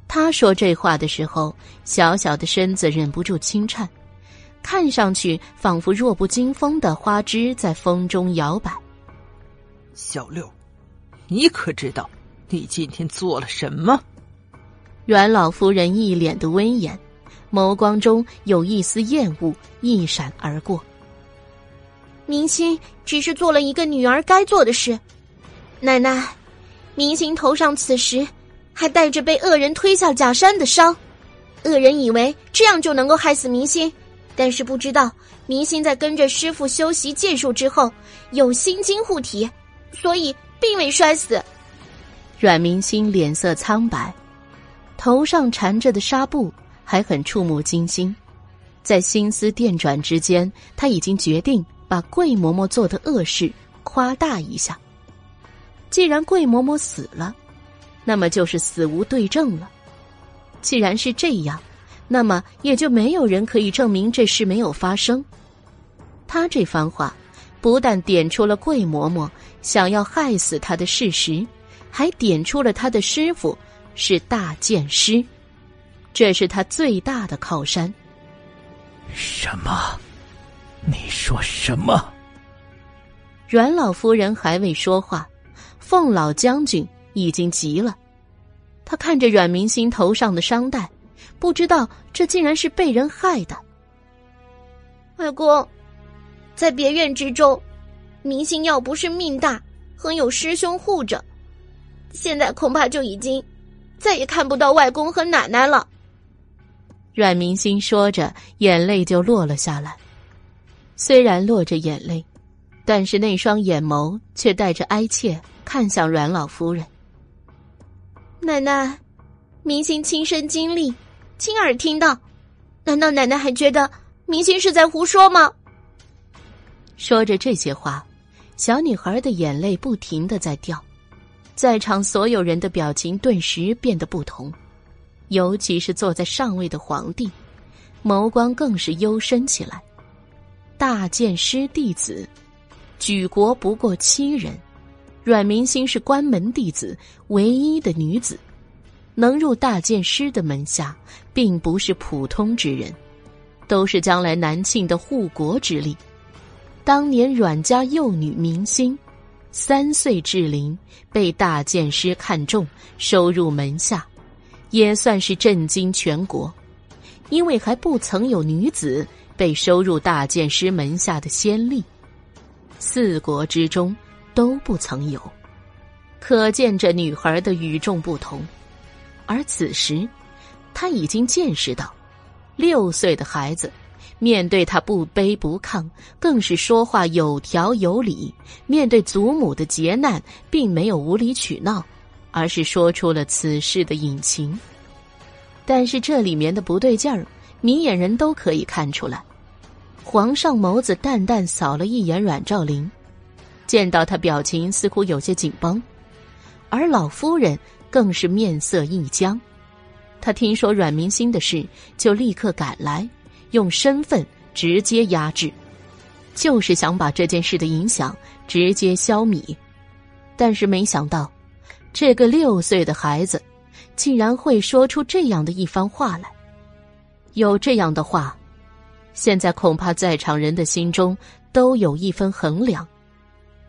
他说这话的时候，小小的身子忍不住轻颤，看上去仿佛弱不禁风的花枝在风中摇摆。小六，你可知道你今天做了什么？阮老夫人一脸的威严，眸光中有一丝厌恶一闪而过。明星只是做了一个女儿该做的事，奶奶，明星头上此时还带着被恶人推下假山的伤，恶人以为这样就能够害死明星，但是不知道明星在跟着师傅修习剑术之后有心经护体，所以并未摔死。阮明星脸色苍白。头上缠着的纱布还很触目惊心，在心思电转之间，他已经决定把桂嬷嬷做的恶事夸大一下。既然桂嬷嬷死了，那么就是死无对证了。既然是这样，那么也就没有人可以证明这事没有发生。他这番话不但点出了桂嬷嬷想要害死他的事实，还点出了他的师傅。是大剑师，这是他最大的靠山。什么？你说什么？阮老夫人还未说话，凤老将军已经急了。他看着阮明星头上的伤带，不知道这竟然是被人害的。外公，在别院之中，明星要不是命大，很有师兄护着，现在恐怕就已经。再也看不到外公和奶奶了。阮明星说着，眼泪就落了下来。虽然落着眼泪，但是那双眼眸却带着哀切，看向阮老夫人。奶奶，明星亲身经历，亲耳听到，难道奶奶还觉得明星是在胡说吗？说着这些话，小女孩的眼泪不停的在掉。在场所有人的表情顿时变得不同，尤其是坐在上位的皇帝，眸光更是幽深起来。大剑师弟子，举国不过七人，阮明星是关门弟子，唯一的女子，能入大剑师的门下，并不是普通之人，都是将来南庆的护国之力。当年阮家幼女明星。三岁至龄，被大剑师看中，收入门下，也算是震惊全国。因为还不曾有女子被收入大剑师门下的先例，四国之中都不曾有，可见这女孩的与众不同。而此时，他已经见识到，六岁的孩子。面对他不卑不亢，更是说话有条有理。面对祖母的劫难，并没有无理取闹，而是说出了此事的隐情。但是这里面的不对劲儿，明眼人都可以看出来。皇上眸子淡淡扫了一眼阮兆林，见到他表情似乎有些紧绷，而老夫人更是面色一僵。他听说阮明心的事，就立刻赶来。用身份直接压制，就是想把这件事的影响直接消弭。但是没想到，这个六岁的孩子竟然会说出这样的一番话来。有这样的话，现在恐怕在场人的心中都有一分衡量。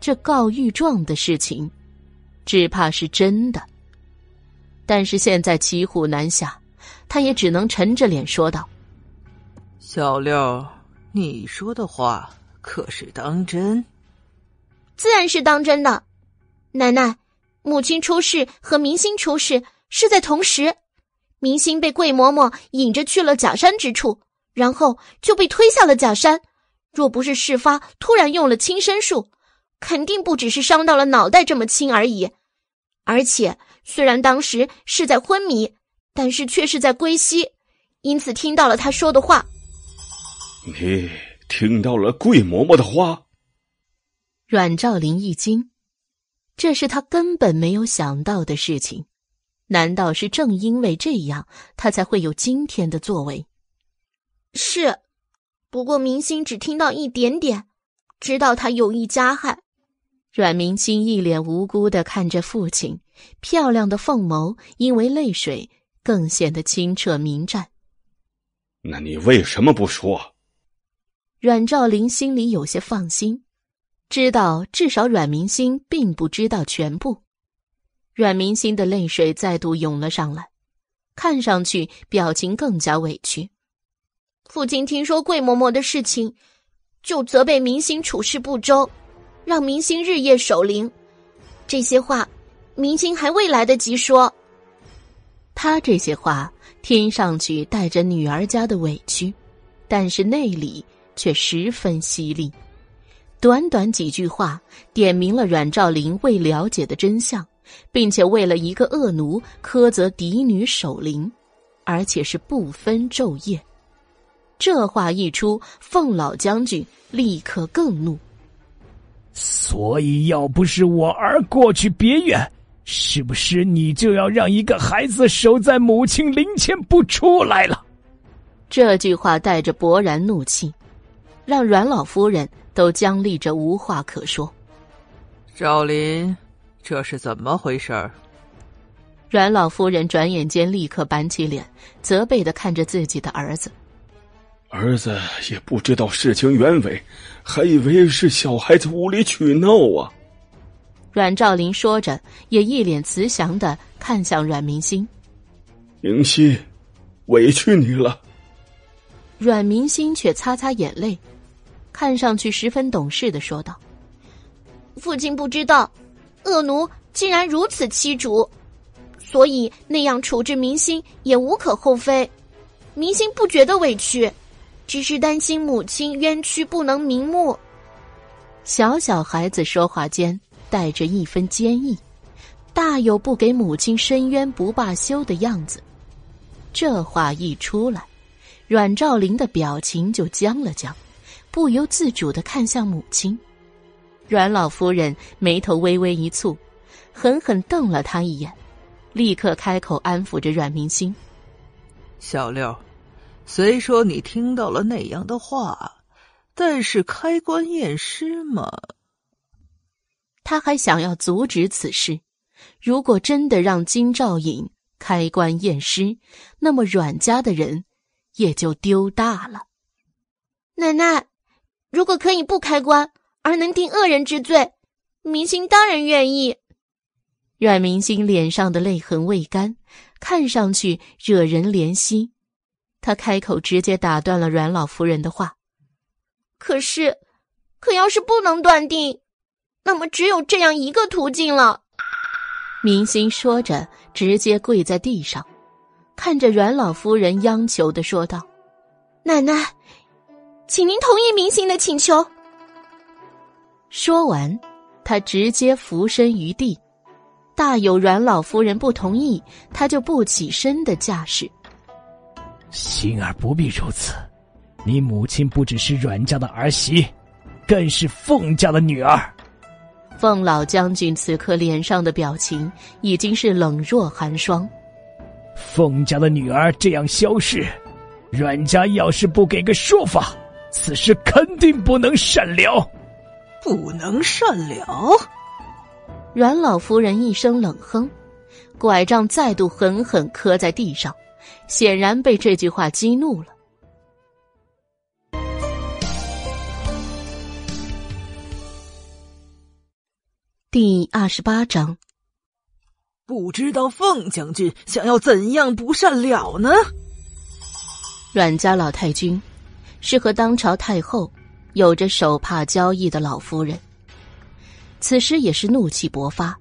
这告御状的事情，只怕是真的。但是现在骑虎难下，他也只能沉着脸说道。小六，你说的话可是当真？自然是当真的。奶奶，母亲出事和明星出事是在同时，明星被桂嬷嬷引着去了假山之处，然后就被推下了假山。若不是事发突然用了轻身术，肯定不只是伤到了脑袋这么轻而已。而且，虽然当时是在昏迷，但是却是在归西，因此听到了他说的话。你听到了桂嬷嬷的话？阮兆林一惊，这是他根本没有想到的事情。难道是正因为这样，他才会有今天的作为？是，不过明星只听到一点点，知道他有意加害。阮明星一脸无辜的看着父亲，漂亮的凤眸因为泪水更显得清澈明湛。那你为什么不说？阮兆林心里有些放心，知道至少阮明星并不知道全部。阮明星的泪水再度涌了上来，看上去表情更加委屈。父亲听说桂嬷嬷的事情，就责备明星处事不周。让明星日夜守灵，这些话，明星还未来得及说。他这些话听上去带着女儿家的委屈，但是内里却十分犀利。短短几句话，点明了阮兆林未了解的真相，并且为了一个恶奴苛责嫡女守灵，而且是不分昼夜。这话一出，凤老将军立刻更怒。所以，要不是我儿过去别院，是不是你就要让一个孩子守在母亲灵前不出来了？这句话带着勃然怒气，让阮老夫人都僵立着，无话可说。赵林，这是怎么回事？阮老夫人转眼间立刻板起脸，责备的看着自己的儿子。儿子也不知道事情原委，还以为是小孩子无理取闹啊。阮兆林说着，也一脸慈祥的看向阮明星。明星，委屈你了。阮明星却擦擦眼泪，看上去十分懂事的说道：“父亲不知道，恶奴竟然如此欺主，所以那样处置明星也无可厚非。明星不觉得委屈。”只是担心母亲冤屈不能瞑目。小小孩子说话间带着一分坚毅，大有不给母亲伸冤不罢休的样子。这话一出来，阮兆林的表情就僵了僵，不由自主的看向母亲。阮老夫人眉头微微一蹙，狠狠瞪了他一眼，立刻开口安抚着阮明星：“小六。”虽说你听到了那样的话，但是开棺验尸嘛。他还想要阻止此事。如果真的让金兆尹开棺验尸，那么阮家的人也就丢大了。奶奶，如果可以不开棺，而能定恶人之罪，明星当然愿意。阮明星脸上的泪痕未干，看上去惹人怜惜。他开口，直接打断了阮老夫人的话。可是，可要是不能断定，那么只有这样一个途径了。明星说着，直接跪在地上，看着阮老夫人，央求的说道：“奶奶，请您同意明星的请求。”说完，他直接俯身于地，大有阮老夫人不同意，他就不起身的架势。心儿不必如此，你母亲不只是阮家的儿媳，更是凤家的女儿。凤老将军此刻脸上的表情已经是冷若寒霜。凤家的女儿这样消逝，阮家要是不给个说法，此事肯定不能善了。不能善了！阮老夫人一声冷哼，拐杖再度狠狠磕在地上。显然被这句话激怒了。第二十八章，不知道凤将军想要怎样不善了呢？阮家老太君是和当朝太后有着手帕交易的老夫人。此时也是怒气勃发。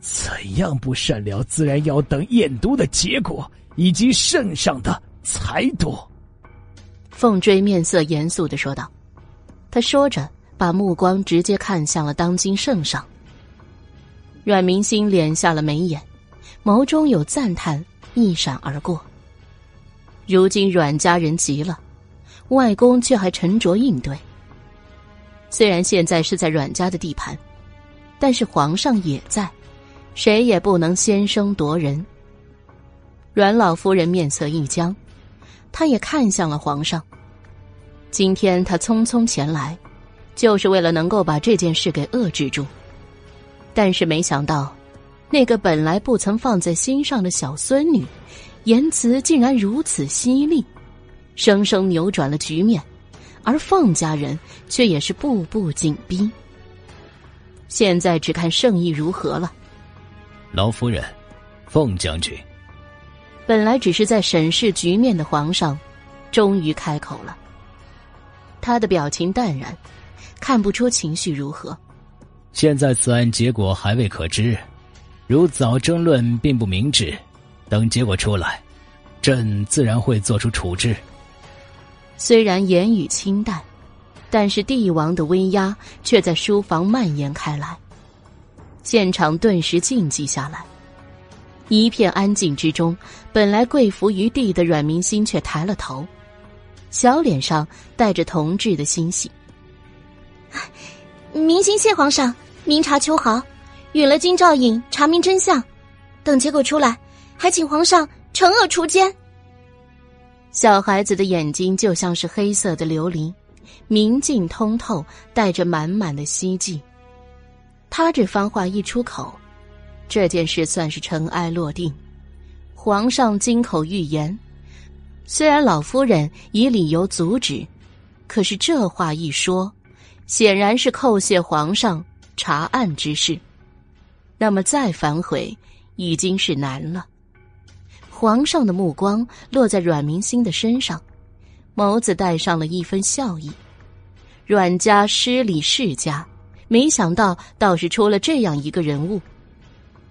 怎样不善了，自然要等验毒的结果以及圣上的裁夺。凤追面色严肃的说道。他说着，把目光直接看向了当今圣上。阮明心敛下了眉眼，眸中有赞叹一闪而过。如今阮家人急了，外公却还沉着应对。虽然现在是在阮家的地盘，但是皇上也在。谁也不能先声夺人。阮老夫人面色一僵，她也看向了皇上。今天她匆匆前来，就是为了能够把这件事给遏制住。但是没想到，那个本来不曾放在心上的小孙女，言辞竟然如此犀利，生生扭转了局面，而凤家人却也是步步紧逼。现在只看圣意如何了。老夫人，凤将军。本来只是在审视局面的皇上，终于开口了。他的表情淡然，看不出情绪如何。现在此案结果还未可知，如早争论并不明智。等结果出来，朕自然会做出处置。虽然言语清淡，但是帝王的威压却在书房蔓延开来。现场顿时静寂下来，一片安静之中，本来跪伏于地的阮明心却抬了头，小脸上带着同志的欣喜。明心谢皇上明察秋毫，允了金兆尹查明真相。等结果出来，还请皇上惩恶除奸。小孩子的眼睛就像是黑色的琉璃，明净通透，带着满满的希冀。他这番话一出口，这件事算是尘埃落定。皇上金口玉言，虽然老夫人以理由阻止，可是这话一说，显然是叩谢皇上查案之事。那么再反悔，已经是难了。皇上的目光落在阮明心的身上，眸子带上了一分笑意。阮家失礼世家。没想到，倒是出了这样一个人物。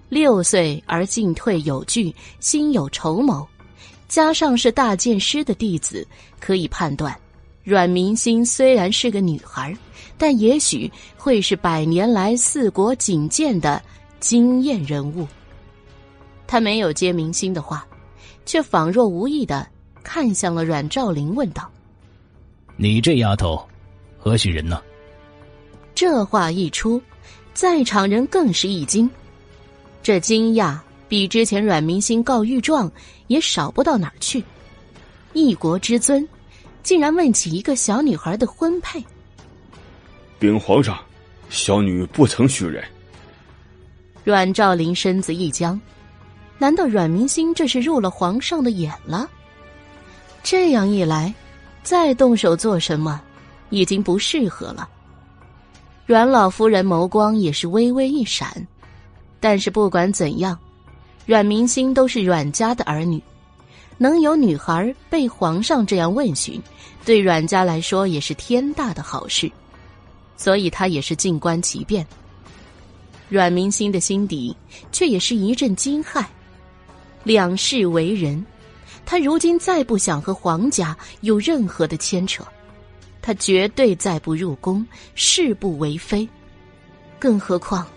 六岁而进退有据，心有筹谋，加上是大剑师的弟子，可以判断，阮明心虽然是个女孩，但也许会是百年来四国仅见的惊艳人物。他没有接明心的话，却仿若无意的看向了阮兆林，问道：“你这丫头，何许人呢？”这话一出，在场人更是一惊。这惊讶比之前阮明星告御状也少不到哪儿去。一国之尊，竟然问起一个小女孩的婚配。禀皇上，小女不曾许人。阮兆林身子一僵，难道阮明心这是入了皇上的眼了？这样一来，再动手做什么，已经不适合了。阮老夫人眸光也是微微一闪，但是不管怎样，阮明心都是阮家的儿女，能有女孩被皇上这样问询，对阮家来说也是天大的好事，所以他也是静观其变。阮明心的心底却也是一阵惊骇，两世为人，他如今再不想和皇家有任何的牵扯。他绝对再不入宫，誓不为妃。更何况，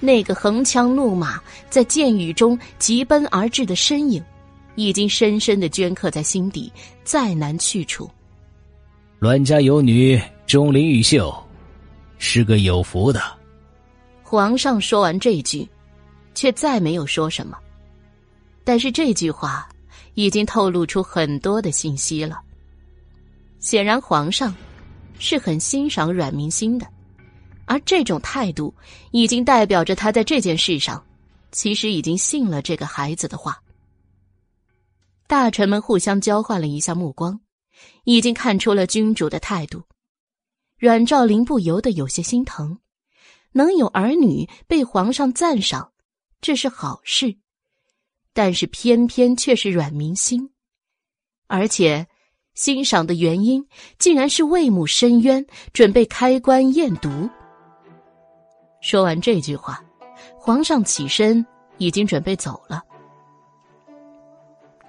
那个横枪怒马在箭雨中疾奔而至的身影，已经深深的镌刻在心底，再难去除。阮家有女钟灵毓秀，是个有福的。皇上说完这句，却再没有说什么。但是这句话已经透露出很多的信息了。显然，皇上是很欣赏阮明心的，而这种态度已经代表着他在这件事上其实已经信了这个孩子的话。大臣们互相交换了一下目光，已经看出了君主的态度。阮兆林不由得有些心疼，能有儿女被皇上赞赏，这是好事，但是偏偏却是阮明心，而且。欣赏的原因竟然是为母申冤，准备开棺验毒。说完这句话，皇上起身，已经准备走了。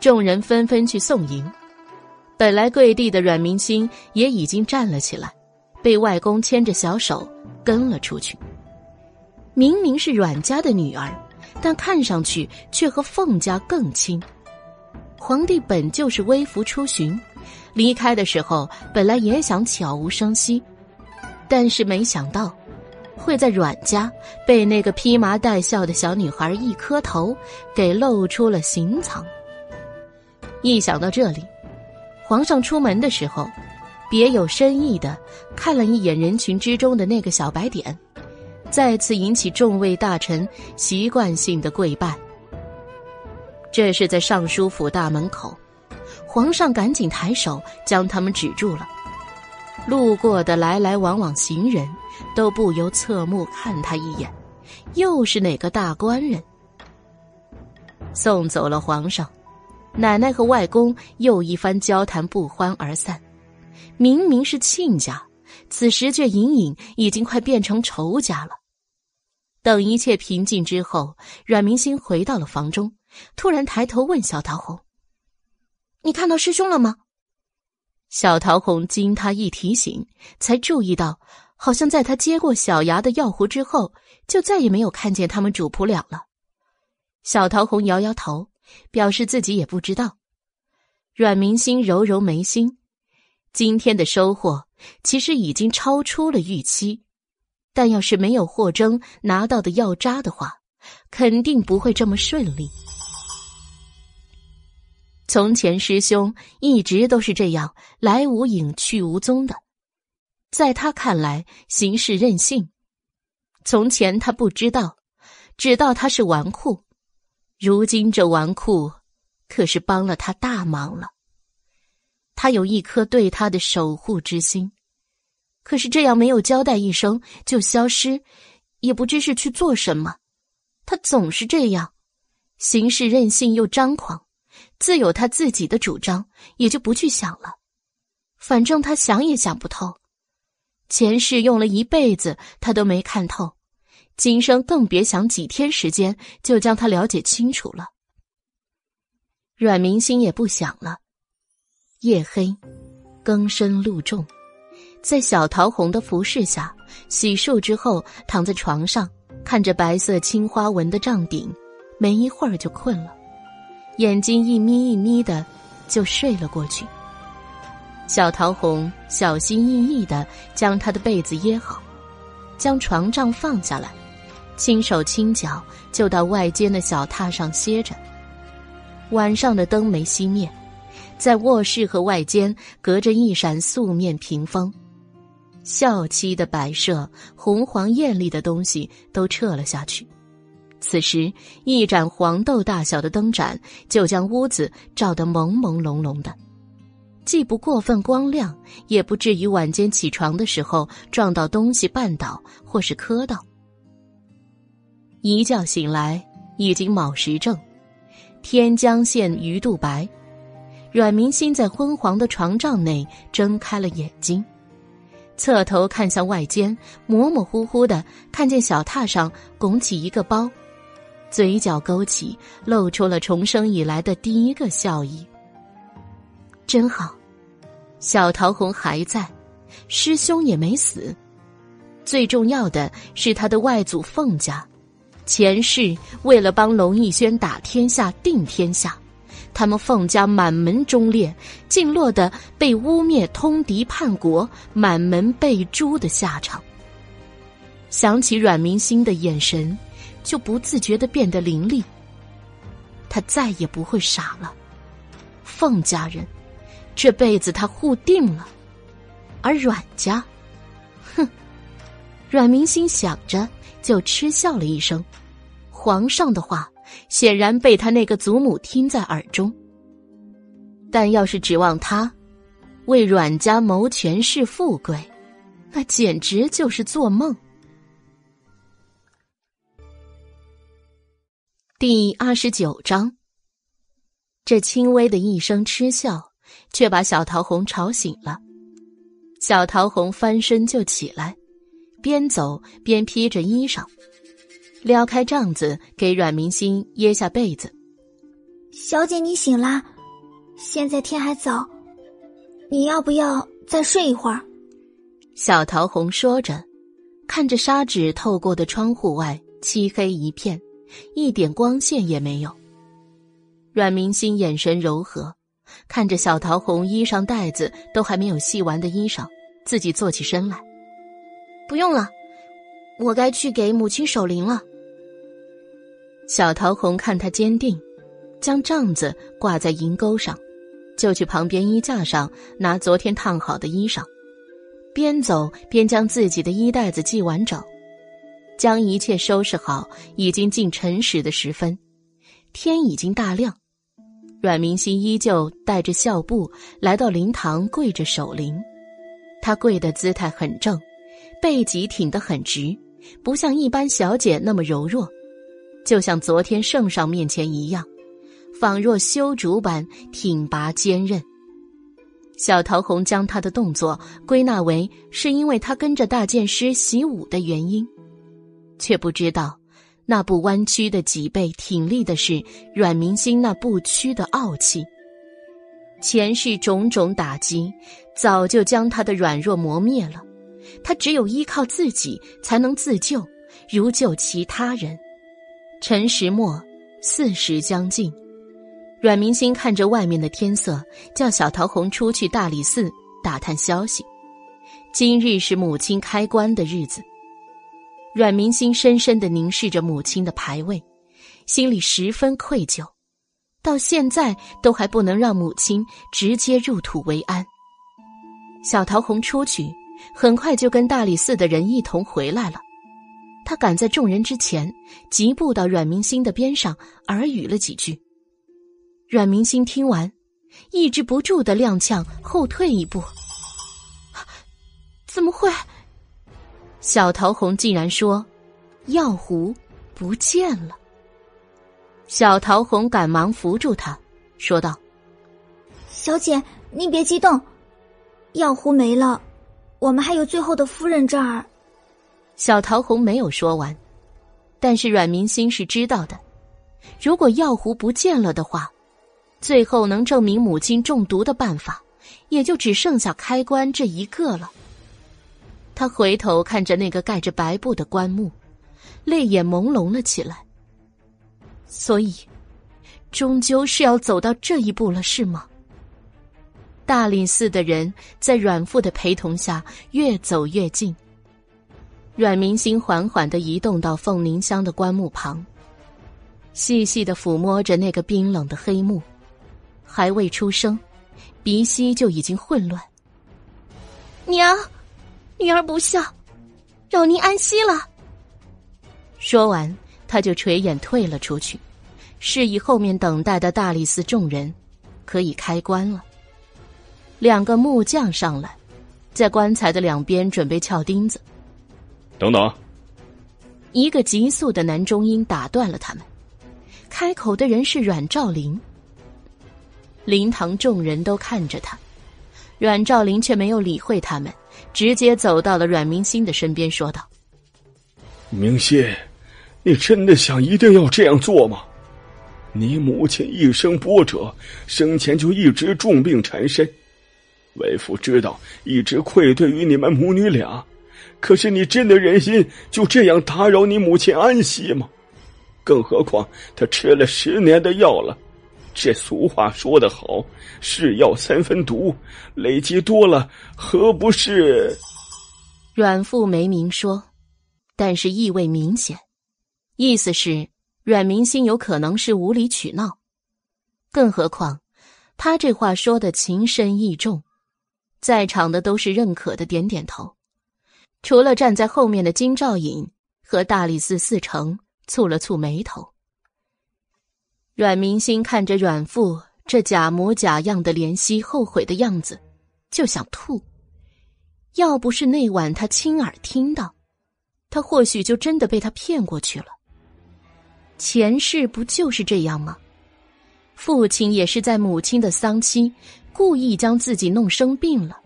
众人纷纷去送迎，本来跪地的阮明心也已经站了起来，被外公牵着小手跟了出去。明明是阮家的女儿，但看上去却和凤家更亲。皇帝本就是微服出巡，离开的时候本来也想悄无声息，但是没想到。会在阮家被那个披麻戴孝的小女孩一磕头给露出了行藏。一想到这里，皇上出门的时候，别有深意的看了一眼人群之中的那个小白点，再次引起众位大臣习惯性的跪拜。这是在尚书府大门口，皇上赶紧抬手将他们止住了。路过的来来往往行人。都不由侧目看他一眼，又是哪个大官人？送走了皇上，奶奶和外公又一番交谈不欢而散。明明是亲家，此时却隐隐已经快变成仇家了。等一切平静之后，阮明星回到了房中，突然抬头问小桃红：“你看到师兄了吗？”小桃红经他一提醒，才注意到。好像在他接过小牙的药壶之后，就再也没有看见他们主仆俩了。小桃红摇摇头，表示自己也不知道。阮明星揉揉眉心，今天的收获其实已经超出了预期，但要是没有霍征拿到的药渣的话，肯定不会这么顺利。从前师兄一直都是这样，来无影去无踪的。在他看来，行事任性。从前他不知道，只道他是纨绔。如今这纨绔，可是帮了他大忙了。他有一颗对他的守护之心，可是这样没有交代一声就消失，也不知是去做什么。他总是这样，行事任性又张狂，自有他自己的主张，也就不去想了。反正他想也想不透。前世用了一辈子，他都没看透，今生更别想几天时间就将他了解清楚了。阮明星也不想了。夜黑，更深露重，在小桃红的服侍下，洗漱之后，躺在床上，看着白色青花纹的帐顶，没一会儿就困了，眼睛一眯一眯的，就睡了过去。小桃红小心翼翼的将他的被子掖好，将床帐放下来，轻手轻脚就到外间的小榻上歇着。晚上的灯没熄灭，在卧室和外间隔着一扇素面屏风，笑期的摆设、红黄艳丽的东西都撤了下去。此时，一盏黄豆大小的灯盏就将屋子照得朦朦胧胧的。既不过分光亮，也不至于晚间起床的时候撞到东西绊倒或是磕到。一觉醒来，已经卯时正，天将现鱼肚白。阮明心在昏黄的床帐内睁开了眼睛，侧头看向外间，模模糊糊的看见小榻上拱起一个包，嘴角勾起，露出了重生以来的第一个笑意。真好，小桃红还在，师兄也没死。最重要的是他的外祖凤家，前世为了帮龙逸轩打天下、定天下，他们凤家满门忠烈，竟落得被污蔑通敌叛国、满门被诛的下场。想起阮明星的眼神，就不自觉的变得凌厉。他再也不会傻了，凤家人。这辈子他护定了，而阮家，哼！阮明心想着，就嗤笑了一声。皇上的话显然被他那个祖母听在耳中，但要是指望他为阮家谋权势富贵，那简直就是做梦。第二十九章，这轻微的一声嗤笑。却把小桃红吵醒了。小桃红翻身就起来，边走边披着衣裳，撩开帐子给阮明心掖下被子。小姐，你醒啦，现在天还早，你要不要再睡一会儿？小桃红说着，看着砂纸透过的窗户外，漆黑一片，一点光线也没有。阮明心眼神柔和。看着小桃红衣裳带子都还没有系完的衣裳，自己坐起身来。不用了，我该去给母亲守灵了。小桃红看他坚定，将帐子挂在银钩上，就去旁边衣架上拿昨天烫好的衣裳，边走边将自己的衣带子系完整，将一切收拾好。已经近辰时的时分，天已经大亮。阮明心依旧带着孝布来到灵堂，跪着守灵。他跪的姿态很正，背脊挺得很直，不像一般小姐那么柔弱，就像昨天圣上面前一样，仿若修竹般挺拔坚韧。小桃红将他的动作归纳为是因为他跟着大剑师习武的原因，却不知道。那不弯曲的脊背，挺立的是阮明心那不屈的傲气。前世种种打击，早就将他的软弱磨灭了。他只有依靠自己才能自救，如救其他人。辰时末，巳时将近，阮明星看着外面的天色，叫小桃红出去大理寺打探消息。今日是母亲开棺的日子。阮明星深深的凝视着母亲的牌位，心里十分愧疚，到现在都还不能让母亲直接入土为安。小桃红出去，很快就跟大理寺的人一同回来了。他赶在众人之前，疾步到阮明星的边上，耳语了几句。阮明星听完，抑制不住的踉跄后退一步：“怎么会？”小桃红竟然说：“药壶不见了。”小桃红赶忙扶住他，说道：“小姐，您别激动，药壶没了，我们还有最后的夫人这儿。”小桃红没有说完，但是阮明心是知道的，如果药壶不见了的话，最后能证明母亲中毒的办法，也就只剩下开棺这一个了。他回头看着那个盖着白布的棺木，泪眼朦胧了起来。所以，终究是要走到这一步了，是吗？大理寺的人在阮父的陪同下越走越近。阮明心缓缓的移动到凤凝香的棺木旁，细细的抚摸着那个冰冷的黑幕，还未出声，鼻息就已经混乱。娘。女儿不孝，饶您安息了。说完，他就垂眼退了出去，示意后面等待的大理寺众人可以开棺了。两个木匠上来，在棺材的两边准备撬钉子。等等！一个急速的男中音打断了他们。开口的人是阮兆林。灵堂众人都看着他，阮兆林却没有理会他们。直接走到了阮明心的身边，说道：“明心，你真的想一定要这样做吗？你母亲一生波折，生前就一直重病缠身，为父知道一直愧对于你们母女俩。可是你真的忍心就这样打扰你母亲安息吗？更何况她吃了十年的药了。”这俗话说得好，“是药三分毒”，累积多了，何不是？阮父没明说，但是意味明显，意思是阮明心有可能是无理取闹。更何况，他这话说的情深意重，在场的都是认可的，点点头。除了站在后面的金兆尹和大理寺寺丞蹙了蹙眉头。阮明心看着阮父这假模假样的怜惜、后悔的样子，就想吐。要不是那晚他亲耳听到，他或许就真的被他骗过去了。前世不就是这样吗？父亲也是在母亲的丧期，故意将自己弄生病了。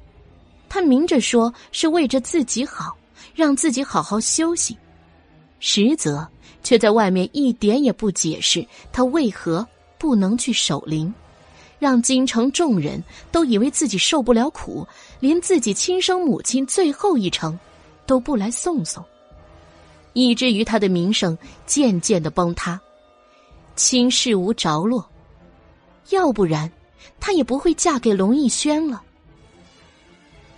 他明着说是为着自己好，让自己好好休息，实则却在外面一点也不解释他为何不能去守灵，让京城众人都以为自己受不了苦，连自己亲生母亲最后一程都不来送送，以至于他的名声渐渐的崩塌，亲事无着落。要不然，她也不会嫁给龙逸轩了。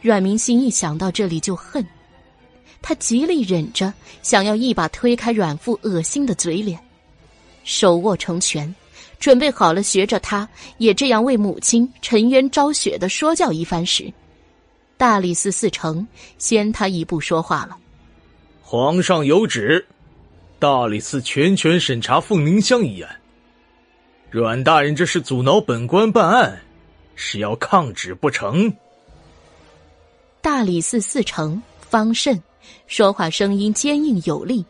阮明心一想到这里就恨，他极力忍着，想要一把推开阮父恶心的嘴脸，手握成拳，准备好了学着他也这样为母亲沉冤昭雪的说教一番时，大理寺寺丞先他一步说话了：“皇上有旨，大理寺全权审查凤鸣香一案。阮大人这是阻挠本官办案，是要抗旨不成？”大理寺寺丞方慎说话声音坚硬有力，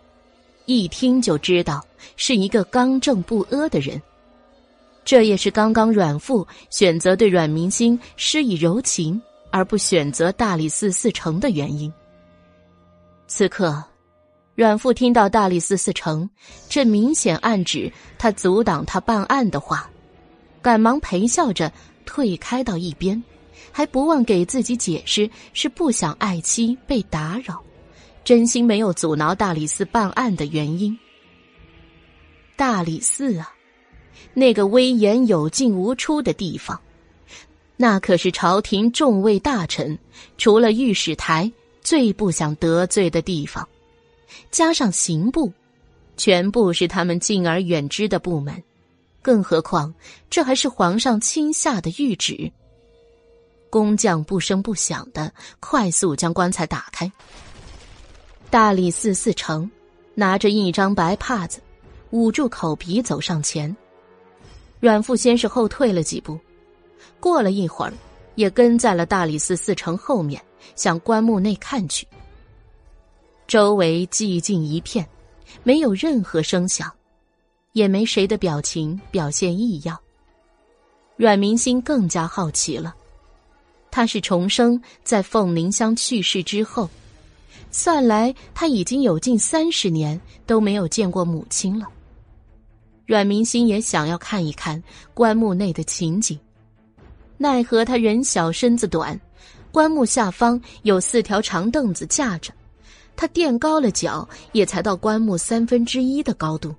一听就知道是一个刚正不阿的人。这也是刚刚阮父选择对阮明星施以柔情，而不选择大理寺寺丞的原因。此刻，阮父听到大理寺寺丞这明显暗指他阻挡他办案的话，赶忙陪笑着退开到一边。还不忘给自己解释，是不想爱妻被打扰，真心没有阻挠大理寺办案的原因。大理寺啊，那个威严有进无出的地方，那可是朝廷众位大臣除了御史台最不想得罪的地方，加上刑部，全部是他们敬而远之的部门，更何况这还是皇上亲下的谕旨。工匠不声不响的快速将棺材打开。大理寺寺丞拿着一张白帕子，捂住口鼻走上前。阮父先是后退了几步，过了一会儿，也跟在了大理寺寺丞后面，向棺木内看去。周围寂静一片，没有任何声响，也没谁的表情表现异样。阮明心更加好奇了。他是重生在凤凝香去世之后，算来他已经有近三十年都没有见过母亲了。阮明心也想要看一看棺木内的情景，奈何他人小身子短，棺木下方有四条长凳子架着，他垫高了脚也才到棺木三分之一的高度。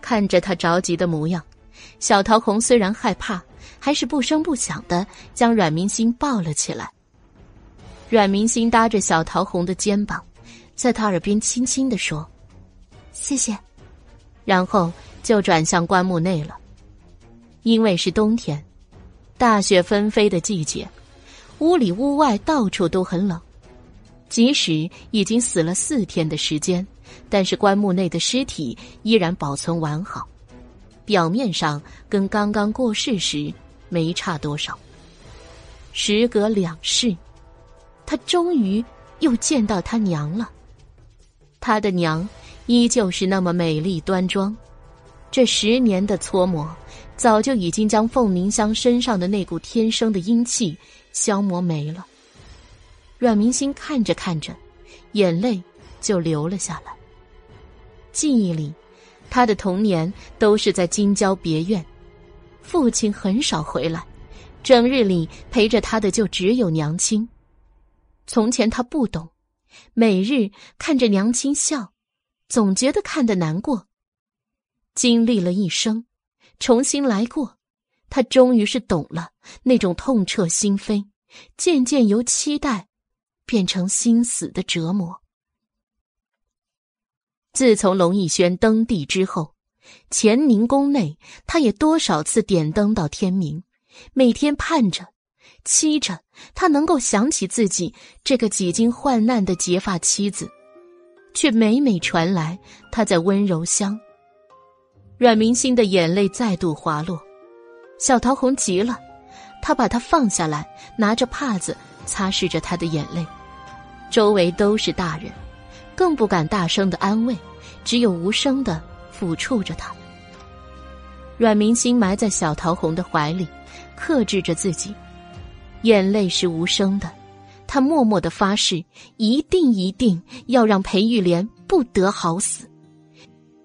看着他着急的模样，小桃红虽然害怕。还是不声不响的将阮明星抱了起来。阮明星搭着小桃红的肩膀，在他耳边轻轻的说：“谢谢。”然后就转向棺木内了。因为是冬天，大雪纷飞的季节，屋里屋外到处都很冷。即使已经死了四天的时间，但是棺木内的尸体依然保存完好，表面上跟刚刚过世时。没差多少。时隔两世，他终于又见到他娘了。他的娘依旧是那么美丽端庄，这十年的搓磨，早就已经将凤鸣香身上的那股天生的阴气消磨没了。阮明心看着看着，眼泪就流了下来。记忆里，他的童年都是在京郊别院。父亲很少回来，整日里陪着他的就只有娘亲。从前他不懂，每日看着娘亲笑，总觉得看得难过。经历了一生，重新来过，他终于是懂了那种痛彻心扉，渐渐由期待变成心死的折磨。自从龙逸轩登帝之后。乾宁宫内，他也多少次点灯到天明，每天盼着、期着他能够想起自己这个几经患难的结发妻子，却每每传来他在温柔乡。阮明心的眼泪再度滑落，小桃红急了，他把他放下来，拿着帕子擦拭着他的眼泪。周围都是大人，更不敢大声的安慰，只有无声的。抚触着他，阮明星埋在小桃红的怀里，克制着自己，眼泪是无声的。他默默的发誓，一定一定要让裴玉莲不得好死。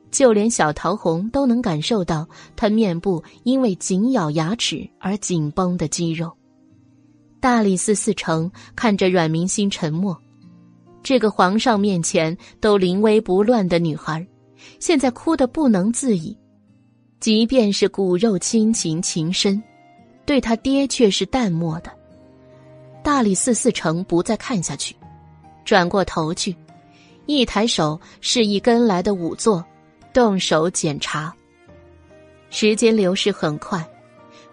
就连小桃红都能感受到他面部因为紧咬牙齿而紧绷的肌肉。大理寺四成看着阮明心沉默，这个皇上面前都临危不乱的女孩，现在哭得不能自已。即便是骨肉亲情情深，对他爹却是淡漠的。大理寺四成不再看下去，转过头去，一抬手示意跟来的仵作动手检查。时间流逝很快，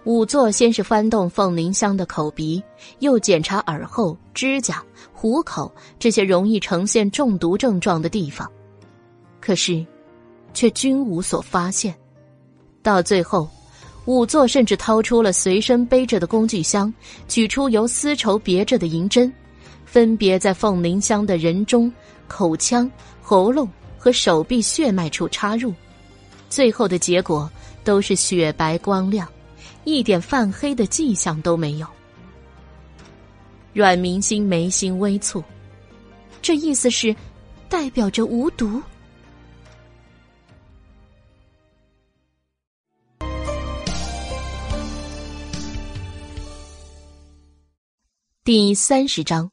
仵作先是翻动凤凝香的口鼻，又检查耳后、指甲、虎口这些容易呈现中毒症状的地方，可是，却均无所发现。到最后。仵作甚至掏出了随身背着的工具箱，取出由丝绸别着的银针，分别在凤凝香的人中、口腔、喉咙和手臂血脉处插入，最后的结果都是雪白光亮，一点泛黑的迹象都没有。阮明星眉心微蹙，这意思是，代表着无毒。第三十章，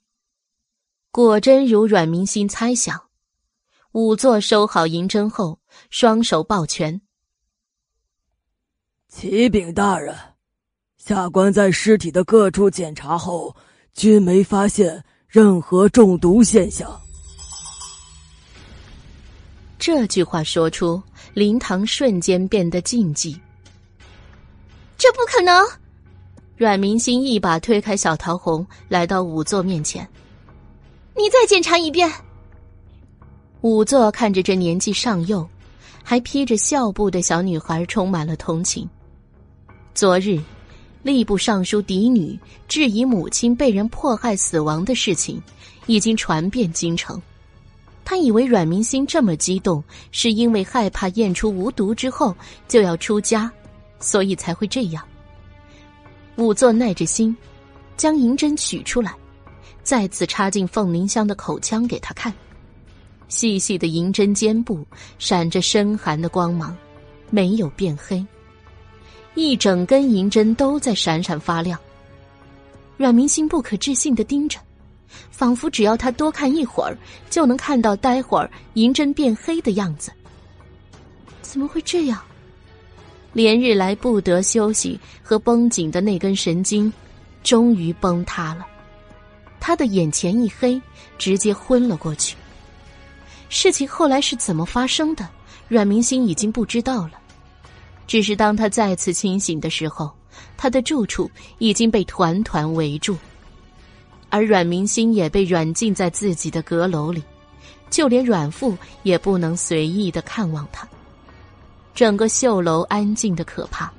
果真如阮明心猜想，仵作收好银针后，双手抱拳：“启禀大人，下官在尸体的各处检查后，均没发现任何中毒现象。”这句话说出，灵堂瞬间变得静寂。这不可能！阮明星一把推开小桃红，来到仵作面前：“你再检查一遍。”仵作看着这年纪尚幼、还披着孝布的小女孩，充满了同情。昨日，吏部尚书嫡女质疑母亲被人迫害死亡的事情，已经传遍京城。他以为阮明星这么激动，是因为害怕验出无毒之后就要出家，所以才会这样。仵作耐着心，将银针取出来，再次插进凤凝香的口腔给他看。细细的银针尖部闪着深寒的光芒，没有变黑。一整根银针都在闪闪发亮。阮明星不可置信的盯着，仿佛只要他多看一会儿，就能看到待会儿银针变黑的样子。怎么会这样？连日来不得休息和绷紧的那根神经，终于崩塌了。他的眼前一黑，直接昏了过去。事情后来是怎么发生的？阮明星已经不知道了。只是当他再次清醒的时候，他的住处已经被团团围住，而阮明星也被软禁在自己的阁楼里，就连阮父也不能随意的看望他。整个绣楼安静的可怕，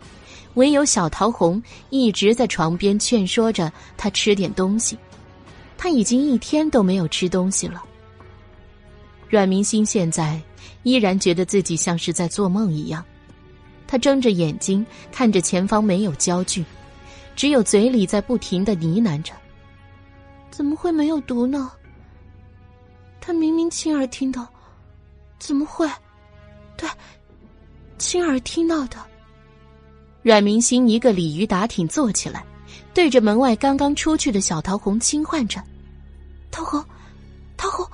唯有小桃红一直在床边劝说着他吃点东西。他已经一天都没有吃东西了。阮明星现在依然觉得自己像是在做梦一样，他睁着眼睛看着前方，没有焦距，只有嘴里在不停的呢喃着：“怎么会没有毒呢？他明明亲耳听到，怎么会？对。”亲耳听到的，阮明星一个鲤鱼打挺坐起来，对着门外刚刚出去的小桃红轻唤着：“桃红，桃红。”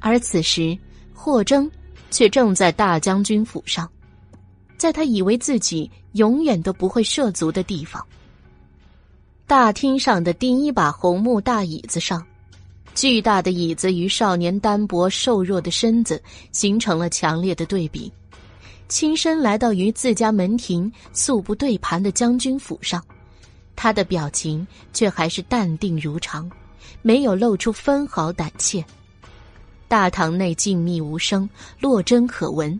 而此时霍征却正在大将军府上，在他以为自己永远都不会涉足的地方。大厅上的第一把红木大椅子上，巨大的椅子与少年单薄瘦弱的身子形成了强烈的对比。亲身来到与自家门庭素不对盘的将军府上，他的表情却还是淡定如常，没有露出分毫胆怯。大堂内静谧无声，落针可闻。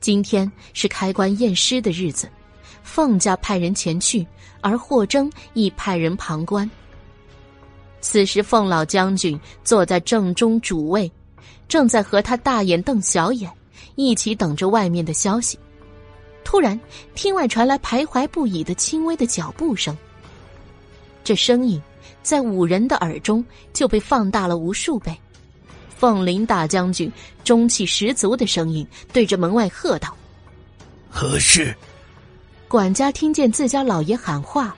今天是开棺验尸的日子，凤家派人前去，而霍征亦派人旁观。此时，凤老将军坐在正中主位，正在和他大眼瞪小眼。一起等着外面的消息。突然，厅外传来徘徊不已的轻微的脚步声。这声音在五人的耳中就被放大了无数倍。凤林大将军中气十足的声音对着门外喝道：“何事？”管家听见自家老爷喊话，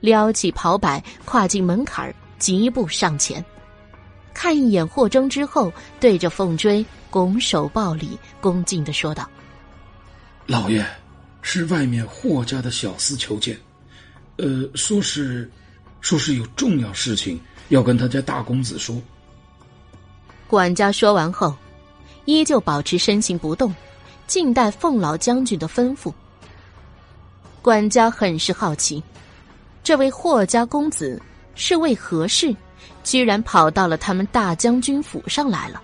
撩起袍摆，跨进门槛儿，疾步上前，看一眼霍征之后，对着凤追拱手抱礼，恭敬的说道：“老爷，是外面霍家的小厮求见，呃，说是，说是有重要事情要跟他家大公子说。”管家说完后，依旧保持身形不动，静待凤老将军的吩咐。管家很是好奇，这位霍家公子是为何事，居然跑到了他们大将军府上来了？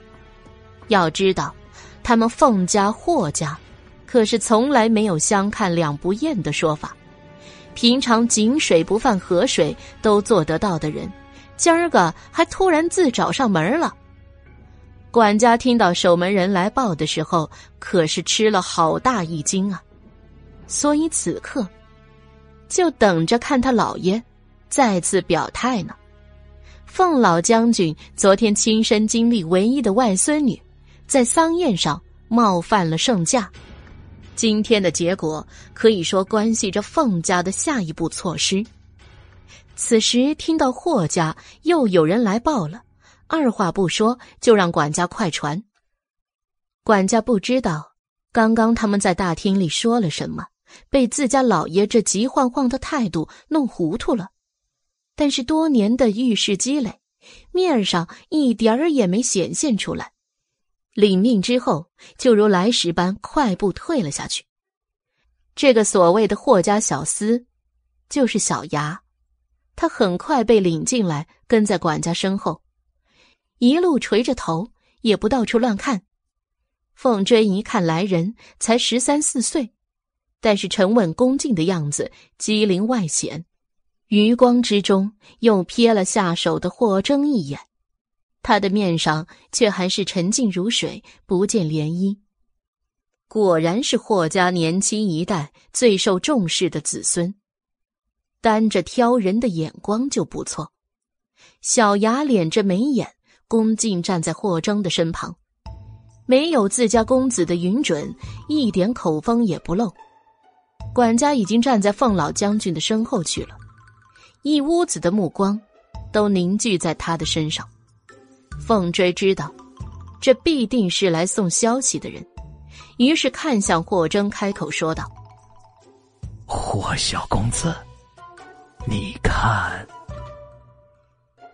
要知道，他们凤家、霍家，可是从来没有相看两不厌的说法。平常井水不犯河水都做得到的人，今儿个还突然自找上门了。管家听到守门人来报的时候，可是吃了好大一惊啊！所以此刻，就等着看他老爷再次表态呢。凤老将军昨天亲身经历唯一的外孙女在丧宴上冒犯了圣驾，今天的结果可以说关系着凤家的下一步措施。此时听到霍家又有人来报了，二话不说就让管家快传。管家不知道刚刚他们在大厅里说了什么。被自家老爷这急晃晃的态度弄糊涂了，但是多年的遇事积累，面上一点儿也没显现出来。领命之后，就如来时般快步退了下去。这个所谓的霍家小厮，就是小牙，他很快被领进来，跟在管家身后，一路垂着头，也不到处乱看。凤追一看来人，才十三四岁。但是沉稳恭敬的样子，机灵外显。余光之中，又瞥了下手的霍征一眼，他的面上却还是沉静如水，不见涟漪。果然是霍家年轻一代最受重视的子孙，单着挑人的眼光就不错。小牙敛着眉眼，恭敬站在霍征的身旁，没有自家公子的允准，一点口风也不漏。管家已经站在凤老将军的身后去了，一屋子的目光都凝聚在他的身上。凤追知道，这必定是来送消息的人，于是看向霍征，开口说道：“霍小公子，你看。”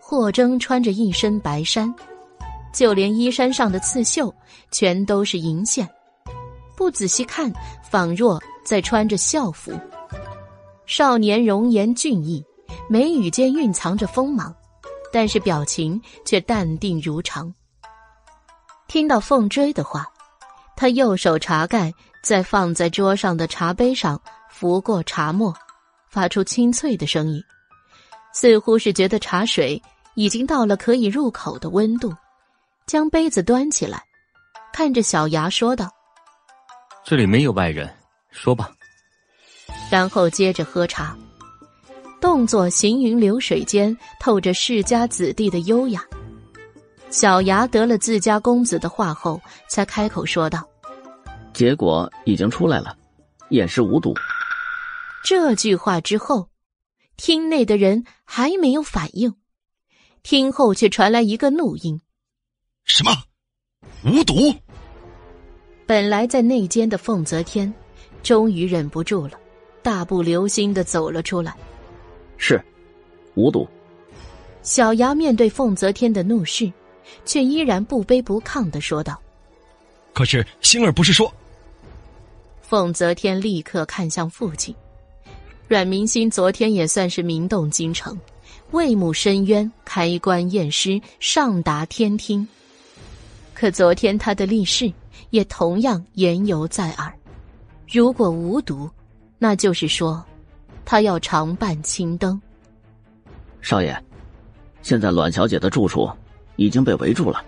霍征穿着一身白衫，就连衣衫上的刺绣全都是银线，不仔细看，仿若……在穿着校服，少年容颜俊逸，眉宇间蕴藏着锋芒，但是表情却淡定如常。听到凤追的话，他右手茶盖在放在桌上的茶杯上拂过茶沫，发出清脆的声音，似乎是觉得茶水已经到了可以入口的温度，将杯子端起来，看着小牙说道：“这里没有外人。”说吧，然后接着喝茶，动作行云流水间透着世家子弟的优雅。小牙得了自家公子的话后，才开口说道：“结果已经出来了，验尸无毒。”这句话之后，厅内的人还没有反应，听后却传来一个怒音：“什么？无毒？”本来在内间的凤泽天。终于忍不住了，大步流星的走了出来。是，无毒。小牙面对凤泽天的怒视，却依然不卑不亢的说道：“可是星儿不是说……”凤泽天立刻看向父亲，阮明心昨天也算是名动京城，为母申冤，开棺验尸，上达天听。可昨天他的立誓也同样言犹在耳。如果无毒，那就是说，他要常伴青灯。少爷，现在阮小姐的住处已经被围住了。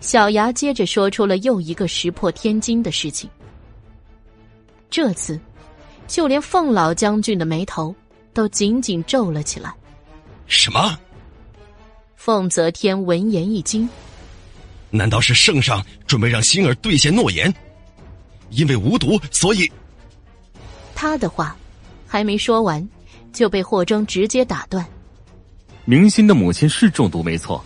小牙接着说出了又一个石破天惊的事情。这次，就连凤老将军的眉头都紧紧皱了起来。什么？凤泽天闻言一惊。难道是圣上准备让星儿兑现诺言？因为无毒，所以他的话还没说完，就被霍征直接打断。明心的母亲是中毒，没错。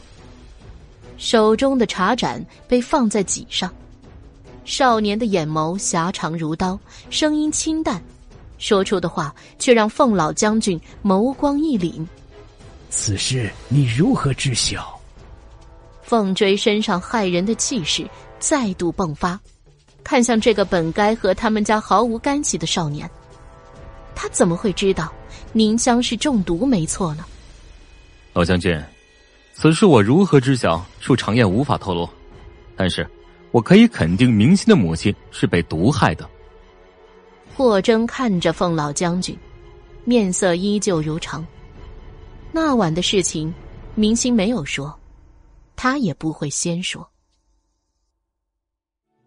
手中的茶盏被放在几上，少年的眼眸狭长如刀，声音清淡，说出的话却让凤老将军眸光一凛。此事你如何知晓？凤追身上骇人的气势再度迸发，看向这个本该和他们家毫无干系的少年。他怎么会知道宁香是中毒没错呢？老将军，此事我如何知晓？恕常燕无法透露。但是，我可以肯定，明心的母亲是被毒害的。霍征看着凤老将军，面色依旧如常。那晚的事情，明心没有说。他也不会先说。